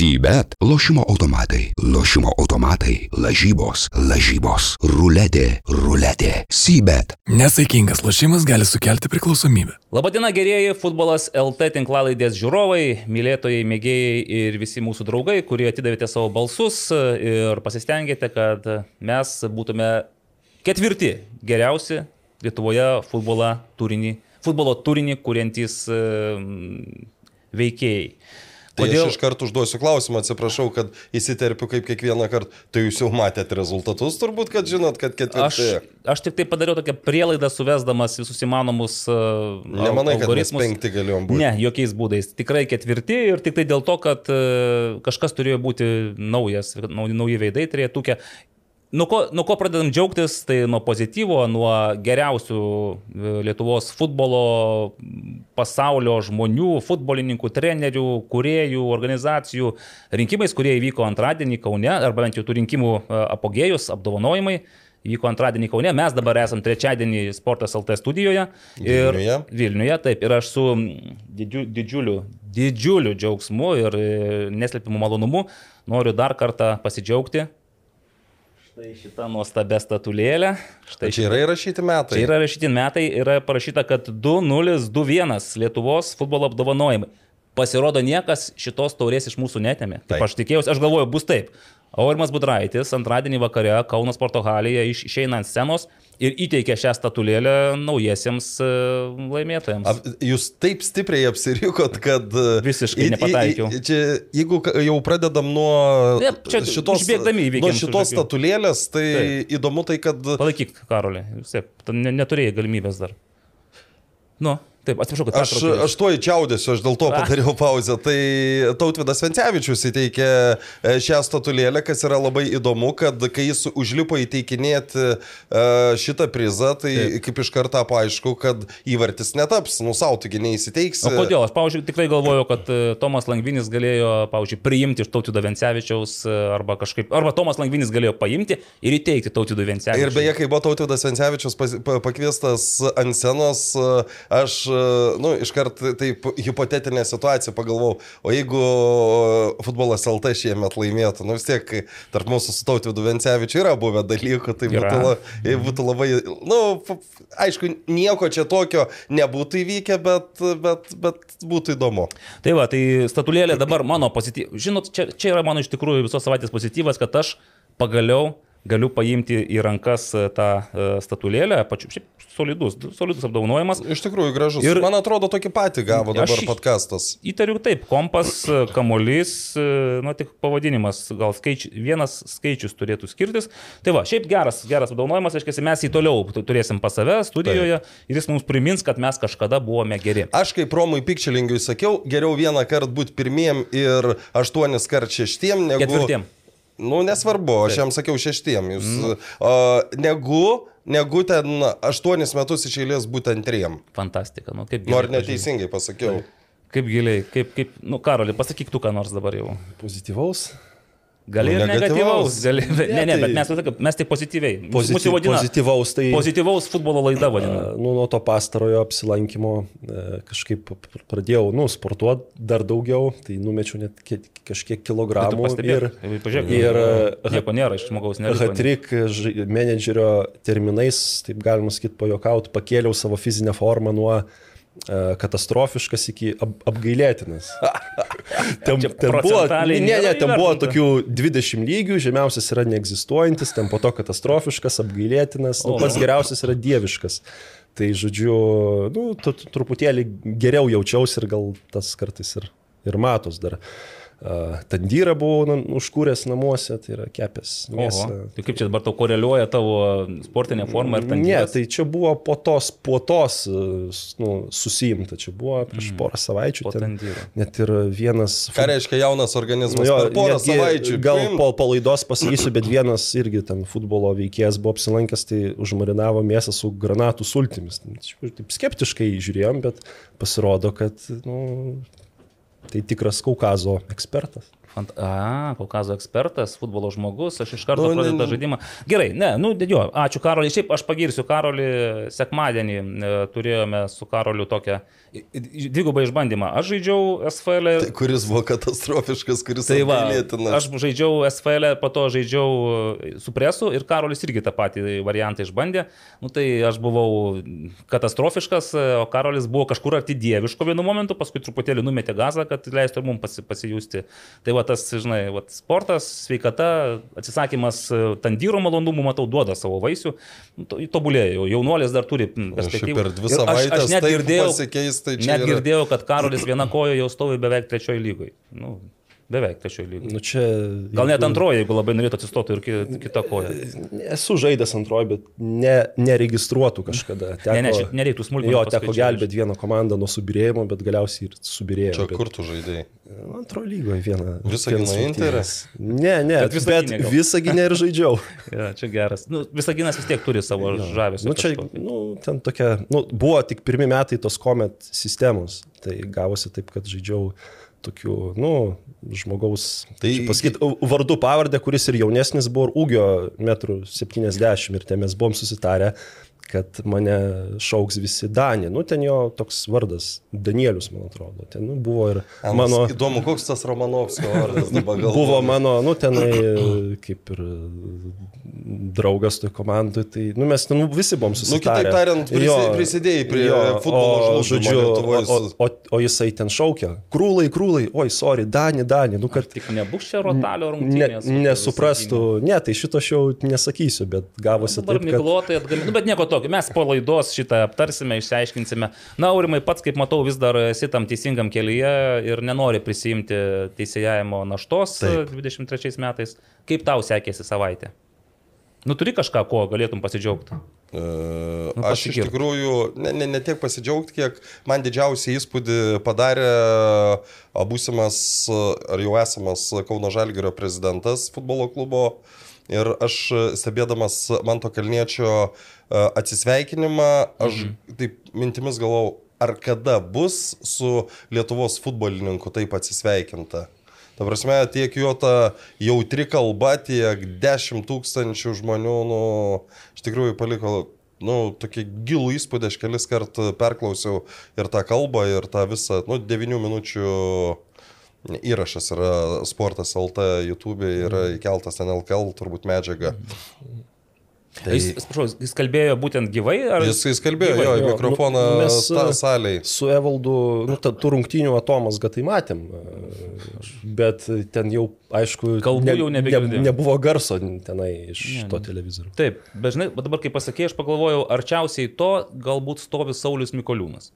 Sybet - lošimo automatai, lošimo automatai, lažybos, lažybos, ruletė, ruletė. Sybet. Nesaikingas lošimas gali sukelti priklausomybę. Labadiena, gerieji futbolas LT tinklalaidės žiūrovai, mylėtojai, mėgėjai ir visi mūsų draugai, kurie atidavėte savo balsus ir pasistengėte, kad mes būtume ketvirti geriausi Lietuvoje futbolą turinį, futbolo turinį kuriantys mm, veikėjai. Tai Kodėl? aš iš karto užduosiu klausimą, atsiprašau, kad įsiterpiu kaip kiekvieną kartą. Tai jūs jau matėte rezultatus, turbūt, kad žinot, kad ketvirti. Aš, aš tik tai padariau tokią prielaidą, suvesdamas visus įmanomus uh, Nemanai, kad mes penkti galėjom būti. Ne, jokiais būdais. Tikrai ketvirti ir tik tai dėl to, kad uh, kažkas turėjo būti naujas, nauji veidai turėjo tokia. Nuo ko, nuo ko pradedam džiaugtis, tai nuo pozityvo, nuo geriausių e, Lietuvos futbolo pasaulio žmonių, futbolininkų, trenerių, kuriejų, organizacijų rinkimais, kurie įvyko antradienį Kaune, arba bent jau tų rinkimų e, apogėjus, apdovanojimai. Vyko antradienį Kaune, mes dabar esame trečiadienį Sportas LT studijoje. Ir Vilniuje. Vilniuje, taip, ir aš su didžiu, didžiuliu, didžiuliu džiaugsmu ir e, neslėpimu malonumu noriu dar kartą pasidžiaugti Štai šita nuostabia statulėlė. Štai čia yra įrašyti metai. Čia yra įrašyti metai, yra parašyta, kad 2021 Lietuvos futbolo apdovanojimai. Pasirodo, niekas šitos taurės iš mūsų netėmė. Taip, taip aš tikėjausi, aš galvoju, bus taip. Aurimas Budraitis antradienį vakare Kaunas Porto Halėje išeina ant scenos ir įteikė šią statulėlę naujiesiems e, laimėtojams. A, jūs taip stipriai apsirikot, kad... E, Visiškai nepataikiau. Čia, jeigu jau pradedam nuo ne, šitos, nuo šitos statulėlės, tai taip. įdomu tai, kad... Palaikyk, Karolį, vis tiek, neturėjai galimybės dar. Nu. Taip, atsiprašau, kad aš, aš tuo įčiaudėsiu, aš dėl to padariau pauzę. Tai Tautvidas Vencevičius įteikė e, šią statulėlę, kas yra labai įdomu, kad kai jis užlipo įteikinėti e, šitą prizą, tai Taip. kaip iš karto paaišku, kad įvartis netaps, nu savo taigi neįsiteiks. O kodėl? Aš, pavyzdžiui, tikrai galvoju, kad e, Tomas Langvinis galėjo, pavyzdžiui, priimti iš Tautvido Vencevičiaus arba kažkaip, arba Tomas Langvinis galėjo paimti ir įteikti Tautvido Vencevičiaus. Ir beje, kai buvo Tautvidas Vencevičius pakviestas ant scenos, aš nu, iškart taip hipotetinė situacija pagalvojau, o jeigu futbolas LT šiemet laimėtų, nu vis tiek tarp mūsų su Tautvidu Vencevičiu yra buvę dalykų, tai yra. būtų, la, būtų labai, nu, aišku, nieko čia tokio nebūtų įvykę, bet, bet, bet būtų įdomu. Tai va, tai statulėlė dabar mano pozityvas, žinot, čia, čia yra mano iš tikrųjų visos savaitės pozityvas, kad aš pagaliau galiu paimti į rankas e, tą e, statulėlę, pačiu, šiaip solidus, solidus apdovanojimas. Iš tikrųjų gražus. Ir man atrodo, tokį patį gavo dabar podcastas. Įtariu taip, kompas, e, kamolys, nu tik pavadinimas, gal skaič, vienas skaičius turėtų skirtis. Tai va, šiaip geras, geras apdovanojimas, reiškia, mes jį toliau turėsim pas save studijoje taip. ir jis mums primins, kad mes kažkada buvome geri. Aš kaip Romui Pikčelingiui sakiau, geriau vieną kartą būti pirmiem ir aštuonis kart šeštiem negu... Ketvirtiem. Nu, nesvarbu, aš jam sakiau šeštiem. Jūs, mm. uh, negu, negu ten aštuonis metus iš eilės būtent triem. Fantastika. Nu, kaip Nors neteisingai pasakiau. Kaip giliai, kaip, kaip, nu, Karoli, pasakyk tu ką nors dabar jau. Pozityvaus. Gali ir negatyvaus, gali, ne, ne, ne, bet mes, mes tik pozityviai. Pozityv, Mūsų vadina, pozityvaus, tai, pozityvaus futbolo laida vadina. Nu, nuo to pastarojo apsilankimo kažkaip pradėjau, nu, sportuoti dar daugiau, tai numečiau net kažkiek kilogramų. Ir, pažiūrėk, ir nieko nėra iš žmogaus. Hatrik menedžerio terminais, taip galima sakyti, pajokauti, pakėliau savo fizinę formą nuo E, katastrofiškas iki ap, apgailėtinas. ten, ten buvo, ne, ne, ten buvo tokių 20 lygių, žemiausias yra neegzistuojantis, ten po to katastrofiškas, apgailėtinas, nu, pats geriausias yra dieviškas. Tai žodžiu, nu, truputėlį geriau jaučiausi ir gal tas kartais ir, ir matos dar. Uh, Tandyrą buvau nu, užkūręs namuose, tai yra kepęs. Tai kaip čia dabar tau koreliuoja tavo sportinė forma ir tandyras? Ne, tai čia buvo po tos, po tos nu, susijimta, čia buvo prieš mm. porą savaičių. Po tandyro. Net ir vienas... Ką reiškia jaunas organizmas? Jo, porą netgi, savaičių. Gal po palaidos pasakysiu, bet vienas irgi ten futbolo veikėjas buvo apsilankęs, tai užmarinavo mėsą su granatų sultimis. Taip skeptiškai žiūrėjom, bet pasirodo, kad nu, Tai tikras Kaukazo ekspertas. Fant A, Kaukazo ekspertas, futbolo žmogus, aš iš karto Nu, nu, pradedu tą ne. žaidimą. Gerai, ne, nu, didėjo. Ačiū Karoliui. Šiaip aš pagirsiu Karolį. Sekmadienį e, turėjome su Karoliu tokią dvigubą išbandymą. Aš žaidžiau SFL. Tai kuris buvo katastrofiškas, kuris Tai va, aš žaidžiau SFL, po to žaidžiau e, su presu ir Karolis irgi tą patį variantą išbandė. Nu, tai aš buvau katastrofiškas, e, o Karolis buvo kažkur arti dieviško vienu momentu, paskui truputėlį numetė gazą, kad leistų mums pasi, pasijusti. Tai va tas, žinai, va, sportas, sveikata, atsisakymas e, tandyro malonumų, matau, duoda savo vaisių. To- Tobulėjo, jaunuolis dar turi perspektyvų. per dvi Ir aš- aš savaitės net girdėjau- pasikeis, tai čia Net girdėjau, kad Karolis viena koja jau stovi beveik trečioji lygoje. Nu, beveik trečioji lygoje. Nu, čia, Gal net antroji, jeigu labai norėtų atsistoti ir ki- kita koja. Esu žaidęs antroji, bet ne, neregistruotų kažkada. Teko, Ne, ne, čia nereiktų smulkiai. Jo, teko gelbėti vieną komandą nuo subirėjimo, bet galiausiai ir subirėjo. Čia bet- kur tu žaidėjai? Antrojo lygoje vieną. Interą? rungtynes. Ne, ne, Bet bet, gynę ir žaidžiau. Ja, čia geras. Nu, Visaginas vis tiek turi savo žavesį. Nu, čia, nu, ten tokia, nu, buvo tik pirmi metai tos komet sistemos. Tai gavosi taip, kad žaidžiau tokių, nu, žmogaus, Tai- pasakyti, vardu pavardę, kuris ir jaunesnis buvo, ir ūgio metrų 70 ir ten mes buvom susitarę, kad mane šauks visi Danė. Nu, ten jo toks vardas, Danielius, man atrodo. Ten nu, buvo ir Mano... mano... Įdomu, koks tas Romanovskio vardas dabar gal. Buvo mano, nu, tenai, kaip ir draugas toj komandai, tai, nu, mes ten nu, visi buvom Nu, susitarę. kitaip tariant, prisi- prisidėjai prie futbolo o, žlugdymo žodžiu, Lietuvoj o, su- o, o jisai ten šaukia, krūlai, krūlai, oi, sorry, Dani, Dani, nu, kad Tik nebūk čia rotalio ne, rungtynės. nesuprastų, ne, tai šito aš jau nesakysiu, bet gavosi Dabar taip, kad... miglotai atgaminu, nu, bet nieko tokio, mes po laidos šitą aptarsime, išsiaiškinsime. Na, Aurimai, pats, kaip matau, vis dar esi tam teisingam kelyje ir nenori prisijimti teisėjavimo naštos Taip. 23 metais. Kaip tau sekėsi savaitė? Nu, turi kažką, kuo galėtum pasidžiaugti. E, Nu, Aš iš tikrųjų ne, ne, ne tiek pasidžiaugti, kiek man didžiausią įspūdį padarė būsimas ar jau esamas Kauno Žalgirio prezidentas futbolo klubo. Ir aš a, stebėdamas Manto Kalniečio a, atsisveikinimą, aš mhm. taip mintimis galvojau, ar kada bus su Lietuvos futbolininku taip atsisveikinta. Ta prasme, tiek jo ta jautri kalba, tiek 10 tūkstančių žmonių, nu, iš tikrųjų paliko, nu, tokį gilų įspūdį, aš kelis kart perklausiau ir tą kalbą, ir tą visą, nu, 9 minučių įrašas yra Sportas LT YouTube, yra įkeltas NLKL turbūt medžiaga. Tai... Jis, atsiprašau, jis kalbėjo būtent gyvai? Ar... Jis, jis kalbėjo, Gyvai, jo, jo, mikrofoną nu, mes, ta, e, saliai. Su Evaldu, nu, ta, tų rungtynių atomas, tai matėm, bet ten jau, aišku, Kalbų jau nebegirdėjom. nebuvo garso tenai iš Ne, to ne. televizorių. Taip, bet žinai, bet dabar kai pasakėjai, aš pagalvojau, arčiausiai to galbūt stovi Saulis Mikoliūnas.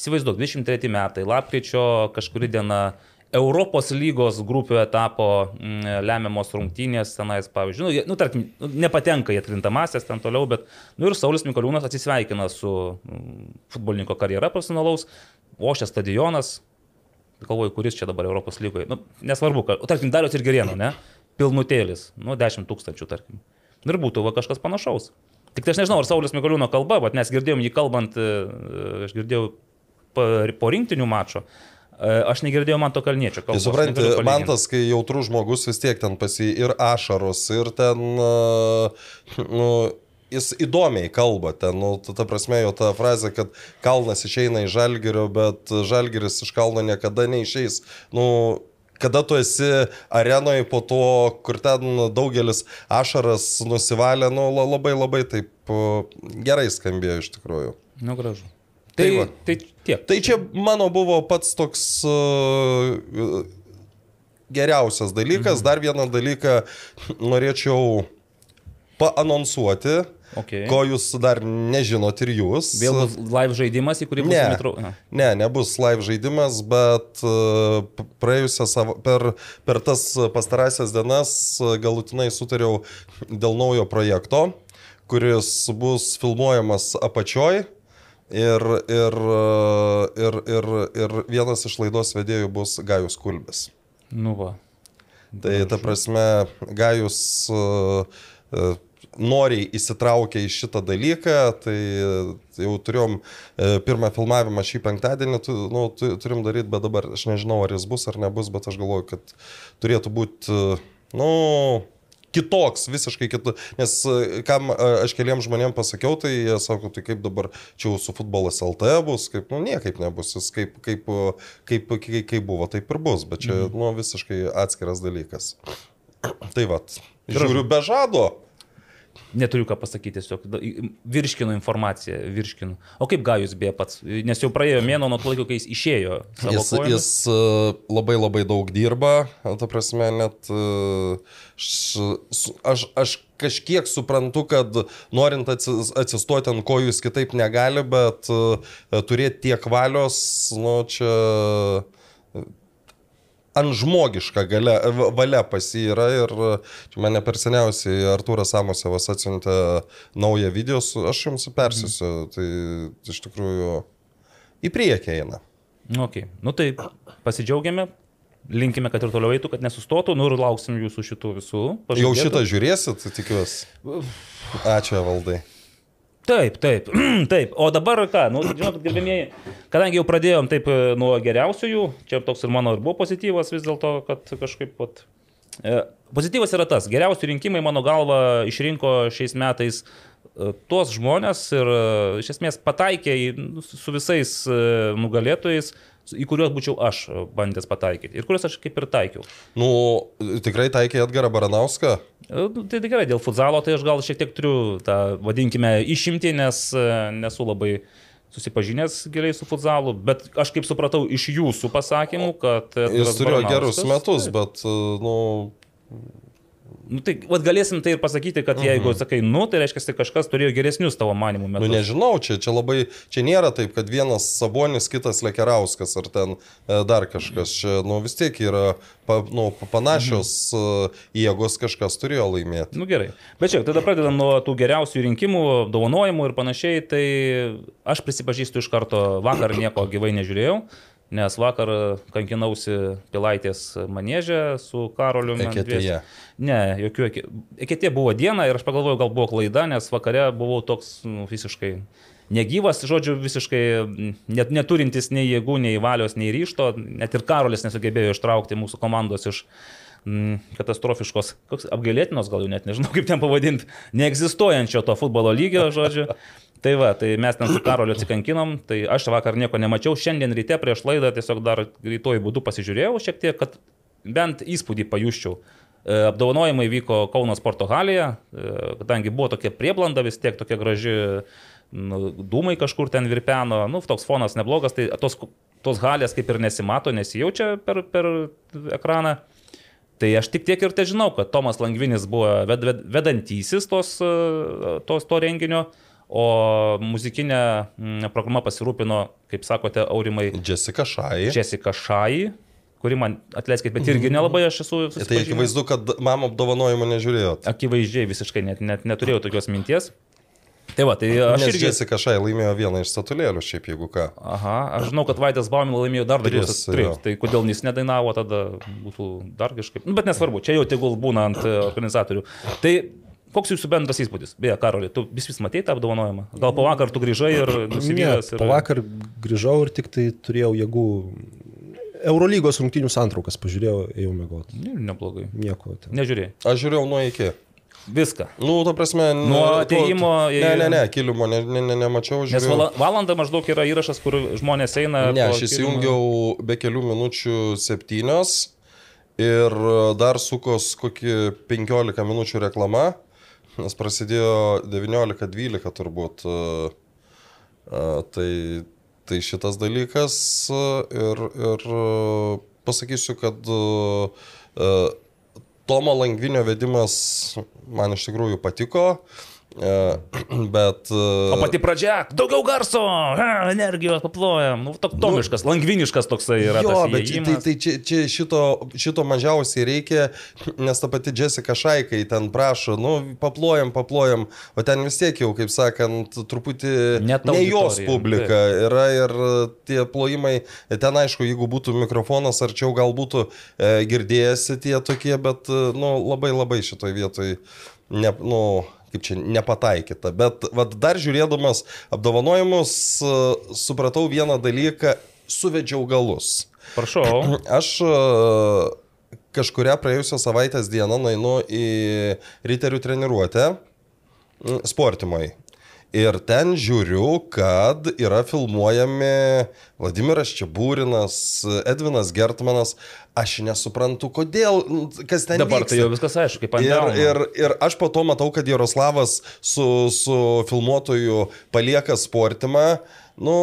Įsivaizduok, 23 metai, lapkričio kažkuri diena, Europos lygos grupių etapo mm, lemiamos rungtynės, tenais, pavyzdžiui, nu, jie- nu, tarkim, nu, nepatenka į atkrintamasias ten toliau, bet, nu ir Saulis Mikoliūnas atsisveikina su mm, futbolininko karjera profesionalaus, Ošės stadionas, galvoju, kuris čia dabar Europos lygoje, nu, nesvarbu, kad, tarkim, Darius ir Gerieno, ne, pilnutėlis, nu, 10 tūkstančių, tarkim. Ir būtų va, kažkas panašaus. Tik tai aš nežinau, ar Saulis Mikoliūno kalba, bet mes girdėjom jį kalbant, e, aš girdėjau po, rinktinių mačo, e, aš negirdėjau man to kalniečio Tai kalbos. palygint. man tas, kai jautrus žmogus vis tiek ten pasi ir ašaros, ir ten, uh, nu, jis įdomiai kalba, ten, nu, ta, prasme, jo ta frazė, kad kalnas išeina iš žalgerio, bet žalgeris iš kalno niekada neišeis. Nu, kada tu esi arenoje po to, kur ten daugelis ašaras nusivalė, nu, la- labai labai taip uh, gerai skambėjo iš tikrųjų. Nu, gražu. Tai Tai, va. tai tiek. Tai čia mano buvo pats toks uh, geriausias dalykas. Mhm. Dar vieną dalyką norėčiau paanonsuoti, Okay. ko jūs dar nežinot ir jūs. Vėl bus live žaidimas, į kurį bus Ne. metro. Ne, nebus live žaidimas, bet p- praėjusią savo, per, per tas pastarąsias dienas uh, galutinai sutariau dėl naujo projekto, kuris bus filmuojamas apačioj. Ir, ir, ir, ir, ir vienas iš laidos vedėjų bus Gajus Kulbis. Nu va. Tai ta prasme, Gajus uh, noriai įsitraukia į šitą dalyką, tai jau turėjom e, pirmą filmavimą šį penktadienį, tu, nu, tu, turim daryti, bet dabar aš nežinau, ar jis bus ar nebus, bet aš galvoju, kad turėtų būti, nu, kitoks, visiškai kitoks. Nes e, kam e, aš keliam žmonėm pasakiau, tai jie sako, tai kaip dabar čia jau su futbolas LT bus, kaip, nu, niekaip nebus, jis kaip, kaip, kaip, kaip, kaip buvo, taip ir bus, bet čia, mhm. nu, visiškai atskiras dalykas. Tai vad, žiūriu be žado. Neturiu ką pasakyti, tiesiog virškinu informaciją, virškinu. O kaip Gajus beje pats, nes jau praėjo mėno nuo to laiko, kai jis išėjo. Jis, kojomis. jis e, labai labai daug dirba, ta prasme, net aš, aš kažkiek suprantu, kad norint atsistoti ant kojų jis kitaip negali, bet e, turėti tiek valios, nu čia ant žmogiška galia, valia pas jį yra ir mane per seniausiai Artūras Samosevas atsiuntė naują video, su, aš jums persisiu, mm. tai iš tikrųjų į priekį eina. Ok, nu tai pasidžiaugiame, linkime, kad ir toliau eitų, kad nesustotų, nu ir lauksim jūsų šitų visų. Pažadėtų. Jau šitą žiūrėsit, tikiuosi. Ačiū valdai. Taip, taip, taip. O dabar ką, nu, žinot, gerbėmieji, kadangi jau pradėjom taip e, nuo geriausiųjų, čia toks ir mano ir buvo pozityvas vis dėlto, kad kažkaip pat... E, pozityvas yra tas, geriausi rinkimai mano galva išrinko šiais metais e, tuos žmonės ir e, iš esmės pataikė į, nu, su visais nugalėtojais, į kuriuos būčiau aš bandęs pataikyti ir kuriuos aš kaip ir taikiau. Nu, tikrai taikė Edgarą Baranauską? E, nu, tai tikrai dėl futzalo, tai aš gal šiek tiek turiu tą, vadinkime, išimti, nes e, nesu labai susipažinęs giliai su futzalu, bet aš kaip supratau iš jūsų pasakymų, kad... Jis turėjo gerus metus, bet, e, nu, Nu, tai vat, galėsim tai ir pasakyti, kad jeigu mhm. sakai, nu, tai reiškia, kad kažkas turėjo geresnius tavo manimų metus. Nu, nežinau, čia, čia labai, čia nėra taip, kad vienas Sabonis, kitas Lekerauskas ar ten e, dar kažkas. Čia, nu, vis tiek yra pa, nu, panašios mhm. Jėgos kažkas turėjo laimėti. Nu, gerai. Bet čia, tada pradedam nuo tų geriausių rinkimų, dovanojimų ir panašiai. Tai aš prisipažįstu iš karto, vakar nieko gyvai nežiūrėjau nes vakar kankinausi Pilaitės manėžę su Karoliu. Eketėje. Ne, jokių eketė buvo diena ir aš pagalvojau, gal buvo klaida, nes vakare buvau toks nu, visiškai negyvas, žodžiu, visiškai net, neturintis nei jėgų, nei valios, nei ryšto, net ir Karolis nesugebėjo ištraukti mūsų komandos iš mm, katastrofiškos, koks apgailėtinos, gal jau net nežinau kaip ten pavadinti, neegzistuojančio to futbolo lygio, žodžiu. Tai va, tai mes ten su Karoliu atsikankinom, tai aš vakar nieko nemačiau, šiandien ryte prieš laidą tiesiog dar greituoju būdu pasižiūrėjau šiek tiek, kad bent įspūdį pajuščiau. E, apdovanojimai vyko Kauno sporto halėje, e, kadangi buvo tokia prieblanda vis tiek, tokia graži nu, dūmai kažkur ten virpeno, nu, toks fonas neblogas, tai tos, tos halės kaip ir nesimato, nesijaučia per, per ekraną. Tai aš tik tiek ir te žinau, kad Tomas Langvinis buvo ved, ved, vedantysis tos, e, tos to renginio. O muzikinė mm, programa pasirūpino, kaip sakote, Aurimai. Jessica Šai. Jessica Šai, kuri man, atleiskit, bet irgi nelabai aš esu. Tai akivaizdu, kad mamo apdovanojimo nežiūrėjot. Akivaizdžiai visiškai net, net neturėjau tokios minties. Tai va, tai aš Nes irgi... Jessica Šai laimėjo vieną iš statulėlių, šiaip jeigu ką. Aha, aš žinau, kad Vaidas Baumil laimėjo dar daugiau statulėlių. Tai kodėl jis nedainavo, tada būtų dar kažkaip. Nu, bet nesvarbu, čia jau tegul būna ant e, organizatorių. Tai Koks jūsų bendras įspūdis? Beje, Karoli, tu vis vis matėjai tą apdovanojimą? Gal po vakar tu grįžai ir nusivylęs? Ir... Po vakar grįžau ir tik tai turėjau jėgų. Eurolygos rungtynių santraukas pažiūrėjau, ėjau mėgoti. Ne, neblogai. Nieko. Ten. Nežiūrėjai. Aš žiūrėjau nuo iki. Viską. Nu, ta prasme, nuo ateimo į... Ne, ne, ne, kilimo ne, ne, ne, nemačiau. Žiūrėjau. Nes valanda maždaug yra įrašas, kur žmonės eina. Ne, aš įsijungiau kilimo. be kelių minučių septynios ir dar sukos kokį 15 minučių reklama nes prasidėjo 19-12 turbūt. E, e, tai, tai šitas dalykas e, ir, ir pasakysiu, kad Tomo Langvinio vedimas man iš tikrųjų patiko. E, bet. O pati pradžia, daugiau garso, ha, energijos paplojam, nu, toks tomiškas, nu, langviniškas toksai yra. Jo, bet tai, tai, tai čia, čia šito, šito mažiausiai reikia, nes ta pati Jessica Šaikai ten prašo, nu, paplojam, paplojam, o ten vis tiek jau, kaip sakant, truputį Net ne jos publika taip. yra ir tie plojimai, ten aišku, jeigu būtų mikrofonas arčiau, gal būtų e, girdėjęsi tie tokie, bet, nu, labai labai šitoj vietoj, ne, nu, kaip čia nepataikyta. Bet vat, dar žiūrėdamas apdovanojimus, e, supratau vieną dalyką, suvedžiau galus. Prašau. Aš e, kažkuria praėjusią savaitės dieną nainu į riterių treniruotę m, sportimai. Ir ten žiūriu, kad yra filmuojami Vladimiras Čiabūrinas, Edvinas Gertmanas. Aš nesuprantu, kodėl, kas ten Dabar vyksta. tai jau viskas aišku, kaip ant Ir, ir, ir aš po to matau, kad Jaroslavas su, su filmuotoju palieka sportimą. Nu,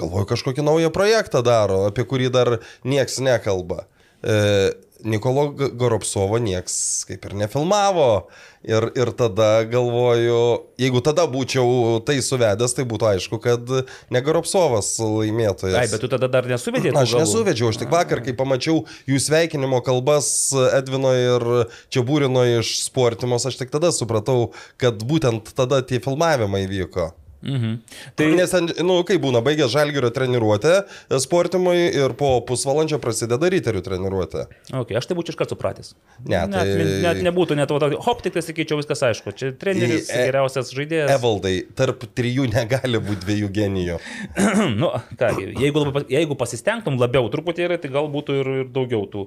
galvoju, kažkokį naują projektą daro, apie kurį dar nieks nekalba. E, Nikolo Goropsovo nieks kaip ir nefilmavo. Ir, ir tada galvoju, jeigu tada būčiau tai suvedęs, tai būtų aišku, kad ne Goropsovas laimėtojas. Ai, bet tu tada dar nesuvedėjai. Aš galų? nesuvedžiau, aš tik vakar, kai pamačiau jų sveikinimo kalbas Edvino ir Čiabūrino iš sportimos, aš tik tada supratau, kad būtent tada tie filmavimai vyko. Mhm. Tai, Nes, nu, kaip būna, baigė žalgerio treniruotę sportimui ir po pusvalandžio prasideda ryterių treniruotė. okay, aš tai būčiau iškart supratęs. Ne, net, tai- net nebūtų, net to, hop, tik tai sakyčiau, viskas aišku. Čia treneris, E- geriausias žaidėjas. Evaldai, tarp trijų negali būti dviejų genijų. nu, ką, jeigu, jeigu pasistengtum labiau truputį, tai gal būtų ir, ir daugiau tų.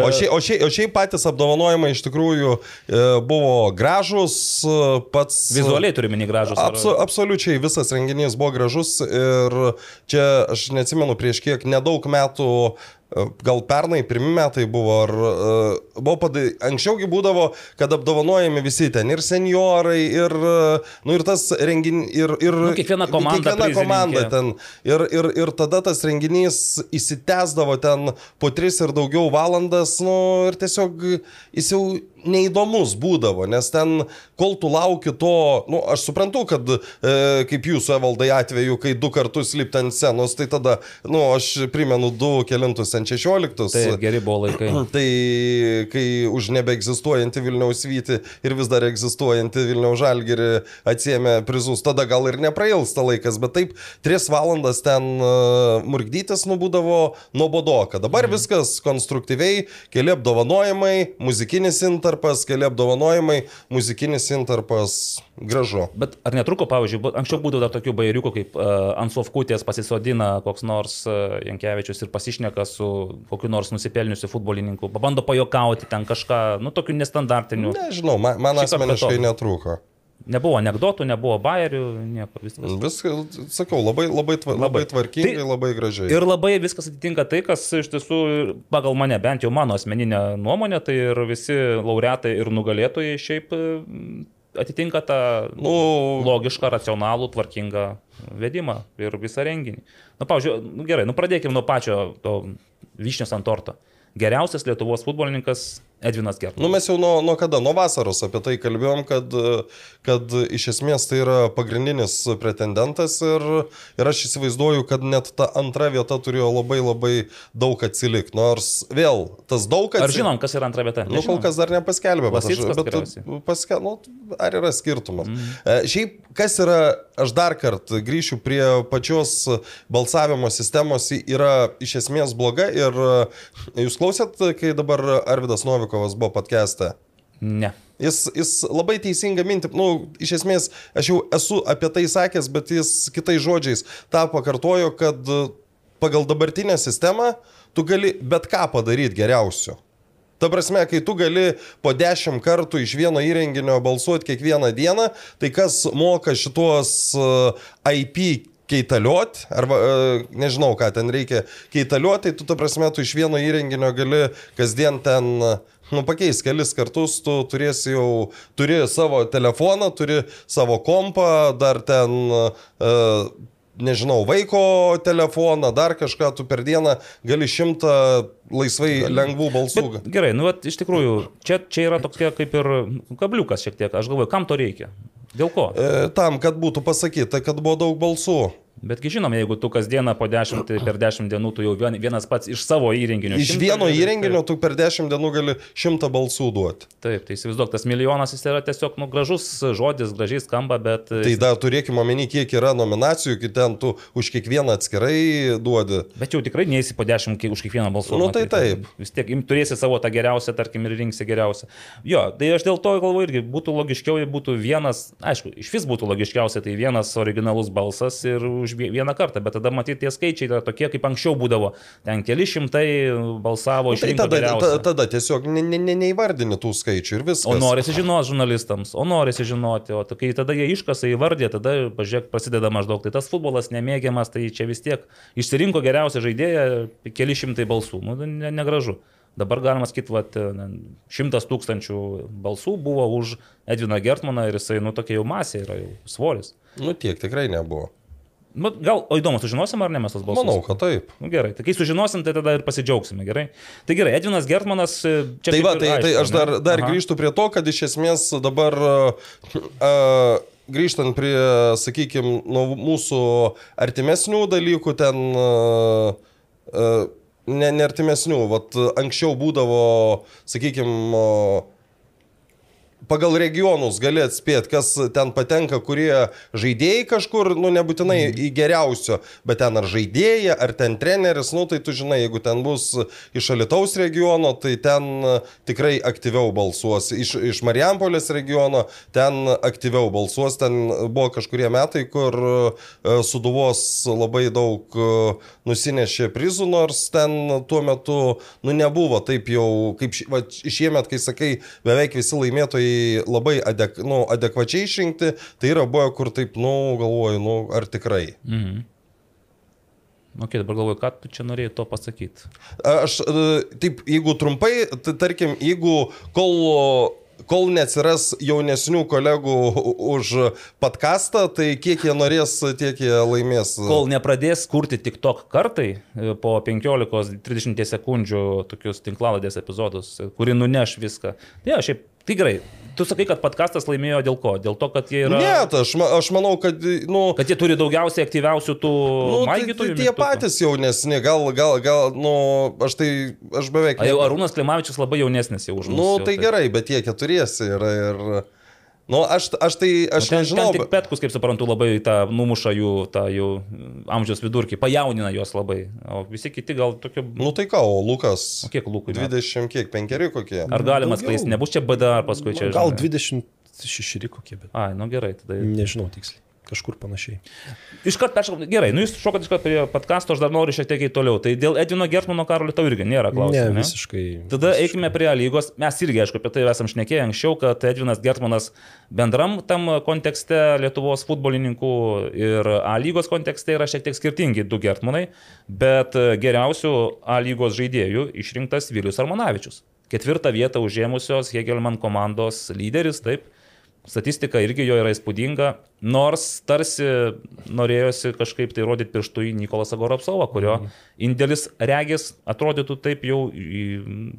O šiaip, o, šiaip, o šiaip patys apdovanojimai iš tikrųjų e, buvo gražus, e, pats... Vizualiai turime negražus. Abso, absoliučiai visas renginys buvo gražus ir čia aš neatsimenu prieš kiek nedaug metų, gal pernai, pirmie metai buvo, ar e, buvo padai, anksčiaugi būdavo, kad apdovanojami visi ten ir seniorai, ir, e, nu, ir tas renginys, ir, ir Nu, kiekviena komanda kiekviena komanda ten. Ir, ir, ir tada tas renginys įsitęsdavo ten po tris ir daugiau valandas, nu, ir tiesiog jis jau neįdomus būdavo, nes ten, kol tu lauki to, nu, aš suprantu, kad e, kaip jūsų evaldai atveju, kai du kartus lipti ant scenos, tai tada, nu, aš primenu du kelintus ant šešioliktus. Tai geri buvo laikai. Tai kai už nebeegzistuojantį Vilniaus Vyti ir vis dar egzistuojantį Vilniaus Žalgirį atsiemė prizus, tada gal ir neprailsta laikas, bet taip, tris valandas ten uh, murgdytis nubūdavo nuobodoka. Dabar mm. viskas konstruktyviai, keli apdovanojimai, muzikinis intarpas, keli apdovanojimai, muzikinis intarpas, gražu. Bet ar netruko, pavyzdžiui, anksčiau būdavo dar tokių bairiukų, kaip uh, ant sofkutės pasisodina koks nors uh, Jankievičius ir pasišneka su kokiu nors nusipelniusiu futbolininku, pabando pajokauti ten kažką, nu, tokių nestandartinių. Ne. Nežinau, man, man asmeniškai to. netrūko. Nebuvo anegdotų, nebuvo bairių, nieko, viskas. Viskas, sakau, labai, labai, tva, labai Labai. tvarkingai, Tai- labai gražiai. Ir labai viskas atitinka tai, kas iš tiesų pagal mane, bent jau mano asmeninė nuomonė, tai ir visi laureatai ir nugalėtojai šiaip atitinka tą Nu, logišką, racionalų, tvarkingą vedimą ir visą renginį. Na, pavyzdžiui, nu, gerai, nu pradėkime nuo pačio to vyšnios ant torto. Geriausias Lietuvos futbolininkas Edvinas Gertmanas. Nu, mes jau nuo, nuo kada, nuo vasaros apie tai kalbėjom, kad, kad iš esmės tai yra pagrindinis pretendentas ir, ir aš įsivaizduoju, kad net ta antra vieta turėjo labai labai daug atsilikti. Nors vėl tas daug Ar atsilikti. žinom, kas yra antra vieta? Nu, kol kas dar nepaskelbė, bet, aš, bet paske, nu, ar yra skirtumas. Mm. E, šiaip, kas yra, aš dar kartą grįšiu prie pačios balsavimo sistemos, yra iš esmės bloga ir e, jūs klausėt, kai dabar Arvidas Novikovas buvo podcast'e? Ne. Jis, jis labai teisingą mintį, nu, iš esmės, aš jau esu apie tai sakęs, bet jis kitais žodžiais tą pakartojo, kad e, pagal dabartinę sistemą tu gali bet ką padaryti geriausiu. Ta prasme, kai tu gali po dešimt kartų iš vieno įrenginio balsuoti kiekvieną dieną, tai kas moka šitos uh, IP keitaliot, arba uh, nežinau, ką ten reikia keitaliot, tai tu, ta prasme, tu iš vieno įrenginio gali kasdien ten, nu, pakeis kelis kartus, tu turėsi jau, turi savo telefoną, turi savo kompą, dar ten, uh, nežinau, vaiko telefoną, dar kažką, tu per dieną gali šimtą laisvai lengvų balsų. Bet, gerai, nu, vat, iš tikrųjų, čia, čia yra tokia kaip ir kabliukas šiek tiek. Aš galvoju, kam to reikia? Dėl ko? E, tam, kad būtų pasakyta, kad buvo daug balsų. Betgi žinom, jeigu tu kasdieną po 10, tai per 10 dienų tu jau vien- vienas pats iš savo įrenginio. Iš vieno gali- įrenginio tu per 10 dienų gali 100 balsų duoti. Taip, tai įsivaizduok, tas milijonas jis yra tiesiog nu, gražus žodis, gražiai skamba, bet... Tai dar turėkime omeny, kiek yra nominacijų, kai ten tu už kiekvieną atskirai duodi. Bet jau tikrai neįsi po 10 kiek- už kiekvieną balsą. Nu, tai taip. Vis tiek im- turėsi savo tą geriausią, tarkim, ir rinksi geriausią. Jo, tai aš dėl to galvoju irgi, būtų logiškiau, jei būtų vienas, aišku, iš vis būtų logiškiausia, tai vienas originalus balsas ir už vie- vieną kartą, bet tada matyti tie skaičiai yra tokie, kaip anksčiau būdavo. Ten keli šimtai balsavo Nu, iš tai tada, tada, tada tiesiog ne, ne, ne, neįvardini tų skaičių ir viskas. O norisi žinoti žurnalistams, o norisi žinoti, o tai kai tada jie iškasa įvardė, tada, pažiūrėk, prasideda maždaug. Tai tas futbolas nemėgiamas, tai čia vis tiek išsirinko geriausią žaidėją keli šimtai balsų. Nu, ne, negražu. Dabar galima sakyti, kad šimtas tūkstančių balsų buvo už Edviną Gertmaną ir jisai, nu, tokia jau masė yra, jau svoris. Nu tiek tikrai nebuvo. Nu, gal, o įdomu, sužinosim ar ne mes tos balsus? Manau, kad taip. Nu, gerai, tai kai sužinosim, tai tada ir pasidžiaugsime, gerai. Tai gerai, Edvinas Gertmanas e, čia... Tai va, tai, tai aišku, aš dar, dar Aha. grįžtu prie to, kad iš esmės dabar uh, uh, grįžtant prie, sakykime, nu, mūsų artimesnių dalykų, ten uh, uh, ne, ne artimesnių, vat anksčiau būdavo, sakykime, pagal regionus gali atspėti, kas ten patenka, kurie žaidėjai kažkur, nu nebūtinai į geriausio, bet ten ar žaidėjai, ar ten treneris, nu tai tu žinai, jeigu ten bus iš Alitaus regiono, tai ten tikrai aktyviau balsuos, iš, iš Marijampolės regiono ten aktyviau balsuos, ten buvo kažkurie metai, kur e, Suduvos labai daug e, nusinešė prizų, nors ten tuo metu, nu nebuvo taip jau, kaip va, šiemet, kai sakai, beveik visi laimėtojai labai adek, nu, adekvačiai išrinkti, tai yra buvę, kur taip, nu, galvoju, nu, ar tikrai. Mhm. Ok, dabar galvoju, ką tu čia norėjai to pasakyti. Aš, e, taip, jeigu trumpai, tai tarkim, jeigu kol kol neatsiras jaunesnių kolegų už podcastą, tai kiek jie norės, tiek jie laimės. Kol nepradės kurti tik tok kartai e, po 15-30 sekundžių tokius tinklaladės epizodus, e, kuri nuneš viską. Tai ja, šiaip, gerai. Tu sakai, kad podcastas laimėjo dėl ko? Dėl to, kad jie yra... Ne, tai aš, aš manau, kad, nu, Kad jie turi daugiausiai aktyviausių tų nu tai, tai maigytojų. tie mygtukų. patys jaunesni, gal, gal, gal, nu, aš tai, aš beveik... Ne- Arūnas Klimavičius labai jaunesnis jau už mus. Nu, jau tai gerai, bet jie keturiesi yra ir... Nu, aš, aš tai, aš Ten, nežinau. ten tik Petkus, kaip suprantu, labai tą numuša jų, tą jų amžiaus vidurkį, pajaunina juos labai. O visi kiti gal tokie... Nu tai ką, o Lukas. O kiek Lukui metų? 20, kiek, penkeri kokie. Ar galima Daugiau. skleisti? Nebus čia BDR paskui čia. Gal žinai. 26 kokie, bet Ai, nu gerai, tada. nežinau tiksliai. Kažkur panašiai. Iškart peršokam, gerai, nu jūs šokat iškart prie podkasto, aš dar noriu šiek tiek toliau. Tai dėl Edvino Gertmano karolio tau irgi nėra Ne, klausimų. Ne, visiškai. Tada eikime prie lygos. Mes irgi, aišku, apie tai esam šnekėję anksčiau, kad Edvinas Gertmanas bendram tam kontekste Lietuvos futbolininkų ir A lygos kontekste yra šiek tiek skirtingi du Gertmanai, bet geriausių A lygos žaidėjų išrinktas Vilius Armanavičius. Ketvirtą vietą užėmusios Hegelman komandos lyderis, taip. Statistika irgi jo yra įspūdinga, nors tarsi norėjosi kažkaip tai rodyti pirštų į Nikolasą Goropsovą, kurio indėlis regis atrodytų taip jau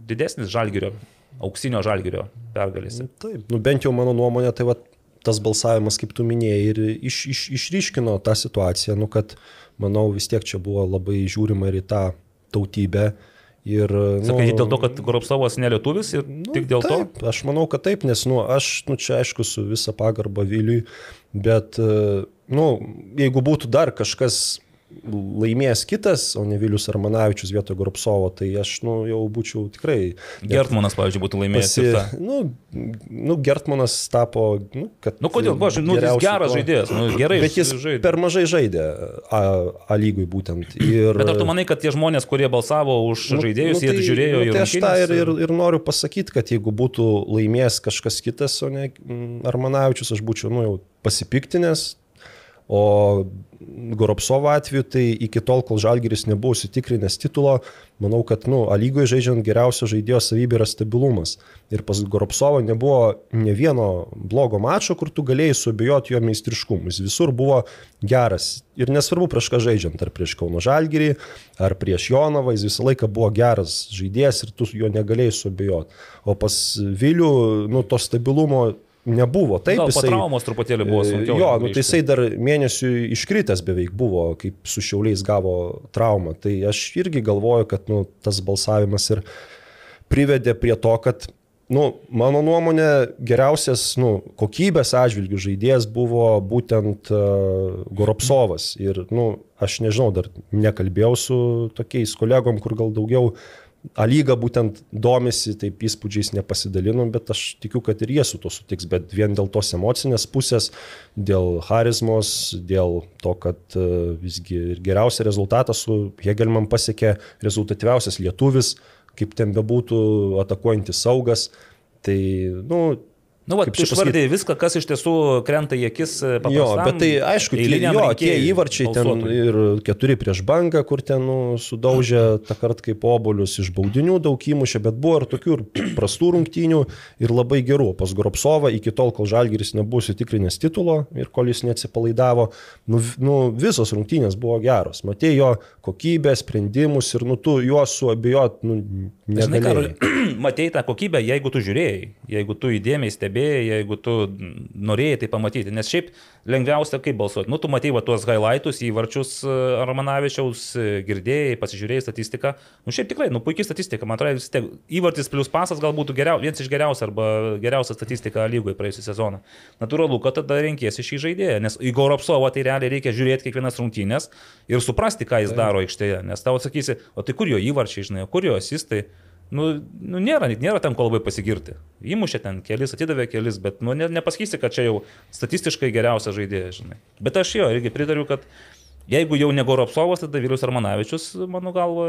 didesnis žalgerio, auksinio žalgerio pergalėse. Taip, nu bent jau mano nuomonė, tai va, tas balsavimas, kaip tu minėjai, ir iš, iš, išryškino tą situaciją, nu kad, manau, vis tiek čia buvo labai žiūrima ir į tą tautybę. Ir, nu, Sakai, dėl to, kad Goropsovas nelietuvis ir nu, tik dėl taip, to? Aš manau, kad taip, nes, nu, aš, nu, čia aišku, su visa pagarba Viliui, bet, e, nu, jeigu būtų dar kažkas laimėjęs kitas, o ne Vilius Armanavičius vietoj Goropsovo, tai aš, nu, jau būčiau tikrai... to Gertmanas, pavyzdžiui, būtų laimėjęs. Pasi, nu, nu, Gertmanas tapo, nu, kad... Nu kodėl, aš, nu, jis geras tuo- žaidėjas, nu, gerai Bet jis žaidė. per mažai žaidė A, A lygui būtent. Ir, Bet ar tu manai, kad tie žmonės, kurie balsavo už Nu, žaidėjus, nu, jie tai- žiūrėjo nu, į tai aš tą ir, ir, ir noriu pasakyti, kad jeigu būtų laimėjęs kažkas kitas, o ne mm, Armanavičius, aš būčiau nu, jau pasipiktinęs. O Goropsovo atveju, tai iki tol, kol Žalgiris nebuvo įsitikrinęs titulo, manau, kad, nu, lygoje žaidžiant geriausio žaidėjo savybė yra stabilumas. Ir pas Goropsovo nebuvo ne vieno blogo mačo, kur tu galėjai suabejoti jo meistriškumu. Jis visur buvo geras. Ir nesvarbu prieš ką žaidžiant, ar prieš Kauno Žalgirį, ar prieš Jonavą, jis visą laiką buvo geras žaidėjas ir tu jo negalėjai suabejoti. O pas Vilių, nu, to stabilumo nebuvo. Taip, Gal po jisai, traumos truputėlį buvo sunkiau. Jo, nu, tai jisai dar mėnesių iškritęs beveik buvo, kaip su šiauliais gavo traumą. Tai aš irgi galvoju, kad nu, tas balsavimas ir privedė prie to, kad, nu, mano nuomonė, geriausias nu, kokybės atžvilgių žaidėjas buvo būtent uh, Goropsovas. Ir, nu, aš nežinau, dar nekalbėjau su tokiais kolegom, kur gal daugiau A lyga būtent domisi, taip įspūdžiais nepasidalino, bet aš tikiu, kad ir jie su to sutiks, bet vien dėl tos emocinės pusės, dėl charizmos, dėl to, kad e, visgi ir geriausią rezultatą su Hegelman pasiekė rezultatyviausias lietuvis, kaip ten bebūtų atakuojantis saugas. Tai, nu, Nu, va, tu išvardėjai viską, kas iš tiesų krenta į akis. e, Jo, bet tai aišku, tie, jo, tie įvarčiai ten balsuotojui. ir keturi prieš bangą, kur ten nu, sudaužė tą kartą kaip obolius iš baudinių daug įmušė, bet buvo ir tokių ir prastų rungtynių ir labai gerų. Pas Gropsovą iki tol, kol Žalgiris nebuvo įsitikrinęs titulo ir kol jis neatsipalaidavo, nu, nu, visos rungtynės buvo geros. Matėjai jo kokybę, sprendimus ir nu, tu juos suabijot nu, Žinai, negalėjai. Karoli, matėjai tą kokybę, jeigu tu žiūrėjai, jeigu tu įdėmiai stebėjai, jeigu tu norėjai tai pamatyti. Nes šiaip lengviausia kaip balsuoti. Nu, tu matėjai va, tuos highlightus, įvarčius e, Romanavičiaus, e, girdėjai, pasižiūrėjai statistiką. Nu, šiaip tikrai, nu, puikiai statistika. Man atrodo, vis tiek įvartis plus pasas gal būtų geriau, vienas iš geriausių arba geriausia statistika lygoje praėjusią sezoną. Natūralu, kad tada renkėsi šį žaidėją, nes Igor Apsovo tai realiai reikia žiūrėti kiekvienas rungtynės ir suprasti, ką jis daro aikštėje. Nes tau atsakysi, o tai kur jo įvarčiai, žinai, kur jo asistai. Nu, nu nėra, nėra ten ko labai pasigirti. Įmušė ten kelis, atidavė kelis, bet nu, ne, nepasakysi, kad čia jau statistiškai geriausias žaidėjas, žinai. Bet aš jo irgi pritariu, kad jeigu jau ne Goropsovas, tada Vilius Armanavičius, mano galva,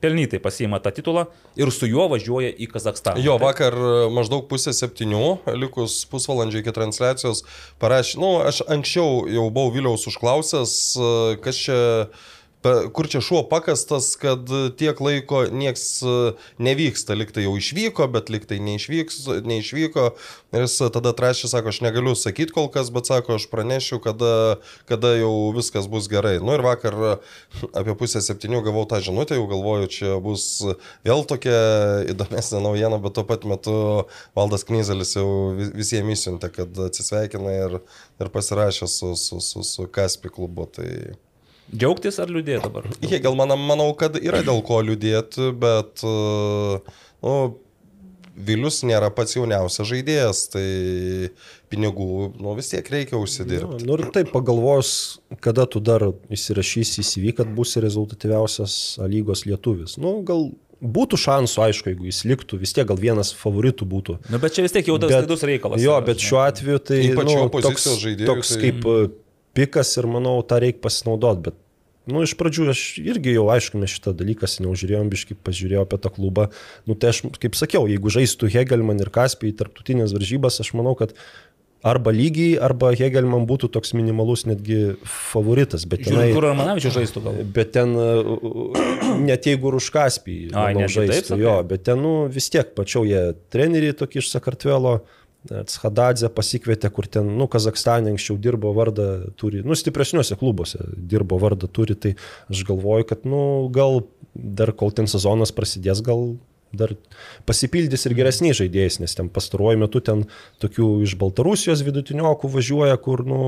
pelnytai pasiima tą titulą ir su juo važiuoja į Kazakstaną. Jo, vakar maždaug pusė septynių, likus pusvalandžiai iki transliacijos, parašė, nu, aš anksčiau jau buvau Viliaus užklausęs, kas čia, pe- kur čia šuo pakastas, kad tiek laiko nieks e, nevyksta, liktai jau išvyko, bet liktai neišvyks, neišvyko. Ir jis tada trašė, sako, aš negaliu sakyti kol kas, bet sako, aš pranešiu, kada, kada jau viskas bus gerai. Nu ir vakar apie pusę septynių gavau tą žinutę, jau galvoju, čia bus vėl tokia įdomesnė naujiena, bet tuo pat metu Valdas Knyzelis jau vis- visiems įsiuntė, kad atsisveikina ir, ir pasirašė su, su, su, su Kaspi klubu. Tai... Džiaugtis ar liūdėti dabar? Jie gal man, manau, kad yra dėl ko liūdėti, bet uh, nu, Vilius nėra pats jauniausias žaidėjas, tai pinigų nu, vis tiek reikia Nu, užsidirbti. nu ir taip pagalvojus, kada tu dar įsirašysi į CV, kad būsi rezultatyviausias A lygos lietuvis. Nu, gal būtų šansų, aišku, jeigu jis liktų, vis tiek gal vienas favoritų būtų. Nu, bet čia vis tiek jau tas slidus reikalas. Jo, bet šiuo atveju tai Ypač nu, jo toks, pozicijos žaidėjui, toks tai- kaip e, pikas ir manau, tą reikia pasinaudoti. Bet Nu, iš pradžių aš irgi jau, aišku, mes šitą dalyką seniau žiūrėjom, biškai pažiūrėjau apie tą klubą. Nu, tai aš, kaip sakiau, jeigu žaistų Hegelman ir Kaspijai tarptautinės varžybas, aš manau, kad arba lygiai, arba Hegelman būtų toks minimalus netgi favoritas. Bet tenai, kur Armanavičius žaistų gal. Bet ten, uh, net jeigu ir už Kaspį Ai, manau, netgi taip žaistų, sakai? jo, bet ten, nu, vis tiek, pačiau jie treneriai tokie iš Sakartvelo, Shadadze pasikvietė, kur ten, nu, Kazakstane anksčiau dirbo vardą, turi, nu, stipresniuose klubuose dirbo vardą turi, tai aš galvoju, kad, nu, gal dar kol ten sezonas prasidės, gal dar pasipildys ir geresniais žaidėjais, nes ten pastaruoju metu ten tokių iš Baltarusijos vidutiniokų važiuoja, kur, nu,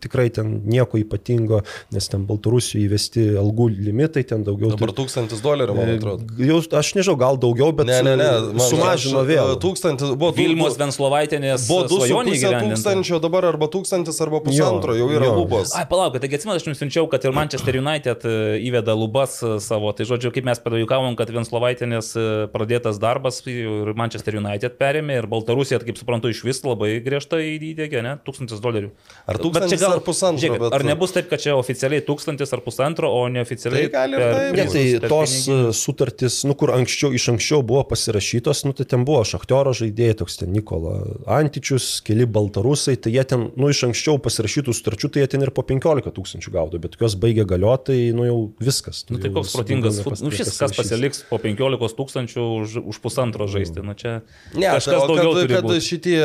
tikrai ten nieko ypatingo, nes ten Baltarusijoje įvesti algų limitai, ten daugiau. Dabar tūkstantis dolerių, man atrodo. Jau, aš nežinau, gal daugiau, bet Ne, ne, ne. man- sumažino aš, vėl. e, Tūkstantis buvo Vilmos Venslovaitinės Buvo 2,5 įgyvendinta. tūkstančio, dabar arba tūkstantis, arba pusantro, jau yra jo. lubos. Ai, palauk, tai atsimenu, aš jums siunčiau, kad ir Manchester United e, įveda lubas e, savo. Tai žodžiu, kaip mes padajukavom, kad Venslovaitinės e, pradėtas darbas ir Manchester United perėmė ir Baltarusija, kaip suprantu, iš vis labai griežtai įdėgė, ne? Tūkstantis dolerių. Ar Bet tūkstantis, čia ar pusantro, žiūrėkit, bet- Ar nebus taip, kad čia oficialiai tūkstantis ar pusantro, o neoficialiai... Tai gali ir per taip Ne, tai per tos pinigines? e, sutartys, nu, kur anksčiau, iš anksčiau buvo pasirašytos, nu, tai ten buvo Šachtoro žaidėjai, toks ten Nikola Antičius, keli Baltarusai, tai jie ten, nu, iš anksčiau pasirašytų sutarčių, tai jie ten ir po 15 tūkstančių gaudo, bet jos baigė galioti, tai, nu, jau viskas. Nu, tai jau koks protingas, daugiau fut- nu, šis kas pasiliks po 15 tūkstančių už, už pusantro žaisti. Nu, čia Ne, kažkas o daugiau kad, kad būti. šitie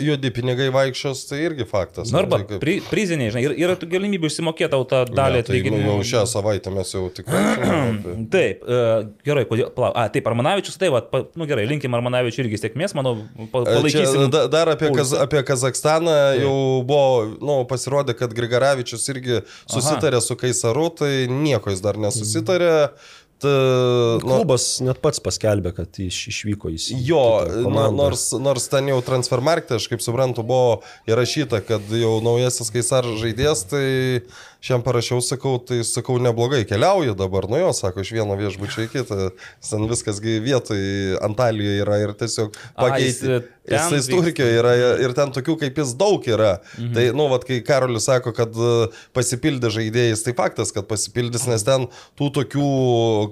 juodi pinigai vaikščios, tai irgi faktas. Na, arba Tai kaip- pri, priziniai, žinai, ir yra tų galimybių išsimokėti tau tą dalį Ne, tai, nu. Jau šią savaitę mes jau tikrai. apie- Taip, e, gerai, kodėl, pala, a, taip, Armanavičius, tai, va, pa, nu gerai, linkim Armanavičiui irgi sėkmės, manau, Čia palaikysim. da- dar apie, kaz, apie Kazakstaną jau buvo, nu, pasirodė, kad Grigaravičius irgi susitarė su Kaisaru, tai nieko jis dar nesusitarė. Ta, nu, Klubas net pats paskelbė, kad iš, išvyko į Jo, komandą. nors, nors ten jau transfermarkte, aš kaip suprantu, buvo įrašyta, kad jau naujasis Kaisaras žaidėjas, tai šiam parašiau, sakau, tai sakau, neblogai keliauja dabar, nu jo, sako, iš vieno viešbučio į kitą, ten viskasgi vietoj Antalijoje yra ir tiesiog A, jis, vyksta. Turkijoje yra ir ten tokių kaip jis daug yra. Mhm. Tai, nu, vad, kai Karolis sako, kad e, pasipildė žaidėjais, tai faktas, kad pasipildys, nes ten tų tokių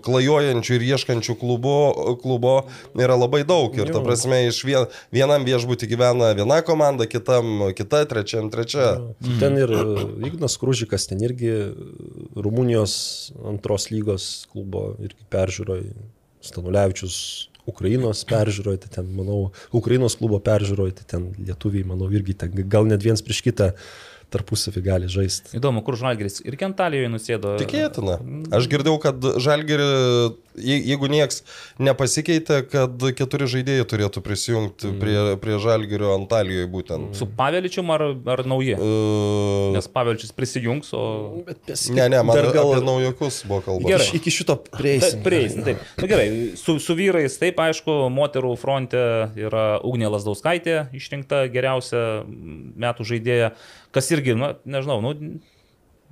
klajojančių ir ieškančių klubo, klubo yra labai daug. Ir, ta prasme, iš vien, vienam viešbutį gyvena viena komanda, kitam kita, trečiam trečia. Ten ir Ignas Kružikas, ten irgi e, Rumunijos antros lygos klubo irgi peržiūroje, Stanulevičius Ukrainos peržiūroje, tai ten, manau, Ukrainos klubo peržiūroje, tai ten lietuviai, manau, irgi ten gal net viens prieš kitą tarpusavį gali žaisti. Įdomu, kur Žalgeris ir Kentalijoje nusėdo. Tikėtina. Aš girdėjau, kad Žalgiri, je- jeigu nieks nepasikeitė, kad keturi žaidėjai turėtų prisijungti Mm. prie, prie Žalgirio Antalijoje būtent. Su Paveličium ar, ar nauji? Uh, Nes Paveličius prisijungs, o... Ne, ne, man dar gal apie naujokus buvo kalba. Gerai. Iki šito prieisim. Prieisim, taip. Na gerai, su, su vyrais, taip, aišku, moterų fronte yra Ugnė Lasdauskaitė išrinkta geriausia metų žaidėja, kas irgi, na, nežinau, nu,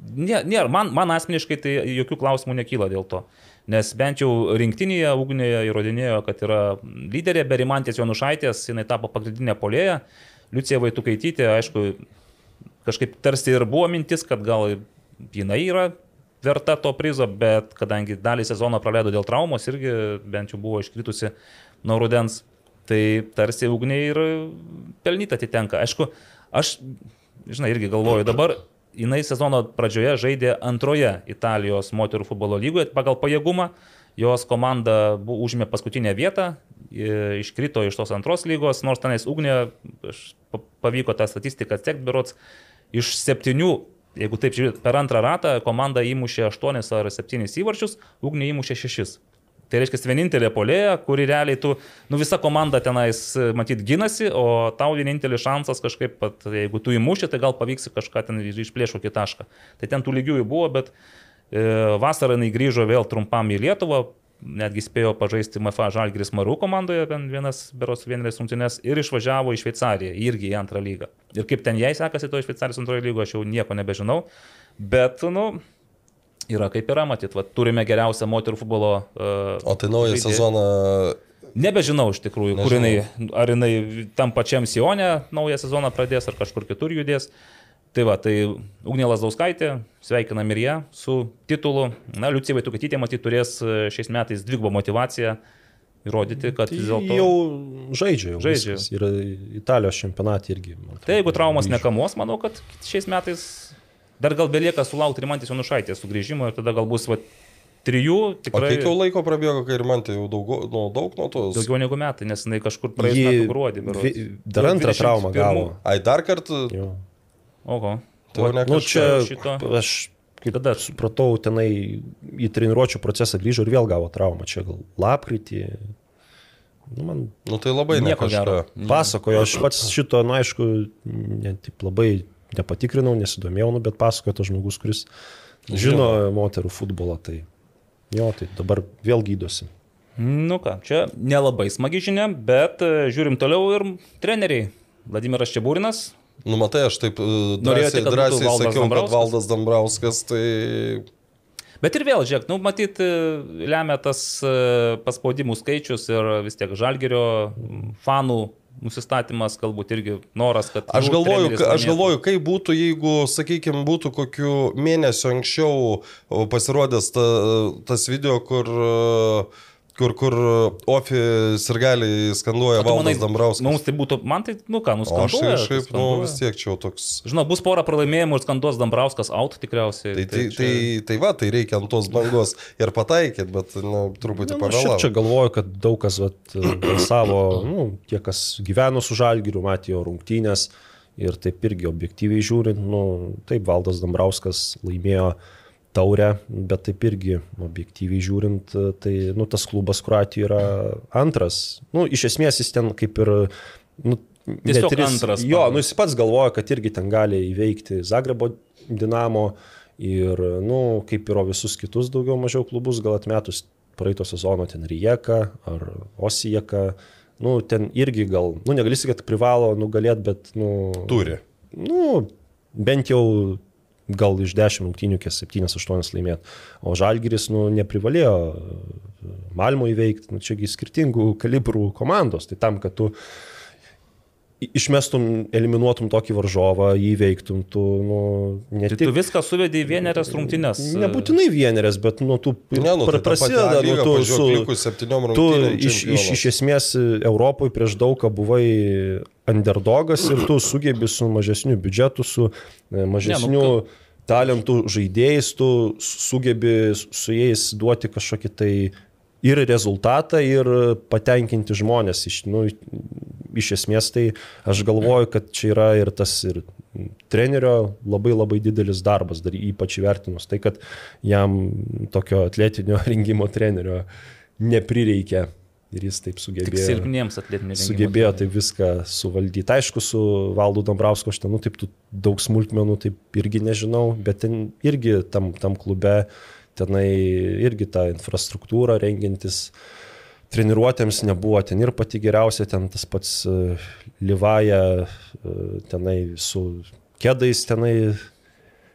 nė- nėra, man, man asmeniškai tai jokių klausimų nekyla dėl to. Nes bent jau rinktinėje Ugnėje įrodinėjo, kad yra lyderė, Berimantės Jonušaitės, jinai tapo pagrindinė polėja, Liucija Vaitukaitytė, aišku, kažkaip tarsi ir buvo mintis, kad gal jinai yra verta to prizo, bet kadangi dalį sezono praleido dėl traumos irgi bent jau buvo iškritusi nuo rudens, tai tarsi ugniai ir pelnyta atitenka. Aišku, aš, žinai, irgi galvoju, dabar jinai sezono pradžioje žaidė antroje Italijos moterų futbolo lygoje pagal pajėgumą. Jos komanda bu- užėmė paskutinę vietą, iškrito iš tos antros lygos, nors tenais ugnė, pavyko tą statistiką atsekti, berots, iš septynių, jeigu taip žiūrėt, per antrą ratą komanda įmušė aštuonis ar septynis įvarčius, ugnė įmušė šešis. Tai reiškia, vienintelė polėja, kuri realiai tu, nu visa komanda tenais, matyt, ginasi, o tau vienintelis šansas kažkaip, pat, jeigu tu įmuši, tai gal pavyks kažką ten išplėšo kitą tašką. Tai ten tų lygiųjų buvo, bet e, vasarą jinai grįžo vėl trumpam į Lietuvą, netgi spėjo pažaisti MFA Žalgiris Marų komandoje, ten vienas beros vieninės rungtynės ir išvažiavo į Šveicariją, irgi į antrą lygą. Ir kaip ten jai sekasi to Šveicarijos antroje lygoje, aš jau nieko nebežinau, bet, nu, yra kaip yra, matyt, va, turime geriausią moterų futbolo. Uh, O tai naują sezoną Nebežinau iš tikrųjų, kur Nežinau. jinai, ar jinai tam pačiam Sionė naują sezoną pradės, ar kažkur kitur judės. Tai va, tai Ugnė Lasdauskaitė, sveikinam ir ją su titulu. Na, Liucija Vaitukatytė, matyt, turės e, šiais metais dvigubą motivaciją įrodyti, kad Tai vis dėlto... jau žaidžia, jau Žaidžia. Ir Italijos čempionatė irgi. Tai jeigu traumas nekamuos, manau, kad šiais metais dar gal belieka sulaukti Rimantės Jonušaitės sugrįžimo ir tada gal bus va, trijų, O tikrai kiek jau laiko prabėgo, kai ir man tai jau daug, nu, daug nuo tos. daugiau negu metai, nes jinai kažkur metų gruodį. vi- dar antrą 21. traumą gavo. Ai, dar kartą. Jo. Oho. Tai jau ne Nu, čia šito. aš kaip Tada supratau, tenai į treniruočio procesą grįžo ir vėl gavo traumą. Čia gal lapkritį. Nu, man Nu tai labai ne Nieko gero. pasakojo, aš pats šito, na, aišku, ne, taip labai nepatikrinau, nesidomėjau, nu, bet pasakojo tas žmogus, kuris žino moterų futbolą. Tai jo, tai dabar vėl gydosi. Nu ką, čia nelabai smagi žinia, bet e, žiūrim toliau ir treneriai. Vladimiras Čiabūrinas, Nu matai, aš taip e, Norėjote, drąsiai, drąsiai sakiau, kad? Valdas Dambrauskas, tai bet ir vėl, žiūrėk, nu matyt, e, lemia tas paspaudimų skaičius ir vis tiek žalgerio fanų nusistatymas, galbūt irgi noras, kad... Aš jų galvoju, aš galvoju, kaip būtų, jeigu, sakykime, būtų kokiu mėnesiu anksčiau pasirodęs ta, tas video, kur e, kur, kur Ofi sirgaliai skanduoja O tu manai, Valdas Dambrauskas. Mums tai būtų, man tai, nu ką, O aš nuskanduoja. tai kažkaip, nu skanduoja. vis tiek čia jau toks. Žinau, bus pora pralaimėjimų ir skanduos Dambrauskas out tikriausiai. Tai, tai, tai, tai va, tai reikia ant tos bangos ir pataikyti, bet nu, truputį Nu, aš ir čia pavėlavo. galvoju, kad daug kas vat, balsavo, nu, tie, kas gyveno su Žalgiriu, matėjo rungtynės ir taip irgi objektyviai žiūrint, nu, taip Valdas Dambrauskas laimėjo taurę, bet taip irgi objektyviai žiūrint, tai nu, tas klubas Kroatijoje yra antras. Nu, iš esmės jis ten kaip ir... Nu, Tiesiog net ir jis- antras Jo, nu, jis pats galvoja, kad irgi ten gali įveikti Zagrebo Dinamo ir, nu, kaip ir visus kitus daugiau mažiau klubus, gal atmetus praeito sezono ten Rijeka ar Osijeka, nu, ten irgi gal, nu, negali sakyti, kad privalo nugalėti, bet, nu, Turi. nu, bent jau gal iš 10 rungtynių kiek 7-8 laimėti. O Žalgiris, nu, neprivalėjo e, Malmo įveikti, nu, čiagi skirtingų kalibrų komandos. Tai tam, kad tu i- išmestum, eliminuotum tokį varžovą, jį įveiktum, tu, nu, ne Tai tik... tu viską suvedai į vienerias rungtynės. Nebūtinai vienerės, bet nuo tų Ne, nu, tai ta pati prasideda, nu, tu su... Tu iš, iš, iš esmės Europoje prieš daug ką buvai underdogas ir tu sugebi su mažesniu biudžetu, su e, mažesniu Ne, nu, talentų žaidėjais, tu sugebi su jais duoti kažkokį tai ir rezultatą, ir patenkinti žmonės. Iš, nu, iš esmės tai aš galvoju, kad čia yra ir tas ir trenerio labai labai didelis darbas, dar ypač įvertinus tai, kad jam tokio atletinio rengimo trenerio neprireikia ir jis taip sugebėjo. Sugebėjo taip viską suvaldyti. Aišku, su Valdu Dambrausku aš ten, nu, taip daug smulkmenų, taip irgi nežinau, bet ten irgi tam, tam klube, tenai irgi ta infrastruktūra rengintis treniruotėms nebuvo ten ir pati geriausia, ten tas pats e, Livaja, e, tenai su kėdais tenai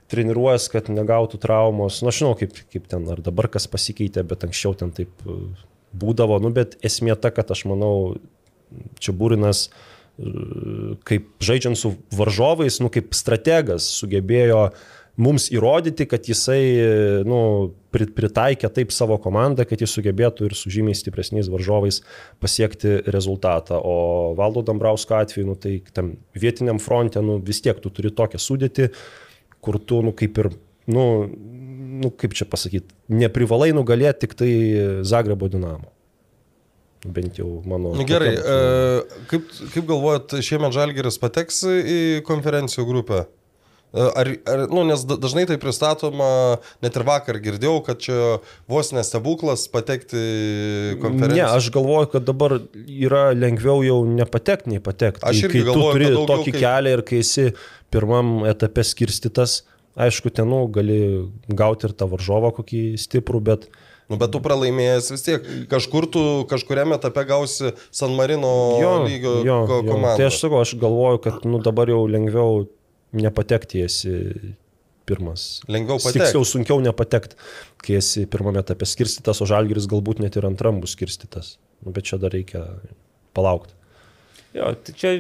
treniruojas, kad negautų traumos. Na, nu, aš žinau, kaip, kaip ten, ar dabar kas pasikeitė, bet anksčiau ten taip e, būdavo, nu, bet esmė ta, kad aš manau, čia būrinas, kaip žaidžiant su varžovais, nu, kaip strategas sugebėjo mums įrodyti, kad jisai nu, pritaikė taip savo komandą, kad jis sugebėtų ir su žymiai stipresniais varžovais pasiekti rezultatą. O Valdo Dambrausko atveju, nu, tai tam vietiniam fronte, nu, vis tiek tu turi tokią sudėtį, kur tu, nu, kaip ir, nu, nu kaip čia pasakyti, neprivalai nugalėti tik tai Zagrebo dinamo. Bent jau mano. Nu, gerai, e, kaip, kaip galvojat, šiemet Žalgeris pateks į konferencijų grupę? E, Ar, ar, nu, nes da- dažnai tai pristatoma, net ir vakar girdėjau, kad čia vos nestebuklas patekti konferenciją. Ne, aš galvoju, kad dabar yra lengviau jau nepatekti, nei patekti. Aš kai irgi tu galvoju, turi kad daugiau tokį kaip- kelią ir kai esi pirmam etape skirstytas, aišku, ten nu, gali gauti ir tą varžovą kokį stiprų, bet Nu, bet tu pralaimėjęs vis tiek. Kažkur tu kažkuriame etape gausi San Marino jo, lygio jo, ko- jo. komandą. Tai aš sakau, aš galvoju, kad nu, dabar jau lengviau nepatekti esi pirmas. Lengviau patekti. Tiksliau, sunkiau nepatekti, kai esi pirmame etape skirstytas, o žalgeris galbūt net ir antram bus skirstytas. Nu, bet čia dar reikia palaukti. Jo, tai čia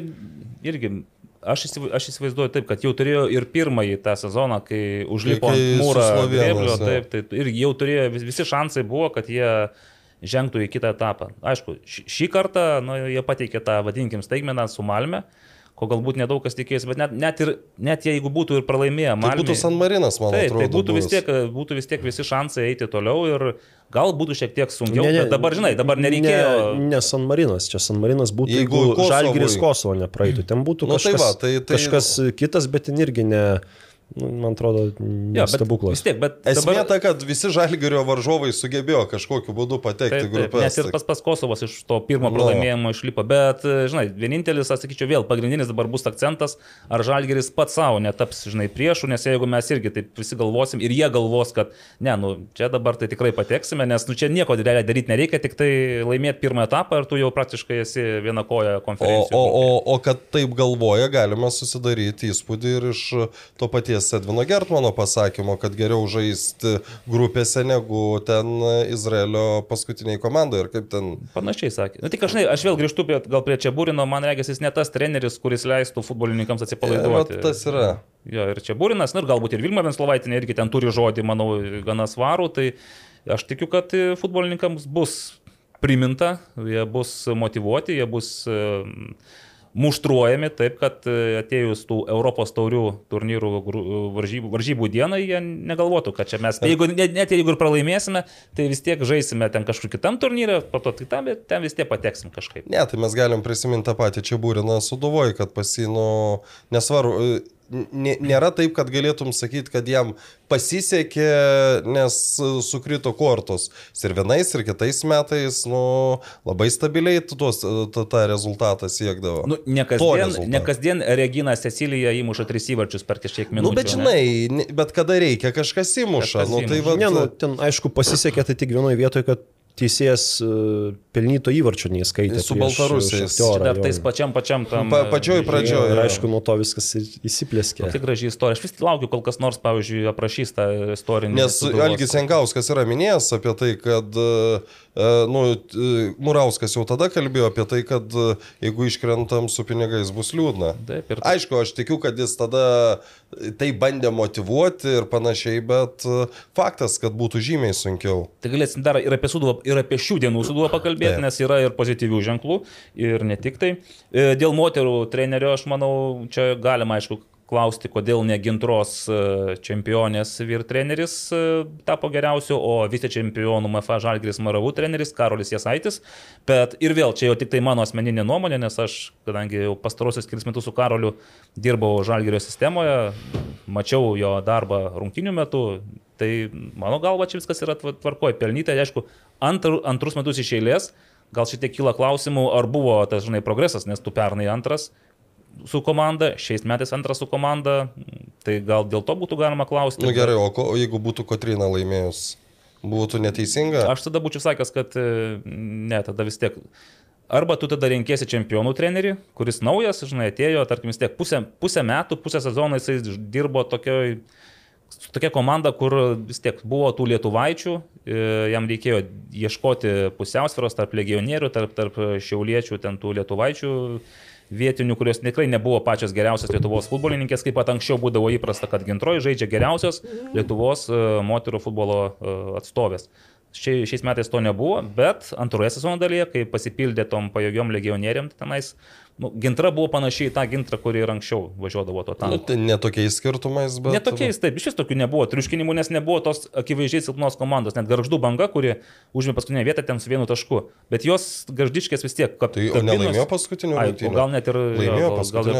irgi. Aš, įsiv... aš įsivaizduoju taip, kad jau turėjo ir pirmąjį tą sezoną, kai užlipo ant mūro grėblio, taip, tai ir jau turėjo, vis- visi šansai buvo, kad jie žengtų į kitą etapą. Aišku, šį, šį kartą nu, jie pateikė tą, vadinkim, staigmeną su Malme, ko galbūt nedaug kas tikėjosi, bet net, net, ir, net jeigu būtų ir pralaimėję Tai Malme. būtų San Marinas, man Taip, atrodo. tai būtų vis, tiek, būtų vis tiek visi šansai eiti toliau ir gal būtų šiek tiek sunkiau, Ne, ne, bet dabar, žinai, dabar nereikėjo. Ne, ne San Marinas, čia San Marinas būtų, Jeigu jeigu, Žalgiris Kosovo nepraeitų. Ten būtų Nu, tai kažkas, va, tai- tai- kažkas kitas, bet ten irgi ne, man atrodo, bet stebuklas. Vis tiek, bet Esmė dabar- ta, kad visi žalgerio varžovai sugebėjo kažkokiu būdu patekti į grupės. nes ir pas, pas Kosovas iš to pirmo Nu. pralaimėjimo išlipo. Bet, žinai, vienintelis, aš sakyčiau, vėl pagrindinis dabar bus akcentas, ar Žalgeris pats savo netaps, žinai, priešų, nes jeigu mes irgi taip visi galvosim ir jie galvos, kad, ne, nu, čia dabar tai tikrai pateksime, nes, nu, čia nieko realiai daryti nereikia, tik tai laimėti pirmą etapą ir tu jau praktiškai esi viena koja O, konferencijoje. o, o, o kad taip galvoja, galima susidaryti įspūdį ir iš to paties Edvino Gertmano pasakymo, kad geriau žaisti grupėse negu ten Izraelio paskutiniai komandai ir kaip ten. Panašiai sakė. Na tik aš, aš vėl grįžtu prie, gal prie čia būrino, man regis jis ne tas treneris, kuris leistų futbolininkams E, atsipalaiduoti. vat tas yra. Jo, ir čia būrinas, na ir galbūt ir Vilma Venslovaitinė irgi ten turi žodį, manau, gana svarų, tai aš tikiu, kad e, futbolininkams bus priminta, jie bus motivuoti, jie bus e, muštruojami taip, kad e, atėjus tų Europos taurių turnyrų gru- varžybų, varžybų dienai, jie negalvotų, kad čia mes, jeigu, net, net jeigu ir pralaimėsime, tai vis tiek žaisime ten kažkur kitam turnyrė, po to kitam, bet ten vis tiek pateksim kažkaip. Ne, tai mes galim prisiminti tą patį čia būriną suduvoj, kad pasino, nesvaru, nė- nėra taip, kad galėtum sakyti, kad jam pasisekė, nes sukrito kortos. Ir vienais, ir kitais metais, nu, labai stabiliai tu tuos, tą, tą rezultatą siekdavo. Nu, ne kasdien, ne kasdien Regina Cecilija įmuša tris įvarčius per kažkiek minučių. Nu, bet žinai, ne- bet kada reikia, kažkas įmuša. Kažkas Nu, tai įmuša. va, Ne, nu, ten aišku pasisekė tai tik vienoje vietoje, kad teisėjas uh, pelnyto įvarčio neįskaitė. Su baltarusiais. Dar tais pačiam pačiam tam. Pa- pačioj e, pradžioj. Ir aišku, nuo to viskas įsiplėskė. Tai graži istorija. Aš vis laukiu, kol kas nors, pavyzdžiui, aprašys tą istorinį. Nes. Algis Jankauskas yra minėjęs apie tai, kad e, e, nu, e, Murauskas jau tada kalbėjo apie tai, kad e, jeigu iškrentam su pinigais bus liūdna. Taip, ir Aišku, aš tikiu, kad jis tada tai bandė motivuoti ir panašiai, bet e, faktas, kad būtų žymiai sunkiau. Tai galėsim dar ir apie suduvą, ir apie šių dienų suduvą pakalbėti, Taip. nes yra ir pozityvių ženklų, ir ne tik tai. E, Dėl moterų trenerio, aš manau, čia galima, aišku, klausti, kodėl ne gintros e, čempionės vyr treneris e, tapo geriausiu, o vice čempionų MFA Žalgris Maravų treneris Karolis Jasaitis. Bet ir vėl, čia jau tik tai mano asmeninė nuomonė, nes aš, kadangi jau pastarosius kelis metus su Karoliu dirbau Žalgirio sistemoje, mačiau jo darbą rungtinių metų, Tai mano galva čia viskas yra tva- tvarkoje. Pelnytai, aišku, antr, antrus metus iš eilės, gal šiek tiek kyla klausimų, ar buvo tas, žinai, progresas, nes tu pernai antras su komanda, šiais metais antras su komanda, tai gal dėl to būtų galima klausti. Na nu, gerai, o, ko, o jeigu būtų Kotrina laimėjus, būtų neteisinga? Aš tada būčiau sakęs, kad e, ne, tada vis tiek. Arba tu tada renkėsi čempionų trenerį, kuris naujas, žinai, atėjo, tarkim, vis tiek pusę, pusę metų, pusę sezono jisai dirbo tokioj, tokia komanda, kur vis tiek buvo tų lietuvaičių, e, jam reikėjo ieškoti pusiausvėros tarp legionierių, tarp, tarp šiauliečių, ten tų lietuvaičių vietinių, kurios tikrai nebuvo pačios geriausios Lietuvos futbolininkės, kaip pat anksčiau būdavo įprasta, kad gintroji žaidžia geriausios Lietuvos e, moterų futbolo e, atstovės. Šia, šiais metais to nebuvo, bet antroje sezono dalyje, kai pasipildė tom pajėgiom legionieriam, tenais, nu, gintra buvo panašiai į tą gintrą, kuri ir anksčiau važiuodavo to Nu, tanku. tai netokiais skirtumais, bet... Netokiais, taip, iš vis tokių nebuvo triuškinimų, nes nebuvo tos akivaizdžiai silpnos komandos, net garždų banga, kuri užėmė paskutinę vietą ten su vienu tašku, bet jos garždiškės vis tiek kap, Tai nelaimėjo paskutinių Ai, rungtynių? gal net ir Laimėjo jo, gal,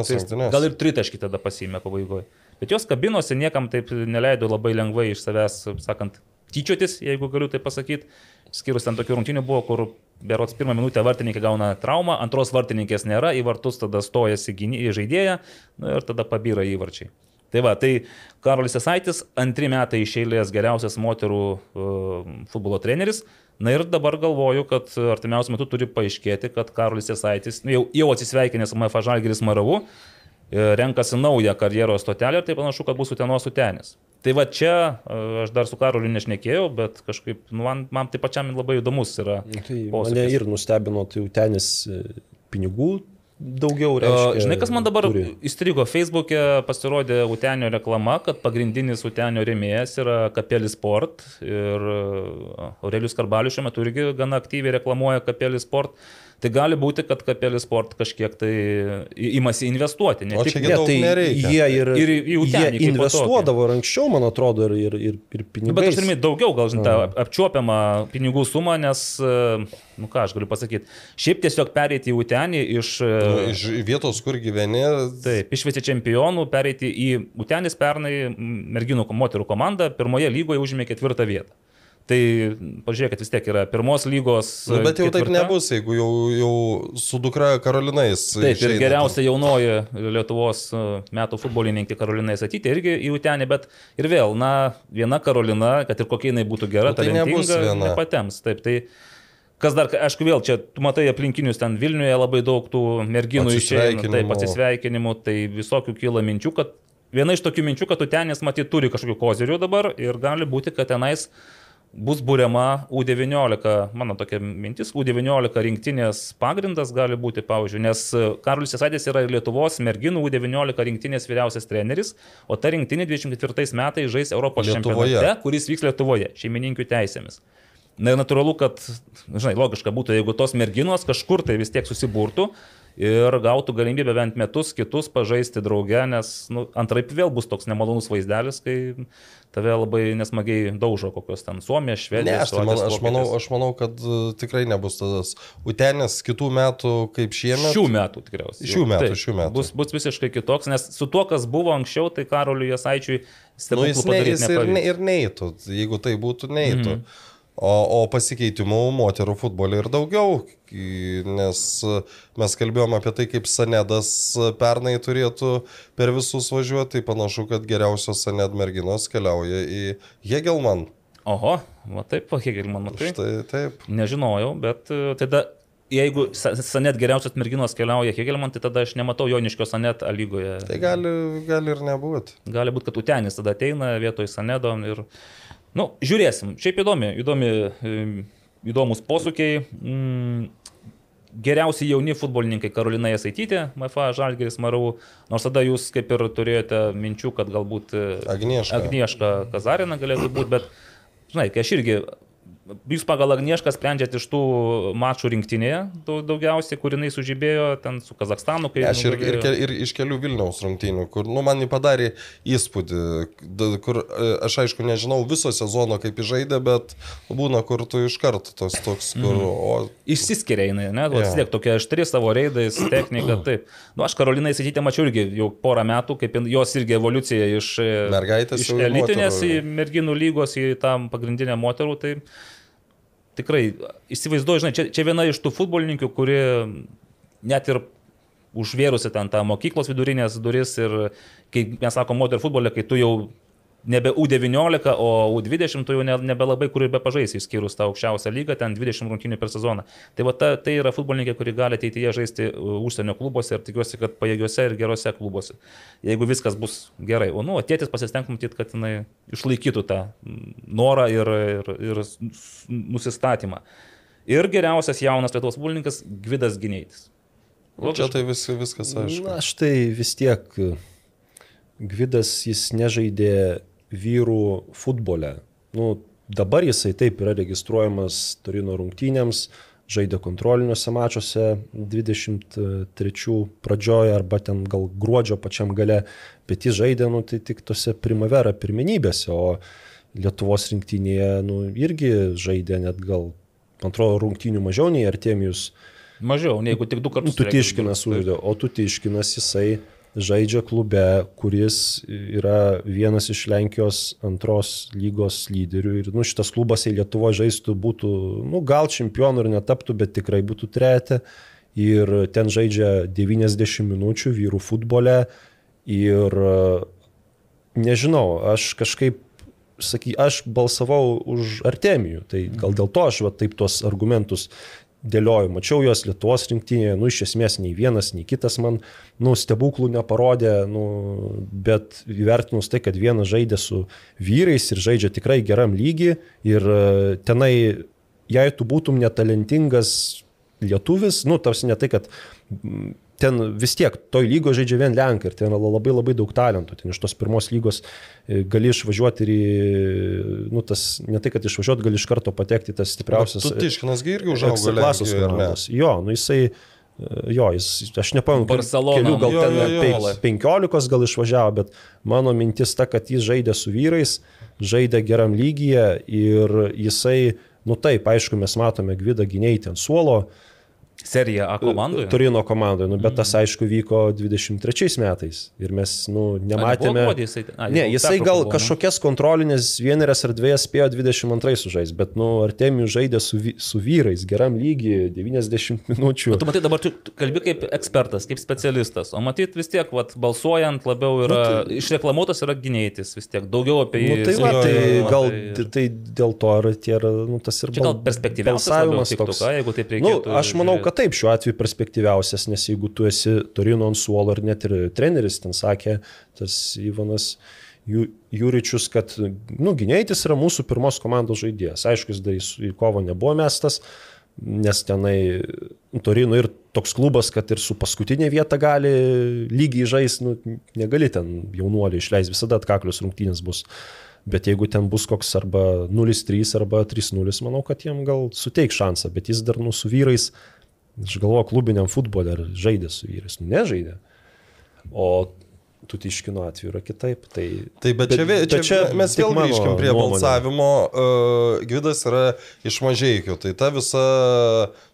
gal, ir, tritaškį tada pasiėmė pabaigoje. Bet jos kabinosi niekam taip neleido labai lengvai iš savęs, sakant, tyčiotis, jeigu galiu tai pasakyti. Skirus ten tokių rungtynių buvo, kur berots pirmą minutę vartininkai gauna traumą, antros vartininkės nėra, į vartus tada stojasi žaidėją nu, ir tada pabyra įvarčiai. Tai va, tai Karolis Esaitis antri metai iš eilės geriausias moterų uh, futbolo treneris. Na ir dabar galvoju, kad artimiausiu metu turi paaiškėti, kad Karolis Esaitis, nu, jau, jau atsisveikinęs MFA Žalgiris Maravu, e, renkasi naują karjeros stotelę ir tai panašu, kad bus Utenos Utenis. Tai va čia e, aš dar su Karoliu nešnekėjau, bet kažkaip nu, man, man tai pačiam labai įdomus yra. Tai posūkis. mane ir nustebino, tai jau tenis e, pinigų daugiau reiškia. Žinai, kas man dabar turi. įstrigo, Facebook'e pasirodė Utenio reklama, kad pagrindinis Utenio rėmėjas yra Kapelis Sport ir e, Aurelius Karbalius šiuo metu irgi gana aktyviai reklamuoja Kapelis Sport. Tai gali būti, kad Kapelis Sport kažkiek tai imasi investuoti. Ne O tik čia Ne, daug tai nereikia. jie ir, Ir jie investuodavo ir anksčiau, man atrodo, ir, ir, ir, ir Nu, pinigais. bet aš turime daugiau, gal žinai, tą apčiuopiamą pinigų sumą, nes, e, nu ką aš galiu pasakyti, šiaip tiesiog pereiti į Utenį iš... e, Nu, Iš vietos, kur gyveni. Taip, iš vice čempionų pereiti į Utenis pernai merginų moterų komandą pirmoje lygoje užėmė ketvirtą vietą. Tai pažiūrėkit, vis tiek yra pirmos lygos. Nu, bet jau taip ketvirta. nebus, jeigu jau, jau su dukra Karolinais. Taip, ir išeina. geriausia jaunoji Lietuvos e, metų futbolininkė Karolina Įsatyti irgi į Utenį, bet ir vėl, na, viena Karolina, kad ir kokia jinai būtų gera, Nu, tai nebus viena. nepatems. Taip, tai kas dar, aišku, vėl čia, tu matai aplinkinius ten Vilniuje labai daug tų merginų išeina, taip, Atsisveikinimų. atsisveikinimų, tai visokių kyla minčių, kad viena iš tokių minčių, kad Utenis matyt turi kažkokių kozirių dabar ir gali būti, kad tenais bus būriama U19, mano tokia mintis, U19 rinktinės pagrindas gali būti, pavyzdžiui, nes Karolis Esadės yra Lietuvos merginų U19 rinktinės vyriausias treneris, o ta rinktinė 24 metais žais Europos Lietuvoje. čempionate, kuris vyks Lietuvoje, šeimininkių teisėmis. Na ir natūralu, kad, žinai, logiška būtų, jeigu tos merginos kažkur tai vis tiek susiburtų ir gautų galimybę bent metus kitus pažaisti drauge, nes nu, antraip vėl bus toks nemalonus vaizdelis, kai tave labai nesmagiai daužo kokios ten Suomija, Švedija. Ne, aš, tai man, aš, manau, aš manau, kad uh, tikrai nebus tas Utenis kitų metų kaip šiemet. Šių metų tikriausiai. Šių metų, Taip, šių metų. Bus, bus visiškai kitoks, nes su tuo, kas buvo anksčiau, tai Karoliui Jasaičiui Nu, stebuklų jis, ne, jis ir, ne, ir neįtų, jeigu tai būtų, neįtų. Mm -hmm. O, o pasikeitimų moterų futbole ir daugiau, nes mes kalbėjome apie tai, kaip Sanedas pernai turėtų per visus važiuoti, tai panašu, kad geriausios Saned merginos keliauja į Hegelman. Oho, va taip, Hegelman, matai. Štai taip. Nežinojau, bet e, tada, jeigu Sa- Sanet geriausios merginos keliauja Hegelman, tai tada aš nematau Joniškio Sanet lygoje. Tai gali, gali ir nebūti. Gali būti, kad Utenis tada ateina vietoj Sanedo ir... Nu, žiūrėsim. Šiaip įdomi, įdomi, įdomus posūkiai. Mm, geriausi jauni futbolininkai Karolina Jasaitytė, MFA Žalgeris Marau, nors tada jūs kaip ir turėjote minčių, kad galbūt e, Agnieška. Agnieška Kazarina galėtų būti, bet, žinai, kai aš irgi, jūs pagal Agniešką sprendžiat iš tų mačų rinktinėje dau- daugiausiai, kur jinai sužibėjo ten su Kazakstanu. Aš ir, ir, ir iš kelių Vilniaus rungtynių, kur nu, man jį padarė įspūdį, kur e, aš aišku nežinau viso sezono kaip jis žaidė, bet būna, kur tu iš karto tos toks, kur... O, Išsiskiria jinai, ne? Vis tiek tokia aštri savo reidais, technika, taip. Nu, aš Karolinai Satytę mačiau irgi jau porą metų, kaip jos irgi evoliucija iš, e, Mergaitės iš į elitinės į moterų. merginų lygos, į tą pagrindinę moterų, tai tikrai įsivaizduoju, žinai, čia, čia viena iš tų futbolininkų, kuri net ir užvėrusi ten tą mokyklos vidurinės duris ir kai mes sakom moterų futbolė, kai tu jau nebe U19, o U20 tu jau ne- nebelabai kur ir be pažaisi, išskyrus tą aukščiausią lygą, ten 20 rungtynių per sezoną. Tai va ta, tai yra futbolininkė, kuri gali ateityje žaisti uh, užsienio klubuose ir tikiuosi, kad pajėgiuose ir gerose klubuose. Jeigu viskas bus gerai. O nu, o tėtis pasistenk matyti, kad jinai išlaikytų tą mm, norą ir, ir, ir nusistatymą. Ir geriausias jaunas Lietuvos futbolininkas Gvidas Gineitis. čia tai vis, viskas aišku. Na, aš tai vis tiek Gvidas jis nežaidė vyrų futbole. Nu, dabar jisai taip yra registruojamas Turino rungtynėms, žaidė kontroliniuose mačiuose 23 pradžioje arba ten gal gruodžio pačiam gale, bet jis žaidė nu, tai tik tose primavera pirmenybėse, o Lietuvos rinktinėje nu, irgi žaidė net gal, man atrodo, rungtynių mažiau nei Artemijus. Mažiau, negu tik du kartus. Tutiškinas turėtų būt. uždė, o Tutiškinas jisai žaidžia klube, kuris yra vienas iš Lenkijos antros lygos lyderių. Ir nu, šitas klubas į Lietuvą žaistų būtų, nu, gal čempionų ir netaptų, bet tikrai būtų treti. Ir ten žaidžia 90 minučių vyrų futbole. Ir nežinau, aš kažkaip, saky, aš balsavau už Artemijų. Tai gal dėl to aš va, taip tuos argumentus dėlioju. Mačiau juos Lietuvos rinktinėje, nu iš esmės nei vienas, nei kitas man, nu stebuklų neparodė, nu, bet įvertinus tai, kad vienas žaidė su vyrais ir žaidžia tikrai geram lygiai ir e, tenai, jei tu būtum netalentingas lietuvis, nu, tarsi ne tai, kad ten vis tiek toj lygo žaidžia vien Lenkai ir ten yra labai labai daug talentų. Ten iš tos pirmos lygos e, gali išvažiuoti ir į, nu, tas, ne tai, kad išvažiuoti, gali iš karto patekti tas stipriausias. Tu tiškinas irgi užaugo ne? komandos. Jo, nu jisai, e, jo, jis, aš nepamenu, Barcelona. gal Jo, ten jo, jo. penk- penkiolikos gal išvažiavo, bet mano mintis ta, kad jis žaidė su vyrais, žaidė geram lygyje ir jisai, nu taip, aišku, mes matome Gvidą gynėjai ten suolo, Serija A komandoje. Turino komandoje, nu, bet tas aišku vyko 23 metais ir mes nu, nematėme. gruodį jisai- a, ne, jisai gal buvo, kažkokias kontrolinės vienerias ar dviejas spėjo 22 sužais, bet nu, Artemijų žaidė su, su vyrais geram lygiai 90 minučių. Tu matai, dabar tu kalbi kaip ekspertas, kaip specialistas, o matyt vis tiek, vat, balsuojant labiau yra, nu, tai, išreklamuotas yra gynėtis vis tiek, daugiau apie jį. Nu, tai, va, tai gal tai- tai, dėl to ir tie nu, tas ir Čia gal perspektyviausias balsavimas toks. ką, jeigu taip Nu, reikėtų. aš manau, žiūrėt. Kad taip, šiuo atveju perspektyviausias, nes jeigu tu esi Torino ant suolo ir net ir treneris ten sakė, tas Ivanas Juričius, kad, nu, gynėjtis yra mūsų pirmos komandos žaidėjas. Aišku, jis dar į kovą nebuvo mestas, nes tenai Torino ir toks klubas, kad ir su paskutinė vieta gali lygiai žaisti, nu, negali ten jaunuolį išleisti, visada atkaklius rungtynės bus. Bet jeigu ten bus koks arba 0-3 arba 3-0, manau, kad jiem gal suteik šansą, bet jis dar nu su vyrais, aš galvoju, klubiniam futbolė ar žaidė su vyrais, nu nežaidė. O Tutiškino atveju yra kitaip. Tai, Tai bet, bet, čia, vė- čia, čia mes vėl grįžkim prie nuomonė. balsavimo. Uh, Gvidas yra iš mažiekių. Tai ta visa,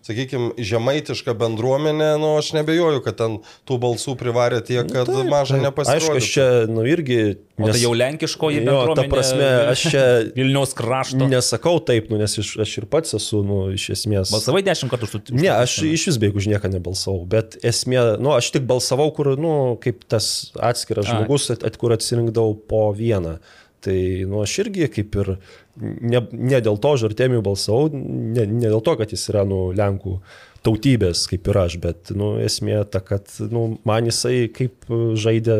sakykime, žemaitiška bendruomenė, nu aš nebejoju, kad ten tų balsų privarė tiek, kad Taip, maža nepasirodė. Aišku, aš čia, nu irgi. O tai jau lenkiškoji Jo, ta bendruomenė. prasme, aš čia Vilniaus krašto. nesakau taip, nu, nes iš, aš ir pats esu, nu, iš esmės. Balsavai dešimt kartų už tu. Ne, aš iš vis beveik už nieką nebalsavau, bet esmė, nu, aš tik balsavau, kur, nu, kaip tas atskiras A. žmogus, at, at, kur atsirinkdavau po vieną. Tai, nu, aš irgi kaip ir ne, ne dėl to žartėmių balsavau, ne, ne dėl to, kad jis yra, nu, Lenkų tautybės kaip ir aš, bet, nu, esmė ta, kad, nu, man jisai kaip žaidė,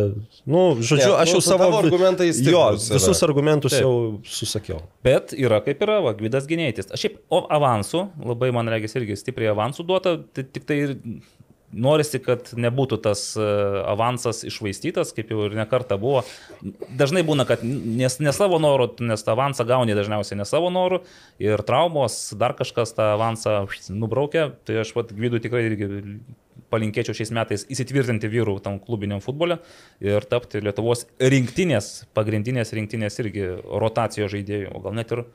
nu, žodžiu, Ne, aš nu, jau savo... tavo argumentai Jo, stiprūs yra. visus argumentus Taip. jau susakiau. Bet yra kaip yra, va, Gvidas Ginėtis. Aš šiaip, o avansų, labai man regis irgi stipriai avansų duota, tai tik tai ir norisi, kad nebūtų tas e, avansas išvaistytas, kaip jau ir nekarta buvo. Dažnai būna, kad nes, ne savo norų, nes tą avansą gauni dažniausiai ne savo norų ir traumos, dar kažkas tą avansą nubraukia, tai aš pat Gvidų tikrai irgi palinkėčiau šiais metais įsitvirtinti vyrų tam klubiniam futbole ir tapti Lietuvos rinktinės, pagrindinės rinktinės irgi rotacijos žaidėjų, o gal net ir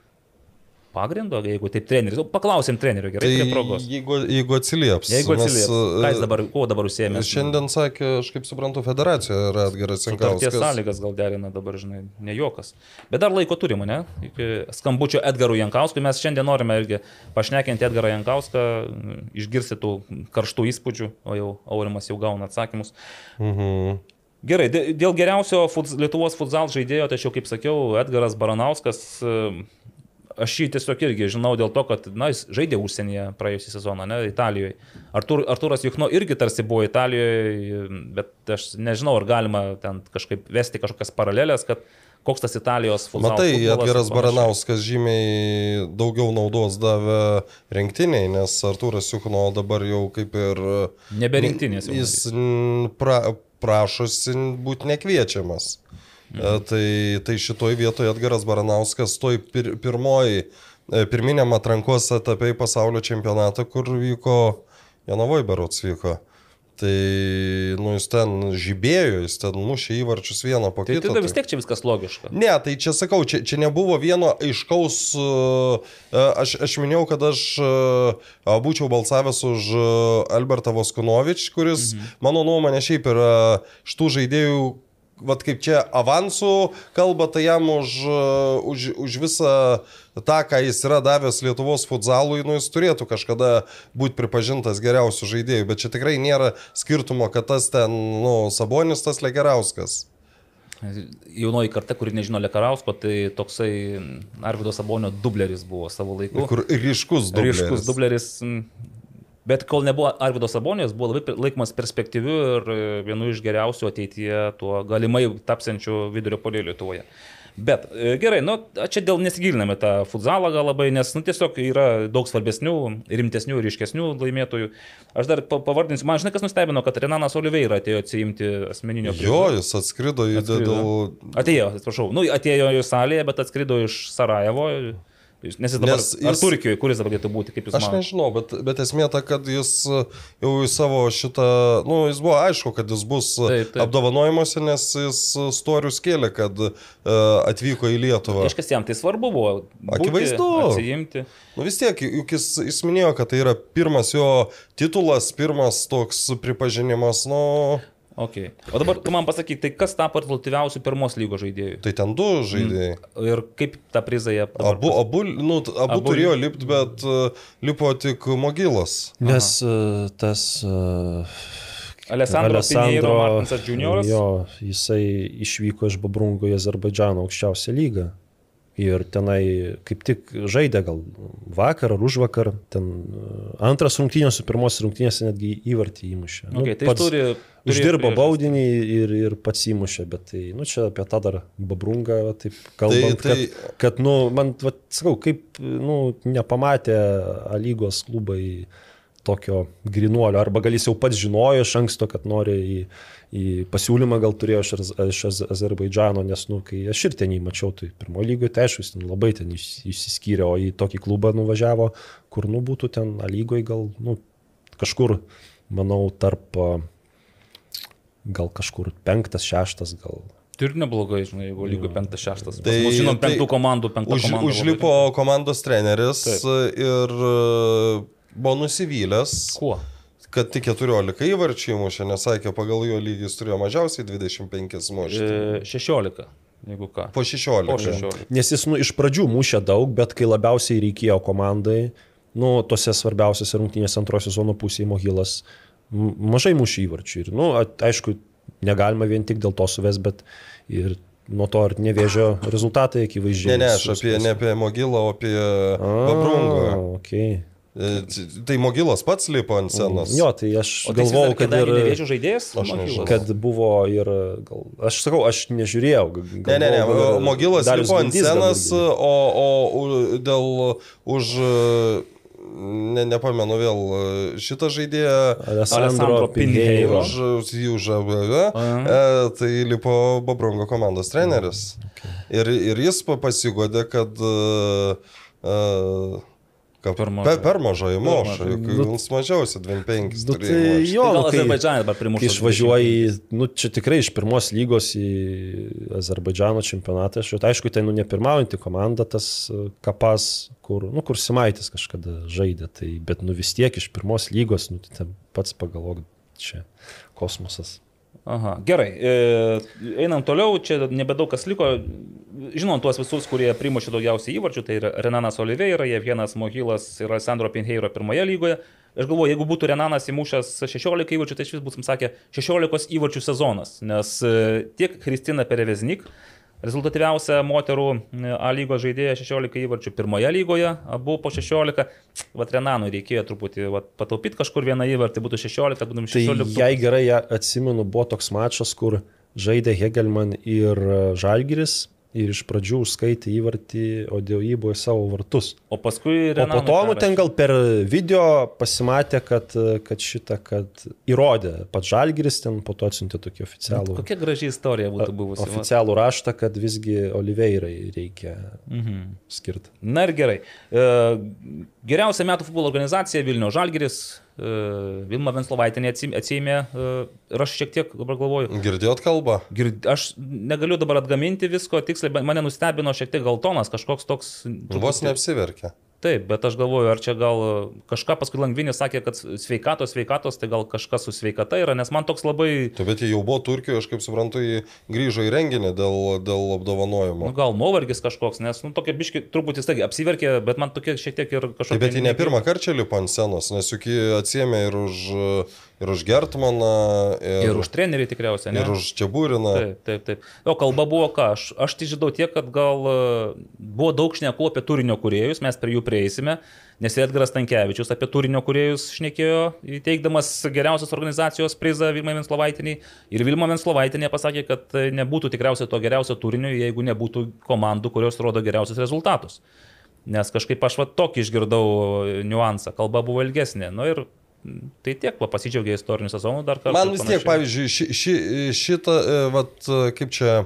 pagrindo, jeigu taip treneris. Paklausim trenerio, gerai, prie Tai progos. jeigu, jeigu atsilieps. Jeigu atsilieps, e, ką jis dabar, kuo dabar užsiemė? Šiandien sakė, aš kaip suprantu, federacija yra atgeras Sutarties Jankauskas. sąlygas gal derina dabar, žinai, ne jokas. Bet dar laiko turime, ne? Iki skambučio Edgarų Jankauskui mes šiandien norime irgi pašnekinti Edgarą Jankauską, išgirsti tų karštų įspūdžių, o jau Aurimas jau gauna atsakymus. Mhm. Gerai, dė- dėl geriausio Lietuvos futsal žaidėjo, tačiau, kaip sakiau, Edgaras Baranauskas, e, aš jį tiesiog irgi žinau dėl to, kad, na, jis žaidė užsienyje praėjusią sezoną, ne, Italijoje. Artur, Arturas Juchno irgi tarsi buvo Italijoje, bet aš nežinau, ar galima ten kažkaip vesti kažkokias paralelės, kad koks tas Italijos futbolas. Matai, panašiai. Baranauskas žymiai daugiau naudos davė rinktiniai, nes Artūras Juchno dabar jau kaip ir... Nebe rinktinės Jis pra, prašosi būti nekviečiamas. Mhm. Tai, tai šitoj vietoje Edgaras Baranauskas toj pir, pirmoji, e, pirminiam atrankos etape į pasaulio čempionatą, kur vyko Janavoj berots vyko. Tai, nu, jis ten žibėjo, jis ten mušė įvarčius vieną po Tai kito. tada vis tiek čia viskas logiška. Ne, tai čia sakau, čia, čia nebuvo vieno aiškaus, uh, aš, aš minėjau, kad aš būčiau balsavęs už Albertą Voskunovič, kuris, mhm. mano nuomonė, šiaip yra šitų žaidėjų, vad kaip čia avansų kalba, tai jam už, už, už visą tą, ką jis yra davęs Lietuvos futsalui, nu jis turėtų kažkada būti pripažintas geriausiu žaidėju, bet čia tikrai nėra skirtumo, kad tas ten, nu, Sabonis, tas Legeriauskas. Jaunoji karta, kuri nežino Lekarausko, tai toksai Arvido Sabonio dubleris buvo savo laiku. Kur ryškus dubleris. Ryškus dubleris. Bet kol nebuvo Arvido Sabonijos, buvo labai laikomas perspektyviu ir e, vienu iš geriausių ateityje tuo galimai tapsiančiu vidurio polio Lietuvoje. Bet e, gerai, nu, čia dėl nesigiliname tą futsalą gal labai, nes nu, tiesiog yra daug svarbesnių, rimtesnių ir ryškesnių laimėtojų. Aš dar pa- pavardinsiu, man žinai, kas nustebino, kad Renanas Oliveira atėjo atsiimti asmeninio Jo, jis atskrido į dėl... Atėjo, atsiprašau, nu, atėjo į salėje, bet atskrido iš Sarajevo. Nes jis dabar... Nes jis- ar Turkijoje, kuris dabar galėtų būti, kaip jūs Aš manote? nežinau, bet, bet esmė ta, kad jis jau į savo šitą, nu, jis buvo aišku, kad jis bus Taip, taip. apdovanojimuose, nes jis storius kėlė, kad uh, atvyko į Lietuvą. Kažkas jam tai svarbu buvo. būti, Akivaizdu. Atsijimti. Nu vis tiek, juk jis, jis minėjo, kad tai yra pirmas jo titulas, pirmas toks pripažinimas, nu, Okay. O dabar tu man pasakyk, tai kas tapo rezultatyviausių pirmos lygos žaidėjų? tai ten du žaidėjai. Ir kaip tą prizą jie dabar Abu, abu, nu, abu, Abu- turėjo lipti, bet uh, lipo tik Mogilas. Nes uh, tas... Uh, Alessandro Pinheiro Martinsas Junioras. Jo, jisai išvyko iš Babrungo į Azerbaidžano aukščiausią lygą. Ir tenai kaip tik žaidė gal vakar ar už vakar, ten antras rungtynės su pirmos rungtynės netgi įvartį įmušė. Okay, tai jis turi, turi Uždirbo baudinį ir, ir pats įmušė, bet tai, nu, čia apie tą dar babrungą, taip kalbant, Tai- tai, kad, kad, nu, man, va, sakau, kaip, nu, nepamatė A lygos klubai tokio grinuolio, arba gal jis jau pats žinojo iš anksto, kad nori į, į pasiūlymą gal turėjo iš, iš Az- Azerbaidžano, nes, nu, kai aš ir ten jį mačiau, tai pirmo lygoje, tai aišku, jis ten labai ten iš- išsiskyrė, o į tokį klubą nuvažiavo, kur, nu, būtų ten A lygoje gal, nu, kažkur, manau, tarp, gal kažkur penktas, šeštas, gal. Tai ir neblogai, žinai, jeigu lygų penktas, šeštas. Tai, Tai- žinom, tai penktų komandų, penktų Už, komandų. užlipo komandos treneris Taip. ir e, buvo nusivylęs, Kuo? kad tik 14 įvarčių įmušė, nes sakė, pagal jo lygį jis turėjo mažiausiai 25 mušti. E, 16, jeigu ką. Po 16. Po 16. Nes jis, nu, iš pradžių mušė daug, bet kai labiausiai reikėjo komandai, nu, tose svarbiausiose rungtynėse antrojo sezono pusėje Mohilas m- mažai mušė įvarčių. Ir, nu, aišku, negalima vien tik dėl to suves, bet ir nuo to ir nevėžio rezultatai akivaizdžiai. Ne, ne, aš apie, ne apie Mogilą, o apie Pabrungą. Okay. E, Tai Mogilas pats lipo ant scenos. Jo, tai aš O tai galvojau, kad ir... nevėžio žaidėjas? Aš nežinau. Mokylas? Kad buvo ir, gal, aš sakau, aš nežiūrėjau. g- Ne, ne, ne, galvojau, Mogilas lipo ant scenos, o, o u- dėl už, ne, nepamenu vėl, šitą žaidėją, Alessandro Pinheiro. Už jų žavę, e, tai lipo Babrongo komandos treneris. Ir, ir jis pa- pasigodė, kad e, e, Ka, Per mažai. per, per mažai Nu, jums mažiausiai 25. Nu, turėjo tai jo, Tai nu, gal kai, Azerbaidžanas dabar primušė. išvažiuoji, nu, čia tikrai iš pirmos lygos į Azerbaidžiano čempionatą, aš jau, tai aišku, tai nu, nepirmaujanti komanda, tas e, kapas, kur, nu, kur Simaitis kažkada žaidė, tai, bet nu vis tiek iš pirmos lygos, nu, tai ten pats pagalvok, čia kosmosas. Aha, gerai. E, einam toliau, čia nebedaug kas liko. Žinom tuos visus, kurie primušė daugiausiai įvarčių, tai Renanas Oliveira, Jevgenas Mohilas ir Alessandro Pinheiro pirmoje lygoje. Aš galvoju, jeigu būtų Renanas įmušęs 16 įvarčių, tai iš vis būtum sakę 16 įvarčių sezonas, nes e, tiek Kristina Pereveznik, rezultatyviausia moterų A lygos žaidėja 16 įvarčių pirmoje lygoje, abu po 16. Vat Renanui reikėjo truputį vat, pataupyti kažkur vieną įvartį, būtų 16, būtum Tai 16. jei gerai ją atsimenu, buvo toks mačas, kur žaidė Hegelman ir e, Žalgiris ir iš pradžių užskaitė įvartį, o dėl jį buvo į savo vartus. O paskui O po Renanui to, nu, ten gal per video pasimatė, kad, kad šitą, kad įrodė, pats Žalgiris ten po to atsiuntė tokį oficialų, Kokia graži istorija būtų buvusi. oficialų raštą, kad visgi Oliveirai reikia Mhm. skirti. Na ir gerai. E, Geriausia metų futbolo organizacija Vilnių Žalgiris, Vilma Venslovaitinė atsiėmė e, ir aš šiek tiek dabar galvoju. Girdėjot kalbą? Gird, aš negaliu dabar atgaminti visko, tiksliai, mane nustebino šiek tiek gal tonas, kažkoks toks. Vos neapsiverkė. Taip, bet aš galvoju, ar čia gal kažką paskui Langvinis sakė, kad sveikatos, sveikatos, tai gal kažkas su sveikata yra, nes man toks labai, Tu, bet jie jau buvo Turkijoje, aš kaip suprantu, jie grįžo į renginį dėl, dėl apdovanojimo. nu, gal nuovargis kažkoks, nes, nu, tokia biški, truputį staigiai apsiverkė, bet man tokia šiek tiek ir kažkokia... Taip, bet jie ne pirmą kartą čia lipo ant scenos, nes juk jie atsiemė ir už, ir už Gertmaną, ir, Ir už trenerį tikriausiai, ne? ir už Čiabūriną. Taip, taip, taip. O kalba buvo ką, aš, aš tai žinau tiek, kad gal e, buvo daug šnekų apie turinio kuriejus, mes prie jų prieisime, nes Edgaras Tankievičius apie turinio kuriejus šnekėjo, įteikdamas geriausios organizacijos prizą Vilma Venslovaitiniai. Ir Vilma Venslovaitinė pasakė, kad e, nebūtų tikriausiai to geriausio turinio, jeigu nebūtų komandų, kurios rodo geriausius rezultatus. Nes kažkaip aš va tokį išgirdau e, niuansą, kalba buvo ilgesnė. Nu ir tai tiek, va, pasidžiaugė istoriniu sezonu dar kartą. Man vis tiek, pavyzdžiui, ši, ši, šitą, e, vat, e, kaip čia,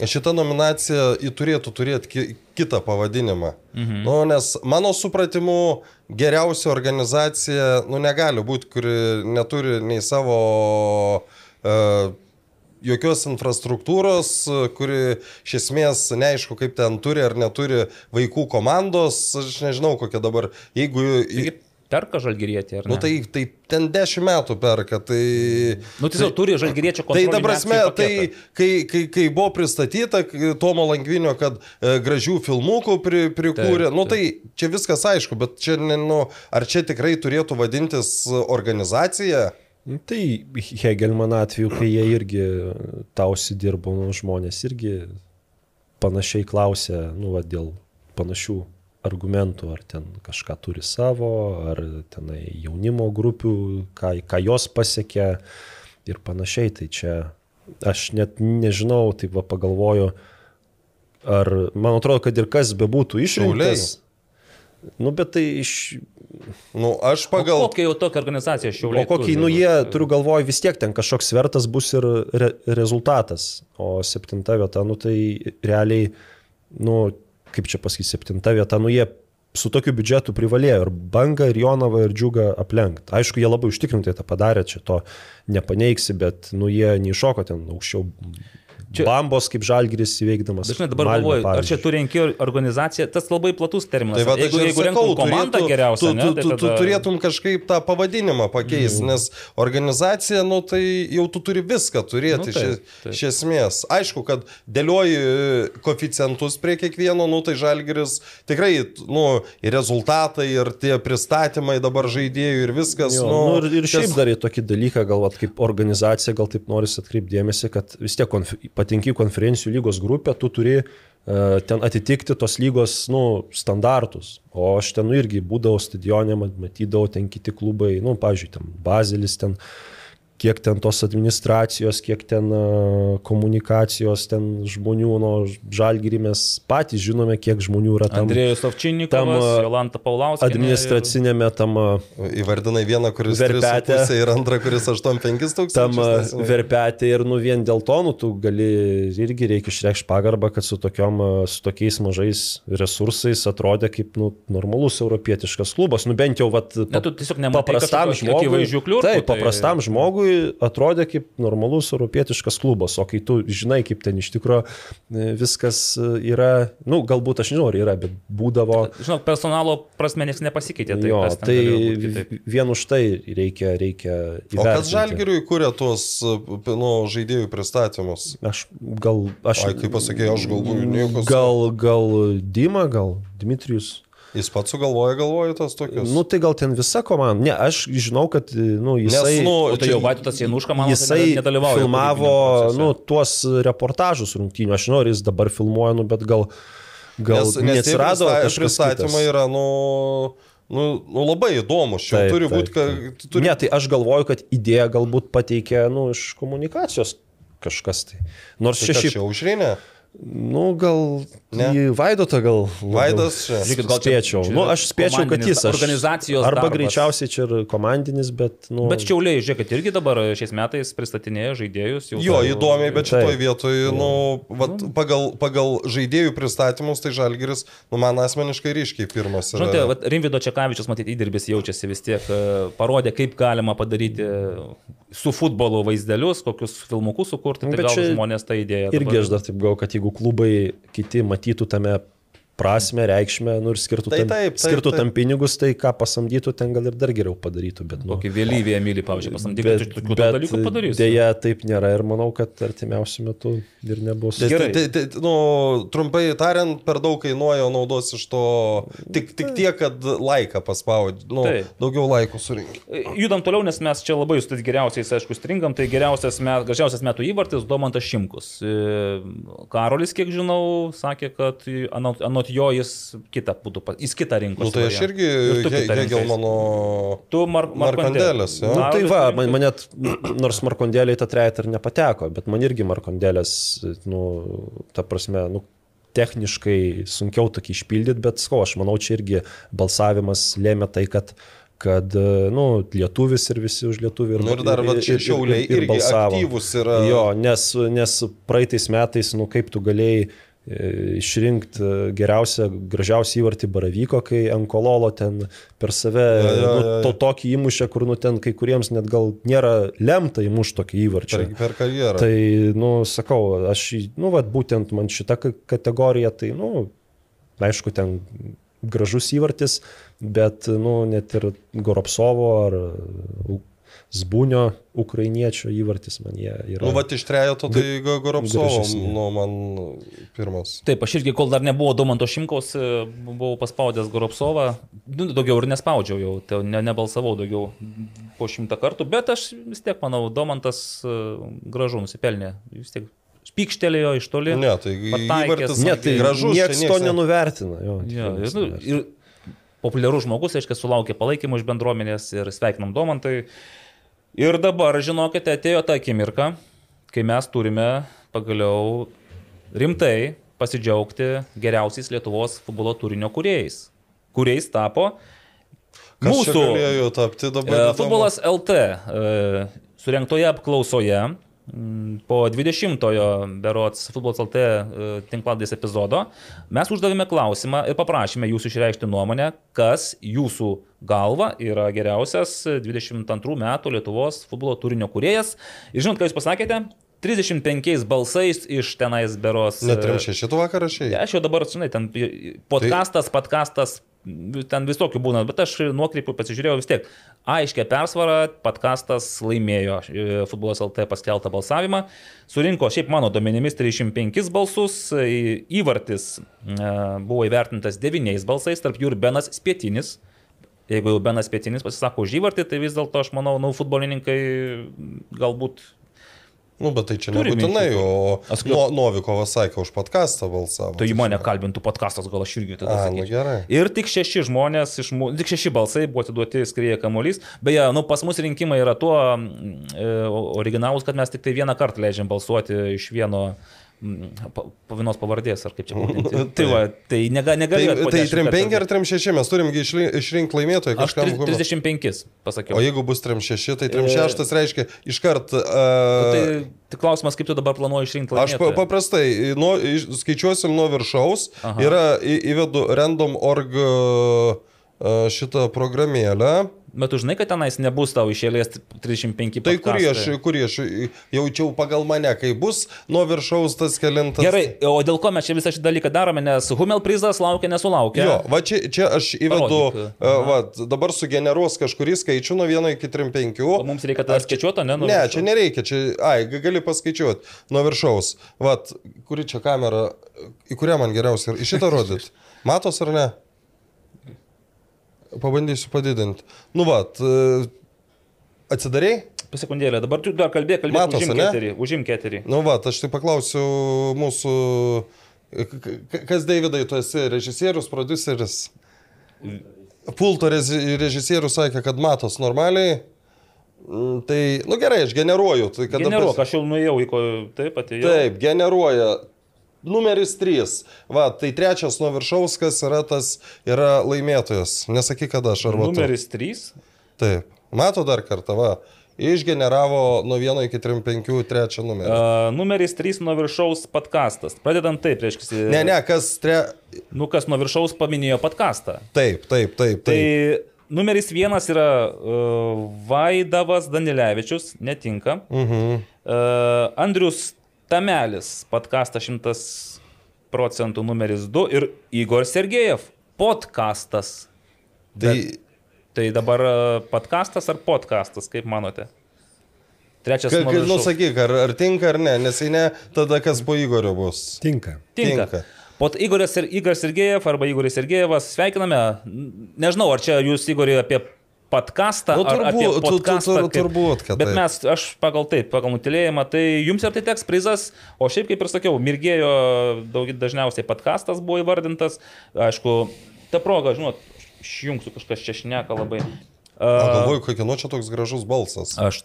šita nominacija turėtų turėti ki, kitą pavadinimą. Mhm. Nu, nes mano supratimu, geriausia organizacija, nu, negali būti, kuri neturi nei savo uh, jokios infrastruktūros, kuri iš esmės neaišku, kaip ten turi ar neturi vaikų komandos, aš nežinau kokia dabar, jeigu... Taigi perka žalgirietį, ar ne? Nu tai, tai ten dešimt metų perka, tai... Nu, tiesiog turi žalgiriečio Tai kontrolę. dabar prasme, tai kai, kai, kai buvo pristatyta Tomo Langvinio, kad e, gražių filmukų pri, prikūrė, Taip, nu tai čia viskas aišku, bet čia, ne, nu, ar čia tikrai turėtų vadintis organizacija? Nu, Tai Hegelman atveju, kai jie irgi tausi dirbo, nu, žmonės irgi panašiai klausė, nu, va, dėl panašių argumentų, ar ten kažką turi savo, ar tenai jaunimo grupių, ką, ką jos pasiekė ir panašiai. Tai čia aš net nežinau, taip va pagalvoju, ar man atrodo, kad ir kas bebūtų išrinktas. Nu, bet tai iš... Nu, aš pagal... O kokia jau tokia organizacija šiauliai? O kokį, nu jie, turiu galvoj, vis tiek ten kažkoks svertas bus ir re, rezultatas. O septinta vieta, nu tai realiai, nu, kaip čia pasakyti, septinta vieta, nu jie su tokiu biudžetu privalėjo ir Banga, ir Jonava, ir Džiuga aplenkti. Aišku, jie labai užtikrintai tą padarė, čia to nepaneiksi, bet nu jie neiššoko ten aukščiau Čia, Bambos kaip žalgris įveikdamas. Dažnai dabar galvoju, ar čia tu renki organizaciją, tas labai platus terminas. Tai va, jeigu ir jeigu sakau, renktum komandą turėtų- geriausią, tu, ne, tu, tai tu, tu tada- turėtum kažkaip tą pavadinimą pakeisti, mm. nes organizacija, nu tai jau tu turi viską turėti Nu, taip, iš, taip. iš esmės. Aišku, kad dėlioji koficientus prie kiekvieno, nu tai žalgeris tikrai, nu, ir rezultatai, ir tie pristatymai dabar žaidėjų ir viskas. Jo, nu, nu, ir, ir šiaip kas- dar į tokį dalyką, galvat, kaip organizacija, gal taip norisi atkreipdėmėsi, kad vis tiek konf patinki konferencijų lygos grupę, tu turi uh, ten atitikti tos lygos nu, standartus. O aš ten nu, irgi būdavau stadione, mat- matydavau ten kiti klubai, nu, pavyzdžiui, ten Bazelis, ten kiek ten tos administracijos, kiek ten uh, komunikacijos, ten žmonių, nu, žalgirį mes patys žinome, kiek žmonių yra tam Andrėjus Ovčinikovas, tam, a, Jolanta Paulauskas. administracinėme tam uh, Įvardinai vieną, kuris Verpetė. 3,5 ir antrą, kuris 8-5 tūkstančius. tam nes- verpetė ir nu vien dėl to, nu tu gali irgi reikia išreikšti pagarbą, kad su, tokiom, su tokiais mažais resursais atrodė kaip nu, normalus europietiškas klubas. Nu bent jau vat, Ne, tu tiesiog nematai paprastam žmogui. Taip, tai- paprastam žmogui atrodė kaip normalus europietiškas klubas, o kai tu žinai, kaip ten iš tikrųjų viskas e, yra, nu galbūt aš nežinau, ar yra, bet būdavo. Žinok, personalo prasme niekas nepasikeitė. Tai, jo, tai vien už tai reikia, reikia O kas įvertinti. žalgiriui kuria tuos nu, žaidėjų pristatymus? Aš gal, aš... Ai, kaip pasakėjau, aš galvoju, niekas. Gal, gal Dima, gal Dmitrijus. Jis pats sugalvoja, galvoju, tos tokius. Nu, tai gal ten visa komanda. Ne, aš žinau, kad nu, jisai, Nes, nu, O tai jau Vaidotas Januška, man jisai nedalyvauja. filmavo nu, tuos reportažus rungtynių. Aš žinau, ar jis dabar filmuoja, nu, bet gal, gal nes, nes kažkas pristatymai yra, nu, nu, nu, labai įdomus. Čia Taip, turi būti, kad... Turi... Ne, tai aš galvoju, kad idėją galbūt pateikė nu, iš komunikacijos kažkas tai. Nors Tai čia šiaip, čia užrinė. Nu, gal Ne. į Vaidotą gal. čia. Žiūrėkit, gal čia- spėčiau. čia Nu, yra aš spėčiau, kad jis. Aš, organizacijos Arba darbas. greičiausiai čia ir komandinis, bet... Nu, Bet Čiauliai, žiūrėkit, irgi dabar šiais metais pristatinėja žaidėjus. Jau Jo, savo- įdomiai, bet Taip. šitoje vietoje, nu, vat, pagal, pagal žaidėjų pristatymus, tai Žalgiris, nu, man asmeniškai ryškiai pirmas. yra. Žinote, vat Rimvido Čekavičius, matyti, įdirbis jaučiasi vis tiek, e, parodė, kaip galima padaryti su futbolu vaizdelius, kokius filmukus sukurti, Nu, tai bet gal čia žmonės tą idėją. Irgi dabar- aš dar taip gau, kad jeigu klubai kiti matytų tame prasme, reikšmę, nu ir skirtų, Tai tam, taip, taip, skirtų taip. tam pinigus, tai ką pasamdytų, ten gal ir dar geriau padarytų. Bet, nu, Kokį vėlyvį Emilį, pavyzdžiui, pasamdyti, kad bet, tokių bet dalykų padarys. dėja taip nėra ir manau, kad artimiausiu metu ir nebus. Tai, Gerai. tai, tai, tai, nu, trumpai tariant, per daug kainuoja, naudos iš to tik, tik tiek, kad laiką paspaudė. Nu, Taip. daugiau laiko surinkti. Judam toliau, nes mes čia labai su tais geriausiais, aišku, stringam. Tai geriausias, met, gražiausias metų įvartis Domantas Šimkus. E, Karolis, kiek žinau, sakė, kad anot, anot jo jis kitą būtų, jis kitą rinko. Nu, tai aš irgi Hegelmano... Tu Mar Markandėlis, jo. Nu, tai Karolis va, man, man net, nors Markondėlė į tą trejetą ir nepateko, bet man irgi Markondėlės, nu, ta prasme, nu, techniškai sunkiau tokį išpildyti, bet, sko, aš manau, čia irgi balsavimas lėmė tai, kad kad, nu, lietuvis ir visi už lietuvį ir Nu, ir dar va, čia šiauliai irgi aktyvūs yra. Jo, nes, nes praeitais metais, nu, kaip tu galėjai išrinkti geriausią, gražiausią įvartį baravyko, kai Ankololo ten per save Ja, ja, nu, ja, ja. to tokį įmušė, kur nu ten kai kuriems net gal nėra lemta įmušti tokį įvarčią. Per, per karjerą. Tai, nu, sakau, aš, nu, va, būtent man šita ka- kategorija, tai, nu, aišku, ten gražus įvartis, bet, nu, net ir Goropsovo ar Zbūnio ukrainiečio įvartis man jie yra. Nu, va, iš trejato tai Goropsovo, nu, man pirmas. Taip, aš irgi, kol dar nebuvo Domanto Šimkaus, e, buvau paspaudęs Goropsovą, nu, daugiau ir nespaudžiau jau, tai ne, nebalsavau daugiau po šimtą kartų, bet aš vis tiek manau, Domantas e, gražu nusipelnė, vis tiek pykštelėjo iš toli. Ne, tai įvartis ne, tai gražus. čia niekas to ne- nenuvertina. Jo, Ja, nu, ir populiarus žmogus, aiškiai, sulaukė palaikymo iš bendruomenės ir sveikinam Domantai. Ir dabar, žinokite, atėjo ta akimirka, kai mes turime pagaliau rimtai pasidžiaugti geriausiais Lietuvos futbolo turinio kuriejais, kuriais tapo Kas mūsų e, futbolas LT e, surinktoje apklausoje po 20-ojo berots futbolas LT e, tinkladės epizodo mes uždavėme klausimą ir paprašėme jūsų išreikšti nuomonę, kas jūsų galva yra geriausias 22 metų Lietuvos futbolo turinio kuriejas. Ir žinot, ką jūs pasakėte? 35 balsais iš tenais beros. Net e, 36 tu vakar rašai. Aš jau dabar, žinai, ten podcastas, tai... podcastas, ten visokių būna, bet aš nuokreipiu pasižiūrėjau vis tiek. Aiškia persvara, podcastas laimėjo e, futbolas LT paskeltą balsavimą, surinko šiaip mano duomenimis 35 balsus, į- įvartis e, buvo įvertintas 9 balsais, tarp jų ir Benas Spietinis. Jeigu jau Benas Pietinis pasisako už įvartį, tai vis dėlto aš manau, nu, futbolininkai galbūt Nu, bet tai čia Turi nebūtinai, o Aš- no, Novikovas sakė, už podcastą balsavo. Tai į mane kalbintų podkastas, gal aš irgi tada A, nu gerai. Ir tik šeši žmonės, iš tik šeši balsai buvo atiduoti skrieja kamuolys. Beje, nu, pas mus rinkimai yra tuo mm, e, originalus, kad mes tik tai vieną kartą leidžiam balsuoti iš vieno vienos pavardės, ar kaip čia pavadinti. tai va, tai nega, Tai, negali. tai 35 ar 36 mes turim išrinkti laimėtoją Aš kažkam. tri- humo- 35 pasakiau. O jeigu bus 36, tai 36 reiškia iškart... Uh, Tai, tai klausimas, kaip tu dabar planuoji išrinkti Aš laimėtoją? paprastai nuo, skaičiuosim nuo viršaus. Aha. Yra įvedu random.org uh, šitą programėlę. Bet tu žinai, kad tenais nebus tau išėlės 35 Tai kurį aš, kurį aš jaučiau pagal mane, kai bus nuo viršaus tas kelintas. Gerai, o dėl ko mes čia visą šį dalyką darome, nes Humel prizas laukia, nesulaukia. Jo, va čia, čia aš įvedu, uh, va, dabar sugeneruos kažkurį skaičių nuo 1 iki 35. O mums reikia tada skaičiuoti, ne? Ne, čia nereikia, čia, ai, ga- gali paskaičiuoti nuo viršaus. Vat, kuri čia kamera, į kurią man geriausia, į šitą rodyti. Matos ar ne? Pabandysiu padidinti. Nu, vat, e, atsidarėjai? Pasekundėlę, dabar tu dar kalbėk, kalbėk, Matos, užimk ane? eterį, užimk eterį. Nu, vat, aš tai paklausiu mūsų, k- kas Davidai, tu esi režisierius, produceris? Pulto režisierius sakė, kad matos normaliai. Mm, Tai, nu gerai, aš generuoju. Tai Generuok, pas- aš jau nuėjau į ko, taip atėjau. Taip, generuoja. Numeris 3. Va, tai trečias nuo viršaus, kas yra tas, yra laimėtojas. Nesakyk, kada aš ar va. tu. Numeris 3. Taip. Mato dar kartą, va. Išgeneravo nuo 1 iki 35 trečią numerį. Uh, numeris 3 nuo viršaus podcastas. Pradedant taip, reiškia. Ne, ne, kas tre... Nu, kas nuo viršaus paminėjo podcastą. Taip, taip, taip. Tai taip. numeris vienas yra uh, Vaidavas Danilevičius, netinka. Mhm. Uh, Andrius Tamelis, podcastas 100 procentų numeris 2 ir Igor Sergejev, podcastas. Tai Tai dabar e, podcastas ar podcastas, kaip manote? Trečias Ka, nuo ka, nu, sakyk, ar, ar tinka ar ne, nes jei ne, tada kas po Igorio bus. Tinka. Tinka. tinka. Pot Igoris ir Igor Sergejev arba Igoris Sergejevas, sveikiname. Nežinau, ar čia jūs Igorį apie podcastą, Nu, turbūt, tu- tu- podcastą. tur- turbūt, kad Bet taip. mes, aš pagal taip, pagal nutilėjimą, tai jums ir tai teks prizas, o šiaip kaip ir sakiau, mirgėjo daug, dažniausiai podcastas buvo įvardintas. Aišku, ta proga, žinot, išjungsiu kažkas čia šneka labai. Galvoju, kokia nu čia toks gražus balsas. Aš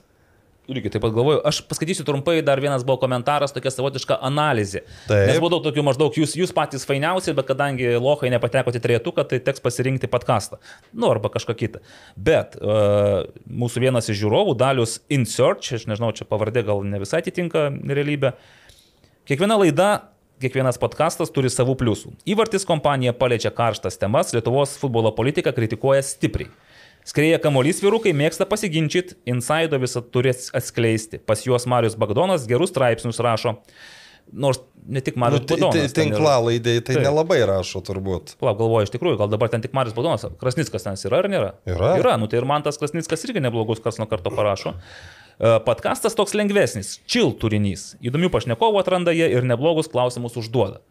irgi taip pat galvoju. Aš paskaitysiu trumpai, dar vienas buvo komentaras, tokia savotiška analizė. Taip. Nes buvo daug tokių maždaug, jūs, jūs patys fainiausi, bet kadangi lohai nepatekote trietuką, tai teks pasirinkti podcastą. Nu, arba kažką kitą. Bet uh, mūsų vienas iš žiūrovų, Dalius Insearch, aš nežinau, čia pavardė gal ne visai atitinka realybę. Kiekviena laida, kiekvienas podcastas turi savų pliusų. Įvartis kompanija paliečia karštas temas, Lietuvos futbolo politika kritikuoja stipriai. Skrėja kamuolys vyrukai mėgsta pasiginčyti, insaido visą turi atskleisti. Pas juos Marius Bagdonas gerus straipsnius rašo. Nors ne tik Nu, Marius ti- Bagdonas. Tinklalaidai tai Taip. nelabai rašo turbūt. Palauk, galvoju, iš tikrųjų, gal dabar ten tik Marius Bagdonas. Krasnickas ten yra ar nėra? Yra. Yra, nu tai ir man tas Krasnickas irgi neblogus kars nuo karto parašo. E, Podcastas toks lengvesnis, chill turinys. Įdomių pašnekovų atranda jie ir neblogus klausimus užduoda.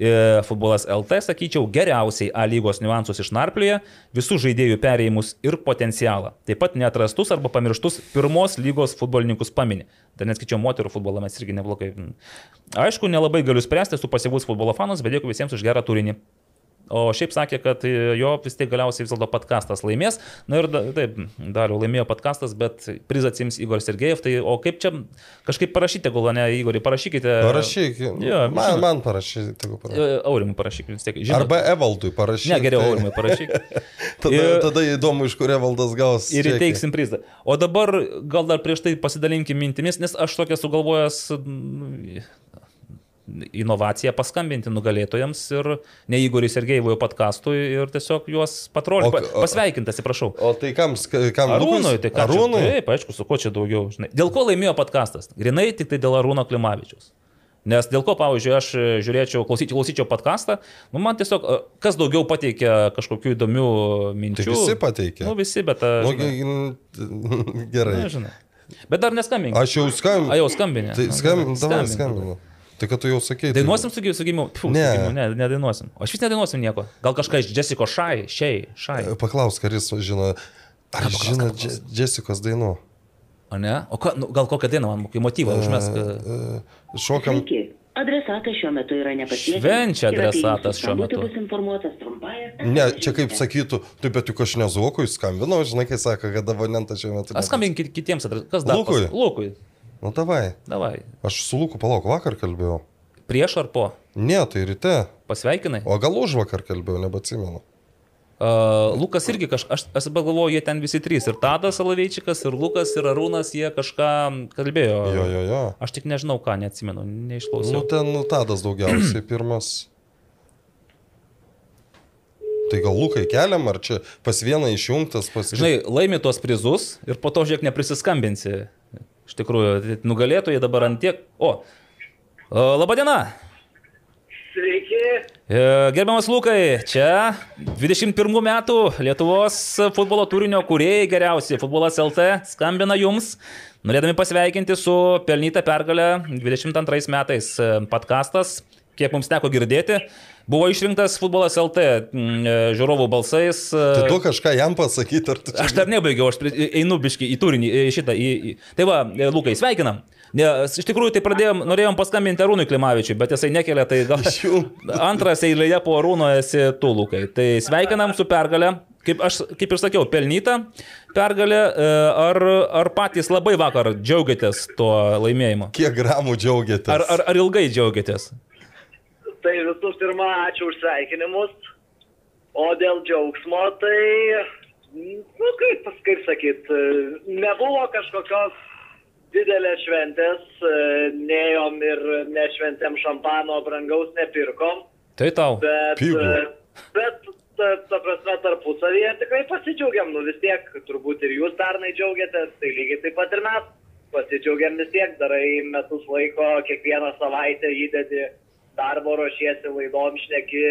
E, Futbolas LT, sakyčiau, geriausiai A lygos niuansus išnarplioja, visų žaidėjų perėjimus ir potencialą. Taip pat neatrastus arba pamirštus pirmos lygos futbolininkus paminė. Dar neskaičiau moterų futbolą, mes irgi neblogai. Aišku, nelabai galiu spręsti, esu pasyvus futbolo fanas, bet dėkui visiems už gerą turinį. O šiaip sakė, kad jo vis tiek galiausiai vis dėlto podkastas laimės. Na ir da, taip, dariau laimėjo podkastas, bet prizą atsims Igor Sergejev. Tai o kaip čia kažkaip parašyti, gal ne, Igorį, parašykite. Parašyk. Jo, man, žinot. man parašyk. tegu parašyk. E, Aurimui parašykite vis tiek. Žinot, Arba Evaldui parašyk. Ne, geriau tai- Aurimui parašyk. Tada, Ir- tada įdomu, iš kur Evaldas gaus. Ir įteiksim prizą. O dabar gal dar prieš tai pasidalinkim mintimis, nes aš tokia sugalvojęs inovaciją paskambinti nugalėtojams ir ne Igoriui Sergejevojo podkastui ir tiesiog juos patrolinti, pasveikinti, atsiprašau. O tai kam? kam Arūnui, tai ką? Arūnui? Taip, aišku, su ko čia daugiau. Žinai. Dėl ko laimėjo podkastas? Grinai tik tai dėl Arūno Klimavičius. Nes dėl ko, pavyzdžiui, aš e, žiūrėčiau, klausyčiau, klausyčiau podcastą, nu man tiesiog, e, kas daugiau pateikia kažkokių įdomių minčių. Tai visi pateikė. Nu visi, bet... e, Nu, žinai, ge- gerai. na, žinai. Bet dar neskambink. Aš jau skambinu. A, jau skambinė. Tai skambinu, davai Skambink. skambinu. Tai kad tu jau sakei. tai- Dainuosim su, su gimimu. Ne. su gimimu. Ne, nedainuosim. O aš vis nedainuosim nieko. Gal kažką iš Jessico Šai, Šei, Šai. Paklausk, ar jis žino. Ar paklausk, žino Jessicos dainų? O ne? O ką, nu, gal kokią dainą man, kai motyvą užmesk. E, Šokam. Sveiki. Adresatas šiuo metu yra nepasiekiamas. Švenčia adresatas šiuo metu. Bus informuotas trumpai. Ne, čia kaip sakytų, taip, bet juk aš ne Zuokui skambinau, žinai, kai sako, kad abonentas šiuo metu. Paskambinkit kitiems adresams. Kas dar? Lukui? pas- Lukui. Nu, davai. Davai. Aš su Luku palauk, vakar kalbėjau. Prieš ar po? Ne, tai ryte. Pasveikinai? O gal už vakar kalbėjau, nebeatsimenu. Uh, Lukas irgi kažkas, aš, aš pagalvoju, jie ten visi trys. Ir Tadas Alaveičikas, ir Lukas, ir Arūnas, jie kažką kalbėjo. Jo, jo, jo. Aš tik nežinau, ką, neatsimenu, Nu, neišklausiau. ten nu, Tadas daugiausiai pirmas. Tai gal Lukai keliam, ar čia pas vieną išjungtas, pas... Žinai, laimi tuos prizus ir po to žiūrėk neprisiskambinsi. Iš tikrųjų, tai nugalėtojai dabar ant tiek. O, o labadiena. Sveiki, E, Gerbiamas Lukai, čia 21 metų Lietuvos futbolo turinio kūrėjai geriausi, futbolas LT skambina jums, norėdami pasveikinti su pelnyta pergalė 22 metais e, podcastas, kiek mums teko girdėti, buvo išrinktas futbolas LT mm, e, žiūrovų balsais. e, Tai tu kažką jam pasakyti, ar tu... Aš dar nebaigiau, aš pri- einu biški į turinį, į šitą. Į, į. Tai va, e, Lukai, sveikinam. Ne, iš tikrųjų, tai pradėjom, norėjom paskambinti Arūnui Klimavičiui, bet jisai nekelia, tai gal antras eilėje po Arūno esi tu, Lukai. Tai sveikinam su pergalė. Kaip aš, kaip ir sakiau, pelnyta pergalė. e, Ar, ar patys labai vakar džiaugiatės tuo laimėjimu? Kiek gramų džiaugiatės? Ar, ar, ar ilgai džiaugiatės? Tai visų pirma, ačiū už sveikinimus. O dėl džiaugsmo, tai, nu kaip, kaip sakyt, nebuvo kažkokios didelės šventės, neėjom ir nešventėm šampano, brangaus nepirkom, Tai tau. bet, Pigų. bet ta, ta prasme, tarpusavyje tikrai pasidžiaugiam, nu vis tiek, turbūt ir jūs pernai džiaugiatės, tai lygiai taip pat ir mes pasidžiaugiam vis tiek, darai metus laiko, kiekvieną savaitę įdedi darbo, ruošiesi laidom, šneki,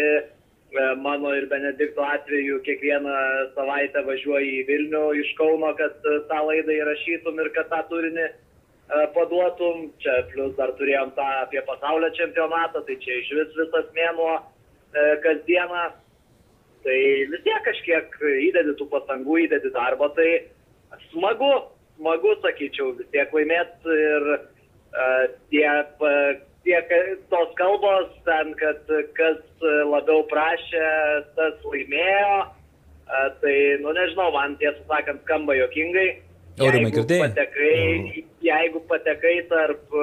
E, mano ir Benedikto atveju kiekvieną savaitę važiuoji į Vilnių iš Kauno, kad e, tą laidą įrašytum ir kad tą turinį e, paduotum. Čia plus dar turėjom tą apie pasaulio čempionatą, tai čia iš vis visas mėnuo kasdieną. Tai vis tiek kažkiek įdedi tų pastangų, įdedi darbo, tai smagu, smagu, sakyčiau, vis tiek laimėti ir uh, tie, pa- tiek tos kalbos ten, kad kas labiau prašė, tas laimėjo, tai, nu nežinau, man tiesą sakant, skamba jokingai. Aurimai, girdėjai? patekai, jeigu patekai tarp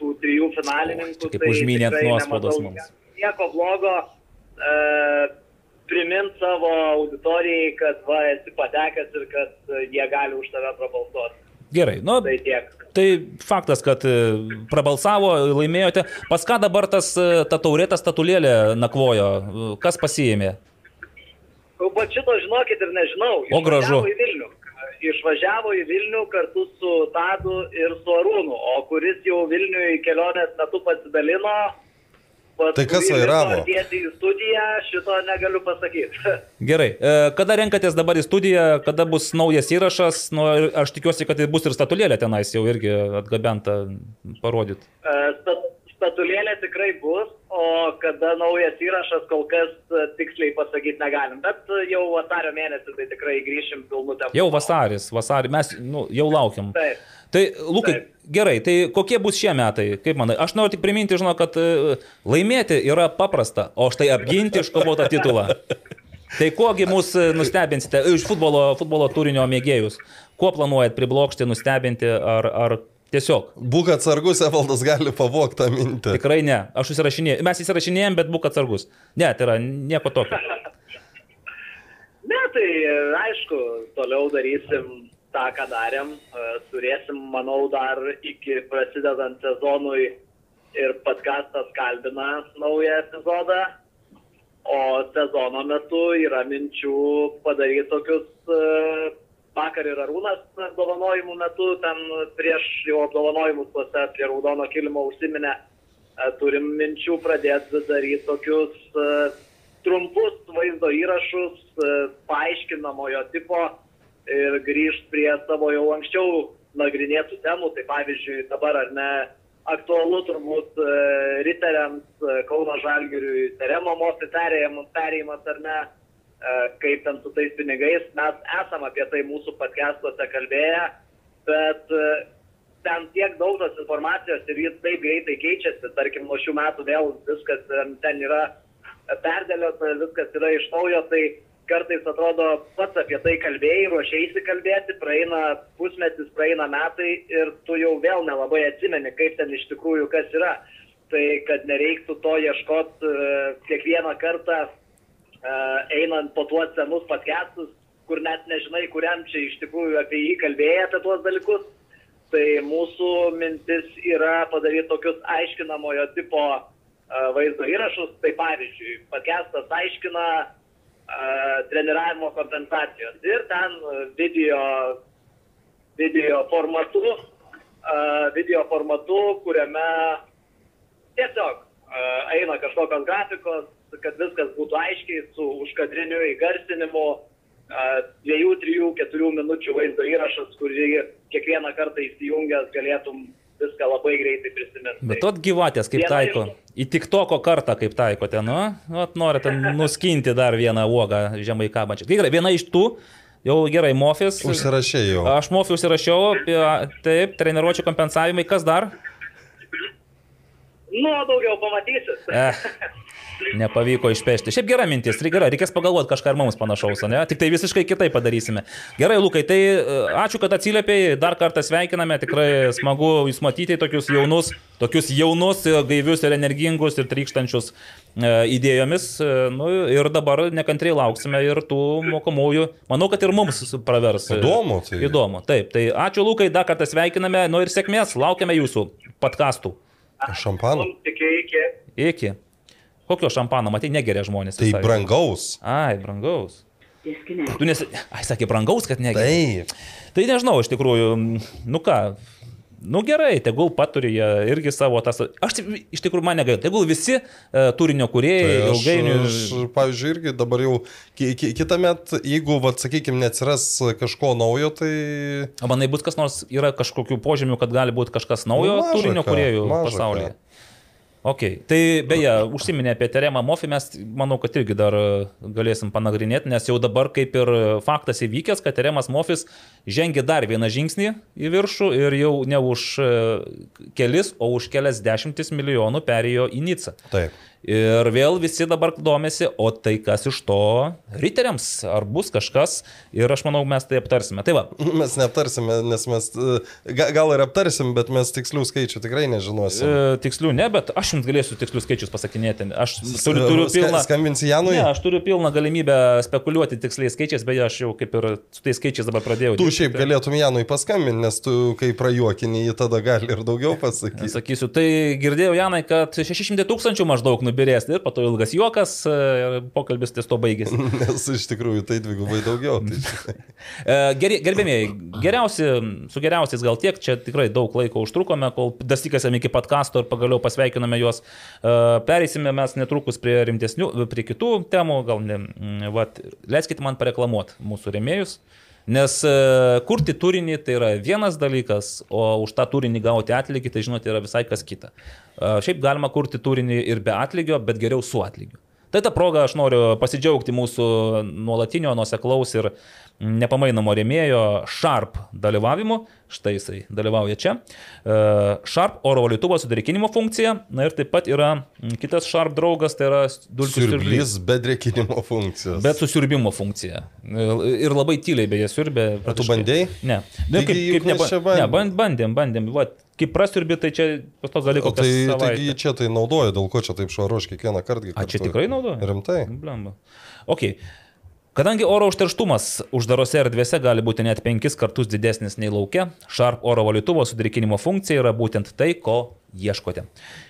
tų trijų finalininkų, čia kaip tai nuospaudas nematau mums. Nieko blogo. Uh, primint savo auditorijai, kad va, esi patekęs ir kad jie gali už tave prabalsuoti. Gerai, nu, Tai tiek. Tai faktas, kad e, prabalsavo, laimėjote. Pas ką dabar tas, e, ta taurėta statulėlė nakvojo? Kas pasiėmė? Bet šito žinokit ir nežinau. O gražu. Išvažiavo į Vilnių. Išvažiavo į Vilnių kartu su Tadu ir su Arūnu, o kuris jau Vilniui kelionės metu pasidalino. Pas Tai kas vairavo? Tiesiai į studiją, šito negaliu pasakyti. Gerai, e, kada renkatės dabar į studiją, kada bus naujas įrašas, nu, aš tikiuosi, kad bus ir statulėlė tenais jau irgi atgabenta parodyti. E, stat- statulėlė tikrai bus, o kada naujas įrašas kol kas e, tiksliai pasakyti negalim. Bet jau vasario mėnesį tai tikrai grįšim pilnu tempu. Jau vasaris, vasarį mes nu, jau laukiam. Taip. Tai, Lukai, Taip. gerai, tai kokie bus šie metai, kaip manai? Aš noriu tik priminti, žinau, kad e, laimėti yra paprasta, o štai apginti iškovotą titulą. Tai kogi mus e, nustebinsite iš futbolo, futbolo turinio mėgėjus? Kuo planuojat priblokšti, nustebinti ar, ar tiesiog? Būk atsargus, Evaldas gali pavogti tą mintį. Tikrai ne. Aš įsirašinėjau. Mes įsirašinėjom, bet būk atsargus. Ne, tai yra nieko tokio. Ne, tai e, aišku, toliau darysim tą, ką darėm. E, Turėsim, manau, dar iki prasidedant sezonui ir podcastas kalbina naują epizodą. O sezono metu yra minčių padaryti tokius, e, vakar ir Arūnas apdovanojimų metu, ten prieš jau apdovanojimus tuose prie raudono kilimo užsiminę, e, turim minčių pradėti daryti tokius trumpus vaizdo įrašus, paaiškinamojo tipo ir grįžti prie savo jau anksčiau nagrinėtų temų. Tai pavyzdžiui, dabar ar ne aktualu turbūt e, riteriams e, Kauno Žalgiriui, Teremo Mofi perėjimas ar ne, e, kaip ten su tais pinigais. Mes esam apie tai mūsų podcastuose kalbėję, bet ten tiek daug tos informacijos ir jis taip greitai keičiasi, tarkim, nuo šių metų vėl viskas ten yra perdėliota, viskas yra iš naujo, tai kartais atrodo pats apie tai kalbėjai, ruošiaisi kalbėti, praeina pusmetis, praeina metai ir tu jau vėl nelabai atsimeni, kaip ten iš tikrųjų kas yra. Tai kad nereiktų to ieškoti kiekvieną kartą e, einant po tuos senus podcastus, kur net nežinai, kuriam čia iš tikrųjų apie jį kalbėjai apie tuos dalykus. Tai mūsų mintis yra padaryti tokius aiškinamojo tipo e, vaizdo įrašus. Tai pavyzdžiui, podcastas aiškina treniravimo kompensacijos. Ir ten video, video formatu, video formatu, kuriame tiesiog eina kažkokios grafikos, kad viskas būtų aiškiai su užkadriniu įgarsinimu, dviejų, trijų, keturių minučių vaizdo įrašas, kurį kiekvieną kartą įsijungęs galėtum viską labai greitai prisiminti. Bet tot gyvatės kaip Viena taiko. iš- Į tik toko kartą kaip taikote, nu, vat norite nuskinti dar vieną uogą žemai kabančią. Tai gerai, viena iš tų, jau gerai, mofis. Užsirašėjau. Aš mofiu užsirašiau, taip, treniruočio kompensavimai, kas dar? Nu, daugiau pamatysit. Eh, nepavyko išpešti. Šiaip gera mintis, gerai, reikės pagalvoti kažką ir mums panašaus, ne? Tik tai visiškai kitaip padarysime. Gerai, Lukai, tai e, ačiū, kad atsiliepėjai, dar kartą sveikiname, tikrai smagu jūs matyti tokius jaunus, tokius jaunus, e, gaivius ir energingus ir trykštančius e, idėjomis. Nu, ir dabar nekantriai lauksime ir tų mokomųjų. Manau, kad ir mums pravers. Įdomu, tai. Įdomu, taip. Tai ačiū, Lukai, dar kartą sveikiname, nu ir sėkmės, laukiame jūsų podkastų. Šampano. Iki. Iki. Kokio šampano, matai, negeria žmonės. Tai visai. brangaus. Ai, brangaus. Tu nes... Ai, sakė, brangaus, kad negeria. Taip. Tai nežinau, iš tikrųjų, nu ką. Nu gerai, tegul paturi jie irgi savo tas. Aš iš tikrųjų man negaila. Tegul visi uh, turinio kuriejai Tai aš, ilgainiui. aš, pavyzdžiui, irgi dabar jau ki, ki, kitą metą, jeigu, vat, sakykime, neatsiras kažko naujo, tai... O manai bus kas nors, yra kažkokių požymių, kad gali būti kažkas naujo Nu, maža turinio kuriejų pasaulyje. ką. Ok, tai beje, užsiminė apie Teremą Mofį, mes manau, kad irgi dar e, galėsim panagrinėti, nes jau dabar kaip ir faktas įvykęs, kad Teremas Mofis žengė dar vieną žingsnį į viršų ir jau ne už e, kelis, o už kelias dešimtis milijonų perėjo į Nicą. Taip. Ir vėl visi dabar domisi, o tai kas iš to riteriams, ar bus kažkas, ir aš manau, mes tai aptarsime. Tai va, Mes neaptarsime, nes mes e, ga- gal ir aptarsim, bet mes tikslių skaičių tikrai nežinosim. e, tikslių ne, bet aš jums galėsiu tikslius skaičius pasakinėti. Aš turiu, turiu pilną... Skambinsi Janui? Ne, aš turiu pilną galimybę spekuliuoti tiksliais skaičiais, beje, aš jau kaip ir su tais skaičiais dabar pradėjau. Tu šiaip galėtum Janui paskambinti, nes tu, kai prajuokini, jį tada gali ir daugiau pasakyti. Sakysiu, tai girdėjau, Janai, kad 600 tūkstančių maždaug nubirės ir po to ilgas juokas ir pokalbis ties to baigėsi. Nes iš tikrųjų tai dvigubai daugiau. Tai... E, gerbėmiai, geriausi, su geriausiais gal tiek, čia tikrai daug laiko užtrukome, kol dastikėsime iki podkasto ir pagaliau pasveikiname juos. E, Pereisime mes netrukus prie rimtesnių, prie kitų temų, gal ne. Vat, leiskite man pareklamuoti mūsų remėjus. Nes e, kurti turinį tai yra vienas dalykas, o už tą turinį gauti atlygį, tai žinote, yra visai kas kita. E, Šiaip galima kurti turinį ir be atlygio, bet geriau su atlygiu. Tai tą progą aš noriu pasidžiaugti mūsų nuolatinio, nuoseklaus ir nepamainomo rėmėjo Sharp dalyvavimu. Štai jisai dalyvauja čia. E, Sharp oro valytuvo sudarikinimo funkcija. Na ir taip pat yra kitas Sharp draugas, tai yra dulkių siurblys. Be drėkinimo funkcijos. Bet susiurbimo funkcija. Ir labai tyliai beje siurbė. Ar tu bandei? Ne. Na, Taigi juk mes neba-. Ne, band- bandėm, bandėm. Va, kaip prasiurbi, tai čia po to gali O kokią tai, taigi čia tai naudoja, dėl ko čia taip švaru aš kiekvieną kartą. A, čia tikrai naudoja? Rimtai. Blemba. Ok. Kadangi oro užterštumas uždarose erdvėse gali būti net penkis kartus didesnis nei laukia, Sharp oro valytuvo sudrikinimo funkcija yra būtent tai, ko ieškote.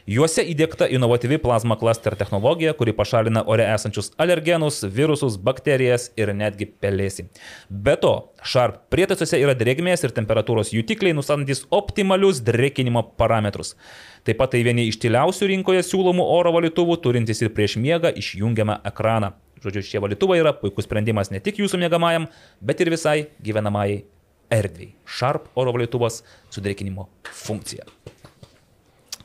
Juose įdėkta inovatyvi plazma cluster technologija, kuri pašalina ore esančius alergenus, virusus, bakterijas ir netgi pelėsį. Be to, Sharp prietaisuose yra drėgmės ir temperatūros jutikliai, nustantantis optimalius drėkinimo parametrus. Taip pat tai vieni iš tyliausių rinkoje siūlomų oro valytuvų, turintys ir prieš miegą išjungiamą ekraną. Žodžiu, šie valytuvai yra puikus sprendimas ne tik jūsų mėgamajam, bet ir visai gyvenamajai erdvėjai. Sharp oro valytuvas su drėkinimo funkcija.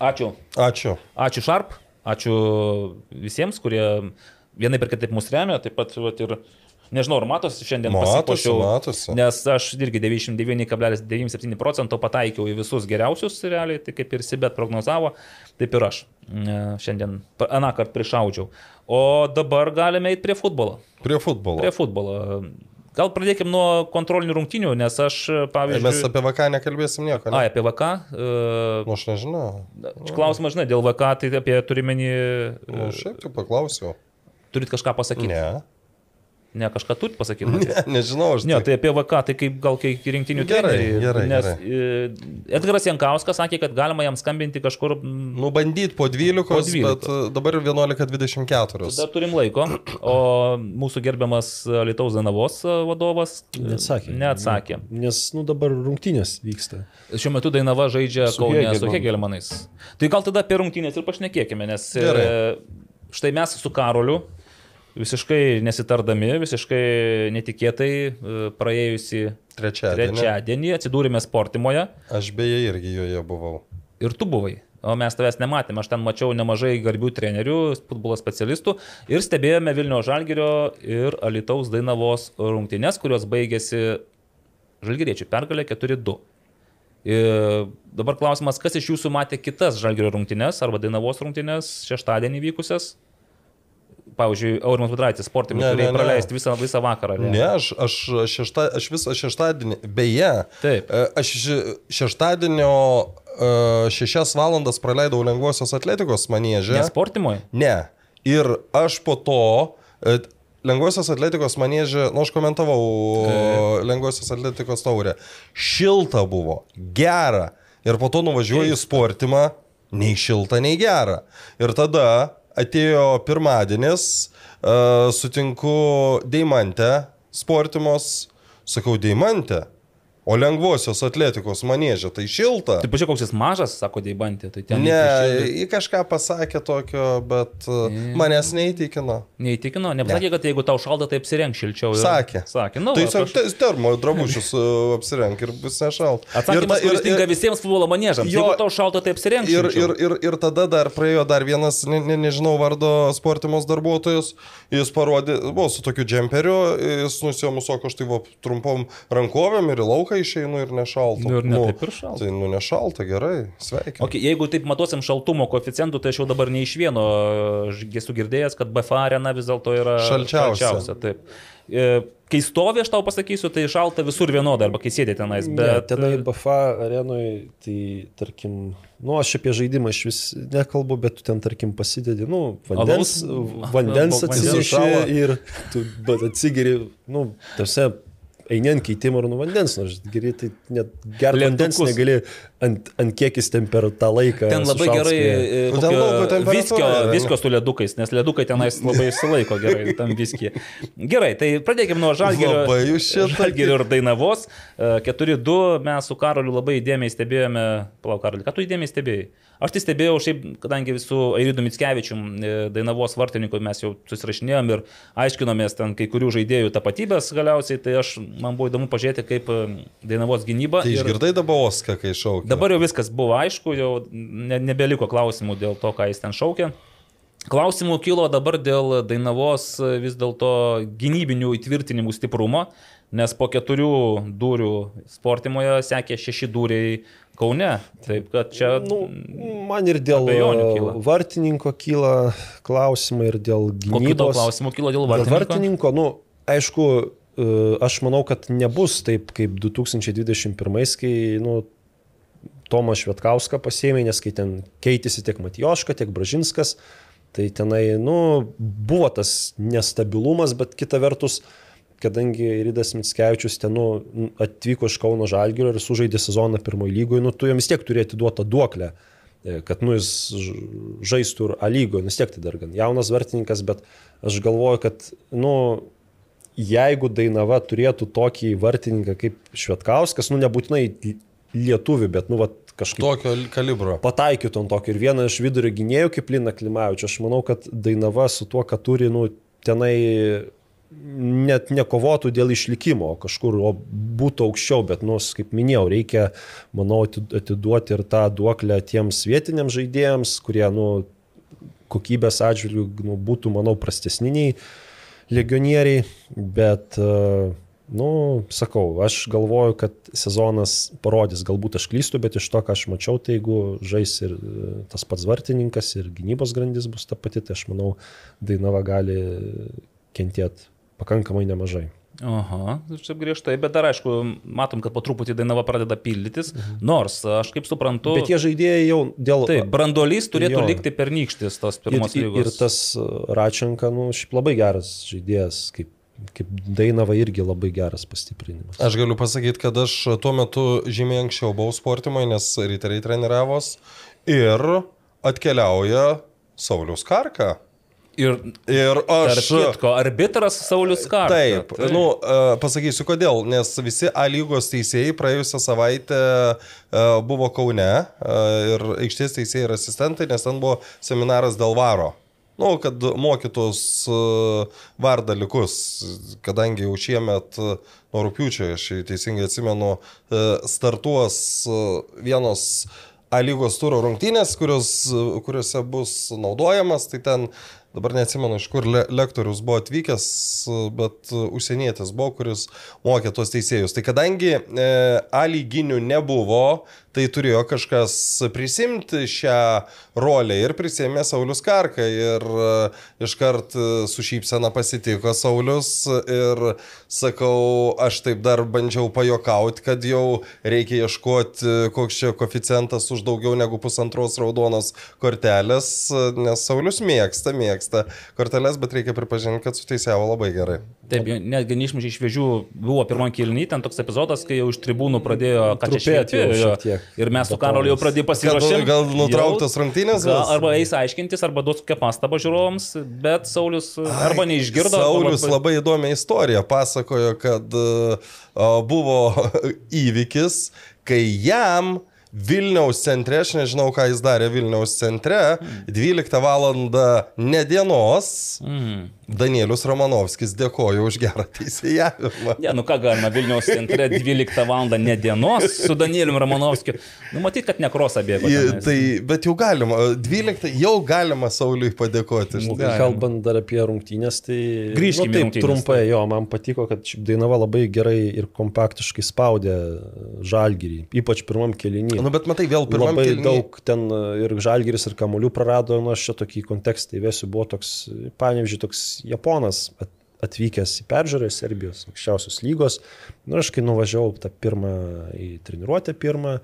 Ačiū. Ačiū. Ačiū Sharp, ačiū visiems, kurie vienai per kitaip mus remia, taip pat vat, ir nežinau, ar matosi šiandien Matosi, pasipuošiau, matosi. Nes aš irgi 99,97 procento pataikiau į visus geriausius realiai, tai kaip ir Sibet prognozavo, taip ir aš e, šiandien aną kartą prišaudžiau. O dabar galime eiti prie futbolo. Prie futbolo. Prie futbolo. Gal pradėkime nuo kontrolinių rungtynių, nes aš, Ai, pavyzdžiui... Mes apie VK nekalbėsim nieko. A, Ne? apie VK. e, Nu, aš nežinau. Klausimas, žinai, dėl VK, tai apie turimenį... Nu, šiaip tai paklausiau. Turit kažką pasakyti? Ne. Ne, kažką turit pasakyti. Ne, nežinau, aš Ne, tik- tai apie VK, tai kaip gal kaip rinktinių Gerai, treneriai, gerai, Nes gerai. e, Edgaras Jankauskas sakė, kad galima jam skambinti kažkur... Nu, bandyt po 12, Po 12. bet e, dabar 11.24. Dar turim laiko, o mūsų gerbiamas Lietuvos Danavos vadovas e, Neatsakė. neatsakė. Nes, nu, dabar rungtynės vyksta. Šiuo metu Dainava žaidžia Su Kaune su. Hegelmanais. Tai gal tada apie rungtynės ir pašnekėkime, nes e, Gerai. štai mes su Karoliu visiškai nesitardami, visiškai netikėtai e, praėjusi Trečiadienį. trečiadienį atsidūrėme Sportimoje Aš beje irgi joje buvau. ir tu buvai. O mes tavęs nematėme, aš ten mačiau nemažai garbių trenerių, futbolo specialistų ir stebėjome Vilnių Žalgirio ir Alitaus Dainavos rungtynes, kurios baigėsi Žalgiriečių pergalė 4-2. Ir dabar klausimas, kas iš jūsų matė kitas Žalgirio rungtynes arba Dainavos rungtynes šeštadienį vykusias? Pavyzdžiui, Aurimas Budraitis, sportininkai, Ne, ne, turėjo ne. praleisti visą, visą vakarą. ar Ne, aš, aš, šešta, aš visą šeštadienį, beje, Taip. e, aš še- šeštadienio 6 valandas praleidau lengvosios atletikos manėžę. Ne sportimoje? Ne. Ir aš po to e, lengvosios atletikos manėžė, nu aš komentavau lengvosios atletikos taurę. Šilta buvo, gera. Ir po to nuvažiuoju į sportimą, nei šilta, nei gera. Ir tada atėjo pirmadienis, e, sutinku Deimantę, sportimos, sakau Deimantę. O lengvosios atletikos manėžė tai šilta. Tai pažiūrėk, koks jis mažas, sako Deibantė. Tai ten Ne, į kažką pasakė tokio, bet e, manęs neįtikino. Neįtikino, nepasakė, kad jeigu tau šalta, tai apsirenk šilčiau. ir- Sakė. Sakė, nu. tai prašau. te- termo drabužius e, apsirenk ir bus nešalt. Atsakymas, ir, kuris tinka visiems futbolo manėžams. Jo. Jeigu tau šalta, tai apsirenk. Ir, šilčiau. ir, ir, ir tada dar praėjo dar vienas, ne, ne, nežinau, vardo sportimos darbuotojas, jis parodė, buvo su tokiu džemperiu, jis nusijomu, sako, aš tai va trumpom rankovėm ir į lauką išeinu ir nešalta. Nu, ir ne taip ir šalta. Tai nu nešalta, gerai, sveikinu. Okay, jeigu taip matuosim šaltumo koeficientų, tai aš jau dabar ne iš vieno esu girdėjęs, kad BFA arena vis dėlto yra Šalčiausia. šalčiausia. Taip. E, Kai stovi, aš tau pasakysiu, tai šalta visur vienodai, arba kai sėdė tenais. Bet Bet tenai BFA arenoje, tai tarkim, nu aš apie žaidimą iš vis nekalbu, bet tu ten tarkim pasidedi, nu, vandens, Alaus? vandens atsineši ir tu bet atsigeri, nu, tarsi eini ant keitimo ir nu vandens, nors geri, tai net gerti vandens negali ant, ant kiek jis ten per tą laiką. Ten labai gerai e, Nu, kokio temperatūra viskio, yra, ne? viskio su ledukais, nes ledukai tenais labai išsilaiko gerai tam viskį. Gerai, tai pradėkime nuo tokie. Žalgirio ir Dainavos. E, 4-2 mes su Karoliu labai įdėmiai stebėjome. Palauk, Karoliu, ką tu įdėmiai stebėjai? Aš tai stebėjau, šiaip, kadangi su Airidu Mitskevičium, e, Dainavos vartininku, mes jau susirašinėjom ir aiškinomės ten kai kurių žaidėjų tapatybės galiausiai, tai aš, man buvo įdomu pažiūrėti, kaip e, Dainavos gynyba. Tai ir- išgirdai dabar Oską, kai šaukia. Dabar jau viskas buvo aišku, jau ne, nebeliko klausimų dėl to, ką jis ten šaukė. Klausimų kilo dabar dėl Dainavos vis dėlto gynybinių įtvirtinimų stiprumo, nes po keturių durų sportimoje sekė šeši dūriai Kaune. Taip kad čia... Nu, man ir dėl kyla. vartininko kyla klausimai ir dėl Kokių gynybos. klausimų kilo dėl Dėl vartininko? vartininko, nu, aišku, e, aš manau, kad nebus taip kaip 2021, kai, nu, Tomas Švetkauską pasėmė, nes kai ten keitėsi tiek Matijoška, tiek Bražinskas, tai tenai, nu, buvo tas nestabilumas, bet kita vertus, kadangi Rydas Mitskevičius ten nu, atvyko iš Kauno Žalgirio ir sužaidė sezoną pirmojo lygoje, nu, tu jam vis tiek turėti duotą duoklę, e, kad nu, jis žaistų ir A lygoje, vis tiek tai dar gan jaunas vartininkas, bet aš galvoju, kad nu, jeigu Dainava turėtų tokį vartininką kaip Švetkauskas, nu nebūtinai lietuvių, bet nu, vat, kažkaip Tokio kalibro. pataikytų ant tokio ir vieną iš vidurio gynėjų kaip Lina Klimavičius. Aš manau, kad Dainava su tuo, ką turi, nu, tenai net nekovotų dėl išlikimo, kažkur o būtų aukščiau, bet, nu, kaip minėjau, reikia, manau, ati- atiduoti ir tą duoklę tiems vietiniams žaidėjams, kurie, nu, kokybės atžvilgių nu, būtų, manau, prastesniniai legionieriai, bet, e, nu, sakau, aš galvoju, kad sezonas parodys, galbūt aš klystu, bet iš to, ką aš mačiau, tai jeigu žais ir e, tas pats vartininkas, ir gynybos grandis bus ta pati, tai aš manau, Dainava gali kentėti pakankamai nemažai. Aha, čia griežtai, bet dar aišku, matom, kad po truputį Dainava pradeda pildytis, nors aš kaip suprantu... Bet tie žaidėjai jau dėl... Taip, brandolys turėtų Jo. likti pernykštis tos ir, pirmos ir, lygos. ir tas e, Račenka, nu, šiaip labai geras žaidėjas, kaip, kaip Dainava irgi labai geras pastiprinimas. Aš galiu pasakyti, kad aš tuo metu žymiai anksčiau buvau sportimai, nes ryteriai treniravos ir atkeliauja Saulis Karka. Ir, Ir aš... kitko, arbitras Saulis Kartas. Taip, nu, e, pasakysiu kodėl, nes visi A lygos teisėjai praėjusią savaitę e, buvo Kaune e, ir aikštės teisėjai ir asistentai, nes ten buvo seminaras dėl varo. Nu, kad mokytus e, var dalykus, kadangi jau šiemet e, nuo rūpiučio, aš teisingai atsimenu, e, startuos vienos A lygos turo rungtynės, kurios, kuriuose bus naudojamas, tai ten dabar neatsimenu, iš kur le lektorius buvo atvykęs, bet užsienietis buvo, kuris mokė tos teisėjus. Tai kadangi e, A lyginių nebuvo, tai turėjo kažkas prisimti šią rolę ir prisėmė Saulis Karka ir e, iškart e, su šypsena pasitiko Saulis ir sakau, aš taip dar bandžiau pajokauti, kad jau reikia ieškoti, koks čia koficijantas už daugiau negu pusantros raudonos kortelės, nes Saulis mėgsta, mėgsta korteles, bet reikia pripažinti, kad suteisėjo labai gerai. Taip, netgi neišmušė iš šviežių, buvo pirmąjį kilnį, ten toks epizodas, kai jau iš tribūnų pradėjo ką Ir mes su Karoliu jau pradėjome Gal, pasirašyti. gal nutrauktas rungtynės? Gal, arba eis aiškintis, arba duos kokią pastabą žiūrovams, bet Saulis arba neišgirdo. Saulis arba... labai įdomią istoriją pasakojo, kad uh, buvo įvykis, kai jam Vilniaus centre, aš nežinau, ką jis darė Vilniaus centre, 12 val. ne dienos, Mm. Danielius Romanovskis dėkoju už gerą teisėjavimą. Ne, nu ką galima, Vilniaus centre 12 val. ne dienos su Danieliu Romanovskiu. Nu, matyt, kad nekrosa tenais. Tai, bet jau galima, 12 jau galima Sauliui padėkoti. Nu. Kalbant dar apie rungtynės, tai... Grįžkime nu, taip, rungtynes, trumpai, jo, man patiko, kad Dainava labai gerai ir kompaktiškai spaudė žalgyrį, ypač pirmam kelinį. Nu, bet matai, vėl pirmam Labai kėliny- daug ten e, ir žalgeris, ir kamolių prarado, nu aš čia tokį kontekstą įvesiu, buvo toks, pavyzdžiui, toks Japonas at- atvykęs į peržiūrą iš Serbijos aukščiausios lygos. Nu, aš kai nuvažiavau tą pirmą į treniruotę pirmą,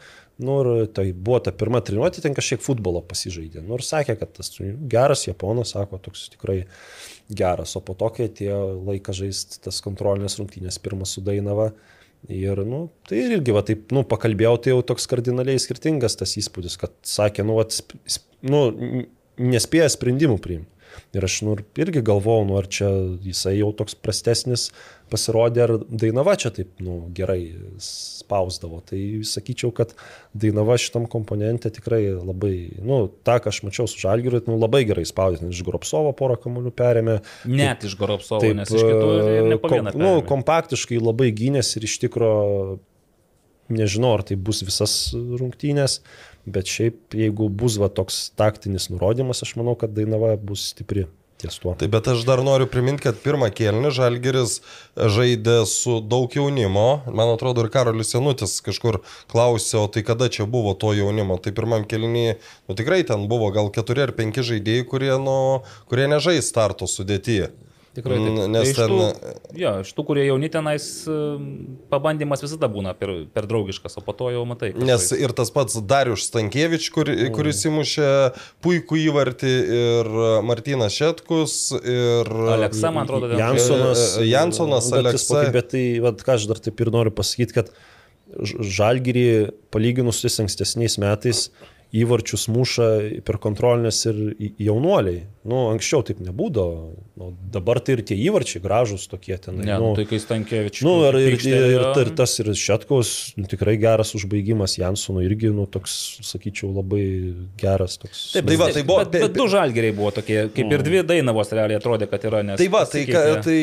nu, ir tai buvo ta pirma treniruotė, ten kažkiek futbolo pasižaidė. Nu, ir sakė, kad tas geras Japonas, sako, toks tikrai geras. O po to, kai atėjo laikas žaisti tas kontrolinės rungtynės, pirmas su Dainava, Ir, nu, tai irgi, va, taip, nu, pakalbėjau, tai jau toks kardinaliai skirtingas tas įspūdis, kad sakė, nu, sp- nu nespėja sprendimų priimti. Ir aš, nu, irgi galvojau, nu, ar čia jisai jau toks prastesnis pasirodė, ar Dainava čia taip, nu, gerai spausdavo. Tai sakyčiau, kad Dainava šitam komponente tikrai labai, nu, tą, ką aš mačiau su Žalgiriu, nu, labai gerai spaudė, iš Gropsovo porą kamuolių perėmė. Net iš Goropsovo, nes iš kitų ir ne po kom, nu, kompaktiškai labai gynės ir iš tikro nežinau, ar tai bus visas rungtynės, bet šiaip jeigu bus va toks taktinis nurodymas, aš manau, kad Dainava bus stipri ties tuo. Taip, bet aš dar noriu priminti, kad pirmą kėlinį Žalgeris žaidė su daug jaunimo. Man atrodo, ir Karolis Janutis kažkur klausė, o tai kada čia buvo to jaunimo. Tai pirmam kėlinį, nu tikrai ten buvo gal keturi ar penki žaidėjai, kurie, nu, kurie nežais starto sudėtyje. Tikrai. taip. Mm, nes Tai ten- Tų, jo, iš tų, kurie jauni tenais, e, pabandymas visada būna per, per draugiškas, o po to jau matai. Nes žais. ir tas pats Darius Stankievič, kur, Mm. kuris įmušė puikų įvartį, ir Martinas Šetkus, ir Aleksa, man atrodo, ten- Jansonas. E, e, Jansonas, Aleksa. Bet tai, vat, ką aš dar taip ir noriu pasakyti, kad Žalgirį palyginus su ankstesniais metais įvarčius muša per kontrolinės ir jaunuoliai. Nu, anksčiau taip nebūdavo. Nu, dabar tai ir tie įvarčiai gražus tokie ten. Ne, nu, nu, tai kai Stankievičius. Nu, ir, ir, ir, ir, ir tas ir Šetkaus nu, tikrai geras užbaigimas, Jansono irgi, nu, toks, sakyčiau, labai geras toks. Taip, Tai va, bet- tai buvo- Bet, bet du žalgeriai buvo tokie, kaip ir dvi dainavos realiai atrodė, kad yra. Nes Tai va, tai, ka, tai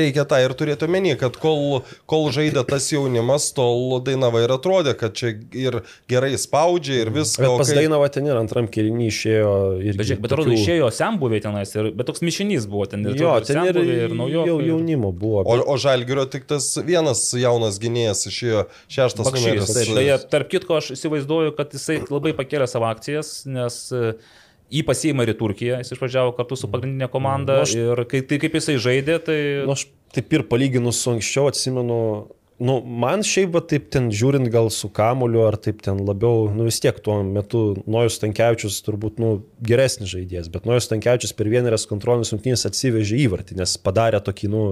reikia tą ir turėti omeny, kad kol, kol žaidė tas jaunimas, tol Dainava ir atrodė, kad čia ir gerai spaudžia ir viską. Bet o pas kai- Dainavą ten ir antram kelniui išėjo ir... Bet, žiūrėk, bet atrodo, išėjo senbuviai tenais, ir, bet toks mišinys buvo ten. Ir, Jo, ten ir, ir jau naujokai. jaunimo buvo. O, bet- o Žalgirio tik tas vienas jaunas gynėjas išėjo šeštas numeris. Taip, beje, tarp kitko, aš įsivaizduoju, kad jisai labai pakėlė savo akcijas, nes e, jį pasiėmė ir į Turkiją, jis išvažiavo kartu su pagrindinė komanda Nu, aš- ir kai, tai kaip jisai žaidė, tai... Nu, aš taip ir palyginus su anksčiau atsimenu, nu, man šiaip, va, taip ten žiūrint gal su kamuliu, ar taip ten labiau, nu vis tiek tuo metu Nojus Tankievičius turbūt, nu, geresnis žaidėjas, bet Nojus Tankievičius per vienerias kontrolinės rungtynės atsivežė įvartį, nes padarė tokį, nu,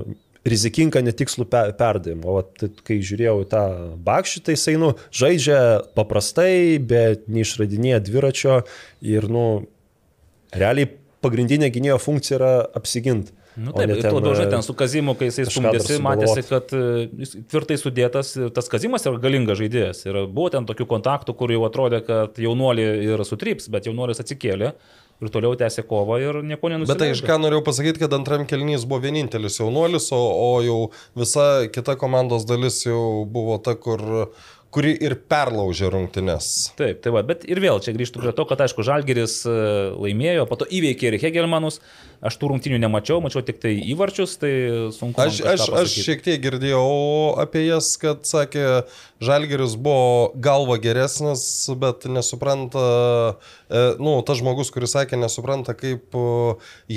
rizikingą netikslų pe perdavimą. O tai kai žiūrėjau į tą bakšį, tai jisai, nu, žaidžia paprastai, bet neišradinėja dviračio ir, nu, realiai pagrindinė gynėjo funkcija yra apsiginti. Nu, taip, ir tuo labiau, žinai, ten e, su Kazimu, kai jisai stumdėsi, matėsi, kad e, jis tvirtai sudėtas ir tas Kazimas yra galingas žaidėjas. Ir buvo ten tokių kontaktų, kur jau atrodė, kad jaunuolį ir sutryps, bet jaunuolis atsikėlė ir toliau tęsė kovą ir nieko Bet tai nenusileido. iš ką norėjau pasakyti, kad antram kelnys buvo vienintelis jaunuolis, o, o jau visa kita komandos dalis jau buvo ta, kur, kuri ir perlaužė rungtynes. Taip, tai va, bet ir vėl čia grįžtų prie to, kad aišku, Žalgeris e, laimėjo, po to įveikė ir Hegelmanus, aš tų rungtynių nemačiau, mačiau tik tai įvarčius, tai sunku. Aš, aš, aš šiek tiek girdėjau apie jas, kad sakė, Žalgeris buvo galva geresnis, bet nesupranta, e, nu, tas žmogus, kuris sakė, nesupranta, kaip e,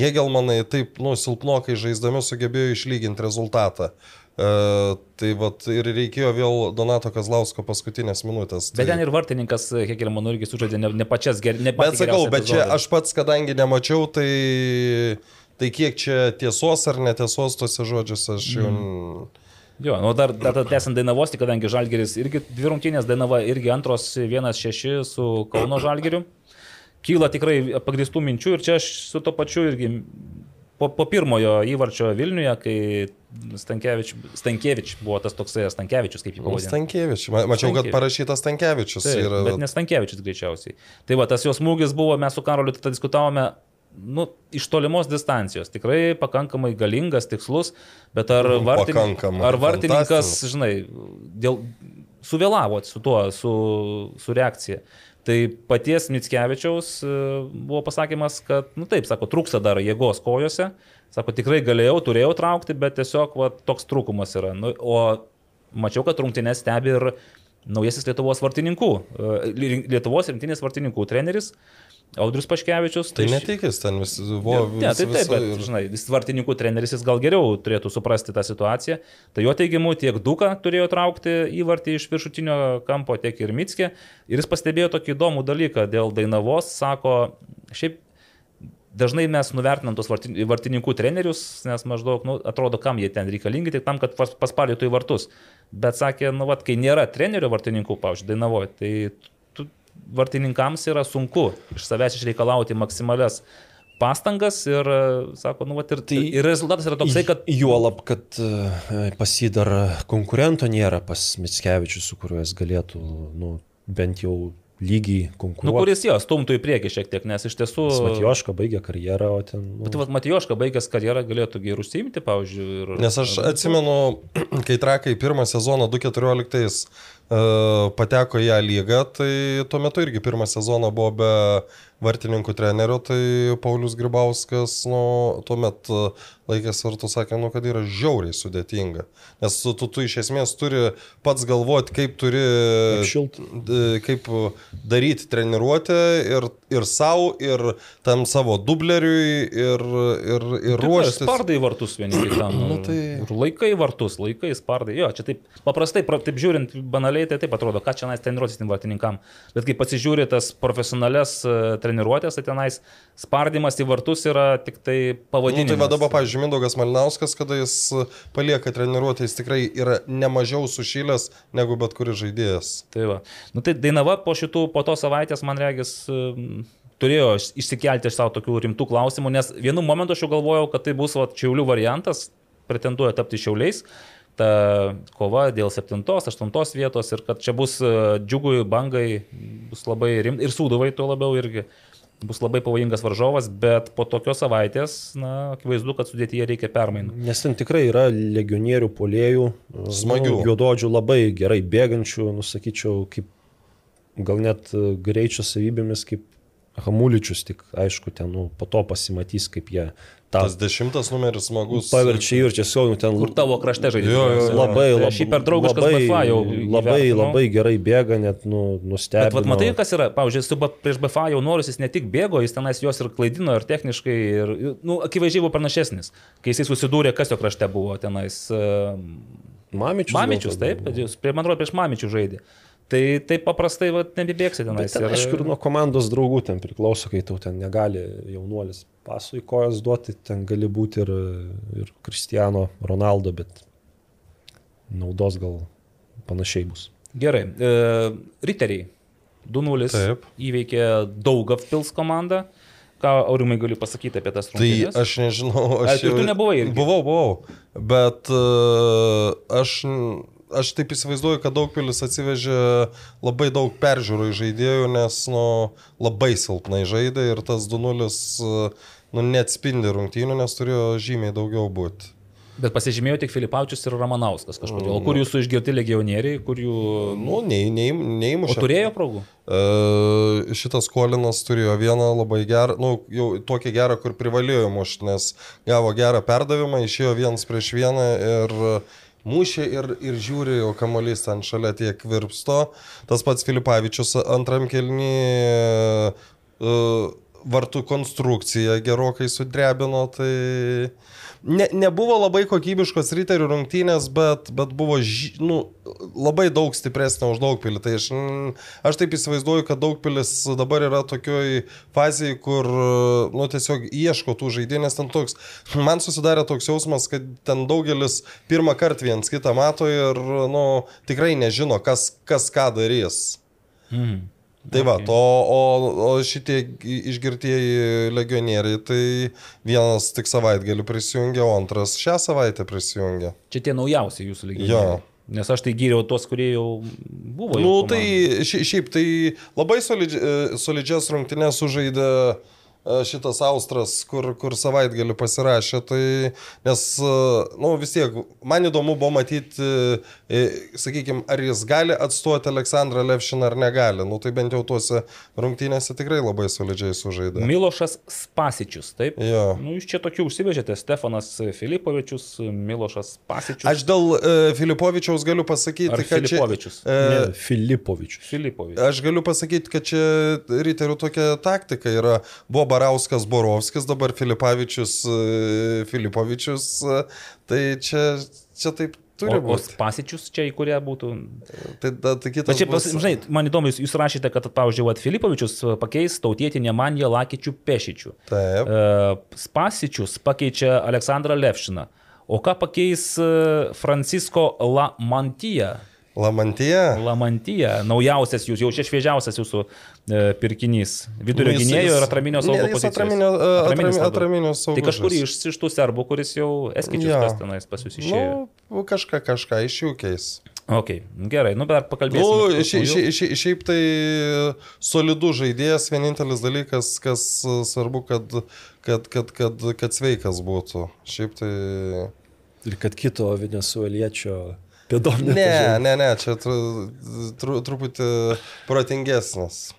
Hegelmanai taip, nu, silpnokai žaisdami sugebėjo išlyginti rezultatą. E, tai vat ir reikėjo vėl Donato Kazlausko paskutinės minutės. Bet tai... ten ir vartininkas Hegelmanų irgi sužaidė ne, ne pačias ger... ne Bet sakau, bet čia epizodą. aš pats, kadangi nemačiau, tai, tai kiek čia tiesos ar netiesos tose žodžiuose, aš jau... Mm. Jo, nu dar, dar, dar tęsiant Dainavos, tai kadangi Žalgeris irgi dvi rungtynės, Dainava irgi antros 1-6 su Kauno Žalgeriu. Kyla tikrai pagristų minčių ir čia aš su to pačiu irgi po, po pirmojo įvarčio Vilniuje, kai Stankievič, Stankievič buvo tas toksai Stankievičius, kaip jį pavadino. Stankievičius. Ma- Mačiau, kad Stankievičius. parašytas Stankievičius. Taip, yra, bet ne Stankievičius greičiausiai. Tai va, tas jos smūgis buvo, mes su Karoliu tada diskutavome, nu, iš tolimos distancijos. Tikrai pakankamai galingas, tikslus, bet ar, vartin... pakankamai, ar vartininkas, žinai, dėl... suvėlavo su tuo, su, su reakcija. Tai paties Mitskevičiaus e, buvo pasakymas, kad, nu taip, sako, trūksta dar jėgos kojose. Sako, tikrai galėjau, turėjau traukti, bet tiesiog va, toks trūkumas yra. Nu, o mačiau, kad rungtynės stebi ir naujasis Lietuvos vartininkų, e, Lietuvos rinktinės vartininkų treneris Audrius Paškevičius. Tai š- netikis ten visi buvo. Ne, tai taip, bet, žinai, jis vartininkų treneris, jis gal geriau turėtų suprasti tą situaciją. Tai jo teigimu tiek Duka turėjo traukti įvartį iš viršutinio kampo, tiek ir Mitskė. Ir jis pastebėjo tokį įdomų dalyką dėl Dainavos, sako, šiaip dažnai mes nuvertinam tos vartin- vartininkų trenerius, nes maždaug, nu, atrodo, kam jie ten reikalingi, tik tam, kad pas- paspalytų į vartus. Bet sakė, nu, vat, kai nėra trenerio vartininkų, pavyzdžiui, dainavoje, tai vartininkams yra sunku iš savęs išreikalauti maksimalias pastangas ir, e, sako, nu, vat, ir, tai, ir rezultatas yra toksai, kad Juolab, kad e, pas jį dar konkurento nėra pas Mitskevičius, su kuriuo jis galėtų, nu, bent jau lygiai Nu, konkuruoti. kuris jo, stumtų į priekį šiek tiek, nes iš tiesų... Matijoška baigė karjerą, o ten... Nu, Bet vat Matijoška baigęs karjerą galėtų gerų užsiimti, pavyzdžiui. Ir... Nes aš atsimenu, kai trakai pirmą sezoną 2014 uh, pateko į ją lygą, tai tuo metu irgi pirmą sezoną buvo be vartininkų trenerių, tai Paulius Gribauskas, nu, tuomet uh, laikęs vartų sakė, nu, kad yra žiauriai sudėtinga. Nes tu, tu, tu iš esmės turi pats galvoti, kaip turi Apšilt. d- kaip daryti treniruotę ir, ir savo, ir tam savo dubleriui, ir, ir, ir ruoštis. Spardai vartus vieni kitam. Nu, tai- Ir laikai vartus, laikai spardai. Jo, čia taip paprastai, pra- taip žiūrint banaliai, tai taip atrodo, ką čia nais treniruotis tiem vartininkam. Bet kai pasižiūri tas profesionales e, treniruotės, tai tenais spardimas į vartus yra tik tai Nu, pavadinimas. tai va dabar, pavyzdžiui, Mindaugas Malinauskas, kada jis palieka treniruotę, jis tikrai yra nemažiau sušylęs negu bet kuris žaidėjas. Tai, va. nu, tai Dainava po šitų, po to savaitės, man regis, turėjo iš- išsikelti iš savo tokių rimtų klausimų, nes vienu momentu aš jau galvojau, kad tai bus va, Čiaulių variantas, pretenduoja tapti Šiauliais. Ta kova dėl 7-8 vietos ir kad čia bus e, džiugui, bangai, bus labai rimta ir sūduvai tuo labiau irgi bus labai pavojingas varžovas, bet po tokios savaitės, na, akivaizdu, kad sudėtyje reikia permainų. Nes ten tikrai yra legionierių, polėjų, Smagių. nu, juododžių, labai gerai bėgančių, nusakyčiau, kaip gal net e, greičio savybėmis, kaip Hamuličius, tik aišku, ten nu, po to pasimatys, kaip jie tą Tas dešimtas numeris smagus. paverčia ir tiesiog nu, ten Kur tavo krašte žaidži? Jo, jo, jo. labai, labai, Šį per draugiškas labai, BFA jau labai, įvertinau. labai gerai bėga, net nu, nustebino. Bet vat, matai, kas yra, pavyzdžiui, su prieš BFA jau noris jis ne tik bėgo, jis tenais juos ir klaidino, ir techniškai, ir, nu, akivaizdžiai buvo pranašesnis. Kai jis susidūrė, kas jo krašte buvo tenais. ehm, Mamičius. Mamičius, taip, kad jūs, prie, man atrodo, prieš Mamičių žaidė. Tai taip paprastai vat, nebebėgsi tenais. Ten, aišku, ir nuo komandos draugų ten priklauso, kai tau ten negali jaunuolis pasų į kojas duoti, ten gali būti ir, ir Cristiano Ronaldo, bet naudos gal panašiai bus. Gerai. E, riteriai. 2-0 Taip. įveikė Daugavpils Pils komandą. Ką Aurimai gali pasakyti apie tas Tai rungtynes? aš nežinau, aš ir tu nebuvai irgi? Buvau, buvau. Bet uh, aš, aš taip įsivaizduoju, kad Daugpilis atsivežė labai daug peržiūrų į žaidėjų, nes nu, labai silpnai žaidė ir tas 2-0 uh, nu, neatspindi rungtynių, nes turėjo žymiai daugiau būti. Bet pasižymėjo tik Filipaučius ir Ramanauskas kažkodėl. O kur jūsų išgirti legionieriai, kur jų... Nu, nei, nei, O neįmušė. turėjo progų? E, šitas Kolinas turėjo vieną labai gerą, nu, jau tokį gerą, kur privalėjo mušti, nes gavo gerą perdavimą, išėjo vienas prieš vieną ir mušė ir, ir žiūri, o kamuolys ten šalia tiek virpsto. Tas pats Filipavičius antram kelnį uh, vartų konstrukciją gerokai sudrebino, tai ne, nebuvo labai kokybiškos riterių rungtynės, bet, bet buvo ži, nu, labai daug stipresnė už daugpilį. Tai aš, mm, aš taip įsivaizduoju, kad daugpilis dabar yra tokioj fazėje, kur nu, tiesiog ieško tų žaidėjų, nes ten toks, man susidarė toks jausmas, kad ten daugelis pirmą kartą viens kitą mato ir nu, tikrai nežino, kas, kas ką darys. Mhm. Tai va, to, o, o šitie išgirtieji legionieriai, tai vienas tik savaitgalį prisijungė, o antras šią savaitę prisijungė. Čia tie naujausi jūsų Jo. legionieriai. Nes aš tai gyriau tuos, kurie jau buvo. Nu, jau tai šiaip tai labai solidži- e, solidžias rungtynės sužaidė e, šitas Austras, kur, kur savaitgalį pasirašė. Tai, nes, e, nu, vis tiek, man įdomu buvo matyti, sakykime, ar jis gali atstoti Aleksandrą Levšiną ar negali. Nu, tai bent jau tuose rungtynėse tikrai labai solidžiai sužaidė. Milošas Spasičius, taip? Jo. Nu, jūs čia tokių užsivežėte, Stefanas Filipovičius, Milošas Spasičius. Aš dėl e, Filipovičiaus galiu pasakyti, Ar kad čia... Filipovičius? E, Ne, Filipovičius. Filipovičius. Aš galiu pasakyti, kad čia riterių tokia taktika yra. Buvo Barauskas Borovskis, dabar Filipavičius e, Filipovičius. e, Tai čia, čia taip Turi O, o būti. pasičius čia į kurie būtų. Tai, da, tai kitas Bet čia, bus- žinai, man įdomu, jūs, jūs rašėte, kad, pavyzdžiui, vat Filipovičius pakeis tautietį Nemaniją Lakičių Pešičių. Taip. E, Spasičius pakeičia Aleksandrą Levšiną. O ką pakeis e, Francisco Lamantyje? Lamantija. Lamantyje, naujausias jūs, jau čia šviežiausias jūsų e, pirkinys. Vidurio Nu, gynėjo ir atraminio ne, saugo jis pozicijos. atraminio, e, Atraminis atrami- labiau. atraminio Tai saugužas. kažkur iš, iš tų serbų, kuris jau eskičius kas tenais pas jūs išėjo. Nu, kažką, kažką iš jų keis. Ok, gerai, nu dar pakalbėsime. Nu, šia, šia, šia, šiaip tai solidų žaidėjas, vienintelis dalykas, kas e, svarbu, kad, kad, kad, kad, kad sveikas būtų. Šiaip tai... Ir kad kito venezueliečio pėdom Ne, ne, ne, čia tru, tru, truputį protingesnis.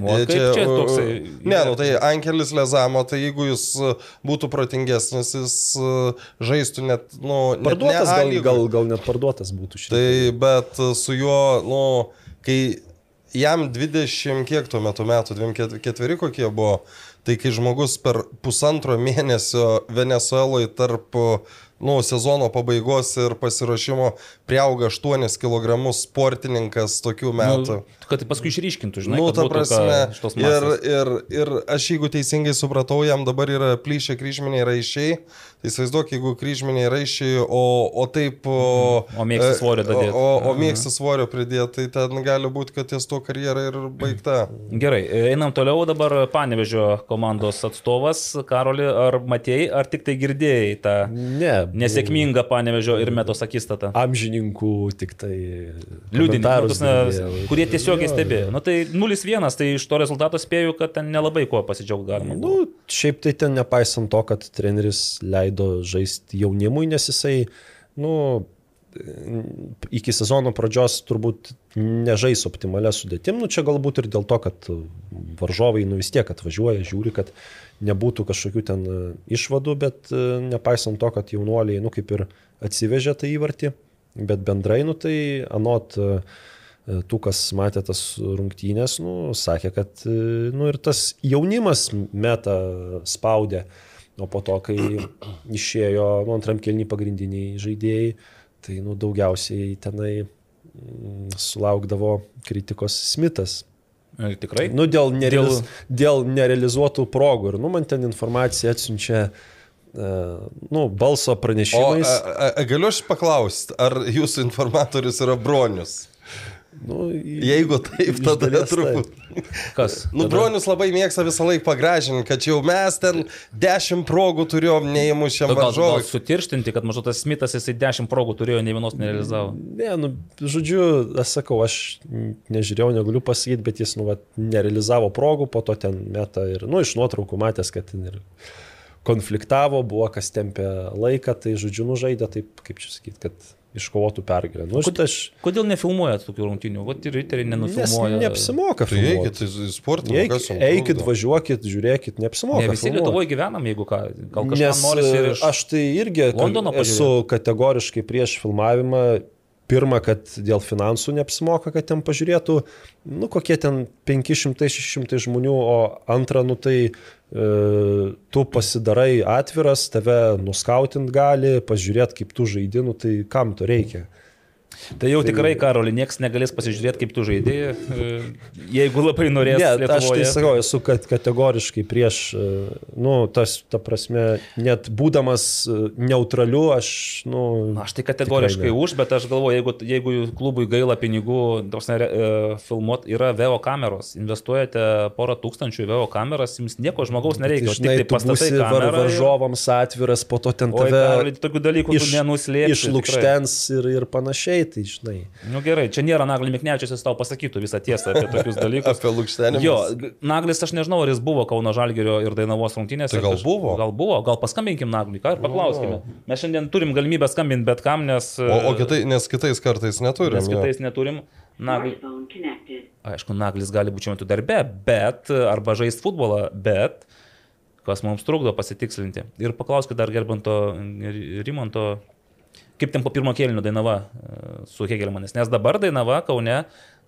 O kaip čia uh, toksai- Ne, nu tai Ankelis Lezamo, tai jeigu jis uh, būtų protingesnis, jis uh, žaistų net, nu, net Parduotas ne A gal, gal, gal net parduotas būtų šiandien. Tai bet su juo, nu, kai jam 20 kiek tuo metu metų, 24 kokie buvo, tai kai žmogus per pusantro mėnesio Venezueloje tarp nu, sezono pabaigos ir pasiruošimo priauga 8 kg sportininkas tokių metų. Nu, kad tai paskui išryškintų, žinai, Nu, kad ta prasme, tos ir, ir, ir aš jeigu teisingai supratau, jam dabar yra plyšę kryžminiai raišiai, įsivaizduok, jeigu kryžminiai raišiai, o, o taip... O, Mhm. O svorio e, dadėt. O, o, o mėgsti svorio pridėti, tai ten gali būti, kad ties to karjera ir baigta. Gerai, einam toliau dabar Panevežio komandos atstovas, Karoli, ar matėjai, ar tik tai girdėjai tą Ne. nesėkmingą Panevežio ir metos akistatą? Amžininkų tik tai. Liudininkus, girdėjau. kurie tiesiogiai stebėjo. Na tai 0-1, tai iš to rezultato spėjau, kad ten nelabai kuo pasidžiaugti galima. buvo. Nu, šiaip tai ten nepaisant to, kad treneris leido žaisti jaunimui, nes jisai, nu, iki sezono pradžios turbūt nežais optimalia sudėtim. Nu, čia galbūt ir dėl to, kad varžovai nu, vis tiek atvažiuoja, žiūri, kad nebūtų kažkokių ten e, išvadų, bet e, nepaisant to, kad jaunuoliai, nu, kaip ir atsivežė tą įvartį, bet bendrai, nu, tai anot e, tų, kas matė tas rungtynės, nu, sakė, kad nu, ir tas jaunimas metą spaudė, o po to, kai išėjo nu, antram kelnį pagrindiniai žaidėjai, tai nu, daugiausiai tenai mm, sulaukdavo kritikos Smithas. E, Tikrai? Nu, dėl, nerealiz... dėl nerealizuotų progų. Ir nu, man ten informacija atsiunčia uh, nu, balso O pranešimais. a, a, a, galiu aš paklausti, ar jūsų informatorius yra bronius? Nu, į- Jeigu taip, tada dalies turbūt. Kas? Nu, bronius labai mėgsta visą laiką pagražinti, kad jau mes ten dešimt progų turėjom neįmušiam Gal, gal varžovui. sutirštinti, kad mažu tas Smithas jisai 10 progų turėjo, ne vienos nerealizavo. Ne, nu, žodžiu, aš sakau, aš nežiūrėjau, negaliu pasakyti, bet jis, nu, vat, nerealizavo progų, po to ten meta ir, nu, iš nuotraukų matęs, kad ten ir konfliktavo, buvo kas tempė laiką, tai, žodžiu, nužaidė taip, kaip čia sakyti, kad iškovotų pergalę. Nu, šitą aš... Kodėl nefilmuojat tokių rungtynių? Vat ir riteriai nenufilmuoja. neapsimoka. Tai eikit į sportą. Eik, eikit, važiuokit, žiūrėkit, neapsimoka. Ne visi filmuot. Lietuvoje gyvenam, jeigu ką. Gal kažkas nori ir iš... aš tai irgi esu kategoriškai prieš filmavimą. Pirma, kad dėl finansų neapsimoka, kad ten pažiūrėtų, nu, kokie ten 500-600 žmonių, o antra, nu, tai tu pasidarai atviras, tave nuskautint gali, pažiūrėti, kaip tu žaidini, nu, tai kam to reikia. Tai jau tikrai, Karoli, niekas negalės pasižiūrėti, kaip tu žaidėjai, e, jeigu labai norės. Ne, aš tai Lietuvoje. sakau, esu kat- kategoriškai prieš, e, nu, tas, ta prasme, net būdamas e, neutraliu, aš, nu... Aš tai kategoriškai ne. už, bet aš galvoju, jeigu, jeigu klubui gaila pinigų, prasme, e, filmuot, yra VO kameros, investuojate porą tūkstančių į VO kameras, jums nieko žmogaus nereikia, Tai, tik žinai, tai pastatai var, varžovams atviras, po to ten Oi, tave Karoli, tokių dalykų tu nenuslėpsi, išlūkštens ir, ir panašiai, tai žinai. Nu gerai, čia nėra Nagli Miknevičius, jis tau pasakytų visą tiesą apie tokius dalykus. Apie lūkštenį. Jo, Naglis, aš nežinau, ar jis buvo Kauno Žalgerio ir Dainavos rungtynėse. Tai gal Kaž- buvo? Gal buvo, gal paskambinkim Nagliui, ką ir paklauskime. Mes šiandien turim galimybę skambinti bet kam, nes... O, o kitai, nes kitais kartais neturim. Nes jo. kitais neturim. Nagli, Smartphone connected. aišku, Naglis gali būti šiuo metu darbe, bet, arba žaisti futbolą, bet, kas mums trukdo pasitikslinti. Ir paklauskite dar gerbanto Rimonto, kaip ten po pirmo kėlinio Dainava e, su Hegelmanais. Nes dabar Dainava Kaune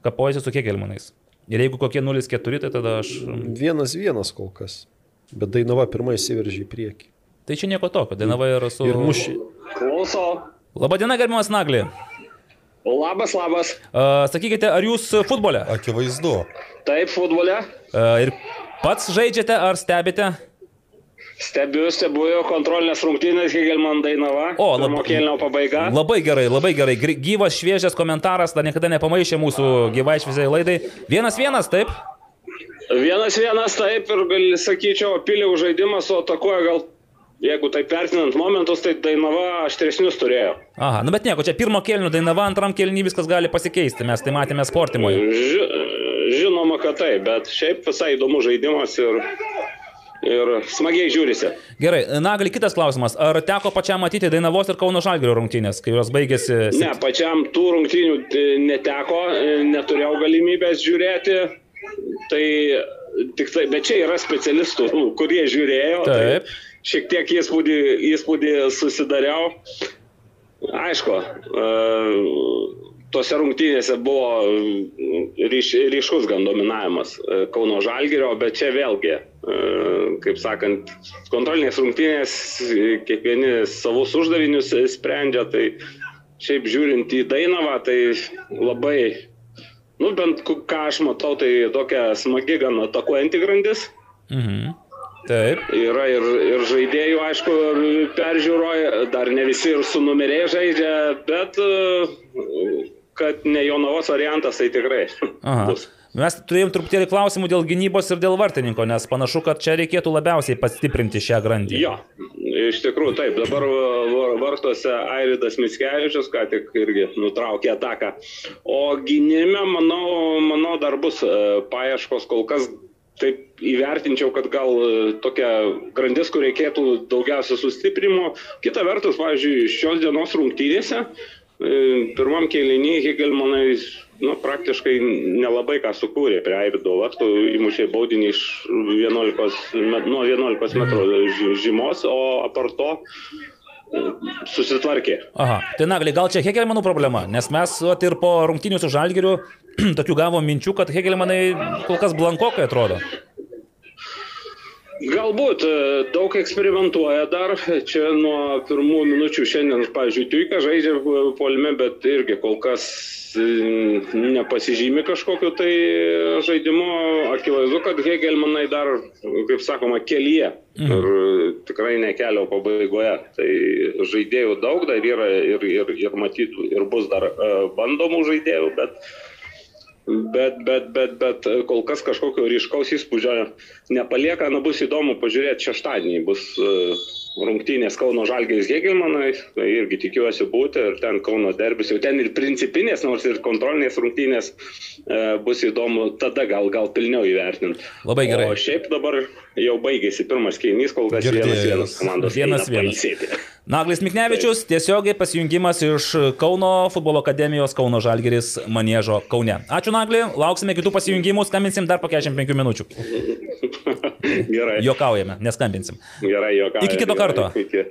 kapojasi su Hegelmanais. Ir jeigu kokie 0-4, tai tada aš... Vienas vienas kol kas. Bet Dainava pirmai įsiveržė į priekį. Tai čia nieko tokio, Dainava yra su... Ir mušė. Klauso. Labadiena, gerbiamas Nagli. Labas, labas. Uh, sakykite, ar jūs futbole? Akivaizdu. Taip, futbole. Uh, ir pats žaidžiate ar stebite? Stebiu, stebiu kontrolinės rungtynės, Hegelman Dainava. O, labai- pabaiga. Labai gerai, labai gerai. Gyvas, šviežias komentaras, dar niekada nepamaišė mūsų gyvai šviesiai laidai. Vienas vienas, taip? Vienas vienas taip ir gal sakyčiau, piliau žaidimas, o atakuoja gal, jeigu taip vertinant momentus, tai Dainava aštresnius turėjo. Aha, nu bet nieko, čia pirmo kėlinio dainava, antram kėlinį viskas gali pasikeisti, mes tai matėme sportimoje. Ži, žinoma, kad taip, bet šiaip visai įdomus žaidimas ir, ir smagiai žiūrisi. Gerai, Nagali, kitas klausimas. Ar teko pačiam matyti Dainavos ir Kauno Žalgirio rungtynės, kai jos baigėsi? Ne, pačiam tų rungtynių e, neteko, e, neturėjau galimybės žiūrėti. Tai tik tai, bet čia yra specialistų, kurie žiūrėjo. Taip. Tai šiek tiek įspūdį, įspūdį susidariau. Aišku, e, tose rungtynėse buvo ryš, ryškus gan dominavimas Kauno Žalgirio, bet čia vėlgi, kaip sakant, kontrolinės rungtynės e, kiekvieni savus uždavinius e, sprendžia, tai šiaip žiūrint į Dainavą, tai labai, nu bent ką aš matau, tai tokia smagi gan atakuojanti grandis. Mhm. Taip. Yra ir, ir žaidėjų, aišku, peržiūroje, dar ne visi ir su numeriai žaidžia, bet e, kad ne Jonavos variantas, tai tikrai Aha. bus. Mes turėjom truputėlį klausimų dėl gynybos ir dėl vartininko, nes panašu, kad čia reikėtų labiausiai pastiprinti šią grandį. Jo, iš tikrųjų taip, dabar va- vartuose Airidas Mickevičius, ką tik irgi nutraukė ataką. O gynime, manau, manau dar bus e, paieškos kol kas. Taip įvertinčiau, kad gal e, tokia grandis, kur reikėtų daugiausia sustiprimo. Kita vertus, pavyzdžiui, šios dienos rungtynėse, e, pirmam kėlinį Hegelmanai nu, praktiškai nelabai ką sukūrė prie Airido vartų, įmušė baudinį iš 11, met- nuo 11 metrų žymos, o apart to e, susitvarkė. Aha, tai Nagali, gal čia Hegelmanų problema, nes mes vat, ir po rungtynių su Žalgiriu tokių gavom minčių, kad Hegelmanai kol kas blankokai atrodo. Galbūt e, daug eksperimentuoja dar, čia nuo pirmų minučių šiandien, pavyzdžiui, Tuika žaidžia polime, bet irgi kol kas e, nepasižymi kažkokiu tai žaidimu. Akivaizdu, kad Hegelmanai dar, kaip sakoma, kelyje ir tikrai ne kelio pabaigoje. Tai žaidėjų daug dar yra ir, ir, ir matytų, ir bus dar e, bandomų žaidėjų, bet Bet, bet, bet, bet kol kas kažkokio ryškaus įspūdžio nepalieka, na bus įdomu pažiūrėti šeštadienį, bus e, rungtynės Kauno Žalgiais Hegelmanai, tai irgi tikiuosi būti ir ten Kauno derbis, jau ten ir principinės, nors ir kontrolinės rungtynės e, bus įdomu, tada gal, gal pilniau įvertinti. Labai gerai. O šiaip dabar jau baigėsi pirmas keinys, kol kas Girdėjau. vienas vienas komandos. Vienas vienas. Naglis Miknevičius, tiesiogiai pasijungimas iš Kauno futbolo akademijos Kauno Žalgiris Maniežo Kaune. Ačiū Nagli, lauksime kitų pasijungimų, skambinsim dar po 45 minučių. Gerai. Jokaujame, neskambinsim. Gerai, juokauju. Iki kito karto. Iki.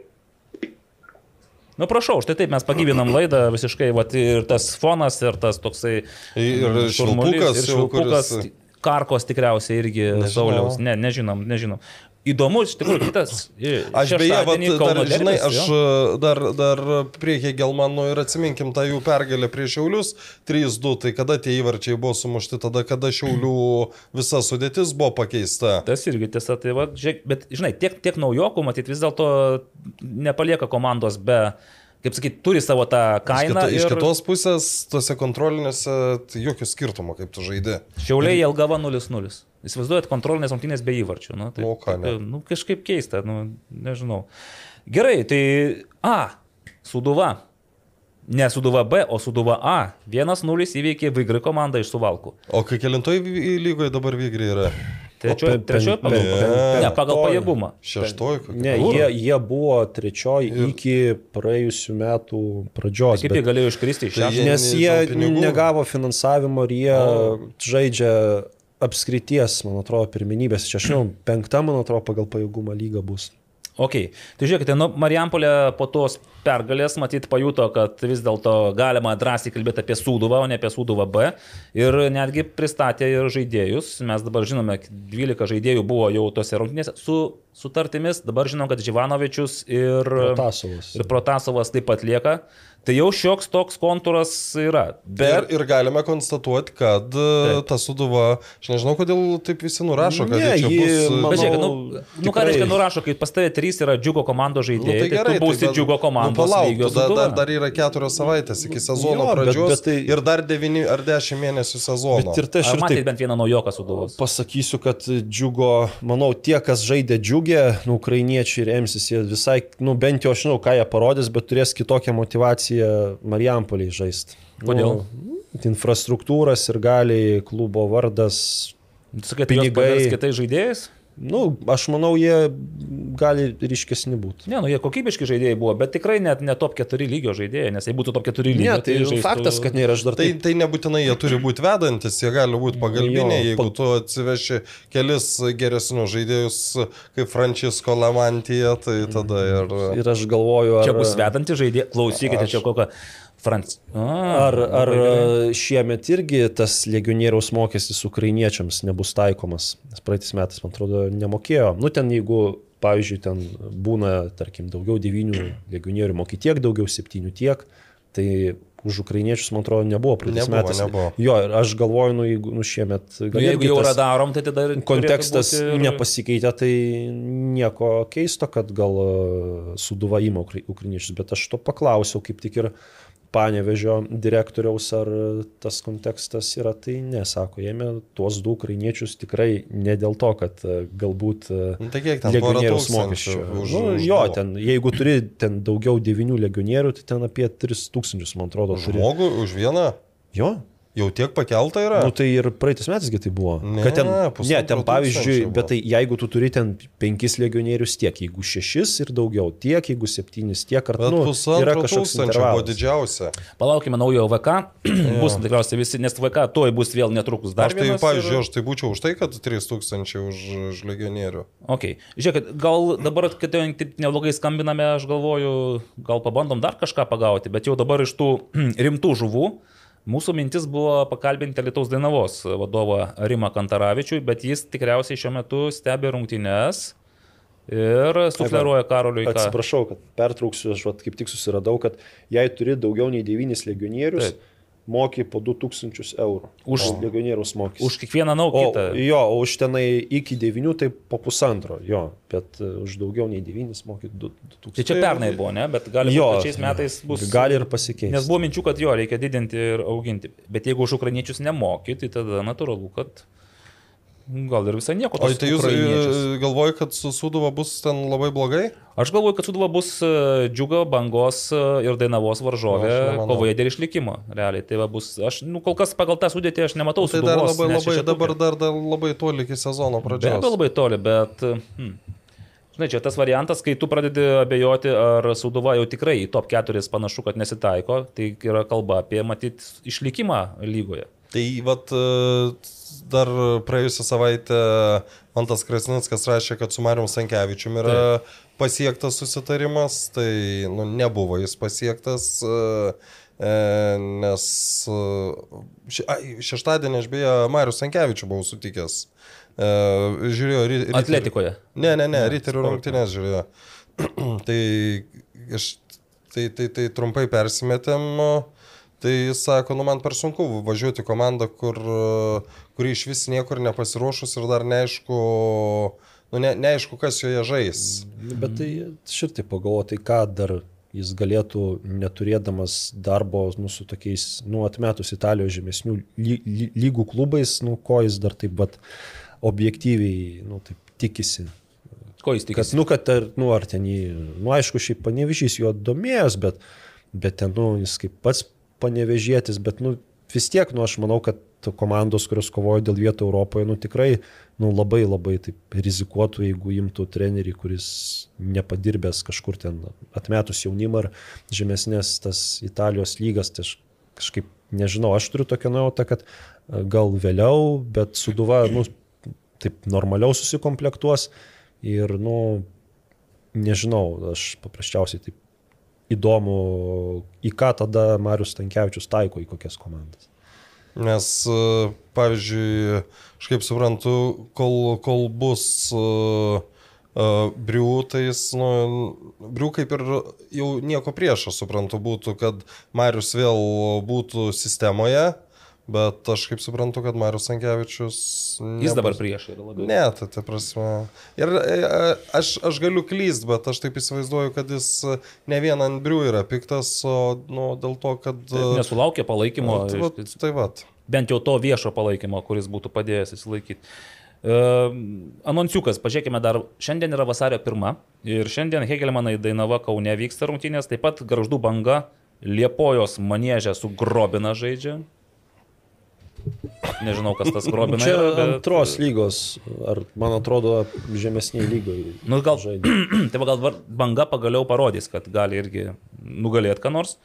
Nu prašau, štai taip mes pagyvinam laidą visiškai, vat, ir tas fonas, ir tas toksai... Ir šurmulys, švilpukas ir jau, švilpukas, kuris- karkos tikriausiai irgi Nežinau. Sauliaus. Ne, nežinom, nežinom. Įdomu, iš tikrųjų, kitas. Aš beje, vat, dar, žinai, aš dar, dar prie Hegelmanų ir atsiminkim tą jų pergalę prieš Šiaulius 3-2, tai kada tie įvarčiai buvo sumušti, tada kada Šiaulių visa sudėtis buvo pakeista. Tas irgi tiesa, tai va, žiūrėk, bet žinai, tiek, tiek naujokų, matyt, vis dėlto nepalieka komandos be, kaip sakyt, turi savo tą Iš, kainą. iš ir kitos pusės, tose kontrolinėse tai jokio skirtumo, kaip tu žaidži. Šiauliai Jelgava 0-0. Įsivaizduojat kontrolinės rungtynės be įvarčių. Nu, tai, Nu, ką ne. nu, kažkaip keista, nu, nežinau. Gerai, tai A. Suduva. Ne Suduva B, o Suduva A. 1-0 įveikė Vigri komanda iš Suvalkų. O kai kelintoj vy- lygoje dabar Vygri yra? Trečioji trečioji pagal, ne, ne, pagal pajėgumą. Šeštoji kokia? Ne, jie, jie buvo trečioji iki praėjusių metų pradžios. Kaip jie galėjo iškristi iš Tai šešto? jie- Nes ne- jie negavo finansavimo ir jie O. žaidžia apskrities, man atrodo, pirminybės. Čia aš žinau, penkta, man atrodo, pagal pajėgumą lyga bus. Ok, tai žiūrėkite, nu, Marijampolė po tos pergalės matyt pajuto, kad vis dėlto galima drąsiai kalbėti apie Sūduvą, o ne apie Sūduvą B. Ir netgi pristatė ir žaidėjus. Mes dabar žinome, 12 žaidėjų buvo jau tose rungtynėse. Su sutartimis, dabar žinom, kad Živanovičius ir Protasovas. ir Protasovas taip pat lieka. Tai jau šioks toks kontūras yra. Bet Bet ir, ir galime konstatuoti, kad Taip. ta suduva, aš nežinau, kodėl taip visi nurašo, kad Ne, čia ji, bus... manau, Bet žiūrėk, nu, nu ką tikrai- reiškia nurašo, kai pas tavai trys yra džiugo komandos Nu, žaidėjai, tai, tai tu būsi bet- džiugo komandos nu, palauk, lygio dar, dar, dar yra keturios savaitės iki sezono Jo, bet- pradžios bet tai- ir dar devyni ar dešimt mėnesių sezono. Bet ir tai aš Ar matėte taip bent vieną naujoką Sūduvos? pasakysiu, kad džiugo, manau, tie, kas žaidė džiugę, nu, ukrainiečiai ir emsis, jie visai, nu, bent jau aš žinau, ką jie parodys, bet turės kitokią motivaciją Marijampoliai žaisti. Kodėl? Nu, infrastruktūras ir galiai, klubo vardas. Sakai, Pinigai. kitais žaidėjais? Nu, aš manau, jie gali ryškesni būti. Ne, nu jie kokybiški žaidėjai buvo, bet tikrai net ne top 4 lygio žaidėjai, nes jei būtų top 4 lygio, Ne, tai žaistų- faktas, kad ir aš dar Tai, taip. tai nebūtinai jie turi būti vedantis, jie gali būti pagalbiniai, Jo, jeigu tu atsiveši kelis geresnius žaidėjus kaip Francisco Lamantija, tai tada ir... Ir aš galvoju, ar... Čia bus vedanti žaidėjai, klausykite, čia kokią Franc... A, Ar, ar gerai. šiemet irgi tas legionieriaus mokestis ukrainiečiams nebus taikomas? Nes praeitais metais, man atrodo, nemokėjo. Nu, ten jeigu, pavyzdžiui, ten būna, tarkim, daugiau devynių legionierių, moki tiek, daugiau septynių tiek, tai už ukrainiečius, man atrodo, nebuvo praeitais Nebuvo, metais. nebuvo. Jo, ir aš galvoju, nu, jeigu nu, šiemet... Nu, Jeigu jau tas radarom, tai tada ir Kontekstas būti ir- nepasikeitė, tai nieko keisto, kad gal e, suduva įma ukra- ukrainiečius, bet aš to paklausiau kaip tik ir panevežio direktoriaus, ar tas kontekstas yra, tai nesako, jėmė tuos du ukrainiečius tikrai ne dėl to, kad e, galbūt e, Nu, tai legionieriaus mokesčio. už- Nu, už jo, du. ten, jeigu turi ten daugiau devynių legionierių, tai ten apie 3000, man atrodo, turi. Žmogų už vieną Jo, jau tiek pakelta yra. Nu, tai ir praeitais metais tai buvo. Ne, kad ten, ne, ten pavyzdžiui, bet tai jeigu tu turi ten penkis legionierius tiek, jeigu šešis ir daugiau, tiek, jeigu septynis, tiek ar nu, yra kažkoks tūkstančio buvo didžiausia. Palaukime naujo VK, bus tikriausiai visi, nes VK tuoj bus vėl netrukus dar Aš tai, pavyzdžiui, ir- aš tai būčiau už tai, kad 3000 už, už legionierių. Ok, žiūrėkit, gal dabar, kad jau taip neblogai skambiname, aš galvoju, gal pabandom dar kažką pagauti, bet jau dabar iš tų rimtų žuvų. Mūsų mintis buvo pakalbinti Lietuvos Dainavos vadovą Rimą Kantaravičių, bet jis tikriausiai šiuo metu stebi rungtynes ir sufleruoja Karoliui. Atsiprašau, kad pertrauksiu, aš vat, kaip tik susiradau, kad jei turi daugiau nei devynis legionierius, Taip. Moki po 2000 eurų. Už- legionieriaus mokys. Už kiekvieną nau O, jo, o už tenai iki devynių tai po pusantro, jo, bet uh, už daugiau nei devynis moki 2000. Tai čia pernai buvo, ne? Bet gali Jo, šiais metais bus. Gali ir pasikeisti. Nes buvo minčių, kad jo reikia didinti ir auginti. Bet jeigu už ukrainiečius nemoki, tai tada natūralu, kad gal ir visai nieko. O tai jūs e, galvoju, kad su Suduva bus ten labai blogai? Aš galvoju, kad Suduva bus e, džiuga, bangos e, ir dainavos varžovė nemanau. kovoje dėl išlikimo. Realiai. Tai va bus, aš, nu, kol kas pagal tą sudėtį aš nematau Tai dar Sūduvos, labai, labai, dabar dar, dar labai toli iki sezono pradžios. abejo labai toli, bet... Hmm. Žinai, čia tas variantas, kai tu pradedi abejoti, ar Sūduva jau tikrai į top 4 panašu, kad nesitaiko, tai yra kalba apie, matyt, išlikimą lygoje. Tai vat e, dar praėjusią savaitę Mantas Krasnickas rašė, kad su Mariu Sankevičiumi yra pasiektas susitarimas, tai nu, nebuvo jis pasiektas, e, e, nes šeštadienį aš beje Mariu Sankevičiu buvau sutikęs. Žiūrėjau, ry, ryterių- Atletikoje. Ne, ne, ne, ryterių rungtynės žiūrėjau. tai, aš, tai, tai, tai trumpai persimetėm. Tai jis sako, nu man per sunku važiuoti į komandą, kur, kuri iš vis niekur nepasiruošus ir dar neaišku, nu, ne, neaišku, kas joje žais. Bet tai šitai pagalvoju, tai ką dar jis galėtų, neturėdamas darbo nu, su tokiais, nu, atmetus Italijos žemesnių ly, ly, lygų klubais, nu, ko jis dar taip pat objektyviai, nu, taip tikisi. Ko jis Kad, tikisi? nu, kad ar, nu, ar ten jį, nu, aišku, šiaip panevežys jo domėjęs, bet, bet ten, nu, jis kaip pats panevežėtis, bet, nu, vis tiek, nu, aš manau, kad komandos, kurios kovoja dėl vietų Europoje, nu, tikrai, nu, labai labai taip rizikuotų, jeigu imtų trenerį, kuris nepadirbęs kažkur ten atmetus jaunimą ar žemesnės tas Italijos lygas, tai aš kažkaip nežinau, aš turiu tokią nuojautą, kad e, gal vėliau, bet suduva, nu, taip normaliau susikomplektuos ir, nu, nežinau, aš paprasčiausiai taip įdomu, į ką tada Marius Tankievičius taiko, į kokias komandas. Nes, e, pavyzdžiui, aš kaip suprantu, kol, kol bus e, Uh, Briu, tai jis, nu, Briu kaip ir jau nieko prieš, aš suprantu, būtų, kad Marius vėl būtų sistemoje, bet aš kaip suprantu, kad Marius Sankevičius... Jis dabar prieš yra labiau. Ne, tai ta prasme. Ir e, aš, aš galiu klyst, bet aš taip įsivaizduoju, kad jis ne vien ant Briu yra piktas, o nu, dėl to, kad... Taip, nesulaukė palaikymo. Tai vat, tai vat. Bent jau to viešo palaikymo, kuris būtų padėjęs įsilaikyti. Uh, anonsiukas, pažiūrėkime dar, šiandien yra vasario pirma ir šiandien Hegelmanai Dainava Kaune vyksta rungtynės, taip pat Garždų banga Liepojos manėžė su Grobina žaidžia. Nežinau, kas tas Grobina. Čia yra, bet- antros lygos, ar man atrodo, žemesniai lygoje. Nu, gal, tai gal banga pagaliau parodys, kad gali irgi nugalėti ką nors.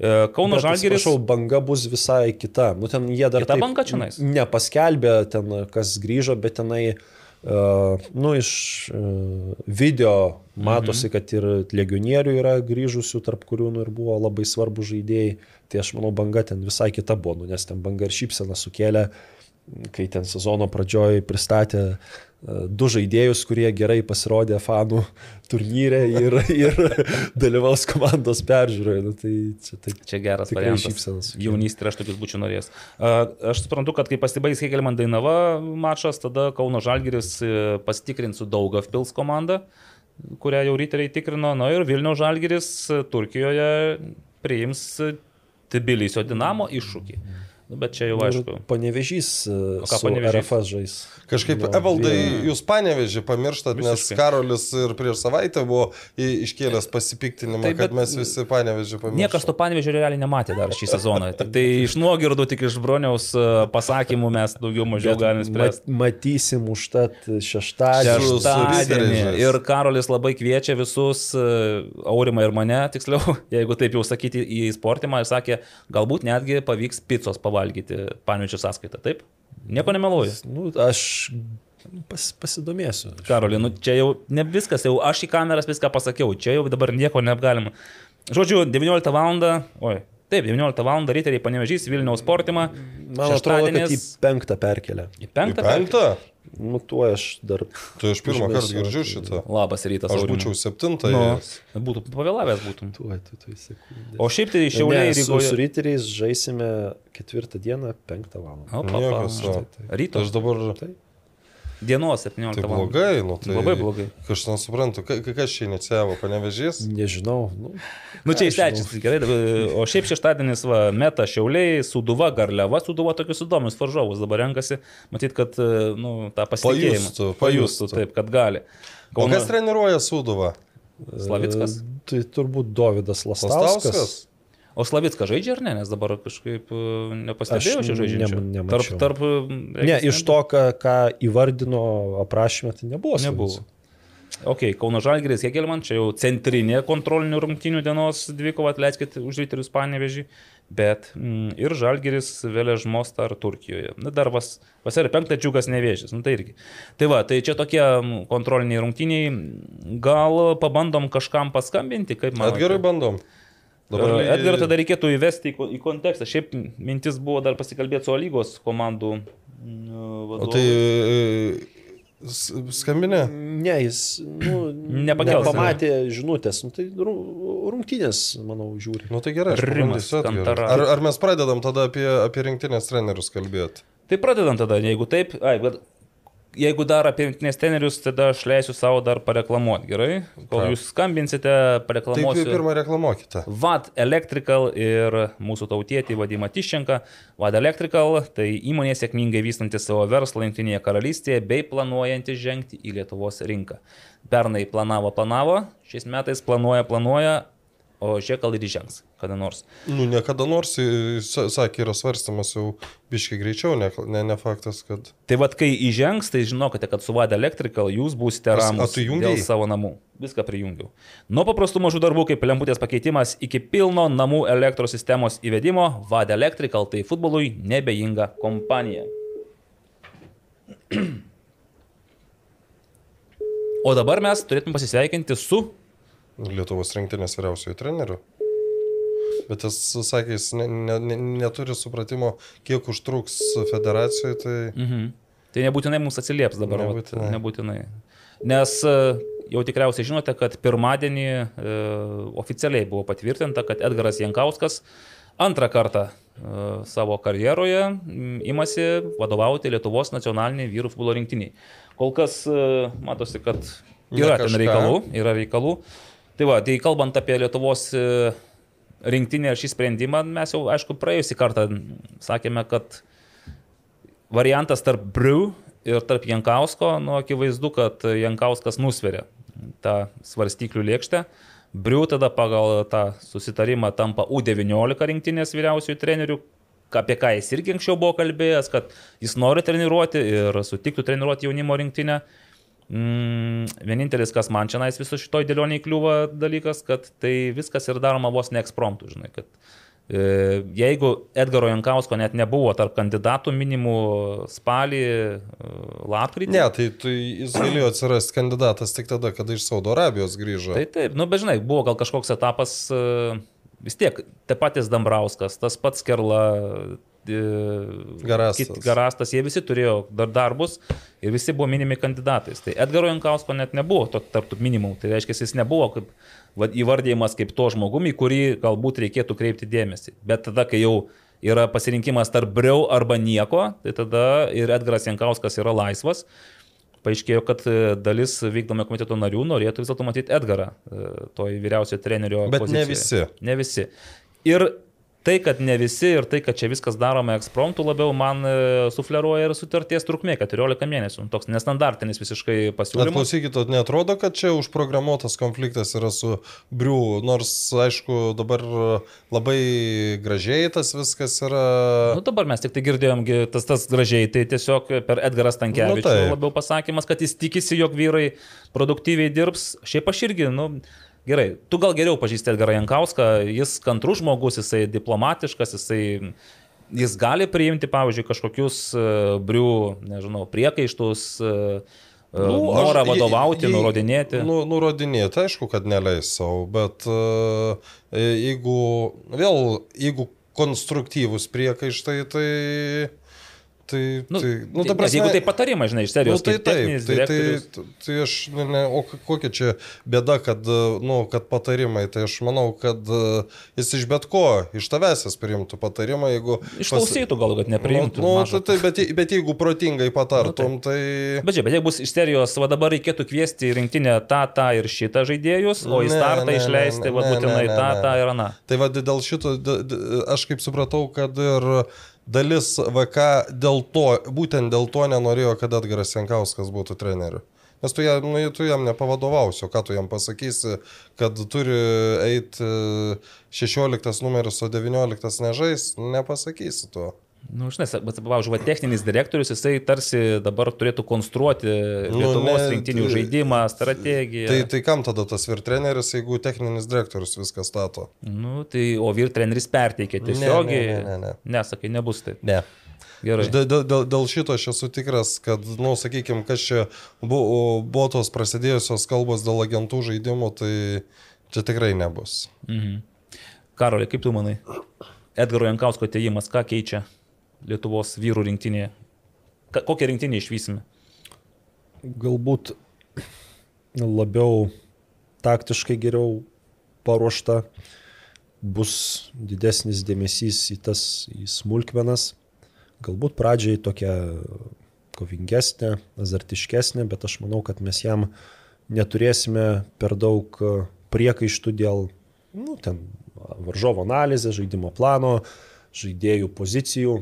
E, Kauno Žalgiris. Prašau, banga bus visai kita. Nu, ten jie dar Kita taip banga čionais? Nepaskelbė ten, kas grįžo, bet tenai, uh, nu, iš uh, video matosi, Mhm. kad ir legionierių yra grįžusių, tarp kurių nu, ir buvo labai svarbu žaidėjai. Tai aš manau, banga ten visai kita buvo, nu, nes ten banga ir šypsena sukėlė, kai ten sezono pradžioj pristatė uh, du žaidėjus, kurie gerai pasirodė fanų turnyre ir, ir dalyvaus komandos peržiūroje. Nu, tai čia taip. Čia geras variantas. Jaunystė aš tokius būčiau norėjęs. Aš suprantu, kad kai pasibaigs Hegelman Dainava mačas, tada Kauno Žalgiris e, pasitikrins su Daugav Pils komanda, kurią jau ryteriai tikrino. Na ir Vilniaus Žalgiris e, Turkijoje priims Tbilisio Dinamo iššūkį. Nu, bet čia jau aišku. Panevežys ką su Panevėžys? RFS žais. Kažkaip, Nu, Evaldai, vieną- jūs panevežį pamirštat, nes Visiškai. Karolis ir prieš savaitę buvo iškėlęs pasipiktinimą, Taip, kad mes visi panevežį pamiršome. Niekas to panevežio realiai nematė dar šį sezoną. Tik tai iš nuogirdų, tik iš broniaus e, pasakymų mes daugiau mažiau galime spręsti. Mat, matysim užtat šeštadienį. Šeštadienį. Ir Karolis labai kviečia visus, e, Aurimą ir mane, tiksliau, jeigu taip jau sakyti, į sportimą ir sakė, galbūt netgi pavyks picos pavalgyti panevežio sąskaitą. Taip? Nieko nemeluoju. Nu, aš pas, pasidomėsiu. Karoli, nu čia jau ne viskas, jau aš į kameras viską pasakiau, čia jau dabar nieko negalima. Žodžiu, 19 val. Oi. Taip, 19 val. ryteriai panevežys Vilniaus sportimą. Man atrodo, kad į penktą perkelę. į Į penktą. penktą? Nu, tuo aš dar. Aš pirmą kartą Užmesiu. girdžiu šitą. Labas rytas, Aš būčiau septintą. Nu, ėjęs. būtų pavėlavęs būtum. Tuo, tu, tu, sekundę. O šiaip tai šiauliai Ne, su, su Rygoje. ryteriais žaisime ketvirtą dieną, penktą valandą. Opa, Niekas, opa. o. Ryto. Aš dabar... Dienos 17 Tai val. blogai, nu tai... Labai blogai. Kažkas nesuprantu, ka- ka- kas čia inicijavo, panevežys? Nežinau. Nu, Nu čia aš išleidžiasi, gerai. O šiaip šeštadienis, va, meta šiauliai, suduva, garliava, suduva tokius įdomius varžovus dabar renkasi. Matyt, kad, nu, tą pasitikėjimą. Pajustų, Pajustų, pajustų. taip, kad gali. O Kauno- kas treniruoja Sūduvą? Slavickas? e, Tai turbūt Davidas Lastauskas. Lastauskas? O Slavickas žaidžia ar ne, nes dabar kažkaip e, nepastebėjau čia žaidžiančio. Tarp, nemačiau. tarp, Ne, iš to, ką, ką įvardino aprašymė, tai nebuvo. Nebuvo. Slavicko. Ok, Kauno Žalgiris, Hegelman, čia jau centrinė kontrolinių rungtynių dienos dvikova, atleiskit už ryterius panevežį, bet mm, ir Žalgiris Vėlės Mostar Turkijoje. Na, dar vas, vasario penktą džiugas nevėžys, nu tai irgi. Tai va, tai čia tokie mm, kontroliniai rungtyniai, gal pabandom kažkam paskambinti, kaip man. Edgarai bandom. Dabar Edgarą tada reikėtų įvesti į, ko- į kontekstą. Šiaip mintis buvo dar pasikalbėti su lygos komandų mm, O vadovu. tai e, skambinė? Ne, jis nu, Nepakels, nepamatė žinutės. Nu, tai ru- rungtynės, manau, žiūri. Nu tai gerai, Rimas. Ar, ar mes pradedam tada apie, apie rinktinės trenerius kalbėti? Tai pradedam tada, jeigu taip, ai, bet jeigu dar apie rinktinės tenerius, tada aš leisiu savo dar pareklamuoti, gerai? Kol jūs skambinsite, Taip, pareklamuosiu. pirmą reklamuokite. VAD Electrical ir mūsų tautietį Vadimą Tiščenką. VAD Electrical tai įmonė sėkmingai vystanti savo verslą Junktinėje karalystėje bei planuojanti žengti į Lietuvos rinką. Pernai planavo, planavo, šiais metais planuoja, planuoja, o žiūrėk, gal ir įžengs kada nors. Nu, niekada nors, sakė, yra svarstymas jau biškai greičiau, ne, ne, ne faktas, kad... Tai vad, kai įžengs, tai žinokite, kad su VAD Electrical jūs būsite jungiai? dėl savo namų. Viską prijungiau. Nuo paprastų mažų darbų kaip lemputės pakeitimas iki pilno namų elektros sistemos įvedimo, VAD Electrical tai futbolui nebejinga kompanija. O dabar mes turėtume pasisveikinti su Lietuvos rinktinės vyriausiojo treneriu. Bet jis sakė, jis ne, ne, ne, neturi supratimo, kiek užtruks federacijoje, tai... Mhm. Tai nebūtinai mums atsilieps dabar. Nebūtinai. Nebūtinai. nebūtinai. Nes e, jau tikriausiai žinote, kad pirmadienį e, oficialiai buvo patvirtinta, kad Edgaras Jankauskas antrą kartą e, savo karjeroje imasi vadovauti Lietuvos nacionaliniai vyrų futbolo rinktiniai. Kol kas e, matosi, kad yra ten reikalų, yra reikalų. Tai va, tai kalbant apie Lietuvos e, rinktinę ir šį sprendimą, mes jau, aišku, praėjusį kartą sakėme, kad variantas tarp Briu ir tarp Jankausko, nu, akivaizdu, kad Jankauskas nusveria tą svarstyklių lėkštę. Briu tada pagal tą susitarimą tampa U19 rinktinės vyriausiųjų trenerių, apie ką jis irgi anksčiau buvo kalbėjęs, kad jis nori treniruoti ir sutiktų treniruoti jaunimo rinktinę. Mm, vienintelis, kas man čia nais viso šitoj dėlioniai kliūva dalykas, kad tai viskas ir daroma vos ne ekspromptų, žinai, kad e, jeigu Edgaro Jankausko net nebuvo tarp kandidatų minimų spalį, e, lapkritį. Ne, tai, tai jis galėjo atsirasti kandidatas tik tada, kada iš Saudo Arabijos grįžo. Tai taip, nu bežinai, buvo gal kažkoks etapas, e, vis tiek, te patys Dambrauskas, tas pats Kerla, e, Garastas. kit- Garastas, jie visi turėjo dar darbus ir visi buvo minimi kandidatais. Tai Edgaro Jankausko net nebuvo to- tarp tų minimų, tai reiškia, jis nebuvo kaip, va, įvardyjimas kaip to žmogumi, kurį galbūt reikėtų kreipti dėmesį. Bet tada, kai jau yra pasirinkimas tarp briau arba nieko, tai tada ir Edgaras Jankauskas yra laisvas. Paaiškėjo, kad e, dalis vykdomo komiteto narių norėtų vis dėlto matyti Edgarą, e, toj vyriausiojo trenerio. Bet ne pozicijoje. visi. Ne visi. Ir tai, kad ne visi ir tai, kad čia viskas daroma ekspromptų, labiau man e, sufleruoja ir sutarties trukmė 14 mėnesių. Toks nestandartinis visiškai Bet pasiūlymas. klausykit, netrodo, kad čia užprogramuotas konfliktas yra su Briu, nors, aišku, dabar labai gražiai tas viskas yra. Nu, dabar mes tik tai girdėjom gi tas, tas gražiai, tai tiesiog per Edgarą Stankievičių Nu, taip. labiau pasakymas, kad jis tikisi, jog vyrai produktyviai dirbs. Šiaip aš irgi, nu, gerai, tu gal geriau pažįsti Edgarą Jankauską, jis kantrus žmogus, jisai diplomatiškas, jisai... Jis gali priimti, pavyzdžiui, kažkokius uh, brių, nežinau, priekaištus, uh, nu, aš- norą vadovauti, je- nurodinėti. Nu, nurodinėti, aišku, kad neleis savo, bet jeigu, vėl, jeigu konstruktyvus priekaištai, tai... Tai, Nu, tai, nu, ta prasme, jeigu tai patarimai, žinai, iš Nu, serijos, tai kaip taip, tai, tai, direktorius. tai aš, ne, ne, o kokia čia bėda, kad, nu, kad patarimai, tai aš manau, kad e, jis iš bet ko, iš tavęs jis priimtų patarimą, jeigu... Išklausytų gal, kad nepriimtų. Nu, nu tai, tai, bet, bet jeigu protingai patartum, Nu, tai... Bet žiūrėk, bet jeigu bus iš serijos, va dabar reikėtų kviesti rinktinę tą, tą ir šitą žaidėjus, o į startą ne, ne, išleisti, ne, va būtinai tą, tą ir aną. Tai va dėl šito, aš kaip supratau, kad ir dalis VK dėl to, būtent dėl to nenorėjo, kad Edgaras Jankauskas būtų treneriu. Nes tu, jam, nu, tu jam nepavadovausi, o ką tu jam pasakysi, kad turi eiti 16 numeris, o 19 nežais, nepasakysi to. Nu, žinai, pavyzdžiui, techninis direktorius, jisai tarsi dabar turėtų konstruoti Lietuvos ne, rinkhtinių tai- žaidimą, strategiją. Tai, tai kam tada tas vyr treneris, jeigu techninis direktorius viską stato? Nu, tai, o vyr treneris perteikė tiesiogiai. ne, ne, ne. Nesakai, nebus taip. Ne. Gerai. Dėl- dėl, dėl šito aš esu tikras, kad, na, nu, sakykime, kas čia buvo, buvo tos prasidėjusios kalbos dėl agentų žaidimų, tai čia tikrai nebus. Mhm. Karolė, kaip tu manai? Edgaro Jankausko ateimas, ką keičia Lietuvos vyrų rinktinėje? Kokią rinktinę išvysime? galbūt labiau taktiškai geriau paruošta, bus didesnis dėmesys į tas į smulkmenas, galbūt pradžiai tokia kovingesnė, azartiškesnė, bet aš manau, kad mes jam neturėsime per daug priekaištų dėl, nu, ten, varžovo analizės, žaidimo plano, žaidėjų pozicijų.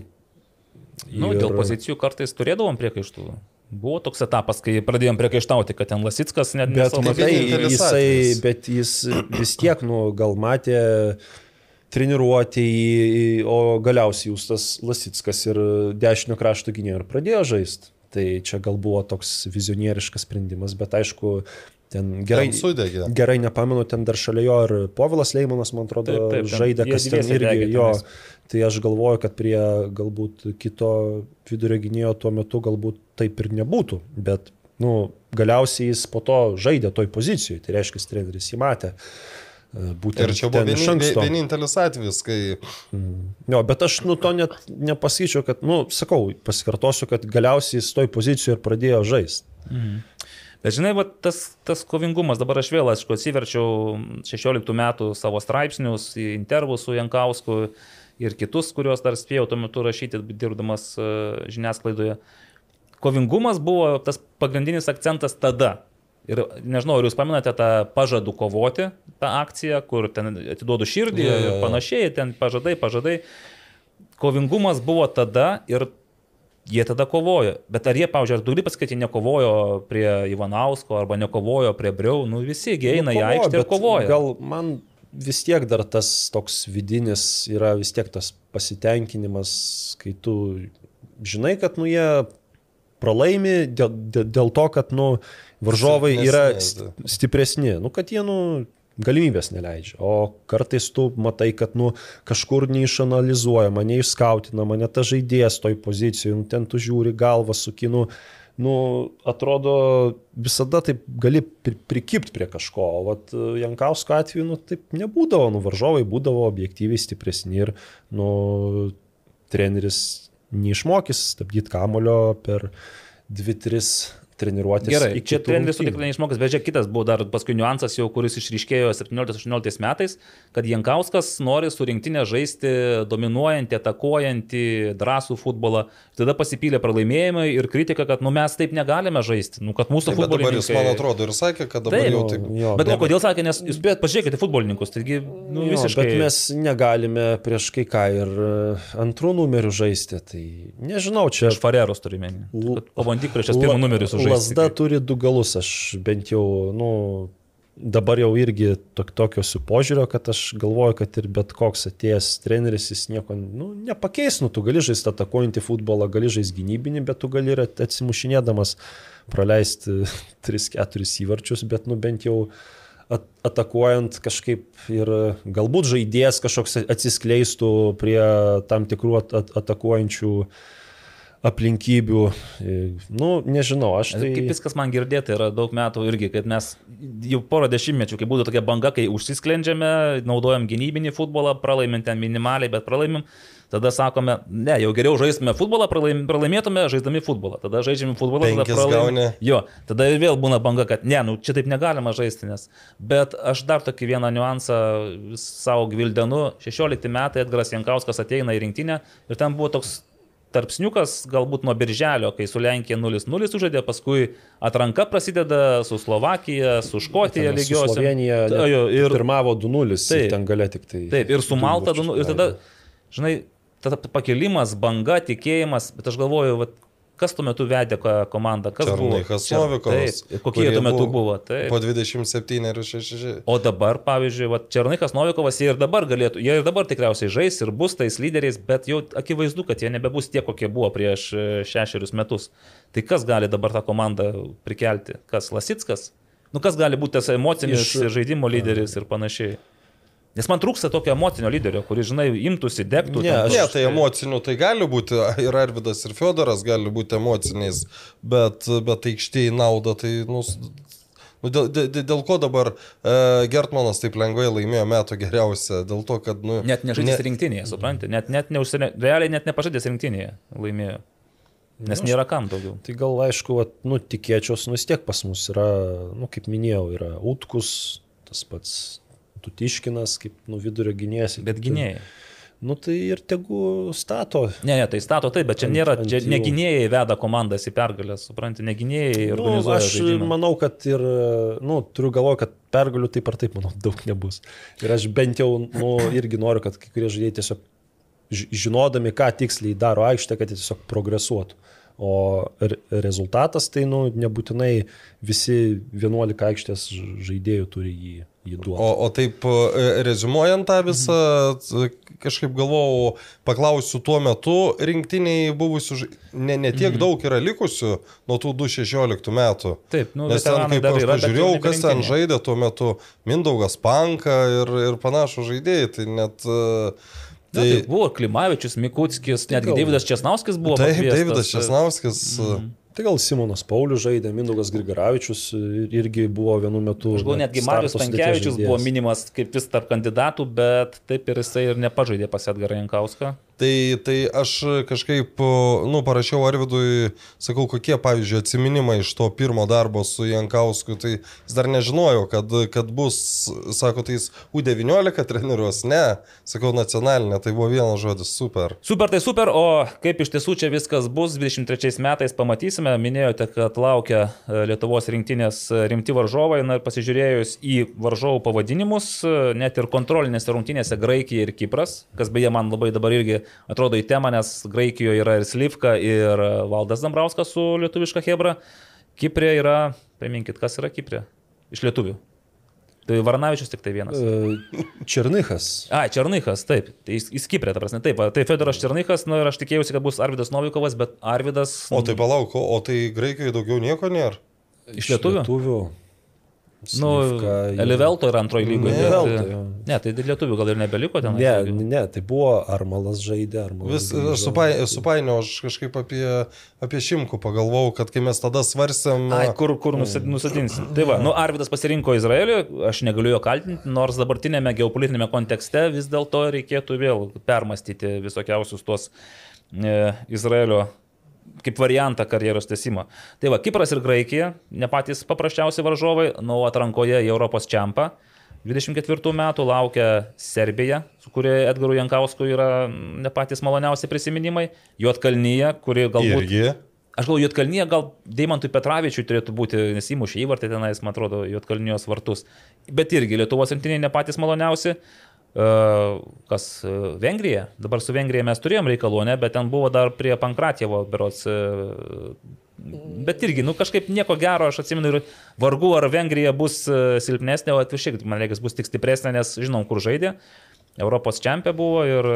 Nu, ir... Dėl pozicijų kartais turėdavom priekaištų. Buvo toks etapas, kai pradėjom priekaištauti, kad ten Lasitskas net Bet nesavo- matai, vienintelis jisai, bet jis vis tiek, nu, gal matė treniruotį, į- o galiausiai jūs tas Lasitskas ir dešinio krašto gynėjo ir pradėjo žaisti. Tai čia gal buvo toks vizionieriškas sprendimas, bet aišku, ten gerai, Ten sudegė. gerai nepamenu, ten dar šalia jo ir Povilas Leimonas, man atrodo, Taip, taip, žaidė, kas ten irgi degė jo. Tai aš galvoju, kad prie galbūt kito vidurio gynėjo tuo metu galbūt taip ir nebūtų, bet nu, galiausiai jis po to žaidė toj pozicijoje, tai reiškia, treneris jį matė. e, Būtent Ir čia buvo ten iš vienin, anksto. vienintelis atvejis, kai... Jo, bet aš nu, to net nepasakyčiau, kad, nu, sakau, pasikartosiu, kad galiausiai jis toj pozicijoje ir pradėjo žaisti. Bet žinai, va, tas, tas kovingumas, dabar aš vėl, aišku, atsiverčiau 16 metų savo straipsnius, intervus su Jankausku ir kitus, kuriuos dar spėjau tuo metu rašyti, dirbdamas e, žiniasklaidoje. Kovingumas buvo tas pagrindinis akcentas tada. Ir nežinau, ar jūs paminate tą pažadų kovoti, tą akciją, kur ten atiduodu širdį Jo, jo, ir jo. panašiai, ten pažadai, pažadai. Kovingumas buvo tada ir jie tada kovojo. Bet ar jie, pavyzdžiui, ar tu gali pasakyti, jie nekovojo prie Ivanausko arba nekovojo prie Briau, nu visi eina į kovoja, aikštę ir kovoja. Gal man vis tiek dar tas toks vidinis yra vis tiek tas pasitenkinimas, kai tu žinai, kad nu jie pralaimi dėl, dėl, dėl to, kad nu, varžovai Silpnesni, yra st- stipresni, nu, kad jie nu, galimybės neleidžia. O kartais tu matai, kad nu, kažkur neišanalizuojama, neišskautinama, net ta žaidėjas toj pozicijoje, nu, ten tu žiūri galvą su kinu. Nu, atrodo, visada taip gali pri- prikipti prie kažko. O vat, e, Jankausko atveju, nu, taip nebūdavo. Nu, varžovai būdavo objektyviai stipresni ir, nu, treneris neišmokys stabdyti kamulio per 2-3 treniruotės. Gerai, iki čia treneris tikrai neišmokas, bet čia kitas buvo dar paskui niuansas, jau, kuris išryškėjo 17-18 metais, kad Jankauskas nori su rinktinė žaisti dominuojantį, atakuojantį, drąsų futbolą. Tada pasipylė pralaimėjimai ir kritika, kad nu, mes taip negalime žaisti, nu, kad mūsų bet dabar jis, man atrodo, ir sakė, kad dabar Taip, jau taip. jo, Bet o kodėl sakė, nes jūs bet, pažiūrėkite futbolininkus, taigi nu, Jo, visiškai... Bet mes negalime prieš kai ką ir e, antrų numerių žaisti. Tai nežinau, čia Aš menį. L- Pabandyk prieš pirmą numerį sužaisti. Lasda turi du galus, aš bent jau, nu, dabar jau irgi tok, tokio su požiūrio, kad aš galvoju, kad ir bet koks atėjęs treneris jis nieko nu, nepakeis, nu, tu gali žaisti atakuojantį futbolą, gali žaisti gynybinį, bet tu gali ir at- atsimušinėdamas praleisti 3-4 įvarčius, bet nu bent jau at, atakuojant kažkaip ir galbūt žaidėjas kažkoks atsiskleistų prie tam tikrų at, at, atakuojančių aplinkybių. E, Nu, nežinau, aš Tai... Kaip viskas man girdėti yra daug metų irgi, kad mes jau porą dešimtmečių, kai būtų tokia banga, kai užsisklendžiame, naudojam gynybinį futbolą, pralaimim ten minimaliai, bet pralaimim, tada sakome, ne, jau geriau žaistume futbolą, pralaim, pralaimėtume žaisdami futbolą. Tada žaidžiame futbolą, tada gauni. Jo, tada ir vėl būna banga, kad ne, nu čia taip negalima žaisti, nes. Bet aš dar tokį vieną niuansą savo gvildenu. 16 metai Edgaras Jankauskas ateina į rinktinę ir ten buvo toks tarpsniukas galbūt nuo birželio, kai su Lenkija 0-0 sužaidė, paskui atranka prasideda su Slovakija, su Škotija lygiosios. Slovenija net Jo, ir, pirmavo 2-0, Taip. ir ten galia tik tai. taip, ir su Malta, įvarčius du- ir tada, žinai, tada pakelimas, banga, tikėjimas, bet aš galvoju, vat, kas tuo metu vedė ko- komandą, kas buvo. Černychas Čer- Novikovas. Taip, kokie jie tuo metu buvo. Taip. Po 27 ir 6. O dabar, pavyzdžiui, va, Černikas Novikovas, jie ir dabar galėtų, jie ir dabar tikriausiai žais ir bus tais lyderiais, bet jau akivaizdu, kad jie nebebus tie, kokie buvo prieš e, šešerius metus. Tai kas gali dabar tą komandą prikelti? Kas Lasitskas? Nu kas gali būti tas emocinis Iš... žaidimo lyderis ir panašiai? Nes man trūksta tokio emocinio lyderio, kuris, žinai, imtųsi, degtų. Ne, Ne, tai emocinių tai gali būti, ir Arvidas, ir Fiodoras gali būti emociniais, bet, bet aikštėje nauda, tai, nu, nu dėl, dėl, dėl ko dabar e, Gertmanas taip lengvai laimėjo metų geriausią, dėl to, kad, nu, Net nežaidęs ne... rinktinėje, supranti, net, net neužsienė, realiai net nepažadęs rinktinėje laimėjo. Nes nėra kam daugiau. Tai gal aišku, vat, nu, tikėčiaus, nu vis tiek pas mus yra, nu, kaip minėjau, yra Utkus, tas pats Tutiškinas, kaip nu, vidurio gynėjas. Bet gynėjai. Nu tai ir tegu stato. Ne, ne, tai stato taip, bet čia Ant- nėra, ant čia jų. negynėjai veda komandas į pergalę, supranti, negynėjai Nu, organizuoja. aš žaidimą. manau, kad ir, nu, turiu galvoje, kad pergalių taip ar taip, manau, daug nebus. Ir aš bent jau, nu, irgi noriu, kad kai kurie žaidėjai tiesiog ži- žinodami, ką tiksliai daro aikštė, kad jie tiesiog progresuotų. O re- rezultatas tai, nu, nebūtinai visi 11 aikštės žaidėjų turi jį, jį duoti. O, o taip, e, rezumuojant tą visą, t- kažkaip galvojau, paklausiu tuo metu rinktiniai buvusių, ne, ne tiek Mhm. daug yra likusių nuo tų 2-16 metų. Taip, nu, Nes ten, kaip aš pažiūrėjau, kas ten žaidė tuo metu, Mindaugas Panka ir, ir panašų žaidėjai, tai net... e, Tai, Tai, tai buvo Klimavičius, Mikutskis, netgi Davidas Česnauskas buvo. taip, pakviestas. Davidas Česnauskas. Mhm. Tai gal Simonas Paulius žaidė, Mindaugas Grigaravičius ir- irgi buvo vienu metu. Aš galvoju, net netgi Marius Tankievičius buvo minimas kaip vis tarp kandidatų, bet taip ir jisai ir nepažaidė pas Edgarą Jankauską. Tai, tai aš kažkaip, nu, parašiau Arvidui, sakau, kokie, pavyzdžiui, atsiminimai iš to pirmo darbo su Jankausku, tai jis dar nežinojo, kad, kad bus, sako, tai jis U19 treniruos, ne, sakau, nacionalinė, tai buvo vienas žodis, super. Super, tai super, o kaip iš tiesų čia viskas bus 23 metais pamatysime. Minėjote, kad laukia e, Lietuvos rinktinės e, rimti varžovai. Na ir pasižiūrėjus į varžovų pavadinimus, e, net ir kontrolinėse rungtynėse Graikija ir Kipras, kas beje man labai dabar irgi atrodo į temą, nes Graikijoje yra ir Slivka, ir Valdas Dambrauskas su lietuviška Hebra. Kiprė yra, priminkit, kas yra Kiprė? Iš lietuvių. Tai Varnavičius tik tai vienas. E, Černychas. A, Černychas, taip. Tai jis, jis Kiprė, ta prasme. Taip, tai Fedoras Černychas, nu, ir aš tikėjausi, kad bus Arvidas Novikovas, bet Arvidas... O tai palauk, o tai Graikijoje daugiau nieko nėra? Iš lietuvių? lietuvių. Nu, Elivelto yra antroji lygoje. Ne, jo. ne, tai lietuvių gal ir nebeliko ten. Ne, ne, tai buvo Armalas žaidė, Armalas. Vis, aš supai, supainiau, aš kažkaip apie, apie šimkų pagalvojau, kad kai mes tada svarstėm... Ai, kur, kur nusadinsim. Tai va, nu, Arvidas pasirinko Izraelį, aš negaliu jo kaltinti, nors dabartinėme geopolitinėme kontekste vis dėlto reikėtų vėl permastyti visokiausius tuos e, Izraelio kaip variantą karjeros tesimo. Tai va, Kipras ir Graikija, ne patys paprasčiausi varžovai, nuo atrankoje į Europos čempą. 24 metų laukia Serbija, su kuria Edgarų Jankauskų yra ne patys maloniausi prisiminimai, Juotkalnyje, kuri galbūt... Irgi. Aš galvoju, Juotkalnyje gal Deimantui Petravičiui turėtų būti, nes įmušė įvartį tenais, man atrodo, Juotkalnyjos vartus. Bet irgi Lietuvos rinktiniai ne patys maloniausi kas Vengrija, dabar su Vengrija mes turėjom reikalų, ne, bet ten buvo dar prie Pankratievo, berots. Bet irgi, nu kažkaip nieko gero, aš atsimenu ir vargu ar Vengrija bus silpnesnė, o atvirkščiai, man reikia, bus tik stipresnė, nes žinom, kur žaidė. Europos čempė buvo ir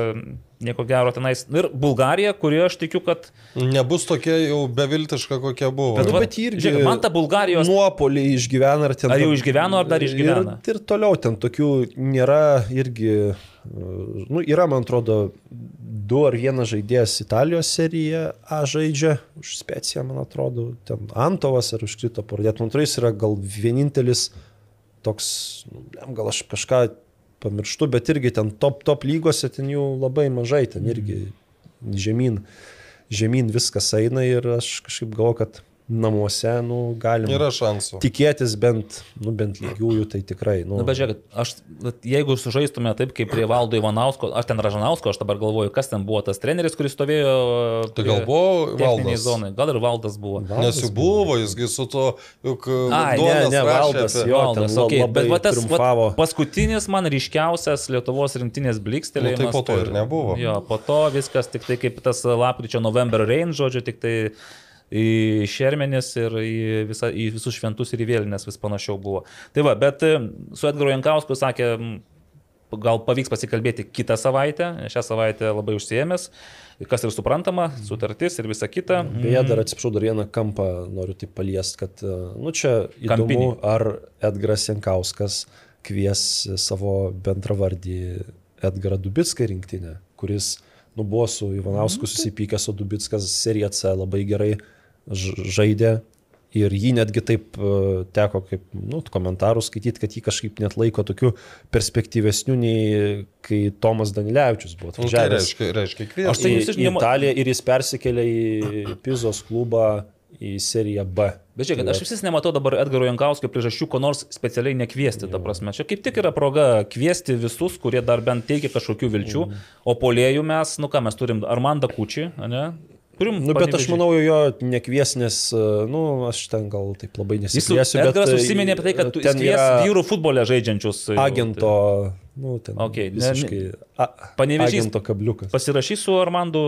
nieko gero tenais. Ir Bulgarija, kuri aš tikiu, kad... Nebus tokia jau beviltiška, kokia buvo. Bet, bet irgi... Žiūrėk, man ta Bulgarijos... Nuopolį išgyvena ar ten... Ar jau išgyveno, ar dar išgyvena? Ir, ir toliau ten tokių nėra irgi... Nu, yra, man atrodo, du ar vienas žaidėjas Italijos seriją A žaidžia, už speciją, man atrodo, ten Antovas ar užkrito pradėti. Man atrodo, jis yra gal vienintelis toks, nu, gal aš kažką pamirštu, bet irgi ten top, top lygose ten jų labai mažai, ten irgi žemyn, žemyn viskas eina ir aš kažkaip galvoju, kad namuose, nu, galima. Yra šansų. Tikėtis bent, nu, bent lygiųjų, tai tikrai. Nu, Na, bet žiūrėk, aš, jeigu sužaistume taip kaip prie Valdo Ivanausko, aš ten Ražanausko, aš dabar galvoju, kas ten buvo tas treneris, kuris stovėjo. Tai gal buvo Valdas. Zonai. Gal ir Valdas buvo. Valdas Nes jau buvo, jisgi su to, juk Ai, ne, ne, Valdas, apie... jo, Valdas, okay. bet va, tas va, paskutinis man ryškiausias Lietuvos rinktinės blikstelėjimas. Nu, tai po to ir nebuvo. Jo, po to viskas tik tai kaip tas lapkričio November Rain, žodžiu, tik tai į šermenis ir į, visa, į visus šventus ir į vėlinės vis panašiau buvo. Tai va, bet e, su Edgaru Jankausku sakė, gal pavyks pasikalbėti kitą savaitę, šią savaitę labai užsiemęs, kas ir suprantama, sutartis ir visa kita. Beje, dar atsiprašau, dar vieną kampą noriu taip paliesti, kad, nu čia įdomu, Kampinį. ar Edgaras Jankauskas kvies savo bendravardį Edgarą Dubitską rinktinę, kuris, nu, buvo su Ivanausku susipykęs, o Dubitskas seriją C labai gerai žaidė. Ir jį netgi taip e, teko kaip nu, komentarų skaityti, kad jį kažkaip net laiko tokiu perspektyvesniu nei kai Tomas Danilevičius buvo Nu, tai atvažiavęs reiškia, reiškia Aš kvies. tai į, jūs iš- Italiją ir jis persikėlė į Pizos klubą į seriją B. Bet žiūrėkit, aš vis nematau dabar Edgaro Jankauskio priežasčių, ko nors specialiai nekviesti, ta prasme. Čia kaip tik yra proga kviesti visus, kurie dar bent teikia kažkokių vilčių, o polėjų mes, nu ką mes turim, Armandą Kučį, ne? Turim Nu, bet aš manau, jo nekvies, nes, nu, aš ten gal taip labai Jis nesiplėsiu. bet, Edgaras e, užsiminė apie tai, kad tu ten kvies vyrų futbole žaidžiančius. jau, Agento, nu, ten Okay, visiškai. A, Panevėžys- agento kabliukas. Tai Pasirašys su Armandu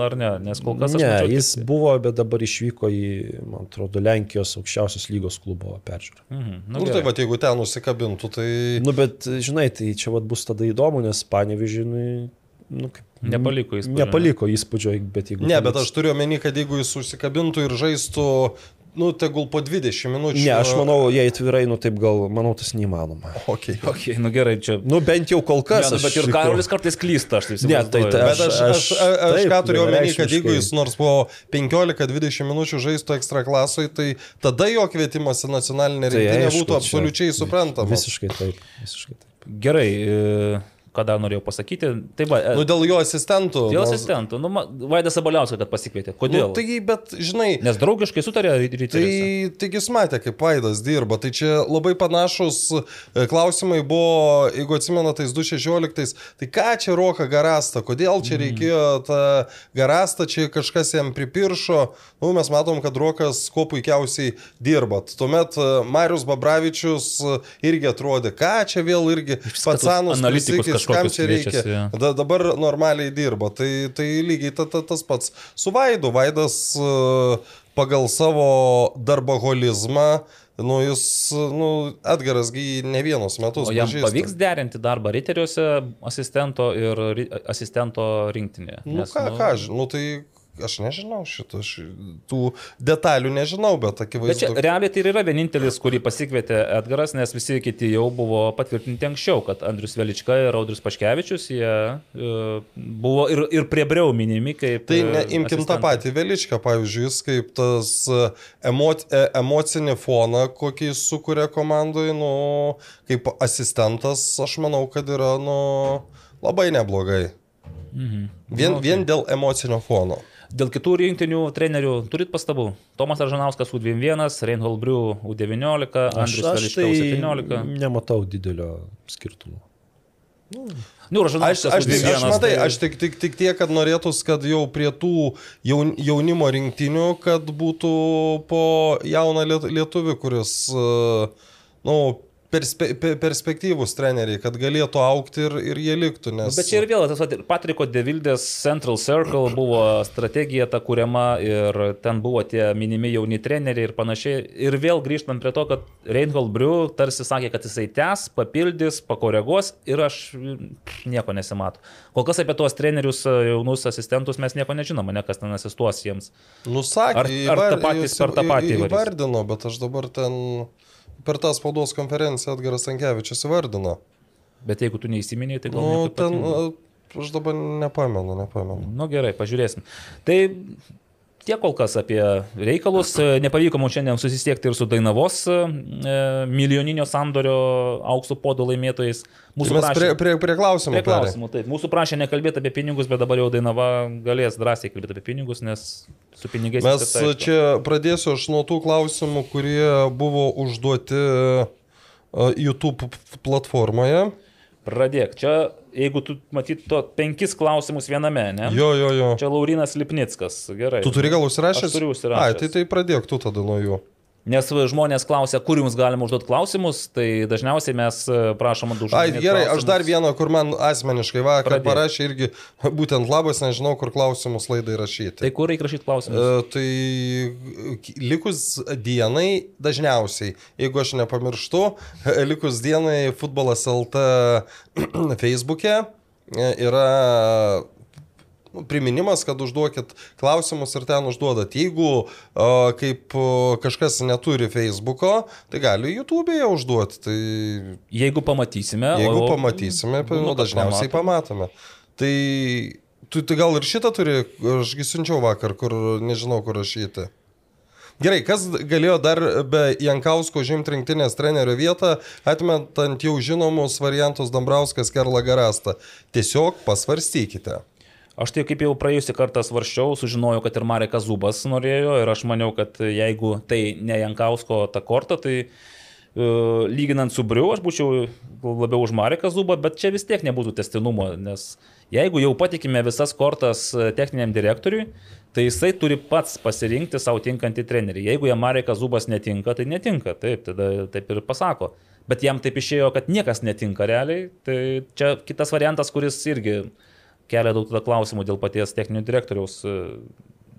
ar ne, nes kol kas aš Ne, mačiau jis tik- buvo, bet dabar išvyko į, man atrodo, Lenkijos aukščiausios lygos klubo peržiūrą. Mhm, nu, Nu, tai va, jeigu ten nusikabintų, tai... Nu, bet, žinai, tai čia vat bus tada įdomu, nes panevižinui, nu, kaip, Nepaliko įspūdžio, ne? Nepaliko įspūdžio, bet jeigu... Ne, bet aš turiu omeny, kad jeigu jis užsikabintų ir žaistų, nu, tegul po 20 minučių. Ne, aš manau, jei atvirai, nu taip gal, manau, tas neįmanoma. Okay. Okay, nu gerai, čia. Nu bent jau kol kas. Ne, nu, bet ir Karolis kartais klysta, aš taip Ne, tai įsivaizduoju. ta- Bet aš, aš, aš, aš taip, ką turiu omeny, kad jeigu jis nors po 15-20 minučių žaistų ekstra klasui, tai tada jo kvietimas į nacionalinę Tai rinktinę aišku, būtų čia absoliučiai suprantamas. Visiškai taip. Visiškai taip. Gerai, e, ką dar norėjau pasakyti. Tai va, e, Nu, dėl jo asistentų. dėl nors- asistentų, nu, Vaidas Sabaliauskas, kad pasikvietė. Kodėl? Nu, tai, bet, žinai, Nes draugiškai sutarė ryte. Tai taigi jis matė, kaip Vaidas dirba. Tai čia labai panašus e, klausimai buvo, jeigu atsimena, tais 2016. Tai ką čia Roka Garasta, kodėl čia reikėjo tą Garastą, čia kažkas jam pripiršo. Nu, mes matom, kad Rokas kuo puikiausiai dirba. Tuomet e, Marius Babravičius irgi atrodė, ką čia vėl irgi patsanus analitikus prisikis, kam kažkokius čia reikia. kviečiasi, jo. Da, dabar normaliai dirba. Tai, tai lygiai ta, ta, tas pats su Vaidu. Vaidas e, pagal savo darboholizmą, nu jis, nu, Edgaras gi ne vienus metus. O jam pažįsta. pavyks derinti darbą riteriuose asistento ir asistento rinktinėje. Nu ką, ką, aš- nu tai aš nežinau šito, aš tų detalių nežinau, bet Bet čia akivaizdu. realiai tai yra vienintelis, kurį pasikvietė Edgaras, nes visi kiti jau buvo patvirtinti anksčiau, kad Andrius Velička ir Audrius Paškevičius, jie e, buvo ir, ir prie Breu minimi kaip... Tai e, ne, imkim tą asistentai. patį Veličką, pavyzdžiui, jis kaip tas e, emo, e, emocinį foną, kokį jis sukuria komandai, nu, kaip asistentas, aš manau, kad yra, nu, labai neblogai. Mhm. Vien, vien dėl emocinio fono. Dėl kitų rinktinių trenerių turit pastabų? Tomas Aržanauskas U21, Reinhold Briu U19, Aš, Andrius aš Velička tai U17. nematau didelio skirtumo. Nu, Aš, Aržanauskas aš, tik, aš U21. matai, tai- aš tik, tik, tik tiek, kad norėtųs, kad jau prie tų jaun, jaunimo rinktinių, kad būtų po jauną liet- lietuvį, kuris, e, nu, perspe, pe- perspektyvus treneriai, kad galėtų aukti ir, ir jie liktų. Nes... Bet čia ir vėl tas Patriko Devildės Central Circle buvo strategija ta kuriama ir ten buvo tie minimi jauni treneriai ir panašiai. Ir vėl grįžtant prie to, kad Reinhold Briu tarsi sakė, kad jisai tęs, papildys, pakoreguos ir aš nieko nesimato. Kol kas apie tuos trenerius, jaunus asistentus mes nieko nežinome, ne kas ten asistuos jiems. Nusakė, Ar- ar tą patys per tą patį įvardino, bet aš dabar ten per tą spaudos konferenciją Edgaras Tankievičius įvardino. Bet jeigu tu neįsiminėjai, tai gal... Nu, ten, ypatingo. e, aš dabar nepamenu, nepamenu. Nu gerai, pažiūrėsim. Tai tiek kol kas apie reikalus. E, Nepavyko mums šiandien susisiekti ir su Dainavos e, milijoninio sandorio aukso podo laimėtojais. Tai Mūsų mes prie, prašė, prie, prie klausimų. prie klausimų. Taip, mūsų prašė nekalbėti apie pinigus, bet dabar jau Dainava galės drąsiai kalbėti apie pinigus, nes su pinigais Mes aišku. čia pradėsiu aš nuo tų klausimų, kurie buvo užduoti e, YouTube platformoje. Pradėk. Čia, jeigu tu matyt to penkis klausimus viename, ne? Jo, jo, jo. Čia Laurinas Lipnickas. Gerai. Tu turi gal užsirašęs? Aš turiu užsirašęs. Ai, tai tai pradėk tu tada nuo jų. Nes žmonės klausia, kur jums galima užduoti klausimus, tai dažniausiai mes e, prašom Ai, užduoti. gerai, aš dar vieną, kur man asmeniškai vakar parašė irgi, būtent labas, nežinau, kur klausimus laidai rašyti. Tai kur reikia rašyti klausimus? E, Tai k- likus dienai, dažniausiai, jeigu aš nepamirštu, likus dienai futbolas LT Facebook'e e, yra nu, priminimas, kad užduokit klausimus ir ten užduodat. Jeigu a, kaip a, kažkas neturi Facebook'o, tai gali YouTube'e užduoti. Tai Jeigu pamatysime. jeigu o- pamatysime, būna, nu, kad dažniausiai pamatom. pamatome. Tai tu, tu gal ir šitą turi, ašgi siunčiau vakar, kur nežinau, kur rašyti. Gerai, kas galėjo dar be Jankausko žimti rinktinės trenerio vietą, atmetant jau žinomus variantus Dambrauskas, Kerla Garasta. Tiesiog pasvarstykite. Aš tai kaip jau praėjusią kartą svarščiau, sužinojau, kad ir Marekas Zubas norėjo ir aš maniau, kad jeigu tai ne Jankausko ta korta, tai uh, lyginant su Briu, aš būčiau labiau už Mareką Zubą, bet čia vis tiek nebūtų testinumo, nes jeigu jau patikime visas kortas e, techniniam direktoriui, tai jisai turi pats pasirinkti savo tinkantį trenerį. Jeigu jam Marekas Zubas netinka, tai netinka, taip, tada taip ir pasako. Bet jam taip išėjo, kad niekas netinka realiai, tai čia kitas variantas, kuris irgi kelia daug tada klausimų dėl paties techninio direktoriaus e,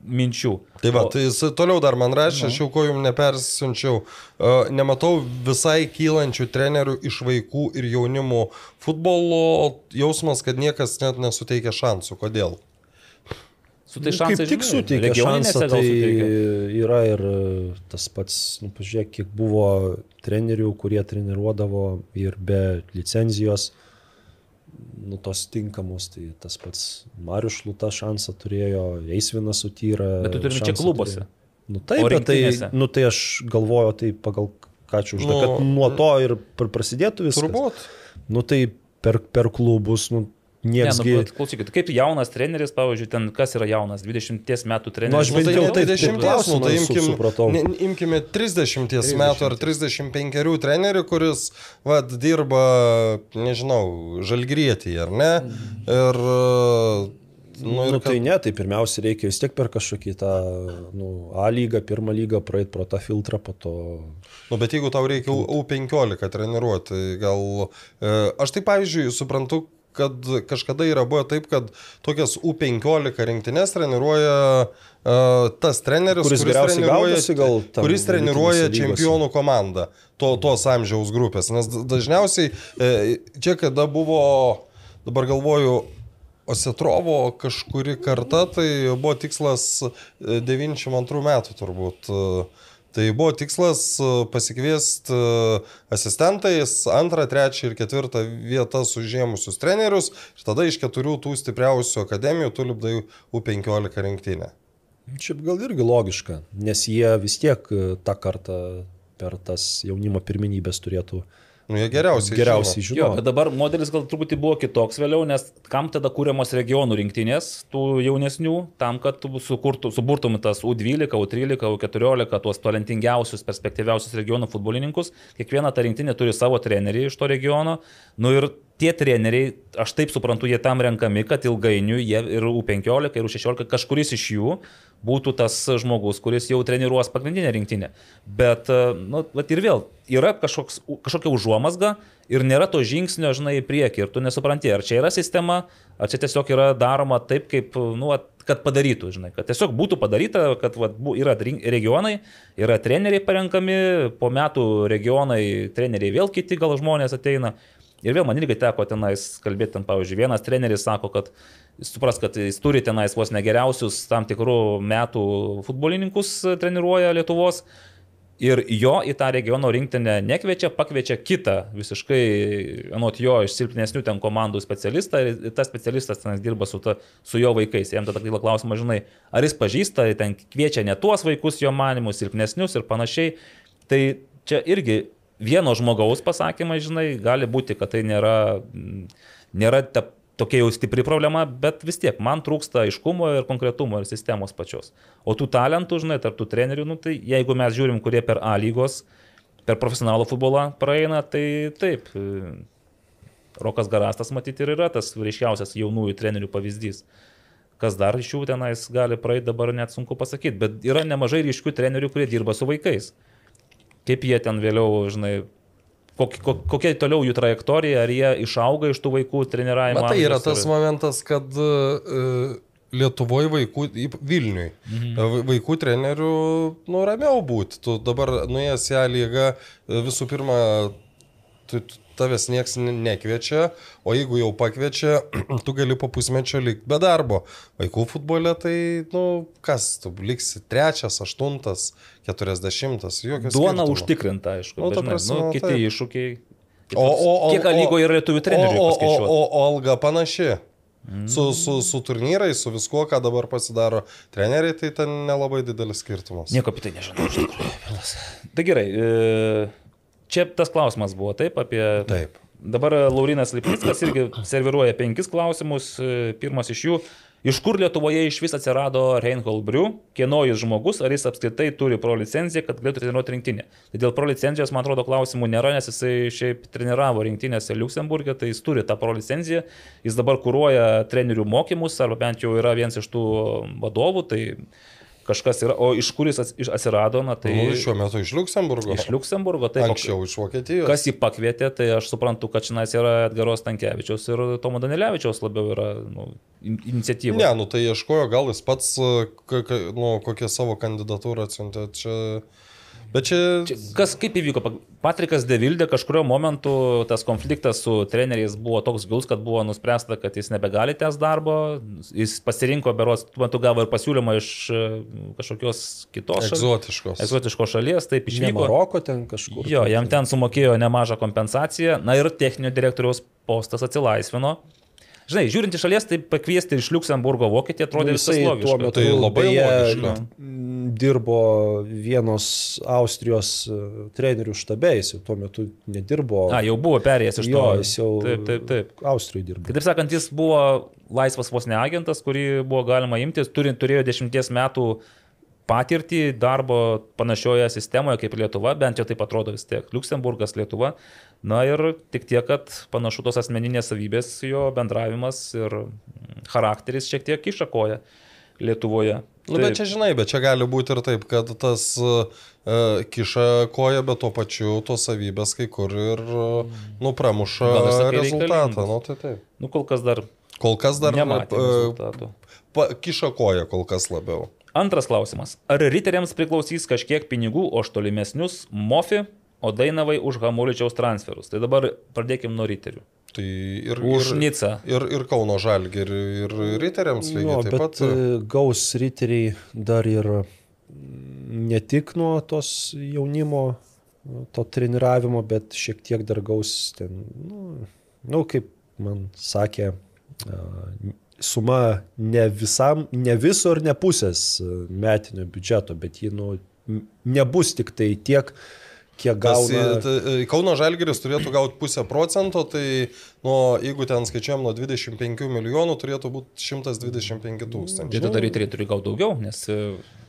minčių. Tai va, O- tai jis toliau dar man rašė, aš jau ko jums nepersiunčiau. Uh, nematau visai kylančių trenerių iš vaikų ir jaunimo futbolo jausmas, kad niekas net nesuteikia šansų. Kodėl? Su tai Nu, šansai, Kaip tik suteikia regioninėse šansą, tai yra ir e, tas pats, nu, pažiūrėk, kiek buvo trenerių, kurie treniruodavo ir be licenzijos, nu, tos tinkamos, tai tas pats Marius Šluta šansą turėjo, Eisvinas Sutyra. Bet tu turi čia šansą klubuose. turėjo. Nu, taip, bet tai, nu, tai aš galvoju, tai pagal ką čia užduoda, Nu, kad nuo to ir pr- prasidėtų viskas. Turbūt. Nu tai per, per klubus, nu, Ne, nieks nu, klausykit, kaip jaunas treneris, pavyzdžiui, ten kas yra jaunas, 20 metų treneris. Nu, aš Nu, bent tai jau ne taip- 20, taip nu, tai imkim, supratau. ne, imkime 30 metų ar 35 trenerių, kuris vat, dirba, nežinau, žalgrietyje, ar ne? Ir, nu, Nu, ir nu, tai ne, tai pirmiausia reikia vis tiek per kažkokį tą nu, A lygą, pirmą lygą praeiti pro tą filtrą, po to... Nu, bet jeigu tau reikia U- U15 treniruoti, gal... E, aš tai, pavyzdžiui, suprantu, kad kažkada yra buvo taip, kad tokias U15 rinktinės treniruoja e, tas treneris, Kuris geriausiai gaudosi gal kuris treniruoja čempionų komandą, to, tos amžiaus grupės. Nes da- dažniausiai e, čia, kada buvo, dabar galvoju, Osetrovo kažkuri karta, tai buvo tikslas e, 92 metų turbūt. e, Tai buvo tikslas e, pasikviesti e, asistentais antrą, trečią ir ketvirtą vietas užėmusius trenerius ir tada iš keturių tų stipriausių akademijų tu lipdai U15 rinktinę. Šiaip gal irgi logiška, nes jie vis tiek e, tą kartą per tas jaunimo pirmenybės turėtų Nu, jie geriausiai. geriausiai žino. Jo, žinoti. bet dabar modelis gal truputį buvo kitoks vėliau, nes kam tada kūriamos regionų rinktinės, tų jaunesnių, tam, kad sukurtų, suburtum tas U12, U13, U14, tuos talentingiausius, perspektyviausius regionų futbolininkus. Kiekviena ta rinktinė turi savo trenerį iš to regiono. Nu ir tie treneriai, aš taip suprantu, jie tam renkami, kad ilgainiui jie ir U15, ir U16, kažkuris iš jų būtų tas žmogus, kuris jau treniruos pagrindinę rinktinę. Bet, e, nu, vat ir vėl, yra kažkoks, kažkokia užuomasga ir nėra to žingsnio, žinai, į priekį ir tu nesupranti, ar čia yra sistema, ar čia tiesiog yra daroma taip, kaip, nu, kad padarytų, žinai, kad tiesiog būtų padaryta, kad bu- yra regionai, yra treneriai parenkami, po metų regionai, treneriai vėl kiti gal žmonės ateina. Ir vėl man irgi teko tenais kalbėti, ten, pavyzdžiui, vienas treneris sako, kad supras, kad jis turi tenais vos negeriausius tam tikrų metų futbolininkus treniruoja Lietuvos. Ir jo į tą regiono rinktinę nekviečia, pakviečia kitą visiškai, anot jo, iš silpnesnių ten komandų specialistą ir tas specialistas ten dirba su, ta, su jo vaikais. Jam tada kyla klausimas, žinai, ar jis pažįsta, ten kviečia ne tuos vaikus jo manimus, silpnesnius ir panašiai. Tai čia irgi vieno žmogaus pasakymai, žinai, gali būti, kad tai nėra, nėra ta, tokia jau stipri problema, bet vis tiek man trūksta aiškumo ir konkretumo ir sistemos pačios. O tų talentų, žinai, tarp tų trenerių, nu, tai jeigu mes žiūrim, kurie per A lygos, per profesionalų futbolą praeina, tai taip. Rokas Garastas matyti ir yra tas ryškiausias jaunųjų trenerių pavyzdys. Kas dar iš jų tenais gali praeiti, dabar net sunku pasakyti, bet yra nemažai ryškių trenerių, kurie dirba su vaikais. Kaip jie ten vėliau, žinai, kok, kok, kokia toliau jų trajektorija, ar jie išauga iš tų vaikų treniravimo. Bet tai yra tas ar- momentas, kad uh, Lietuvoje vaikų, Vilniui, mhm. vaikų trenerių, nu, ramiau būti. Tu dabar nuėjęs į ją lygą, e, visų pirma, tu, tu- tavęs nieks ne- nekviečia, o jeigu jau pakviečia, tu gali po pusmečio likti be darbo. Vaikų futbole tai, nu, kas, tu liksi trečias, aštuntas, keturiasdešimtas, jokios. Duona skirtumo. užtikrinta, aišku. Nu, prasme, nu, kiti taip. iššūkiai. O, o, o, Kiek lygo yra lietuvių trenerių? O, o, o, o, alga panaši. Su, su, su turnyrais, su viskuo, ką dabar pasidaro treneriai, tai ten nelabai didelis skirtumas. Nieko apie tai nežinau. Tai gerai, e, čia tas klausimas buvo taip apie... Taip. Dabar Laurinas Lipnickas irgi serviruoja penkis klausimus. E, Pirmas iš jų. Iš kur Lietuvoje iš vis atsirado Reinhold Briu, kieno jis žmogus, ar jis apskritai turi pro licenciją, kad galėtų treniruoti rinktinę. Tai dėl pro licencijos, man atrodo, klausimų nėra, nes jisai šiaip treniravo rinktinėse Luxemburgė, tai jis turi tą pro licenciją, jis dabar kūruoja trenerių mokymus, arba bent jau yra vienas iš tų vadovų, tai kažkas yra, o iš kur jis atsirado, na tai... Nu, šiuo metu iš Luxemburgo. Iš Luxemburgo, tai Anksčiau iš Vokietijos. Kas jį pakvietė, tai aš suprantu, kad šiandien yra Edgaros Tankievičiaus ir Tomo Danilevičiaus labiau yra nu, in- iniciatyva. Ne, nu tai ieškojo, gal jis pats, nu, kokią savo kandidatūrą atsiuntė. Čia... Bet čia... Čia Kas kaip įvyko? Pa- Patrikas Devildė kažkurio momentu tas konfliktas su treneriais buvo toks gilus, kad buvo nuspręsta, kad jis nebegali tęs darbo. Jis pasirinko, beros, tuo metu gavo ir pasiūlymą iš e, kažkokios kitos šalies. Egzotiškos. Egzotiškos šalies, taip Ne išvyko. Maroko ten kažkur. Jo, jam ten sumokėjo nemažą kompensaciją, na ir techninio direktoriaus postas atsilaisvino. Žinai, žiūrint iš šalies, tai pakviesti iš Luxemburgo vokietį atrodė Nu, visai jisai tuo logiška. metu Tai labai logiška. m, dirbo vienos Austrijos e, trenerių jau tuo metu nedirbo. A, jau buvo perėjęs iš to. jo, jis jau Taip, taip, taip. Austrijoje dirbo. Kitaip sakant, jis buvo laisvas vos ne agentas, kurį buvo galima imtis, turint, turėjo dešimties metų patirtį darbo panašioje sistemoje kaip Lietuva, bent jau taip atrodo vis tiek. Luksemburgas, Lietuva. Na ir tik tiek, kad panašu tos asmeninės savybės, jo bendravimas ir charakteris šiek tiek išakoja Lietuvoje. Nu, bet čia žinai, bet čia gali būti ir taip, kad tas uh, kiša koja, bet tuo pačiu tos savybės kai kur ir uh, nu, pramuša rezultatą. Nu, tai taip. Nu, kol kas dar Kol kas dar nematė uh, rezultatų. pa, kiša koja kol kas labiau. Antras klausimas. Ar riteriams priklausys kažkiek pinigų už tolimesnius MOFI, o Dainavai už Hamuličiaus transferus? Tai dabar pradėkime nuo riterių. Tai ir, Už ir, Nicą. ir, ir Kauno Žalgį, ir, ir Riteriams lygiai Jo, taip bet pat. e, gaus riteriai dar ir ne tik nuo tos jaunimo, to treniravimo, bet šiek tiek dar gaus ten, nu, nu kaip man sakė, a, suma ne visam, ne viso ir ne pusės e, metinio biudžeto, bet ji nu, nebus tik tai tiek, kiek Tas, gauna. tai, Kauno Žalgeris turėtų gauti pusę procento, tai nuo, jeigu ten skaičiuojam nuo 25 milijonų, turėtų būti 125 tūkstančių. Tai tada riteriai turi gauti daugiau, nes e,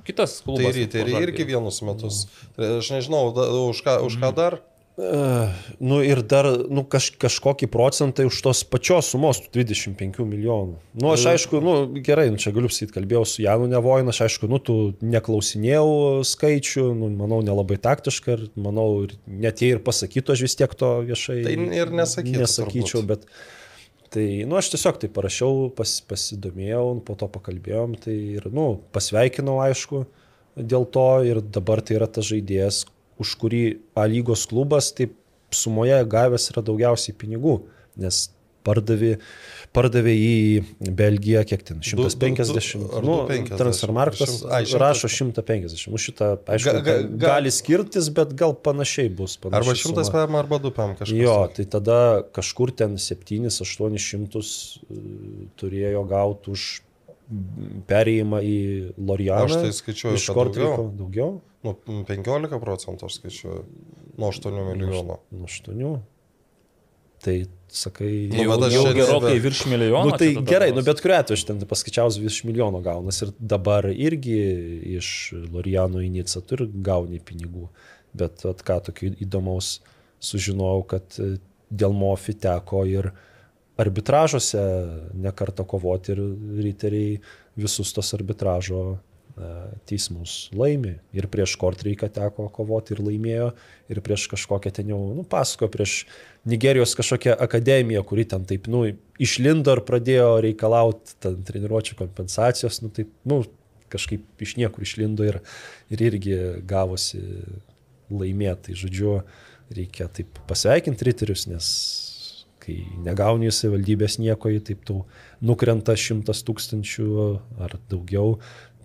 kitas klubas. Tai riteriai irgi vienus metus. Aš nežinau, da, už, ką, už ką dar. Nu ir dar nu, kaž, kažkokį procentą už tos pačios sumos, tų 25 milijonų. Nu aš aišku, nu gerai, nu, čia galiu sakyti, kalbėjau su Janu Nevojinu, aš aišku, nu tų neklausinėjau skaičių, nu, manau, nelabai taktiška ir manau, ir net jei ir pasakytų, aš vis tiek to viešai Tai ir nesakytų nesakyčiau, turbūt. bet tai, nu aš tiesiog tai parašiau, pas, pasidomėjau, po to pakalbėjom, tai ir, nu, pasveikinau, aišku, dėl to ir dabar tai yra tas žaidėjas, už kurį A lygos klubas taip sumoje gavęs yra daugiausiai pinigų, nes pardavė, pardavė į Belgiją, kiek ten, Du- du- 150, du- ar nu, 250, transfermarktas rašo 150, nu šitą, aišku, Ga- ga- ga- gali skirtis, bet gal panašiai bus. Arba panaši 100 suma. PM, arba 2 PM kažkas. Jo, tai tada kažkur ten 7-800 turėjo gauti už perėjimą į Lorianą. Aš tai skaičiuoju, Iš Kortriko daugiau. daugiau? Nu, 15 procentų aš skaičiuoju. Nuo 8 milijonų. Nuo 8. Tai sakai, Nu, Jau, bet jau gerokai nebe- virš milijono. Nu, tai gerai, nu bet kuriuo atveju aš ten paskaičiausiu virš milijono gaunas ir dabar irgi iš Lorijano į Nicą turi gauni pinigų. Bet at, ką tokio įdomaus sužinojau, kad e, dėl Mofi teko ir arbitražuose nekartą kovoti ir riteriai visus tos arbitražo teismus laimi. Ir prieš Kortreiką teko kovoti ir laimėjo, ir prieš kažkokią ten jau, nu, pasako, prieš Nigerijos kažkokią akademiją, kuri ten taip, nu, išlindo ir pradėjo reikalauti ten treniruočio kompensacijos, nu, taip, nu, kažkaip iš niekur išlindo ir, ir irgi gavosi laimėti. Tai žodžiu, reikia taip pasveikinti riterius, nes kai negauni savivaldybės nieko, taip tau nukrenta šimtas tūkstančių ar daugiau.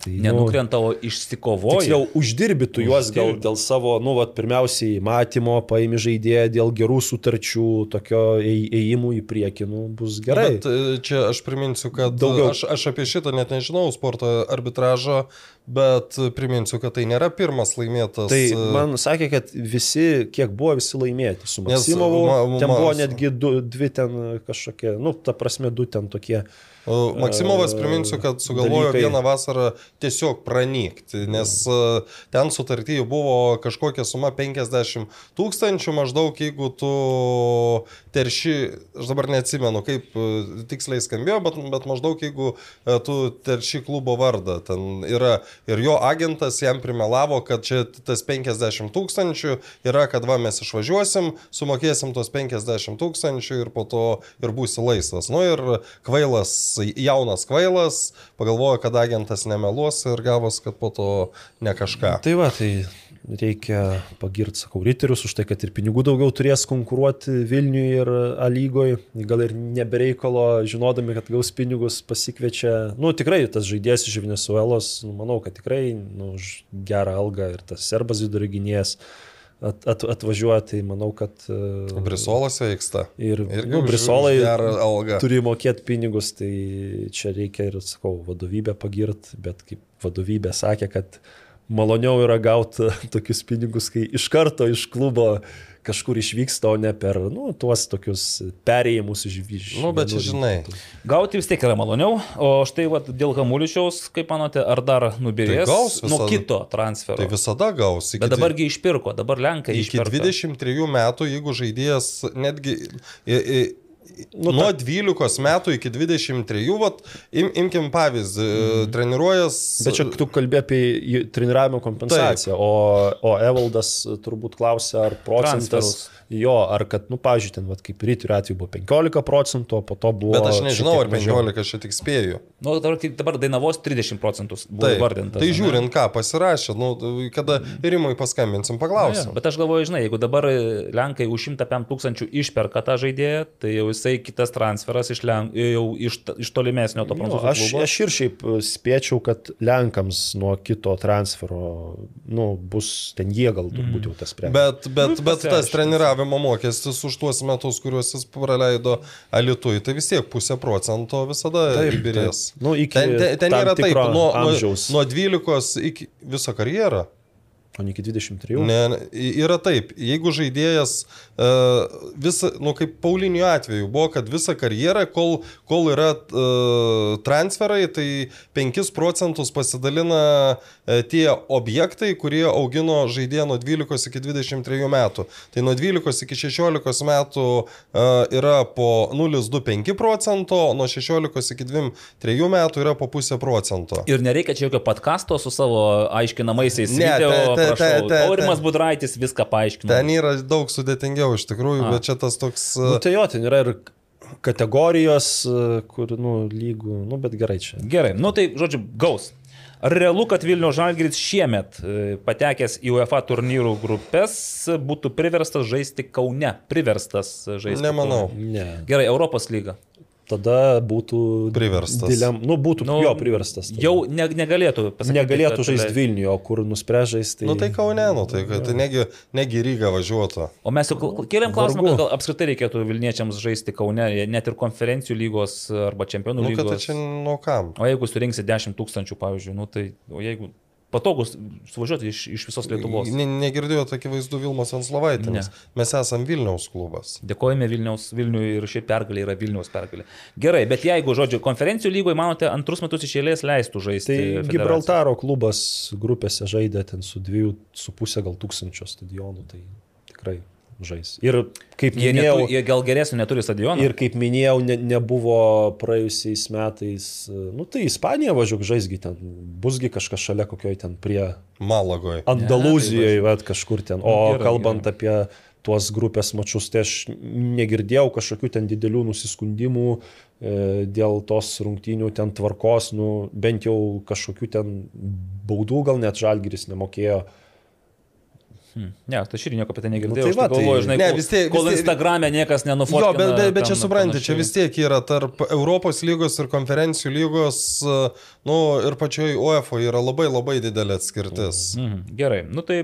Tai, nu, Nenukrenta, o išsikovoja. Tiksliau, uždirbi tu juos gal dėl savo, nu, vat, pirmiausiai matymo, paimi žaidėją dėl gerų sutarčių, tokio ėj- ėjimų į priekį, nu, bus gerai. Bet e, čia aš priminsiu, kad Daugiau. aš, aš apie šitą net nežinau sporto arbitražo, bet priminsiu, kad tai nėra pirmas laimėtas. Tai e, man sakė, kad visi, kiek buvo visi laimėti, su Maksimovu, ma- ten ma- buvo netgi du, dvi ten kažkokie, nu, ta prasme, du ten tokie. Maksimovas priminsiu, kad sugalvojo dalykai. vieną vasarą tiesiog pranykti, nes e, ten sutartyje buvo kažkokia suma 50 tūkstančių maždaug, jeigu tu terši, aš dabar neatsimenu, kaip e, tiksliai skambėjo, bet, bet maždaug jeigu e, tu terši klubo vardą, ten yra ir jo agentas jam primelavo, kad čia tas 50 tūkstančių yra, kad va mes išvažiuosim, sumokėsim tos 50 tūkstančių ir po to ir būsi laisvas. Nu ir kvailas, jaunas kvailas, pagalvojo, kad agentas nemeluos ir gavos, kad po to ne kažką. Tai va, tai reikia pagirti, sakau, riterius už tai, kad ir pinigų daugiau turės konkuruoti Vilniui ir A lygoje. Gal ir nebereikalo, žinodami, kad gaus pinigus, pasikviečia. Nu, tikrai tas žaidėjas iš Venezuelos, nu, manau, kad tikrai nu, už gerą algą ir tas serbas vidurio gynėjas at, at, atvažiuoja, tai manau, kad... e, Brisolas veiksta. Ir Irgi nu, Brisolai turi mokėti pinigus, tai čia reikia ir, sakau, vadovybę pagirt, bet kaip vadovybė sakė, kad maloniau yra gauti tokius pinigus, kai iš karto iš klubo kažkur išvyksta, o ne per, nu, tuos tokius perėjimus iš vyžių. Nu, bet čia žinai. Gauti vis tiek yra maloniau, o štai vat, dėl Hamuličiaus, kaip manote, ar dar nubirės Tai gaus nuo visada. kito transfero? Tai visada gaus. iki Bet dabargi išpirko, dabar Lenkai Iki išpirko. 23 metų, jeigu žaidėjas netgi i, i, Nu, nuo 12 metų iki 23, vat, im, imkim pavyzdį, mm. treniruojas. Bet čia tu kalbė apie treniravimo kompensaciją, o, o Evaldas turbūt klausė, ar procentas Transferus. Jo, ar kad, nu, pažiūrėjau, ten, vat, kaip rytų atveju buvo 15 procentų, o po to buvo... Bet aš nežinau, ar šiek tiek mažiau. 15, aš tik spėju. Nu, dabar, dabar Dainavos 30 procentų buvo Taip, įvardinta. tai žiūrint, ką pasirašė, nu, kada Rimui paskambinsim, paklausim. Bet aš galvoju, žinai, jeigu dabar Lenkai už 105 tūkstančių išperka tą žaidėją, tai jau jisai kitas transferas iš, Lenk, jau iš, iš tolimesnio to prancūzų aš, klubo. aš ir šiaip e, spėčiau, kad Lenkams nuo kito transfero, nu, bus ten jie gal turbūt jau tas sprendžiama. Bet, bet, Nu, bet tas pasiaiškins. Treniravimo mokestis už tuos metus, kuriuos jis praleido Alitui, tai vis tiek pusę procento visada birės. Nu, iki Ten, ten, ten yra taip, nuo, amžiaus. nuo 12 iki visą karjerą. O ne iki 23. Ne, yra taip, jeigu žaidėjas uh, visą, nu kaip Paulinio atveju buvo, kad visą karjerą, kol, kol yra uh, transferai, tai 5 procentus pasidalina uh, tie objektai, kurie augino žaidėją nuo 12 iki 23 metų. Tai nuo 12 iki 16 metų yra po 0,25 procento, nuo 16 iki 23 metų yra po pusę procento. Ir nereikia čia jokio podkasto su savo aiškinamaisiais Ne, video, te- te- prašau. te- te- Aurimas Budraitis viską paaiškino. Ten yra daug sudėtingiau iš tikrųjų, A. bet čia tas toks... Nu, tai jo, ten yra ir kategorijos, kur, nu, lygų, nu, bet gerai čia. Gerai, nu tai, žodžiu, gaus. Ar realu, kad Vilnių Žalgiris šiemet e, patekęs į UEFA turnyrų grupės būtų priverstas žaisti Kaune? Priverstas žaisti. Nemanau. Kaune. Ne. Gerai, Europos lyga. Tada būtų... Priverstas. Dilem, nu, būtų Nu, nu, jo priverstas. tada. Jau ne, negalėtų pasakyti. negalėtų kad- žaisti Vilniuje, o kur nuspręs žaisti. Nu tai Kaune, nu tai, tai negi, negi Ryga važiuotų. O mes jau kėlėm klausimą, kad gal apskritai reikėtų Vilniečiams žaisti Kaune, net ir konferencijų lygos arba čempionų Nu kad tai lygos. čia nu kam. O jeigu surinksi 10 tūkstančių, pavyzdžiui, nu tai, o jeigu patogus suvažiuoti iš, iš visos Lietuvos. Ne, negirdėjote akivaizdų Vilmos Anslovaitėmis. Mes esam Vilniaus klubas. Dėkojame Vilniaus, Vilniui ir šiaip pergalė yra Vilniaus pergalė. Gerai, bet jeigu, žodžiu, konferencijų lygoje, manote, antrus metus iš eilės leistų žaisti. Tai? Gibraltaro klubas grupėse žaidė ten su dviejų su pusė gal tūkstančio stadionų, tai tikrai žais. Ir kaip Jie, minėjau, netu, jie gal geresnių neturi stadionų. ir kaip minėjau, ne, nebuvo praėjusiais metais, nu tai Ispanija važiuok žaisgi ten, busgi kažkas šalia kokioj ten prie Malagoj. Andalūzijoje, bet kažkur ten. O gerai, kalbant apie tuos grupės mačius, tai aš negirdėjau kažkokių ten didelių nusiskundimų e, dėl tos rungtynių ten tvarkos, nu, bent jau kažkokių ten baudų gal net žalgiris nemokėjo. Ne, tai aš ir nieko apie tai negirdėjau. Nu, tai va, tai, galvoju, žinai, Ne, vis tiek- kol vis tiek- Instagram'e niekas nenufotkino. Jo, bet, bet, bet čia suprantate, čia vis tiek yra tarp Europos lygos ir konferencijų lygos, uh, nu ir pačioj UEFA yra labai labai didelė atskirtis. Mhm, gerai, nu tai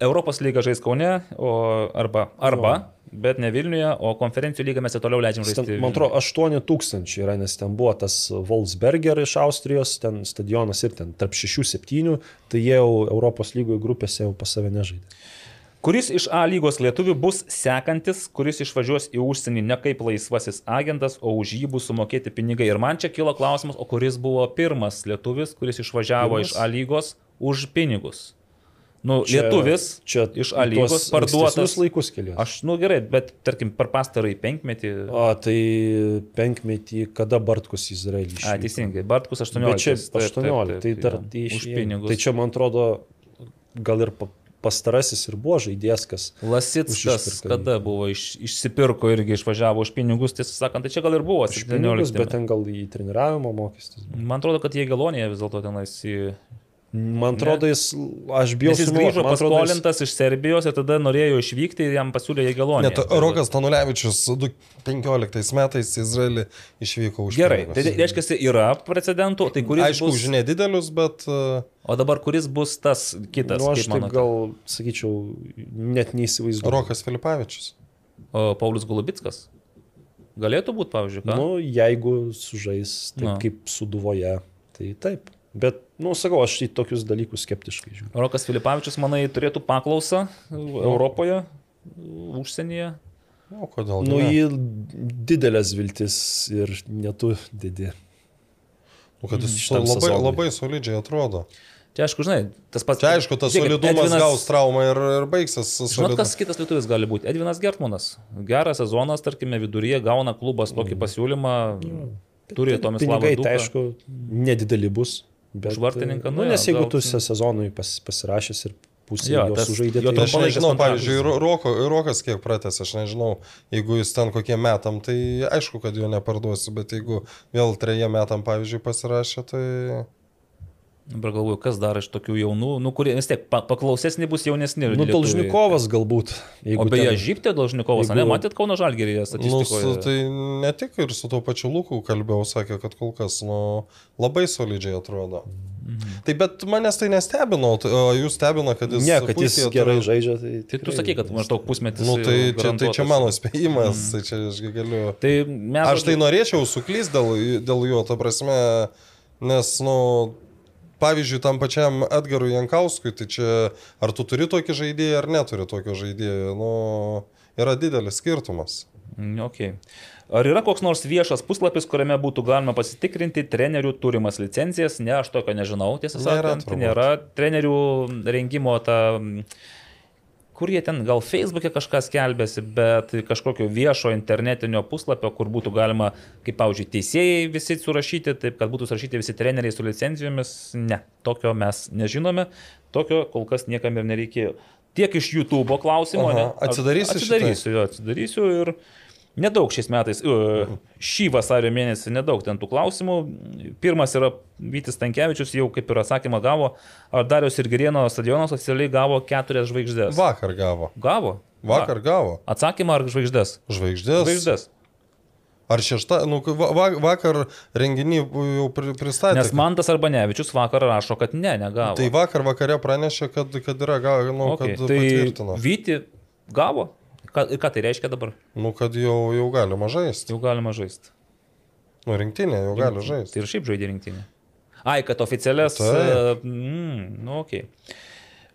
Europos lyga žais Kaune, o, arba, arba bet ne Vilniuje, o konferencijų lygą mes ir toliau leidžiam žaisti. Ten, man atrodo, 8 tūkstančiai yra, nes ten buvo tas Wolfsberger iš Austrijos, ten stadionas ir ten tarp 6-7, tai jie jau Europos lygoje grupėse jau pas save nežaidė. Kuris iš A lygos lietuvių bus sekantis, kuris išvažiuos į užsienį ne kaip laisvasis agentas, o už jį bus sumokėti pinigai. Ir man čia kilo klausimas, o kuris buvo pirmas lietuvis, kuris išvažiavo Pirmas? iš A lygos už pinigus. Nu, Čia- lietuvis čia iš A tuos parduotas. laikus kelias. Aš, nu gerai, bet tarkim per pastarąjį penkmetį. O tai penkmetį, kada Bartkus Izraelį A, išvyko? teisingai, Bartkus 18. Bet čia taip, taip, 18, tai taip, dar tai už išėjo. pinigus. Tai čia, man atrodo, gal ir pa- pastarasis ir buvo žaidėjas, kas... Lasitskas, kada buvo iš, išsipirko irgi išvažiavo už pinigus, tiesą sakant, tai čia gal ir buvo Už pinigus, 17. bet ten gal į treniravimo mokestis. Man atrodo, kad jie galonėje vis dėlto tenais į... Man atrodo, jis, aš bijau Nes jis grįžo atrodo, jis- paskolintas iš Serbijos ir tada norėjo išvykti ir jam pasiūlė Jėgelonį. Net Rokas Tanulevičius 2015 metais į Izraelį išvyko už Gerai, pinigus. tai reiškia, yra precedentų, tai kuris Aišku, bus... už nedidelius, bet uh, O dabar kuris bus tas kitas? Nu, aš kaip taip gal sakyčiau, net neįsivaizduoju. Rokas Filipavičius. O Paulius Golubitskas? Galėtų būti, pavyzdžiui, ką? Nu, jeigu sužais taip Na. kaip suduvoje, tai taip. Bet, nu, sakau, aš į tokius dalykus skeptiškai žiūriu. Rokas Filipavičius, manai, turėtų paklausą Europoje, užsienyje. O kodėl? Nu, ne? jį didelės viltis ir netu didi. Nu, kad jis šitam labai, sezonui. labai solidžiai atrodo. Čia, aišku, žinai, tas pats. Čia aišku, tas Žiūrėkit, solidumas Edvinas- gaus traumą ir, ir baigsis. Žinot, kas kitas lietuvis gali būti? Edvinas Gertmanas. Geras sezonas, tarkime, viduryje gauna klubas tokį pasiūlymą, turi Tomislavą. Pinigai, tai aišku, nedideli bus. Bet, Už vartininką, nu nu, nes jeigu tu se- sezonui pas, pasirašęs ir pusė Jo, jo, sužaidė, tai Aš nežinau, pavyzdžiui, Ro- Roko, Rokas kiek pratęs, aš nežinau, jeigu jis ten kokiem metam, tai aišku, kad jo neparduosi, bet jeigu vėl trejiem metam, pavyzdžiui, pasirašė, tai... Dabar galvoju, kas dar iš tokių jaunų, nu, kurie vis tiek pa- paklausesni bus jaunesni. Nu. Dolžnikovas galbūt. O beje, ten- Žyptė Dolžnikovas, jeigu- ne, matėt Kauno Žalgeryje Nu, statistikoje? su, tai ne tik ir su tuo pačiu Luku kalbėjau, sakė, kad kol kas nu, labai solidžiai atrodo. Mhm. Tai bet manęs tai nestebino, tai, o jūs stebina, kad jis... Ne, kad jis puikiai gerai atrodo. žaidžia. Tai, Tai tu tikrai- sakai, kad maždaug pusmetis. Nu, tai, čia, tai čia mano spėjimas, mm. tai čia aš galiu... Tai mes. Aš tai norėčiau suklysti dėl, dėl jo, ta prasme, nes, nu, pavyzdžiui, tam pačiam Edgarui Jankauskui, tai čia ar tu turi tokį žaidėją, ar neturi tokio žaidėjo, nu, yra didelis skirtumas. Mm, Okay. Ar yra koks nors viešas puslapis, kuriame būtų galima pasitikrinti trenerių turimas licencijas? Ne, aš tokio nežinau, tiesą Nėra sakant. turbūt. Nėra trenerių rengimo ta... Kur jie ten gal Facebook'e kažką skelbėsi, bet kažkokio viešo internetinio puslapio, kur būtų galima, kaip, pavyzdžiui, teisėjai visi surašyti, taip kad būtų surašyti visi treneriai su licencijomis, ne, tokio mes nežinome, tokio kol kas niekam ir nereikėjo. Tiek iš YouTube klausimo, Aha, ne? atsidarysi Atsidarysiu, jo, atsidarysiu ir nedaug šiais metais, uh, šį vasario mėnesį nedaug ten tų klausimų. Pirmas yra Vytis Tankievičius, jau kaip ir atsakymą gavo, ar Darius ir Gerieno stadionas oficialiai gavo keturias žvaigždės. Vakar gavo. Gavo. Vakar gavo. Atsakymą ar žvaigždės? Žvaigždės. Žvaigždės. Ar šešta, nu, va, va- vakar renginį jau pri- pristatė. Nes Mantas Arbanevičius vakar rašo, kad ne, negavo. Tai vakar vakare pranešė, kad, kad yra, ga- nu, okay. kad tai patvirtino. Vyti gavo. Ką, ką tai reiškia dabar? Nu, kad jau, jau galima žaisti. Jau galima žaisti. Nu, rinktinė jau gali žaisti. Tai ir šiaip žaidė rinktinė. Ai, kad oficialias. Taip. Mm, nu, okay.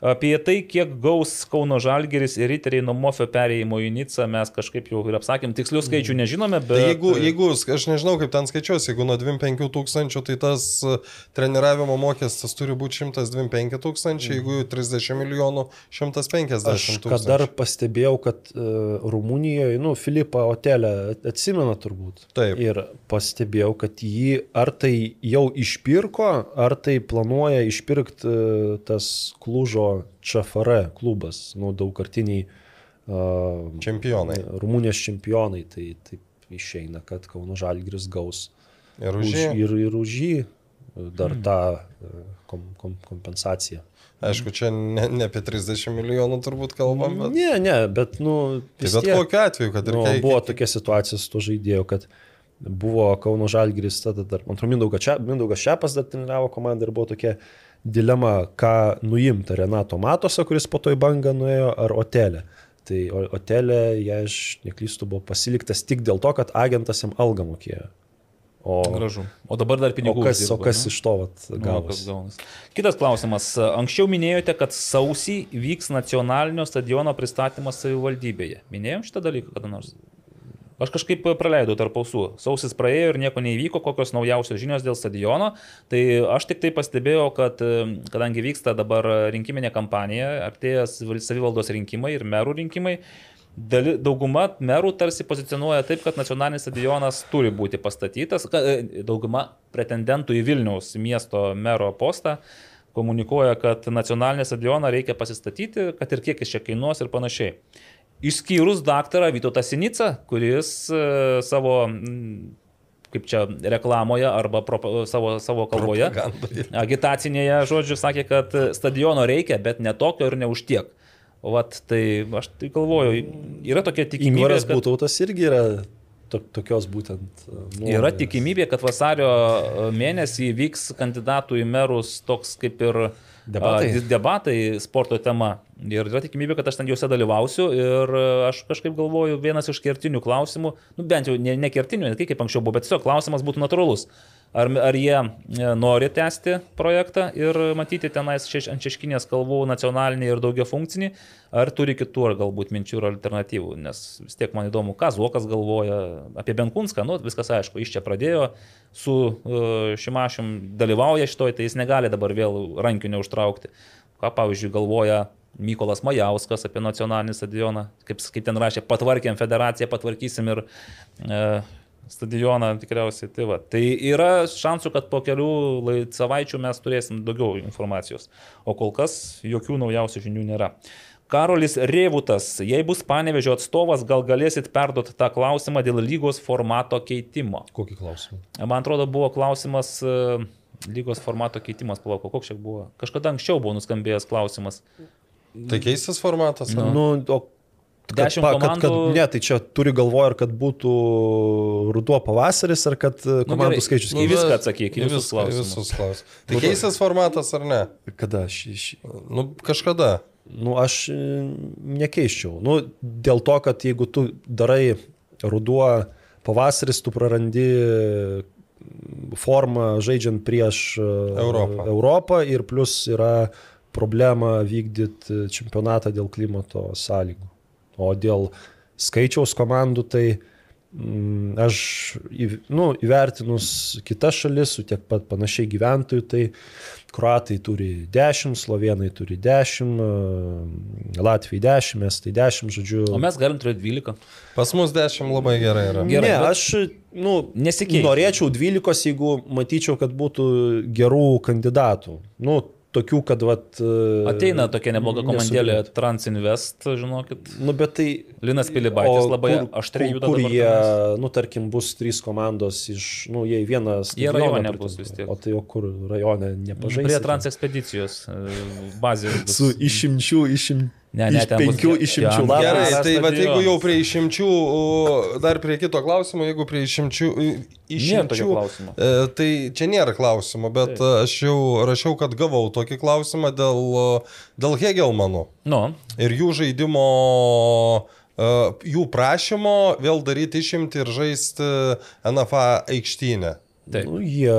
Apie tai, kiek gaus Kauno Žalgeris ir Riteriai nuo Mofio perėjimo į Nicą, mes kažkaip jau ir apsakėm. Tikslių skaičių nežinome, bet... Tai jeigu, jeigu, aš nežinau, kaip ten skaičiuosi, jeigu nuo 25 tūkstančių, tai tas e, treniravimo mokestis turi būti 125 tūkstančių, jeigu 30 milijonų 150 Aš tūkstančių. kad dar pastebėjau, kad uh, Rumunijoje, nu, Filipą Otelę atsimena turbūt. Taip. Ir pastebėjau, kad jį ar tai jau išpirko, ar tai planuoja išpirkti uh, tas Klužo ČFR klubas, nu, daugkartiniai uh, Čempionai. Rumunijos čempionai. Tai taip išeina, kad Kauno Žalgris gaus Ir už už, jį. ir, ir už jį dar tą uh, kom, kom, kompensaciją. Aišku, čia ne, ne apie 30 milijonų turbūt kalbam, bet... Ne, ne, bet, nu, Tai bet tiek- kokiu atveju, kad ir Nu, kai... buvo tokia situacija su to žaidėju, kad buvo Kauno Žalgiris, tada dar, man atrodo, Mindaugas Šepas dar treniravo komandą ir buvo tokia dilema, ką nuimti Renato Matosą, kuris po to į bangą nuėjo, ar Otelę. Tai O- Otelė, jei aš neklystu, buvo pasiliktas tik dėl to, kad agentas jam algą mokėjo. O, Gražu. O dabar dar o pinigų. kas, o uždirba, kas ne? iš to Nu, kas gavosi? gaunas. Kitas klausimas. Anksčiau minėjote, kad sausį vyks nacionalinio stadiono pristatymas savivaldybėje. Minėjom šitą dalyką kada nors? Aš kažkaip praleidau tarp ausų. Sausis praėjo ir nieko neįvyko, kokios naujausios žinios dėl stadiono. Tai aš tik tai pastebėjau, kad kadangi vyksta dabar rinkiminė kampanija, artėja savivaldos rinkimai ir merų rinkimai, Dali, dauguma merų tarsi pozicionuoja taip, kad nacionalinis stadionas turi būti pastatytas. E, Dauguma pretendentų į Vilniaus miesto mero postą komunikuoja, kad nacionalinį stadioną reikia pasistatyti, kad ir kiek jis čia kainuos ir panašiai. Išskyrus daktarą Vytautą Sinicą, kuris e, savo kaip čia reklamoje arba pro, savo, savo kalboje, agitacinėje, žodžiu, sakė, kad stadiono reikia, bet ne tokio ir ne už tiek. Vat, tai aš tai galvoju, yra tokia tikimybė, Ingvaras kad, Būtautas irgi yra to, tokios būtent. e, yra nuomonės. tikimybė, kad vasario mėnesį vyks kandidatų į merus toks kaip ir Debatai. a, debatai sporto tema. Ir yra tikimybė, kad aš ten juose dalyvausiu ir a, aš kažkaip galvoju, vienas iš kertinių klausimų, nu bent jau ne, ne kertinių, ne tai kaip anksčiau buvo, bet tiesiog klausimas būtų natūralus. Ar, ar jie e, nori tęsti projektą ir matyti tenais šeš, ant šeškinės kalvų nacionalinį ir daugia funkcinį, ar turi kitų ar galbūt minčių ir alternatyvų, nes vis tiek man įdomu, ką Zuokas galvoja apie Benkunską, nu viskas aišku, iš čia pradėjo, su uh, Šimašim dalyvauja šitoj, tai jis negali dabar vėl rankių neužtraukti. Ką pavyzdžiui galvoja Mykolas Majauskas apie nacionalinį stadioną, kaip, kaip ten rašė, patvarkėm federaciją, patvarkysim ir uh, stadioną tikriausiai. Tai, va. tai yra šansų, kad po kelių savaičių mes turėsim daugiau informacijos. O kol kas jokių naujausių žinių nėra. Karolis Rėvutas, jei bus panevežio atstovas, gal galėsit perduoti tą klausimą dėl lygos formato keitimo. Kokį klausimą? Man atrodo, buvo klausimas e, lygos formato keitimas, palauk, koks čia buvo. Kažkada anksčiau buvo nuskambėjęs klausimas. Tai keistas formatas? ar? Nu, o kad, Dešimt pa- kad, kad, komandų- ne, tai čia turi galvoje, ar kad būtų ruduo pavasaris, ar kad e, Nu, komandų gerai, skaičius į keisis. viską atsakyk, į visus klausimus. visus klausimus. Tai keistas formatas ar ne? Kada aš iš... Nu, kažkada. Nu, aš e, nekeiščiau. Nu, dėl to, kad jeigu tu darai ruduo pavasaris, tu prarandi formą žaidžiant prieš e, Europą. Europą ir plus yra problema vykdyti čempionatą dėl klimato sąlygų. O dėl skaičiaus komandų, tai mm, aš nu, įvertinus kitas šalis su tiek pat panašiai gyventojų, tai Kroatai turi 10, Slovenai turi 10, e, Latvijai 10, Estai 10, žodžiu. O mes galim turėti 12. Pas mus 10 labai gerai yra. Gerai, ne, bet- aš nu, Nesikeisi. norėčiau 12, jeigu matyčiau, kad būtų gerų kandidatų. Nu, tokių, kad vat, e, Ateina tokia nebloga komandėlė. Transinvest, žinokit. Nu, bet tai... Linas Pilibaitis labai aštriai juda kur jie, tenais. nu, tarkim, bus trys komandos iš, nu, jie į vieną Jie rajone bus vis tiek. O tai o kur rajone nepažaisi. Prie Transekspedicijos e, bazės. Su išimčių, išim... Ne, ne, iš bus- penkių ten išimčių bus lapų. Gerai, tai va, jeigu jau prie išimčių, dar prie kito klausimo, jeigu prie išimčių, išimčių e, tai čia nėra klausimo, bet Taip. e, aš jau rašiau, kad gavau tokį klausimą dėl, e, dėl Hegelmanų Nu, ir jų žaidimo, e, jų prašymo vėl daryti išimti ir žaisti NFA aikštynę. taip. Nu, jie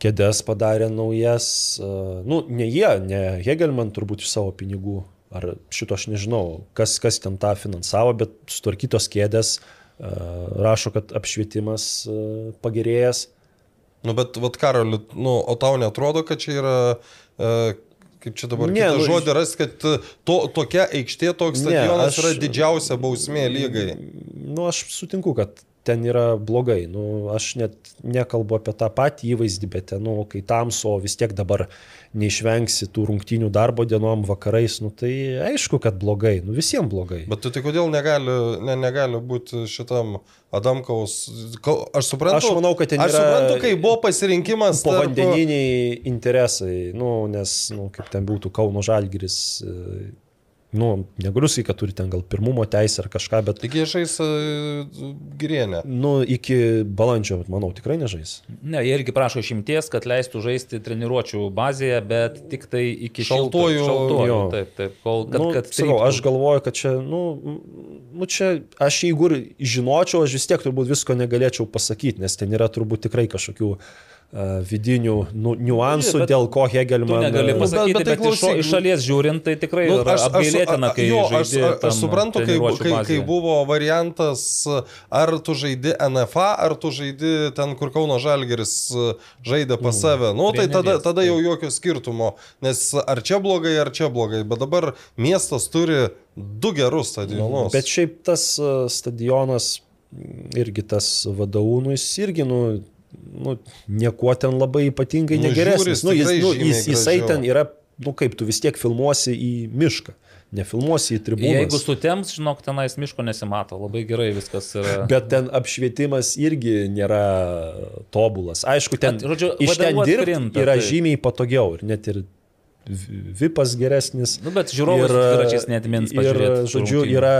kėdės padarė naujas, e, nu, ne jie, ne Hegelman turbūt iš savo pinigų, ar šito aš nežinau, kas, kas ten tą finansavo, bet sutvarkytos kėdės e, rašo, kad apšvietimas e, pagerėjęs. Nu, bet, vat, Karoli, nu, o tau netrodo, kad čia yra, e, kaip čia dabar Ne, ne, nu, žodį rasti, kad to, tokia aikštė, toks Ne, stadionas aš- yra didžiausia bausmė lygai. Nu, aš sutinku, kad ten yra blogai. Nu, aš net nekalbu apie tą patį įvaizdį, bet ten, nu, kai tamso vis tiek dabar neišvengsi tų rungtynių darbo dienom vakarais, nu, tai aišku, kad blogai. Nu, visiems blogai. Bet tu tai kodėl negali, ne, negali būti šitam Adamkaus... Aš suprantu, Aš manau, kad ten aš yra suprantu, kai buvo pasirinkimas tarp- Povandeniniai interesai, nu, nes, nu, kaip ten būtų Kauno Žalgiris, nu, negaliu sakyti, kad turi ten gal pirmumo teisę ar kažką, bet, Tik jie žais e, girienę. nu, iki balandžio, manau, tikrai nežais. Ne, jie irgi prašo išimties, kad leistų žaisti treniruočio bazėje, bet tik tai iki Šaltuoju- šaltuoju. Taip, taip, kol kad, nu, kad sakau, aš galvoju, kad čia, nu, nu, čia, aš jeigu ir žinočiau, aš vis tiek turbūt visko negalėčiau pasakyti, nes ten yra turbūt tikrai kažkokių uh, vidinių nu, niuansų, Bet dėl ko Tu Hegelman... negali bet- pasakyti, bet tai bet, bet iš, šo- klausyk, iš šalies žiūrint, tai tikrai Nu, yra apgailėtina, kai jo, aš, žaidi aš, tam aš suprantu, kai, kai, kai buvo variantas, ar tu žaidi NFA, ar tu žaidi ten, kur Kauno Žalgeris e, žaidė pas save. Nu, tai tada, tada jau jokio skirtumo, nes ar čia blogai, ar čia blogai, bet dabar miestas turi du gerus stadionus. Bet šiaip tas e, stadionas, irgi tas vadovų, nu, jis irgi, nu, nu, niekuo ten labai ypatingai Nu, negeresnis. Nu, jis, nu, jis, jisai ten yra nu kaip, tu vis tiek filmuosi į mišką, nefilmuosi į tribūną. Jeigu sutems, žinok, tenais miško nesimato, labai gerai viskas yra. Bet ten apšvietimas irgi nėra tobulas. Aišku, ten, At- žodžiu, iš ten dirbti yra taip. žymiai patogiau ir net ir vi- vipas geresnis. Nu, bet žiūrovas dviračiais neatmins Ir, žodžiu, rungtynių. yra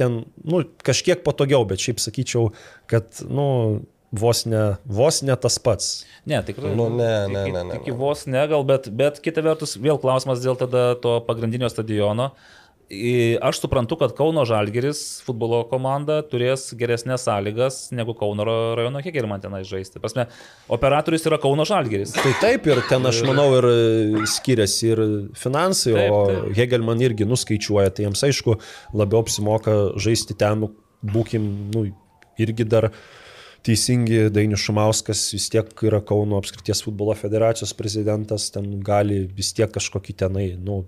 ten, nu, kažkiek patogiau, bet šiaip sakyčiau, kad, nu, vos ne, vos ne tas pats. Ne, tikrai. Nu, ne, ne, ne, ne, Iki vos ne, gal, bet, bet kita vertus, vėl klausimas dėl tada to pagrindinio stadiono. Aš suprantu, kad Kauno Žalgeris futbolo komanda turės geresnės sąlygas negu Kauno ra- rajono Hegelman tenai žaisti. Prasme, operatorius yra Kauno Žalgeris. Tai taip ir ten aš manau ir e, skiriasi ir finansai, Taip, o taip. Hegelman irgi nuskaičiuoja, tai jiems aišku labiau apsimoka žaisti ten, nu, būkim, nu, irgi dar teisingi, Dainius Šumauskas vis tiek yra Kauno apskrities futbolo federacijos prezidentas, ten gali vis tiek kažkokį tenai, nu,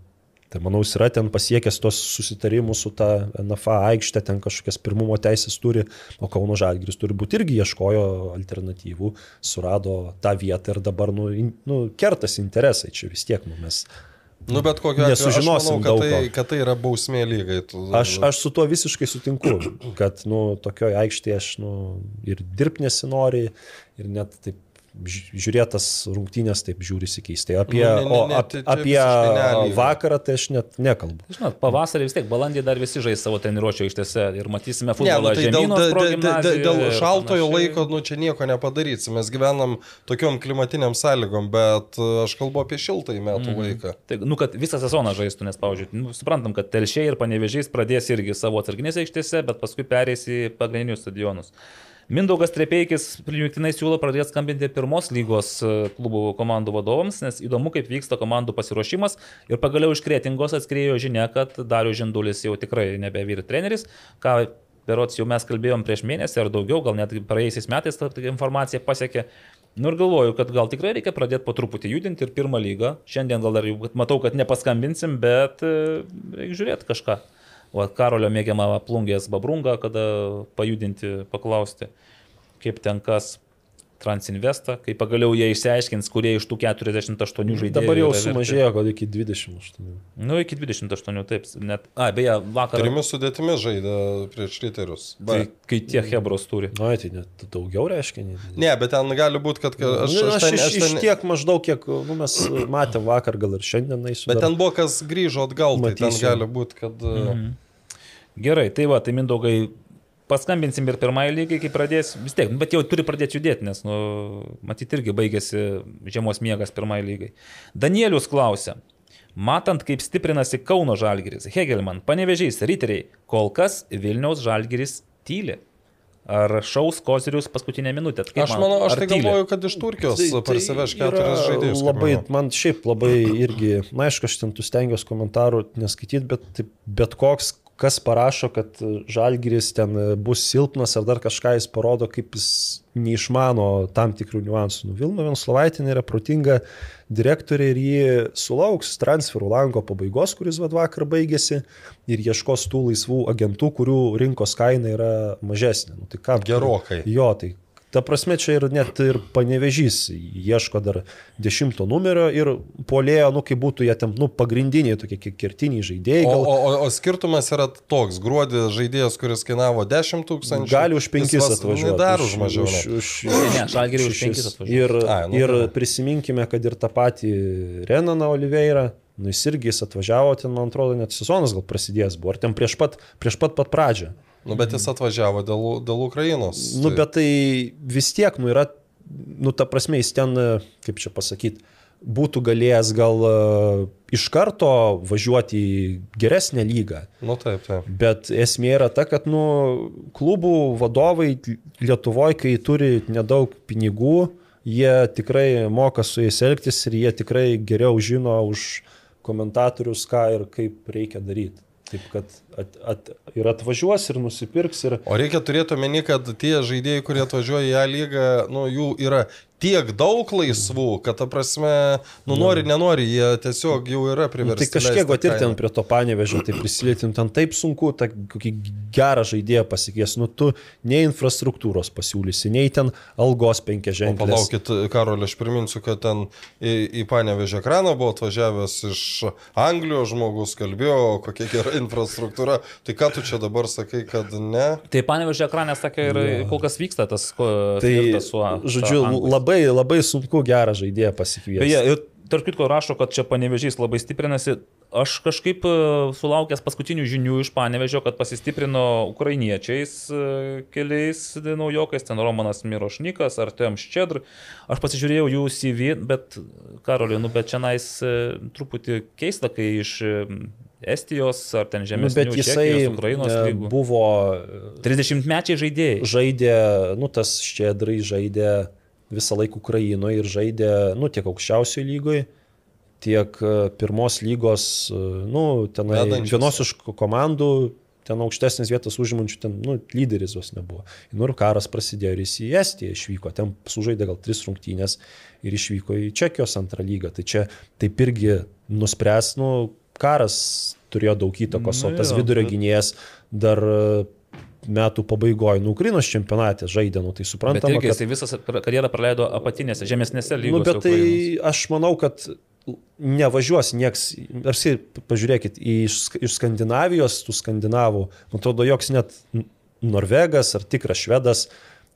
Tai manau, jis yra ten pasiekęs tos susitarimus su ta NFA aikštė, ten kažkokias pirmumo teisės turi, o Kauno Žalgiris turi būti irgi ieškojo alternatyvų, surado tą vietą ir dabar, nu, in, nu kertas interesai čia vis tiek, nu, mes Nu, bet kokiu atveju, Nesužinosim manau, kad tai, kad tai yra bausmė lygai. Aš, aš su tuo visiškai sutinku, kad, nu, tokioje aikštėje aš, nu, ir dirbti nesinori, ir net taip žiūrėtas rungtynės taip žiūrisi keistai. Apie, Nu, ne, ne, o ne, ap, tai apie vakarą tai aš net nekalbu. Žinot, pavasarį vis tiek, balandį dar visi žais savo treniruočio ištese ir matysime Ne, futbolą nu, tai dėl, žemynos dėl, dėl, dėl, šaltojo laiko, nu čia nieko nepadarysi. Mes gyvenam tokiom klimatiniam sąlygom, bet uh, aš kalbu apie šiltąjį metų mm. laiką. Tai, nu, kad visą sezoną žaistų, nes, pavyzdžiui, nu, suprantam, kad telšiai ir panevežiais pradės irgi savo atsarginėse aikštėse, bet paskui perės į pagrindinius stadionus. Mindaugas Trepeikis primiktinai siūlo pradėti skambinti pirmos lygos e, klubų komandų vadovams, nes įdomu, kaip vyksta komandų pasiruošimas. Ir pagaliau iš Kretingos atskriejo žinia, kad Darius Žindulis jau tikrai nebevyri treneris, ką Berots jau mes kalbėjom prieš mėnesį ar daugiau, gal net praėjusiais metais ta informacija pasiekė. Nu ir galvoju, kad gal tikrai reikia pradėti po truputį judinti ir pirmą lygą. Šiandien gal dar jau matau, kad nepaskambinsim, bet e, reikia žiūrėti kažką. O Karolio mėgiamą plungės babrungą, kada pajudinti, paklausti, kaip ten kas Transinvestą, kai pagaliau jie išsiaiškins, kurie iš tų 48 žaidėjų. Dabar jau sumažėjo gal iki 28. Nu, iki 28, taip. Net, a, beje, vakar. Trimis sudėtimis žaidė prieš riterius. Tai, kai tie hebros turi. Na, tai net daugiau reiškia. Ne, Ne, bet ten gali būti, kad ka- aš, aš, aš, aš, ten, iš, aš ten, tiek maždaug, kiek nu, mes matėm vakar, gal ir šiandien eisiu. Bet ten buvo kas grįžo atgal, tai ten Matysim. gali būti, kad... Mhm. Gerai, tai va, tai mindaugai paskambinsim ir pirmąjį lygiai, kai pradės, vis tiek, nu, bet jau turi pradėti judėti, nes, nu, matyt, irgi baigėsi žiemos miegas pirmąjį lygiai. Danielius klausia. Matant, kaip stiprinasi Kauno Žalgiris, Hegelman, panevežiais, riteriai, kol kas Vilniaus Žalgiris tyli. Ar šaus kozirius paskutinę minutę? Kaip Aš manau, aš tai galvoju, kad iš Turkijos parsiveš yra keturis žaidėjus. Labai, man šiaip labai irgi, na aišku, aš ten tų stengiuosi komentarų neskaityti, bet, taip- bet koks, kas parašo, kad Žalgiris ten bus silpnas ar dar kažką jis parodo, kaip jis neišmano tam tikrų niuansų. Nu, Vilma Venslovaitinė yra protinga direktorė ir ji sulauks transferų lango pabaigos, kuris vad vakar baigėsi ir ieškos tų laisvų agentų, kurių rinkos kaina yra mažesnė. Nu, tai kam? Gerokai. Jo, tai ta prasme čia ir net ir panevežys ieško dar dešimto numerio ir polėjo, nu kaip būtų jie ten, nu pagrindiniai tokie ki- kertiniai žaidėjai. O, Gal, o, o, o skirtumas yra toks, gruodį žaidėjas, kuris kainavo 10 tūkstančių. gali už penkis jis vas- atvažiuoti. Dar už mažiau. Už, už, Ne, ne, Žalgiriui už šešis. penkis atvažiuoja. Ir, Ai, nu ir gerai. prisiminkime, kad ir tą patį Renaną Oliveirą, nu jis irgi jis atvažiavo, ten man atrodo net sezonas gal prasidėjęs buvo, ar ten prieš pat, prieš pat pat pradžią. Nu, bet jis atvažiavo dėl, dėl Ukrainos. Nu, bet tai vis tiek, nu, yra, nu, ta prasme, jis ten, kaip čia pasakyti, būtų galėjęs gal e, iš karto važiuoti į geresnę lygą. Nu, taip, taip. Bet esmė yra ta, kad, nu, klubų vadovai Lietuvoje, kai turi nedaug pinigų, jie tikrai moka su jais elgtis ir jie tikrai geriau žino už komentatorius, ką ir kaip reikia daryti. Taip kad at, at, ir atvažiuos, ir nusipirks. Ir... O reikia turėti omeny, kad tie žaidėjai, kurie atvažiuoja į A lygą, nu, jų yra tiek daug laisvų, kad, ta prasme, nu, nori, nenori, jie tiesiog jau yra priversti. Tai kažkiek va ir ten prie to panevežio, tai prisilietim ten taip sunku, tą kokį gerą žaidėją pasikės, nu tu nei infrastruktūros pasiūlysi, nei ten algos penkia O ženklės. palaukit, Karol, aš priminsiu, kad ten į, į Panevežę ekraną buvo atvažiavęs iš Anglijos žmogus, kalbėjo, kokia gera infrastruktūra. Tai ką tu čia dabar sakai, kad ne? Tai panevežė ekranė sakė ir kol kas vyksta tas ko, Tai, su, žodžiu, labai, labai sunku gerą žaidėją pasikviesti. Beje, ir tarp kitko rašo, kad čia panevežys labai stiprinasi. Aš kažkaip e, sulaukęs paskutinių žinių iš panevežio, kad pasistiprino ukrainiečiais e, keliais naujokais, ten Romanas Mirošnikas, Artem Ščedr. Aš pasižiūrėjau jų CV, bet, Karoliu, nu, bet čia nais truputį keista, kai iš e, Estijos ar ten Nu, žemės bet jisai Ukrainos e, lygų. buvo 30 mečiai žaidėjai. žaidė, nu tas ščedrai žaidė visą laiką Ukrainoje ir žaidė, nu tiek aukščiausioje lygoje, tiek e, pirmos lygos, e, nu tenai Vedančios. vienos iš ko- komandų, ten aukštesnės vietas užimančių, ten, nu, lyderis jos nebuvo. Nu ir karas prasidėjo ir jis į Estiją išvyko, ten sužaidė gal tris rungtynės ir išvyko į Čekijos antrą lygą. Tai čia taip irgi nuspręs, nu, karas turėjo daug įtakos, Nu o tas jo, vidurio gynėjas dar e, metų pabaigoje, nu, Ukrainos čempionate žaidė, nu, tai suprantama, irgi kad... jisai visą karjerą praleido apatinėse, žemesnėse lygose. Nu, bet tai Ukrainos. aš manau, kad nevažiuos nieks, apsi pažiūrėkit, iš, iš Skandinavijos, tų skandinavų, man atrodo, joks net Norvegas ar tikras švedas,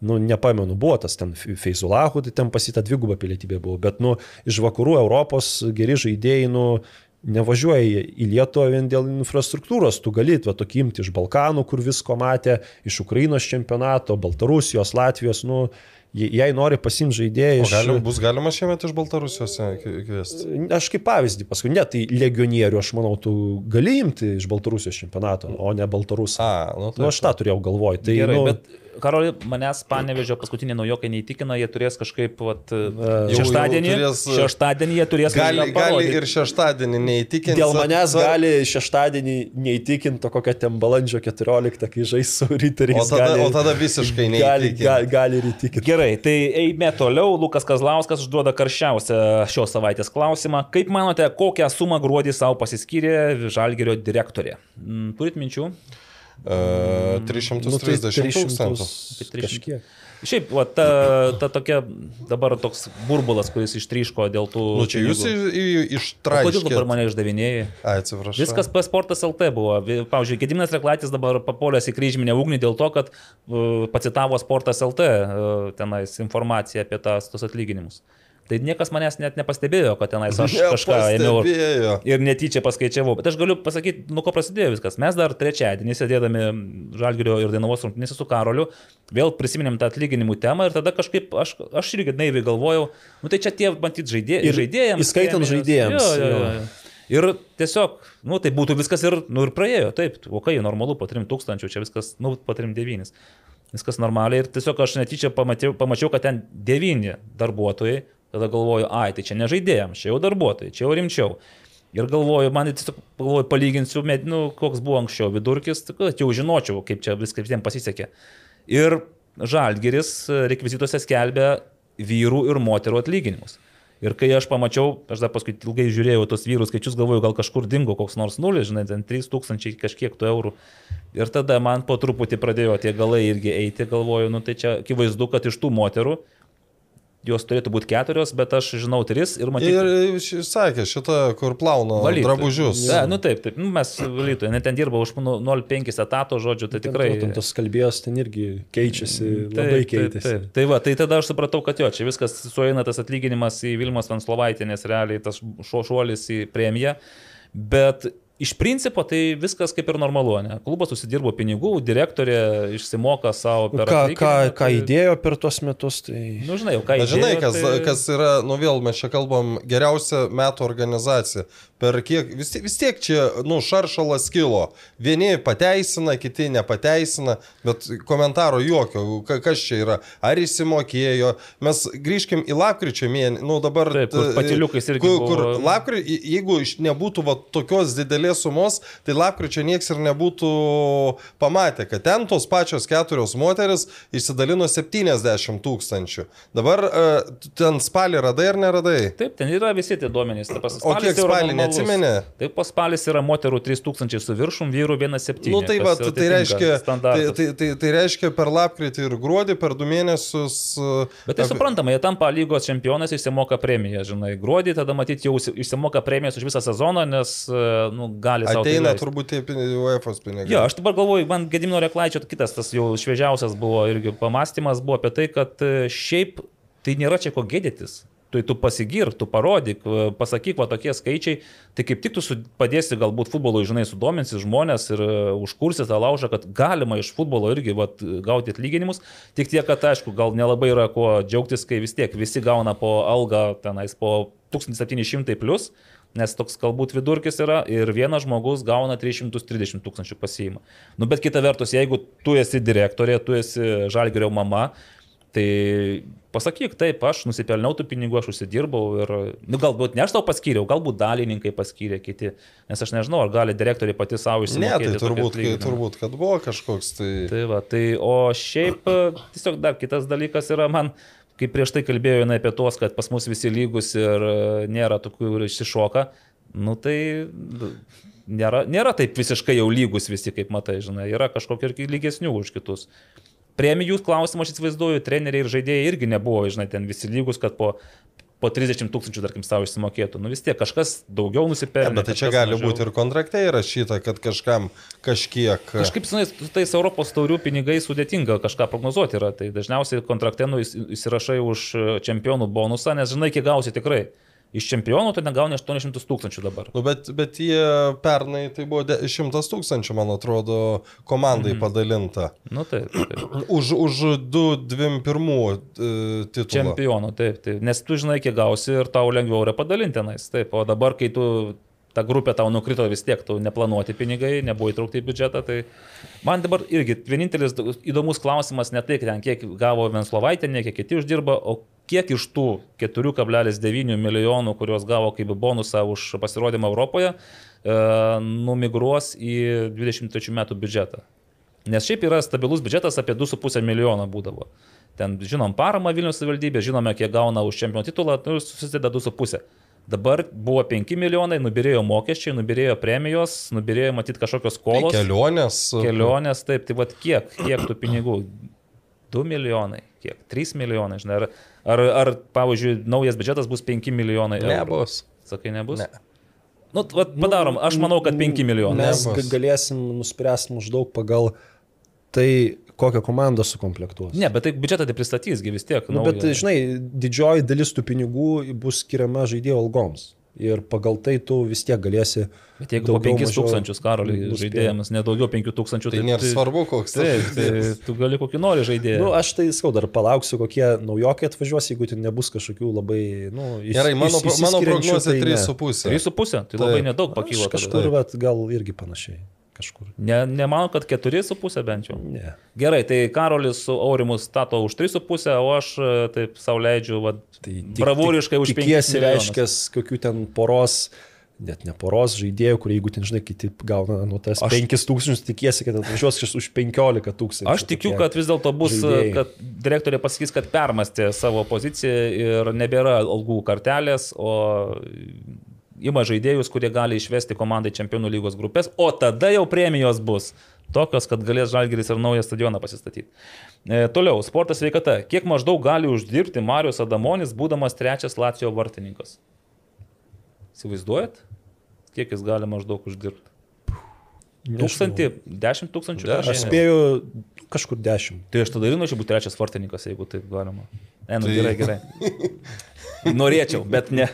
nu, nepamenu, buvo tas ten Feizulahų, tai ten pasita dviguba pilietybė buvo, bet, nu, iš vakarų Europos geri žaidėjai, nu, nevažiuoja į- Lietuvą vien dėl infrastruktūros, tu gali va, tokį imti iš Balkanų, kur visko matė, iš Ukrainos čempionato, Baltarusijos, Latvijos, nu, je- jei nori pasimti žaidėjai O iš... galim, bus galima šiemet iš Baltarusijos kvi- kviesti? Aš kaip pavyzdį paskui, ne, tai legionierių, aš manau, tu gali imti iš Baltarusijos čempionato, o ne Baltarusą. A, nu tai. Nu, aš tą turėjau galvoj. Tai, Gerai, nu, bet Karoli, manęs panevežė paskutiniai naujokai neįtikina, jie turės kažkaip vat, Jau- šeštadienį, jau turės, e, šeštadienį jie turės Gali, gali ir šeštadienį neįtikinti. Dėl manęs gali šeštadienį neįtikinti kokią ten balandžio 14, kai žais su ryteriais. O tada, gali, o tada visiškai neįtikinti. gali, gali ir įtikinti. Gerai, tai eime toliau. Lukas Kazlauskas užduoda karščiausią šios savaitės klausimą. Kaip manote, kokią sumą gruodį savo pasiskyrė Žalgerio direktorė? Mm, Turit minčių? Uh, 330 tūkstančių. Tai 300. Kažkiek. Šiaip, va, ta, ta tokia dabar toks burbulas, kuris ištryško dėl tų... Nu, čia jūs pinigų. iš O Kodėl dabar ištraukėte. mane išdavinėjai? Ai, atsiprašau. Viskas pas sportas LT buvo. Pavyzdžiui, Gediminas Reklaitis dabar papolės į kryžminę ugnį dėl to, kad uh, pacitavo sportas LT uh, tenais informaciją apie tas, tos atlyginimus. Tai niekas manęs net nepastebėjo, kad tenais aš kažką ėmiau ir netyčia paskaičiavau. Bet aš galiu pasakyti, nuo ko prasidėjo viskas. Mes dar trečiadienį sėdėdami Žalgirio ir Dainavos rungtynėse su Karoliu, vėl prisiminėm tą atlyginimų temą ir tada kažkaip aš, aš irgi naiviai galvojau, nu tai čia tie, matyt, žaidėjai. Ir žaidėjams. įskaitant žaidėjams, Jo, jo, jo. jo. Ir tiesiog, nu tai būtų viskas ir, nu ir praėjo, taip, o kai normalu, po 3000, čia viskas, nu po 39. Viskas normaliai ir tiesiog aš netyčia pamačiau, pamačiau kad ten 9 darbuotojai, tada galvoju, ai, tai čia ne žaidėjams, čia jau darbuotojai, čia jau rimčiau. Ir galvoju, man tiesiog galvoju, palyginsiu, nu, koks buvo anksčiau vidurkis, kad jau žinočiau, kaip čia viskas visiems pasisekė. Ir Žalgeris rekvizituose skelbia vyrų ir moterų atlyginimus. Ir kai aš pamačiau, aš dar paskui ilgai žiūrėjau tos vyrų skaičius, galvoju, gal kažkur dingo koks nors nulis, žinai, ten 3000 kažkiek tų eurų. Ir tada man po truputį pradėjo tie galai irgi eiti, galvoju, nu tai čia akivaizdu, kad iš tų moterų jos turėtų būti keturios, bet aš žinau tris ir matyti. Ir ši- sakė, šita, kur plauna Valytojai. drabužius. Ne, nu taip, taip, nu, mes valytojai, net ten dirba už nu, 0,5 etato, žodžiu, tai tikrai. Ten tos kalbėjos ten irgi keičiasi, Taip, labai keitėsi. Taip, taip. Tai va, tai tada aš supratau, kad jo, čia viskas sueina tas atlyginimas į Vilmos Vanslovaitinės, realiai tas šuo šuolis į premiją. Bet iš principo tai viskas kaip ir normalu, ne? Klubas užsidirbo pinigų, direktorė išsimoka savo per... Ką, ką, ką tai- įdėjo per tuos metus, tai... Nu, žinai, jau ką Bet žinai, įdėjo, kas, tai... kas yra, nu vėl mes čia kalbam, geriausia metų organizacija. Per kiek, vis, tiek- vis tiek čia, nu, šaršalas kilo. Vieni pateisina, kiti nepateisina, bet komentaro jokio, ka- kas čia yra, ar įsimokėjo. Mes grįžkim į lapkričio mėnesį, nu dabar... Taip, kur patyliukais irgi Kur, kur buvo. lapkričio, jeigu nebūtų va, tokios didelės didelės sumos, tai lapkričio nieks ir nebūtų pamatę, kad ten tos pačios keturios moteris išsidalino 70 tūkstančių. Dabar e, ten spalį radai ar neradai? Taip, ten yra visi tie duomenys. Ta O kiek spalį normalus. neatsimeni? Taip, po spalis yra moterų 3000 su viršum, vyrų 1,7. Nu, tai, va, tai, reiškia, tai, tai, tai, tai reiškia per lapkritį ir gruodį, per du mėnesius. e, Bet tai apie- suprantama, jie tampa lygos čempionais, išsimoka premiją, žinai, gruodį, tada matyti jau išsi- išsimoka premijas už visą sezoną, nes, e, nu, gali sau tai Ateina leist. turbūt tie UEFA pinigai. Jo, aš dabar galvoju, man Gedimino Reklaičio kitas tas jau šviežiausias buvo irgi pamastymas buvo apie tai, kad e, šiaip tai nėra čia ko gėdytis. Tu, tu pasigir, tu parodyk, e, pasakyk, va tokie skaičiai, tai kaip tik tu su, padėsi galbūt futbolui, žinai, sudominsi žmonės ir e, užkursi tą laužą, kad galima iš futbolo irgi va, gauti atlyginimus, tik tiek, kad aišku, gal nelabai yra kuo džiaugtis, kai vis tiek visi gauna po algą tenais po 1700 plus, nes toks galbūt vidurkis yra ir vienas žmogus gauna 330 tūkstančių pasiimą. Nu, bet kita vertus, jeigu tu esi direktorė, tu esi žalgerio mama, tai pasakyk, taip, aš nusipelniau tų pinigų, aš užsidirbau ir, nu, galbūt ne aš tau paskyriau, galbūt dalininkai paskyrė kiti, nes aš nežinau, ar gali direktorė pati savo Ne, išsimokėti. tai tokį turbūt, kai, turbūt, kad buvo kažkoks tai... Tai va, tai o šiaip tiesiog dar kitas dalykas yra man, kaip prieš tai kalbėjau jinai apie tuos, kad pas mus visi lygus ir e, nėra tokių ir išsišoka, nu tai nėra, nėra taip visiškai jau lygus visi, kaip matai, žinai, yra kažkokių ir lygesnių už kitus. Premijų klausimą aš įsivaizduoju, treneriai ir žaidėjai irgi nebuvo, žinai, ten visi lygus, kad po, po 30 tūkstančių, tarkim, savo išsimokėtų. Nu vis tiek kažkas daugiau nusipelnė. Ne, bet tai čia gali mažiau. būti ir kontrakte įrašyta, kad kažkam kažkiek... Kažkaip žinai, su tais Europos taurių pinigais sudėtinga kažką prognozuoti yra. Tai dažniausiai kontrakte nu, įs- įsirašai už e, čempionų bonusą, nes žinai, kiek gausi tikrai. Iš čempionų tai negauni 800 tūkstančių dabar. Nu, bet, bet jie pernai tai buvo de- 100 tūkstančių, man atrodo, komandai mm. padalinta. Nu tai. tai. Už, už 2-21 uh, titulą. Čempionų, taip, taip. Nes tu žinai, kiek gausi ir tau lengviau yra padalinti tenais. Taip, o dabar, kai tu ta grupė tau nukrito vis tiek, tu neplanuoti pinigai, nebuvo įtraukti į biudžetą, tai man dabar irgi vienintelis įdomus klausimas ne tai, kiek gavo Venslovaitė, ne kiek kiti uždirba, o kiek iš tų 4,9 milijonų, kuriuos gavo kaip bonusą už pasirodymą Europoje, e, numigruos į 23 metų biudžetą. Nes šiaip yra stabilus biudžetas apie 2,5 milijono būdavo. Ten žinom paramą Vilnius savivaldybė, žinome, kiek gauna už čempionų titulą, nu, susideda 2,5. Dabar buvo 5 milijonai, nubirėjo mokesčiai, nubirėjo premijos, nubirėjo matyti kažkokios Tai skolos. kelionės. Kelionės, taip, tai vad kiek, kiek tų pinigų? 2 milijonai, kiek? 3 milijonai, žinai, ar, ar, ar pavyzdžiui, naujas biudžetas bus 5 milijonai eurų? Nebus. Sakai, nebus? Ne. Nu, vat, padarom, aš manau, kad 5 milijonai. Mes Nebus. ga- galėsim nuspręsti maždaug pagal tai, kokią komandą sukomplektuos. Ne, bet tai biudžetą tai pristatysgi vis tiek. Nu, bet, naują. žinai, didžioji dalis tų pinigų bus skiriama žaidėjo algoms. Ir pagal tai tu vis tiek galėsi. Bet jeigu po daugiau, 5 mažiau tūkstančius karoliui nuspėt. žaidėjams, nedaugiau 5 tūkstančių, Tai nėra svarbu, koks tai žaidėjas. tu gali kokį nori žaidėją. Nu, aš tai skau, dar palauksiu, kokie naujokai atvažiuos, jeigu ten nebus kažkokių labai, nu, iš, Gerai, mano, mano prognozija tai ne. 3,5. 3,5, tai labai Taip. nedaug tada. kažkur, bet gal irgi panašiai. Kažkur. Ne, nemanau, kad 4,5 bent jau. Ne. Gerai, tai Karolis su Aurimu stato už 3,5, o aš e, taip savo leidžiu, va, Tai tik- bravūriškai už 5. Tikiesi, reiškia, kokių ten poros, net ne poros žaidėjų, kurie jeigu ten, žinai, kiti gauna nu, tas Aš- 5000, tikiesi, kad atvažiuos kažkas už 15 tūkstančių. Aš tikiu, kad vis dėlto bus, žaidėjai. kad direktorė pasakys, kad permastė savo poziciją ir nebėra algų kartelės, o ima žaidėjus, kurie gali išvesti komandai čempionų lygos grupės, o tada jau premijos bus tokios, kad galės Žalgiris ir naują stadioną pasistatyti. E, toliau, sportas sveikata. Kiek maždaug gali uždirbti Marijos Adamonis, būdamas trečias Lacijo vartininkas? Įsivaizduojat, kiek jis gali maždaug uždirbti? Tūkstantį, dešimt tūkstančių? per Aš spėju kažkur 10. Tai aš tada ir norėčiau būti trečias vartininkas, jeigu taip galima. Ne, nu Tai- gerai, gerai. Norėčiau, bet ne,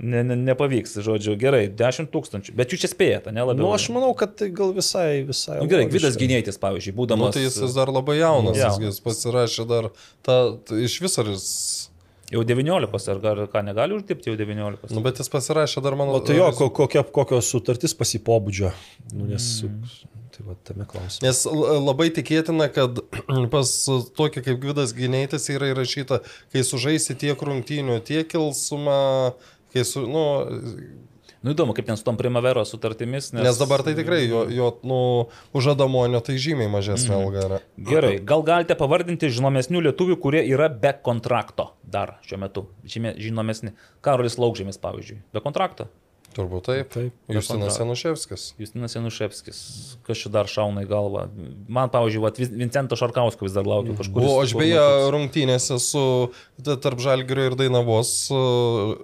ne, ne, nepavyks, žodžiu, gerai, 10 tūkstančių. Bet jūs čia spėjate, ne labiau. Na, nu, aš manau, kad tai gal visai, visai. Nu, gerai. Gvidas Gynėtis, pavyzdžiui, Nu, būdamas... tai jis vis dar labai jaunas, Jaunas. jis, jis pasirašė dar tą, t- iš viso ar jis... Jau 19, ar gal, ką negali uždirbti jau 19? Nu, bet jis pasirašė dar mano... O tai jo, ko, kokia, kokios sutartys pasipobūdžio. Nu, nes, tai va, tame klausime. Nes labai tikėtina, kad pas tokį kaip Gvidas Gynėtis yra įrašyta, kai sužaisi tiek rungtynių, tiek kilsumą, kai su, nu, Nu įdomu, kaip ten su tom primaveros sutartimis. Nes, Nes dabar tai tikrai jo, jo nu, užadamonio tai žymiai mažesnė Mhm. alga yra. Gerai, gal galite pavardinti žinomesnių lietuvių, kurie yra be kontrakto dar šiuo metu. Žymė, žinomesni. Karolis Laukžėmis, pavyzdžiui, be kontrakto. Turbūt taip. Taip. Justinas Januševskis. Justinas Januševskis, kas čia dar šauna į galvą. Man, pavyzdžiui, vat, Vincento Šarkausko vis dar laukiu kažkur. O aš beje rungtynėse su ta- tarp Žalgirio ir Dainavos e,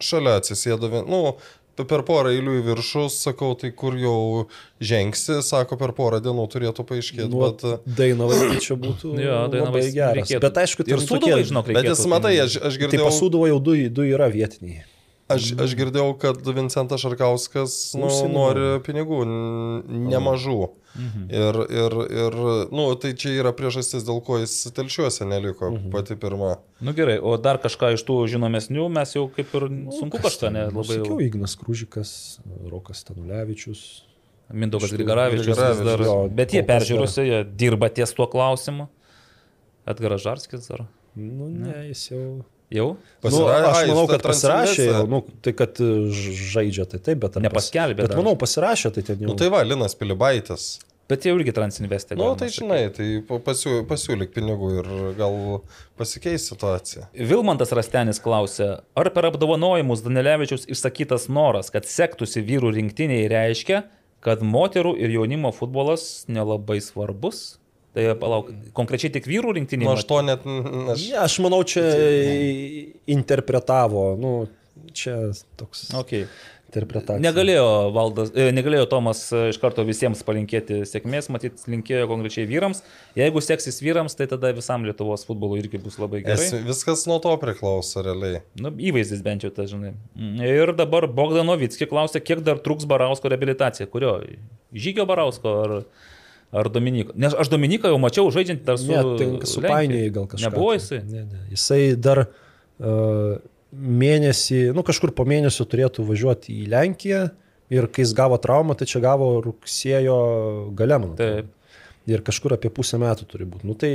šalia atsisėdo, nu, pe- per porą eilių į viršų, sakau, tai kur jau žengsi, sako, per porą dienų turėtų paaiškėti. Nu, Bet, Dainavai tai čia būtų Jo, labai geras. reikėtų. Bet aišku, ir ten suduvai, žinok, bet reikėtų. jis, matai, aš, aš Tai girdėjau, pasūduvo jau du, du yra vietiniai. aš, aš girdėjau, kad Vincentas Šarkauskas nu, Užsienio. nori pinigų n- nemažų. Ir, ir, ir, nu, tai čia yra priežastis, dėl ko jis telšiuose neliko pati pirma. Nu gerai, o dar kažką iš tų žinomesnių mes jau kaip ir sunku kažką, ne, Nu, labai Sakiau, jau. Ignas Krūžikas, Rokas Tanulevičius. Mindaugas Grigaravičius dar. jo, Bet jie peržiūrose, jie dirba ties tuo klausimu. Edgaras Žarskis dar. Nu, ne, jis jau. Jau? Nu, Pasira- aš ai, manau, kad pasirašė, jau, nu, tai kad e, žaidžia, tai taip, bet... ar Nepaskelbė Bet dar. manau, pasirašė, tai ten jau. Nu, tai va, Linas Pilibaitis. Bet jau irgi transinvestė. Na, nu, tai žinai, tai pa- pasiū, pasiūlyk pinigų ir gal pasikeis situacija. Vilmantas Rastenis klausė, ar per apdovanojimus Danilevičius išsakytas noras, kad sektųsi vyrų rinktiniai reiškia, kad moterų ir jaunimo futbolas nelabai svarbus? Tai palauk, konkrečiai tik vyrų rinktiniai. Nu, aš to net... Aš, Ne, aš manau, čia interpretavo, nu, čia toks Okay. interpretacija. Negalėjo, Valdas, e, negalėjo Tomas e, iš karto visiems palinkėti sėkmės, matyt, linkėjo konkrečiai vyrams. Jeigu seksis vyrams, tai tada visam Lietuvos futbolui irgi bus labai gerai. es, viskas nuo to priklauso realiai. Nu, įvaizdis bent jau, tai žinai. Ir dabar Bogdanovitski klausė, kiek dar truks Barausko rehabilitacija. Kurio? Žygio Barausko ar, ar Dominiko? Nes aš Dominiką jau mačiau žaidžiant dar su... Ne, tai su painiai gal kažkas. Nebuvo jisai? Ne, ne. Jisai dar uh, mėnesį, nu kažkur po mėnesio turėtų važiuoti į Lenkiją ir kai jis gavo traumą, tai čia gavo rugsėjo gale, man. Taip. Ir kažkur apie pusę metų turi būti. Nu tai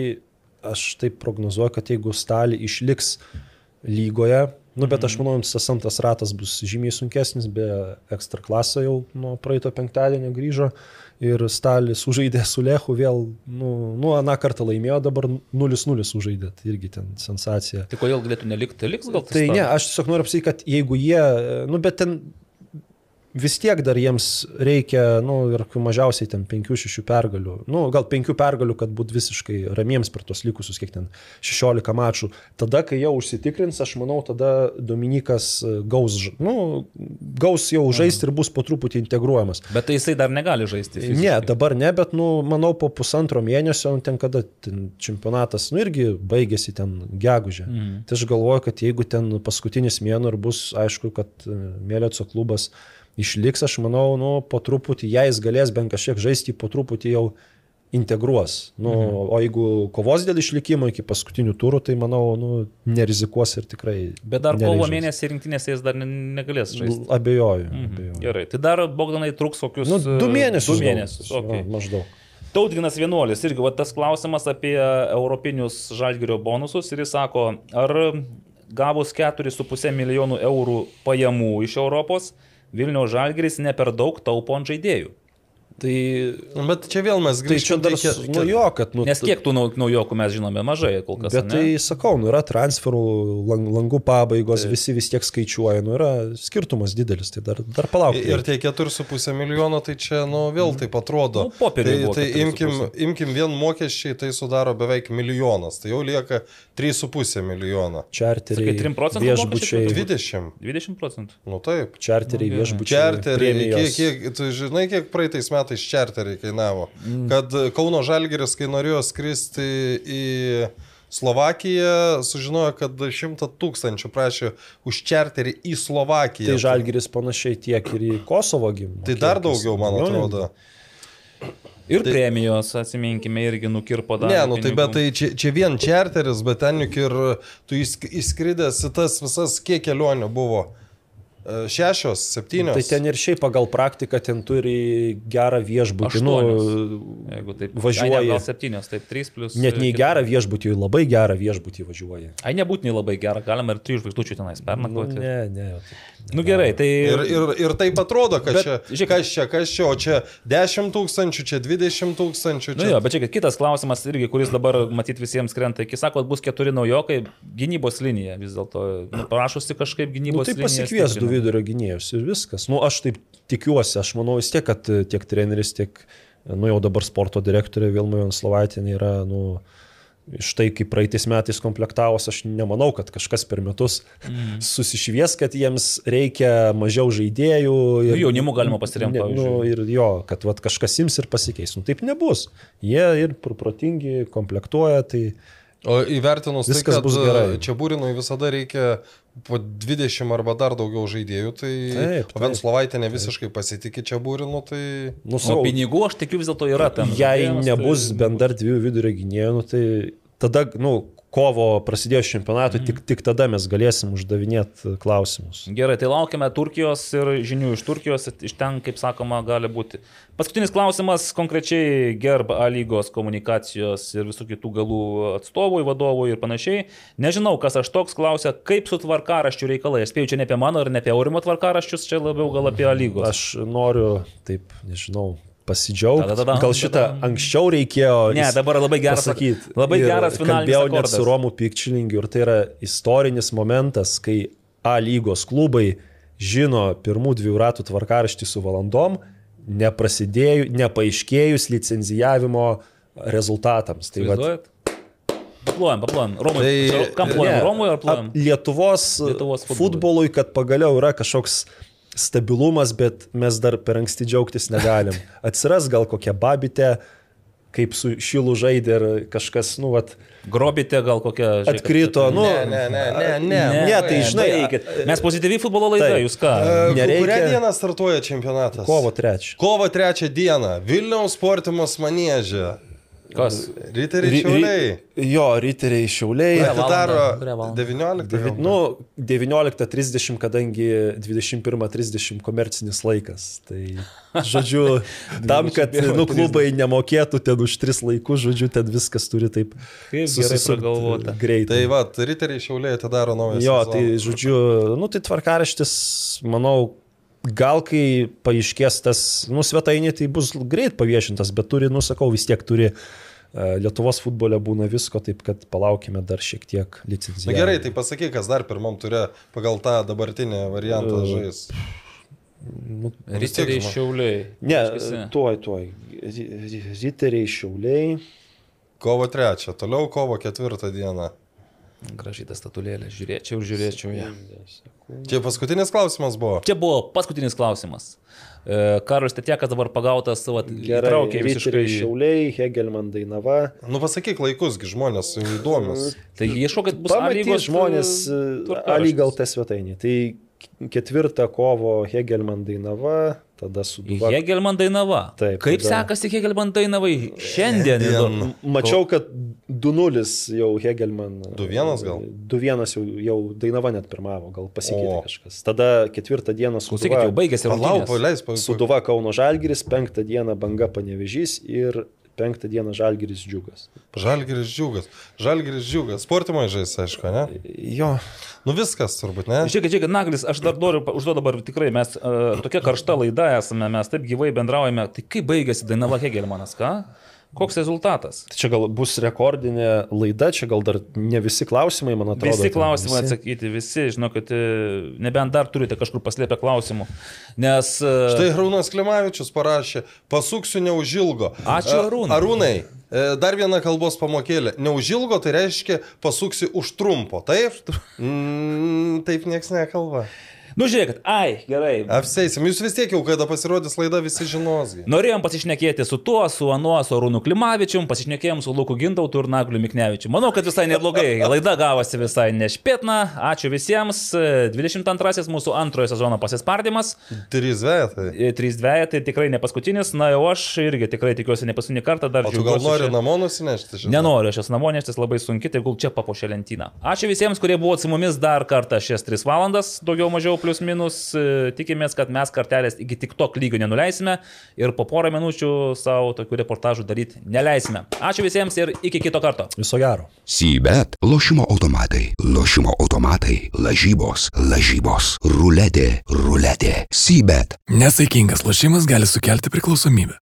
aš taip prognozuoju, kad jeigu Stali išliks lygoje, nu bet aš manau, tas antras ratas bus žymiai sunkesnis, be ekstra klasą jau nuo praeito penktadienio grįžo ir Stalis sužaidė su Lechu vėl, nu, nu aną kartą laimėjo, dabar 0-0 sužaidė, tai irgi ten sensacija. Tai kodėl galėtų nelikti? Liks gal Tai ne, aš tiesiog noriu pasakyti, kad jeigu jie, nu bet ten vis tiek dar jiems reikia, nu, ir mažiausiai ten 5-6 pergalių, nu, gal 5 pergalių, kad būtų visiškai ramiems per tos likusius, kiek ten 16 mačų. Tada, kai jau užsitikrins, aš manau, tada Dominikas e, gaus, nu, gaus jau žaisti ir bus po truputį integruojamas. Bet tai jisai dar negali žaisti. fiziškai. Ne, dabar ne, bet, nu, manau, po pusantro mėnesio, nu, ten kada ten čempionatas, nu, irgi baigėsi ten gegužė. Mhm. Tai aš galvoju, kad jeigu ten paskutinis mėnuo ir bus, aišku, kad e, Mėlėco klubas išliks, aš manau, nu, po truputį, jei jis galės bent kažkiek žaisti, po truputį jau integruos. Nu, mhm. O jeigu kovos dėl išlikimo iki paskutinių turų, tai manau, nu, nerizikuos ir tikrai. Bet dar kovo mėnesį rinktinėse jis dar ne- negalės žaisti. Abejoju. Mhm. abejoju. Gerai, tai dar Bogdanai truks kokius... Nu, e, du mėnesius. Du mėnesius. Okay. Maždaug. Tautginas Vienuolis, irgi va, tas klausimas apie europinius žalgerio bonusus ir jis sako, ar gavus 4,5 milijonų eurų pajamų iš Europos, Vilniaus žalgeris ne per daug taupo ant žaidėjų. Tai Bet čia vėl mes Tai čia grįžtame. dar, su- nu jo, kad, nu, Nes kiek tų nau- naujokų mes žinome mažai kol kas. Bet ane? tai sakau, nu, yra transferų, lang, langų pabaigos, visi vis tiek skaičiuoja, nu, yra skirtumas didelis, tai dar, dar palauk. Ir tie 4,5 milijono, tai čia, nu, vėl taip atrodo. Nu, popieriuj tai tai 4,5. imkim, imkim vien mokesčiai, tai sudaro beveik milijonas. Tai jau lieka 3,5 milijono. Čarteriai, Sakai, 3 procentų viešbučiai, mokesčiai 20. 20 procentų. Nu taip. čarteriai, Nu, viešbučiai, Čarteriai, kiek, kiek, tu žinai, kiek praeitais metais čarteriai kainavo. Mm. Kad Kauno Žalgeris, kai norėjo skristi į Slovakiją, sužinojo, kad 100 tūkstančių prašė už čarterį į Slovakiją. Tai Žalgiris panašiai tiek ir į Kosovo gimimą. Tai dar daugiau, man atrodo. Ir tai... premijos, atsiminkime, irgi nukirpo dar. Ne, nu tai bet tai čia, čia vien čarteris, bet ten juk ir tu įsk- įskridęs į tas visas, kiek kelionių buvo. E, Šešios, septynios. Tai ten ir šiaip pagal praktiką ten turi gerą viešbutį. Nu, Jeigu taip važiuoji. Ai, ne, gal septynios, taip 3 plus. net nei e, gerą viešbutį, labai gerą viešbutį važiuoji. Ai, nebūtinai labai gerą, galima ir 3 žvaigždučių tenais Nu, pernakvoti. ne, ne. Nu gerai, tai... Ir, ir, ir taip atrodo, kad Bet, čia, žiūrėk- kas čia, kas čia, o čia 10 tūkstančių, čia 20 tūkstančių. Nu Čia... jo, bet čia kitas klausimas irgi, kuris dabar matyt visiems krenta. Iki sakot, bus keturi naujokai, gynybos linija vis dėlto. Nu, parašosi kažkaip Nu, gynybos tai linija. pasikvies du vidurio gynėjus ir viskas. Nu, aš taip tikiuosi, aš manau vis tiek, kad e, tiek treneris, tiek, nu, jau dabar sporto direktorė Vilma Jonslovaitinė yra, nu, iš tai, kaip praeitais metais komplektavos, aš nemanau, kad kažkas per metus mm. susišvies, kad jiems reikia mažiau žaidėjų. Nu, jaunimu galima pasiremti, Nu, ir jo, kad vat, kažkas ims ir pasikeis. Nu, taip nebus. Jie ir pr- protingi, komplektuoja, tai... O įvertinus tai, Viskas kad bus gerai. čia būrinui visada reikia po 20 arba dar daugiau žaidėjų, tai Taip, o taip. Slovaitė ne visiškai pasitikė čia būrinu, tai... Nu, O pinigų aš tikiu vis dėlto yra tam. Jei žaidėjams, nebus tai- bent dar dviejų vidurio gynėjų, nu, tai tada, nu, kovo prasidėjus čempionatui, Mhm. tik, tik tada mes galėsim uždavinėti klausimus. Gerai, tai laukiame Turkijos ir žinių iš Turkijos, iš ten, kaip sakoma, gali būti. Paskutinis klausimas konkrečiai gerb A lygos komunikacijos ir visų kitų galų atstovui, vadovui ir panašiai. Nežinau, kas aš toks klausia, kaip su tvarkaraščių reikalai. Aš spėjau čia ne apie mano ir ne apie Aurimo tvarkaraščius, čia labiau gal apie A lygos. Aš noriu, taip, nežinau, pasidžiaugti. Gal šitą anksčiau reikėjo. Ne, dabar labai geras- pasakyt. labai Ir geras finalinis Kalbėjau net akordas. su Romu Pikčilingiu ir tai yra istorinis momentas, kai A lygos klubai žino pirmų dviejų ratų tvarkaraštį su valandom, nepaaiškėjus licenzijavimo rezultatams. Tai vat, Įsivaizduojat? Paplojam, paplojam. Romui, Tai- kam plojam? Romui ar plojam? Lietuvos, Lietuvos futbolui. futbolui, kad pagaliau yra kažkoks stabilumas, bet mes dar per anksti džiaugtis negalim. Atsiras gal kokia babitė, kaip su šilu žaidė ir kažkas, nu, vat, Grobite gal kokią... atkrito, nu, Ne, ne, ne, ne, ne. ne, tai žinai, baikit. Mes pozityviai futbolo laida, Taip. jūs ką? Nereikia- Kurią dieną startuoja čempionatas? kovo trečią. Kovo trečią dieną. Vilniaus sportimos manėžė. Kas? Riteriai šiauliai. Jo, riteriai šiauliai. Kurią Atidaro valandą? Kurią valandą? 19. Devi, gal? nu, 19.30, kadangi 21.30 komercinis laikas. Tai, žodžiu, tam, kad nu, klubai nemokėtų ten už tris laikus, žodžiu, ten viskas turi taip pragalvota. Greitai. Tai va, riteriai šiauliai atidaro naują jo, sezoną. tai žodžiu, nu, tai tvarkaraštis, manau, gal kai paaiškės tas, nu, svetainė, tai bus greit paviešintas, bet turi, nu, sakau, vis tiek turi. e, Lietuvos futbole būna visko, taip kad palaukime dar šiek tiek licenciją. Na gerai, tai pasakyk, kas dar pirmam turė pagal tą dabartinį variantą E, žais. tiek Riteriai šiauliai. Ne, Reiškiasi. tuoj, tuoj. Ri- ri- Riteriai, šiauliai. Kovo trečią, toliau kovo ketvirtą dieną. Gražytas statulėlė, žiūrėčiau ir žiūrėčiau ją. Čia paskutinis klausimas buvo. Čia buvo paskutinis klausimas. E, Karolis Tetiekas dabar pagautas savo Gerai, įtraukė visiškai. Šiauliai, Hegelman Dainava. Nu pasakyk laikusgi žmonės įdomus. Tai ieškokit bus A-lygos, žmonės e. Alygal tą svetainį. Tai ketvirtą kovo Hegelman Dainava, tada su Duva. Hegelman Dainava. Taip, Kaip tada- sekasi Hegelman Dainavai šiandien? įdomu. Mačiau, kad 2-0 jau Hegelman. 2:1 gal? 2-1 jau, jau Dainava net pirmavo, gal pasikeitė O. kažkas. Tada ketvirtą dieną su Klausykit, jau baigėsi paleis, pa- Suduva Kauno Žalgiris, penktą dieną Banga Panevežys ir penktą dieną Žalgiris Džiugas. Žalgiris džiugas. Žalgiris džiugas. Sportimai žais, aišku, ne? Jo, Nu viskas turbūt, ne? Žiūrėkit, žiūrėkit, Naglis, aš dar noriu užduoti dabar tikrai, mes uh, tokia karšta laida esame, mes taip gyvai bendraujame. Tai kaip baigėsi Dainava Hegelmanas, ką? Koks rezultatas? tai čia gal bus rekordinė laida, čia gal dar ne visi klausimai, man atrodo. Visi klausimai visi. atsakyti, visi, žinokit, e, nebent dar turite kažkur paslėpę klausimų. Nes... e, Štai Arūnas Klimavičius parašė, pasuksiu neužilgo. Ačiū, A- Arūnai. Arūnai, e, dar viena kalbos pamokėlė. Neužilgo tai reiškia pasuksi už trumpo, taip? Mm, taip nieks nekalba. Nu žiūrėkit, ai, gerai. Apseisim, jūs vis tiek jau, kada pasirodys laida, visi žinos. Norėjom pasišnekėti su tuo, su Anuo, su Arūnu Klimavičium, pasišnekėjom su Luku Gintautu ir Nagliu Miknevičiu. Manau, kad visai neblogai. Laida gavosi visai nešpėtna. Ačiū visiems. 22 mūsų antrojo sezono pasispardymas. Trys vetai. 3-2, tai tikrai ne paskutinis. Na, jau aš irgi tikrai tikiuosi ne paskutinį kartą dar. O tu gal nori čia- namo nusinešti? šitą? Nenoriu, aš esu namo neštis labai sunki, tai gul čia papuošė lentyną. Ačiū visiems, kurie buvo su mumis dar kartą šias 3 valandas, daugiau mažiau plus minus. E, Tikimės, kad mes kartelės iki tik tok lygio nenuleisime ir po porą minučių savo tokių reportažų daryti neleisime. Ačiū visiems ir iki kito karto. Viso gero. Sybet, lošimo automatai, lošimo automatai, lažybos, lažybos, ruletė, ruletė, Sybet. Nesaikingas lošimas gali sukelti priklausomybę.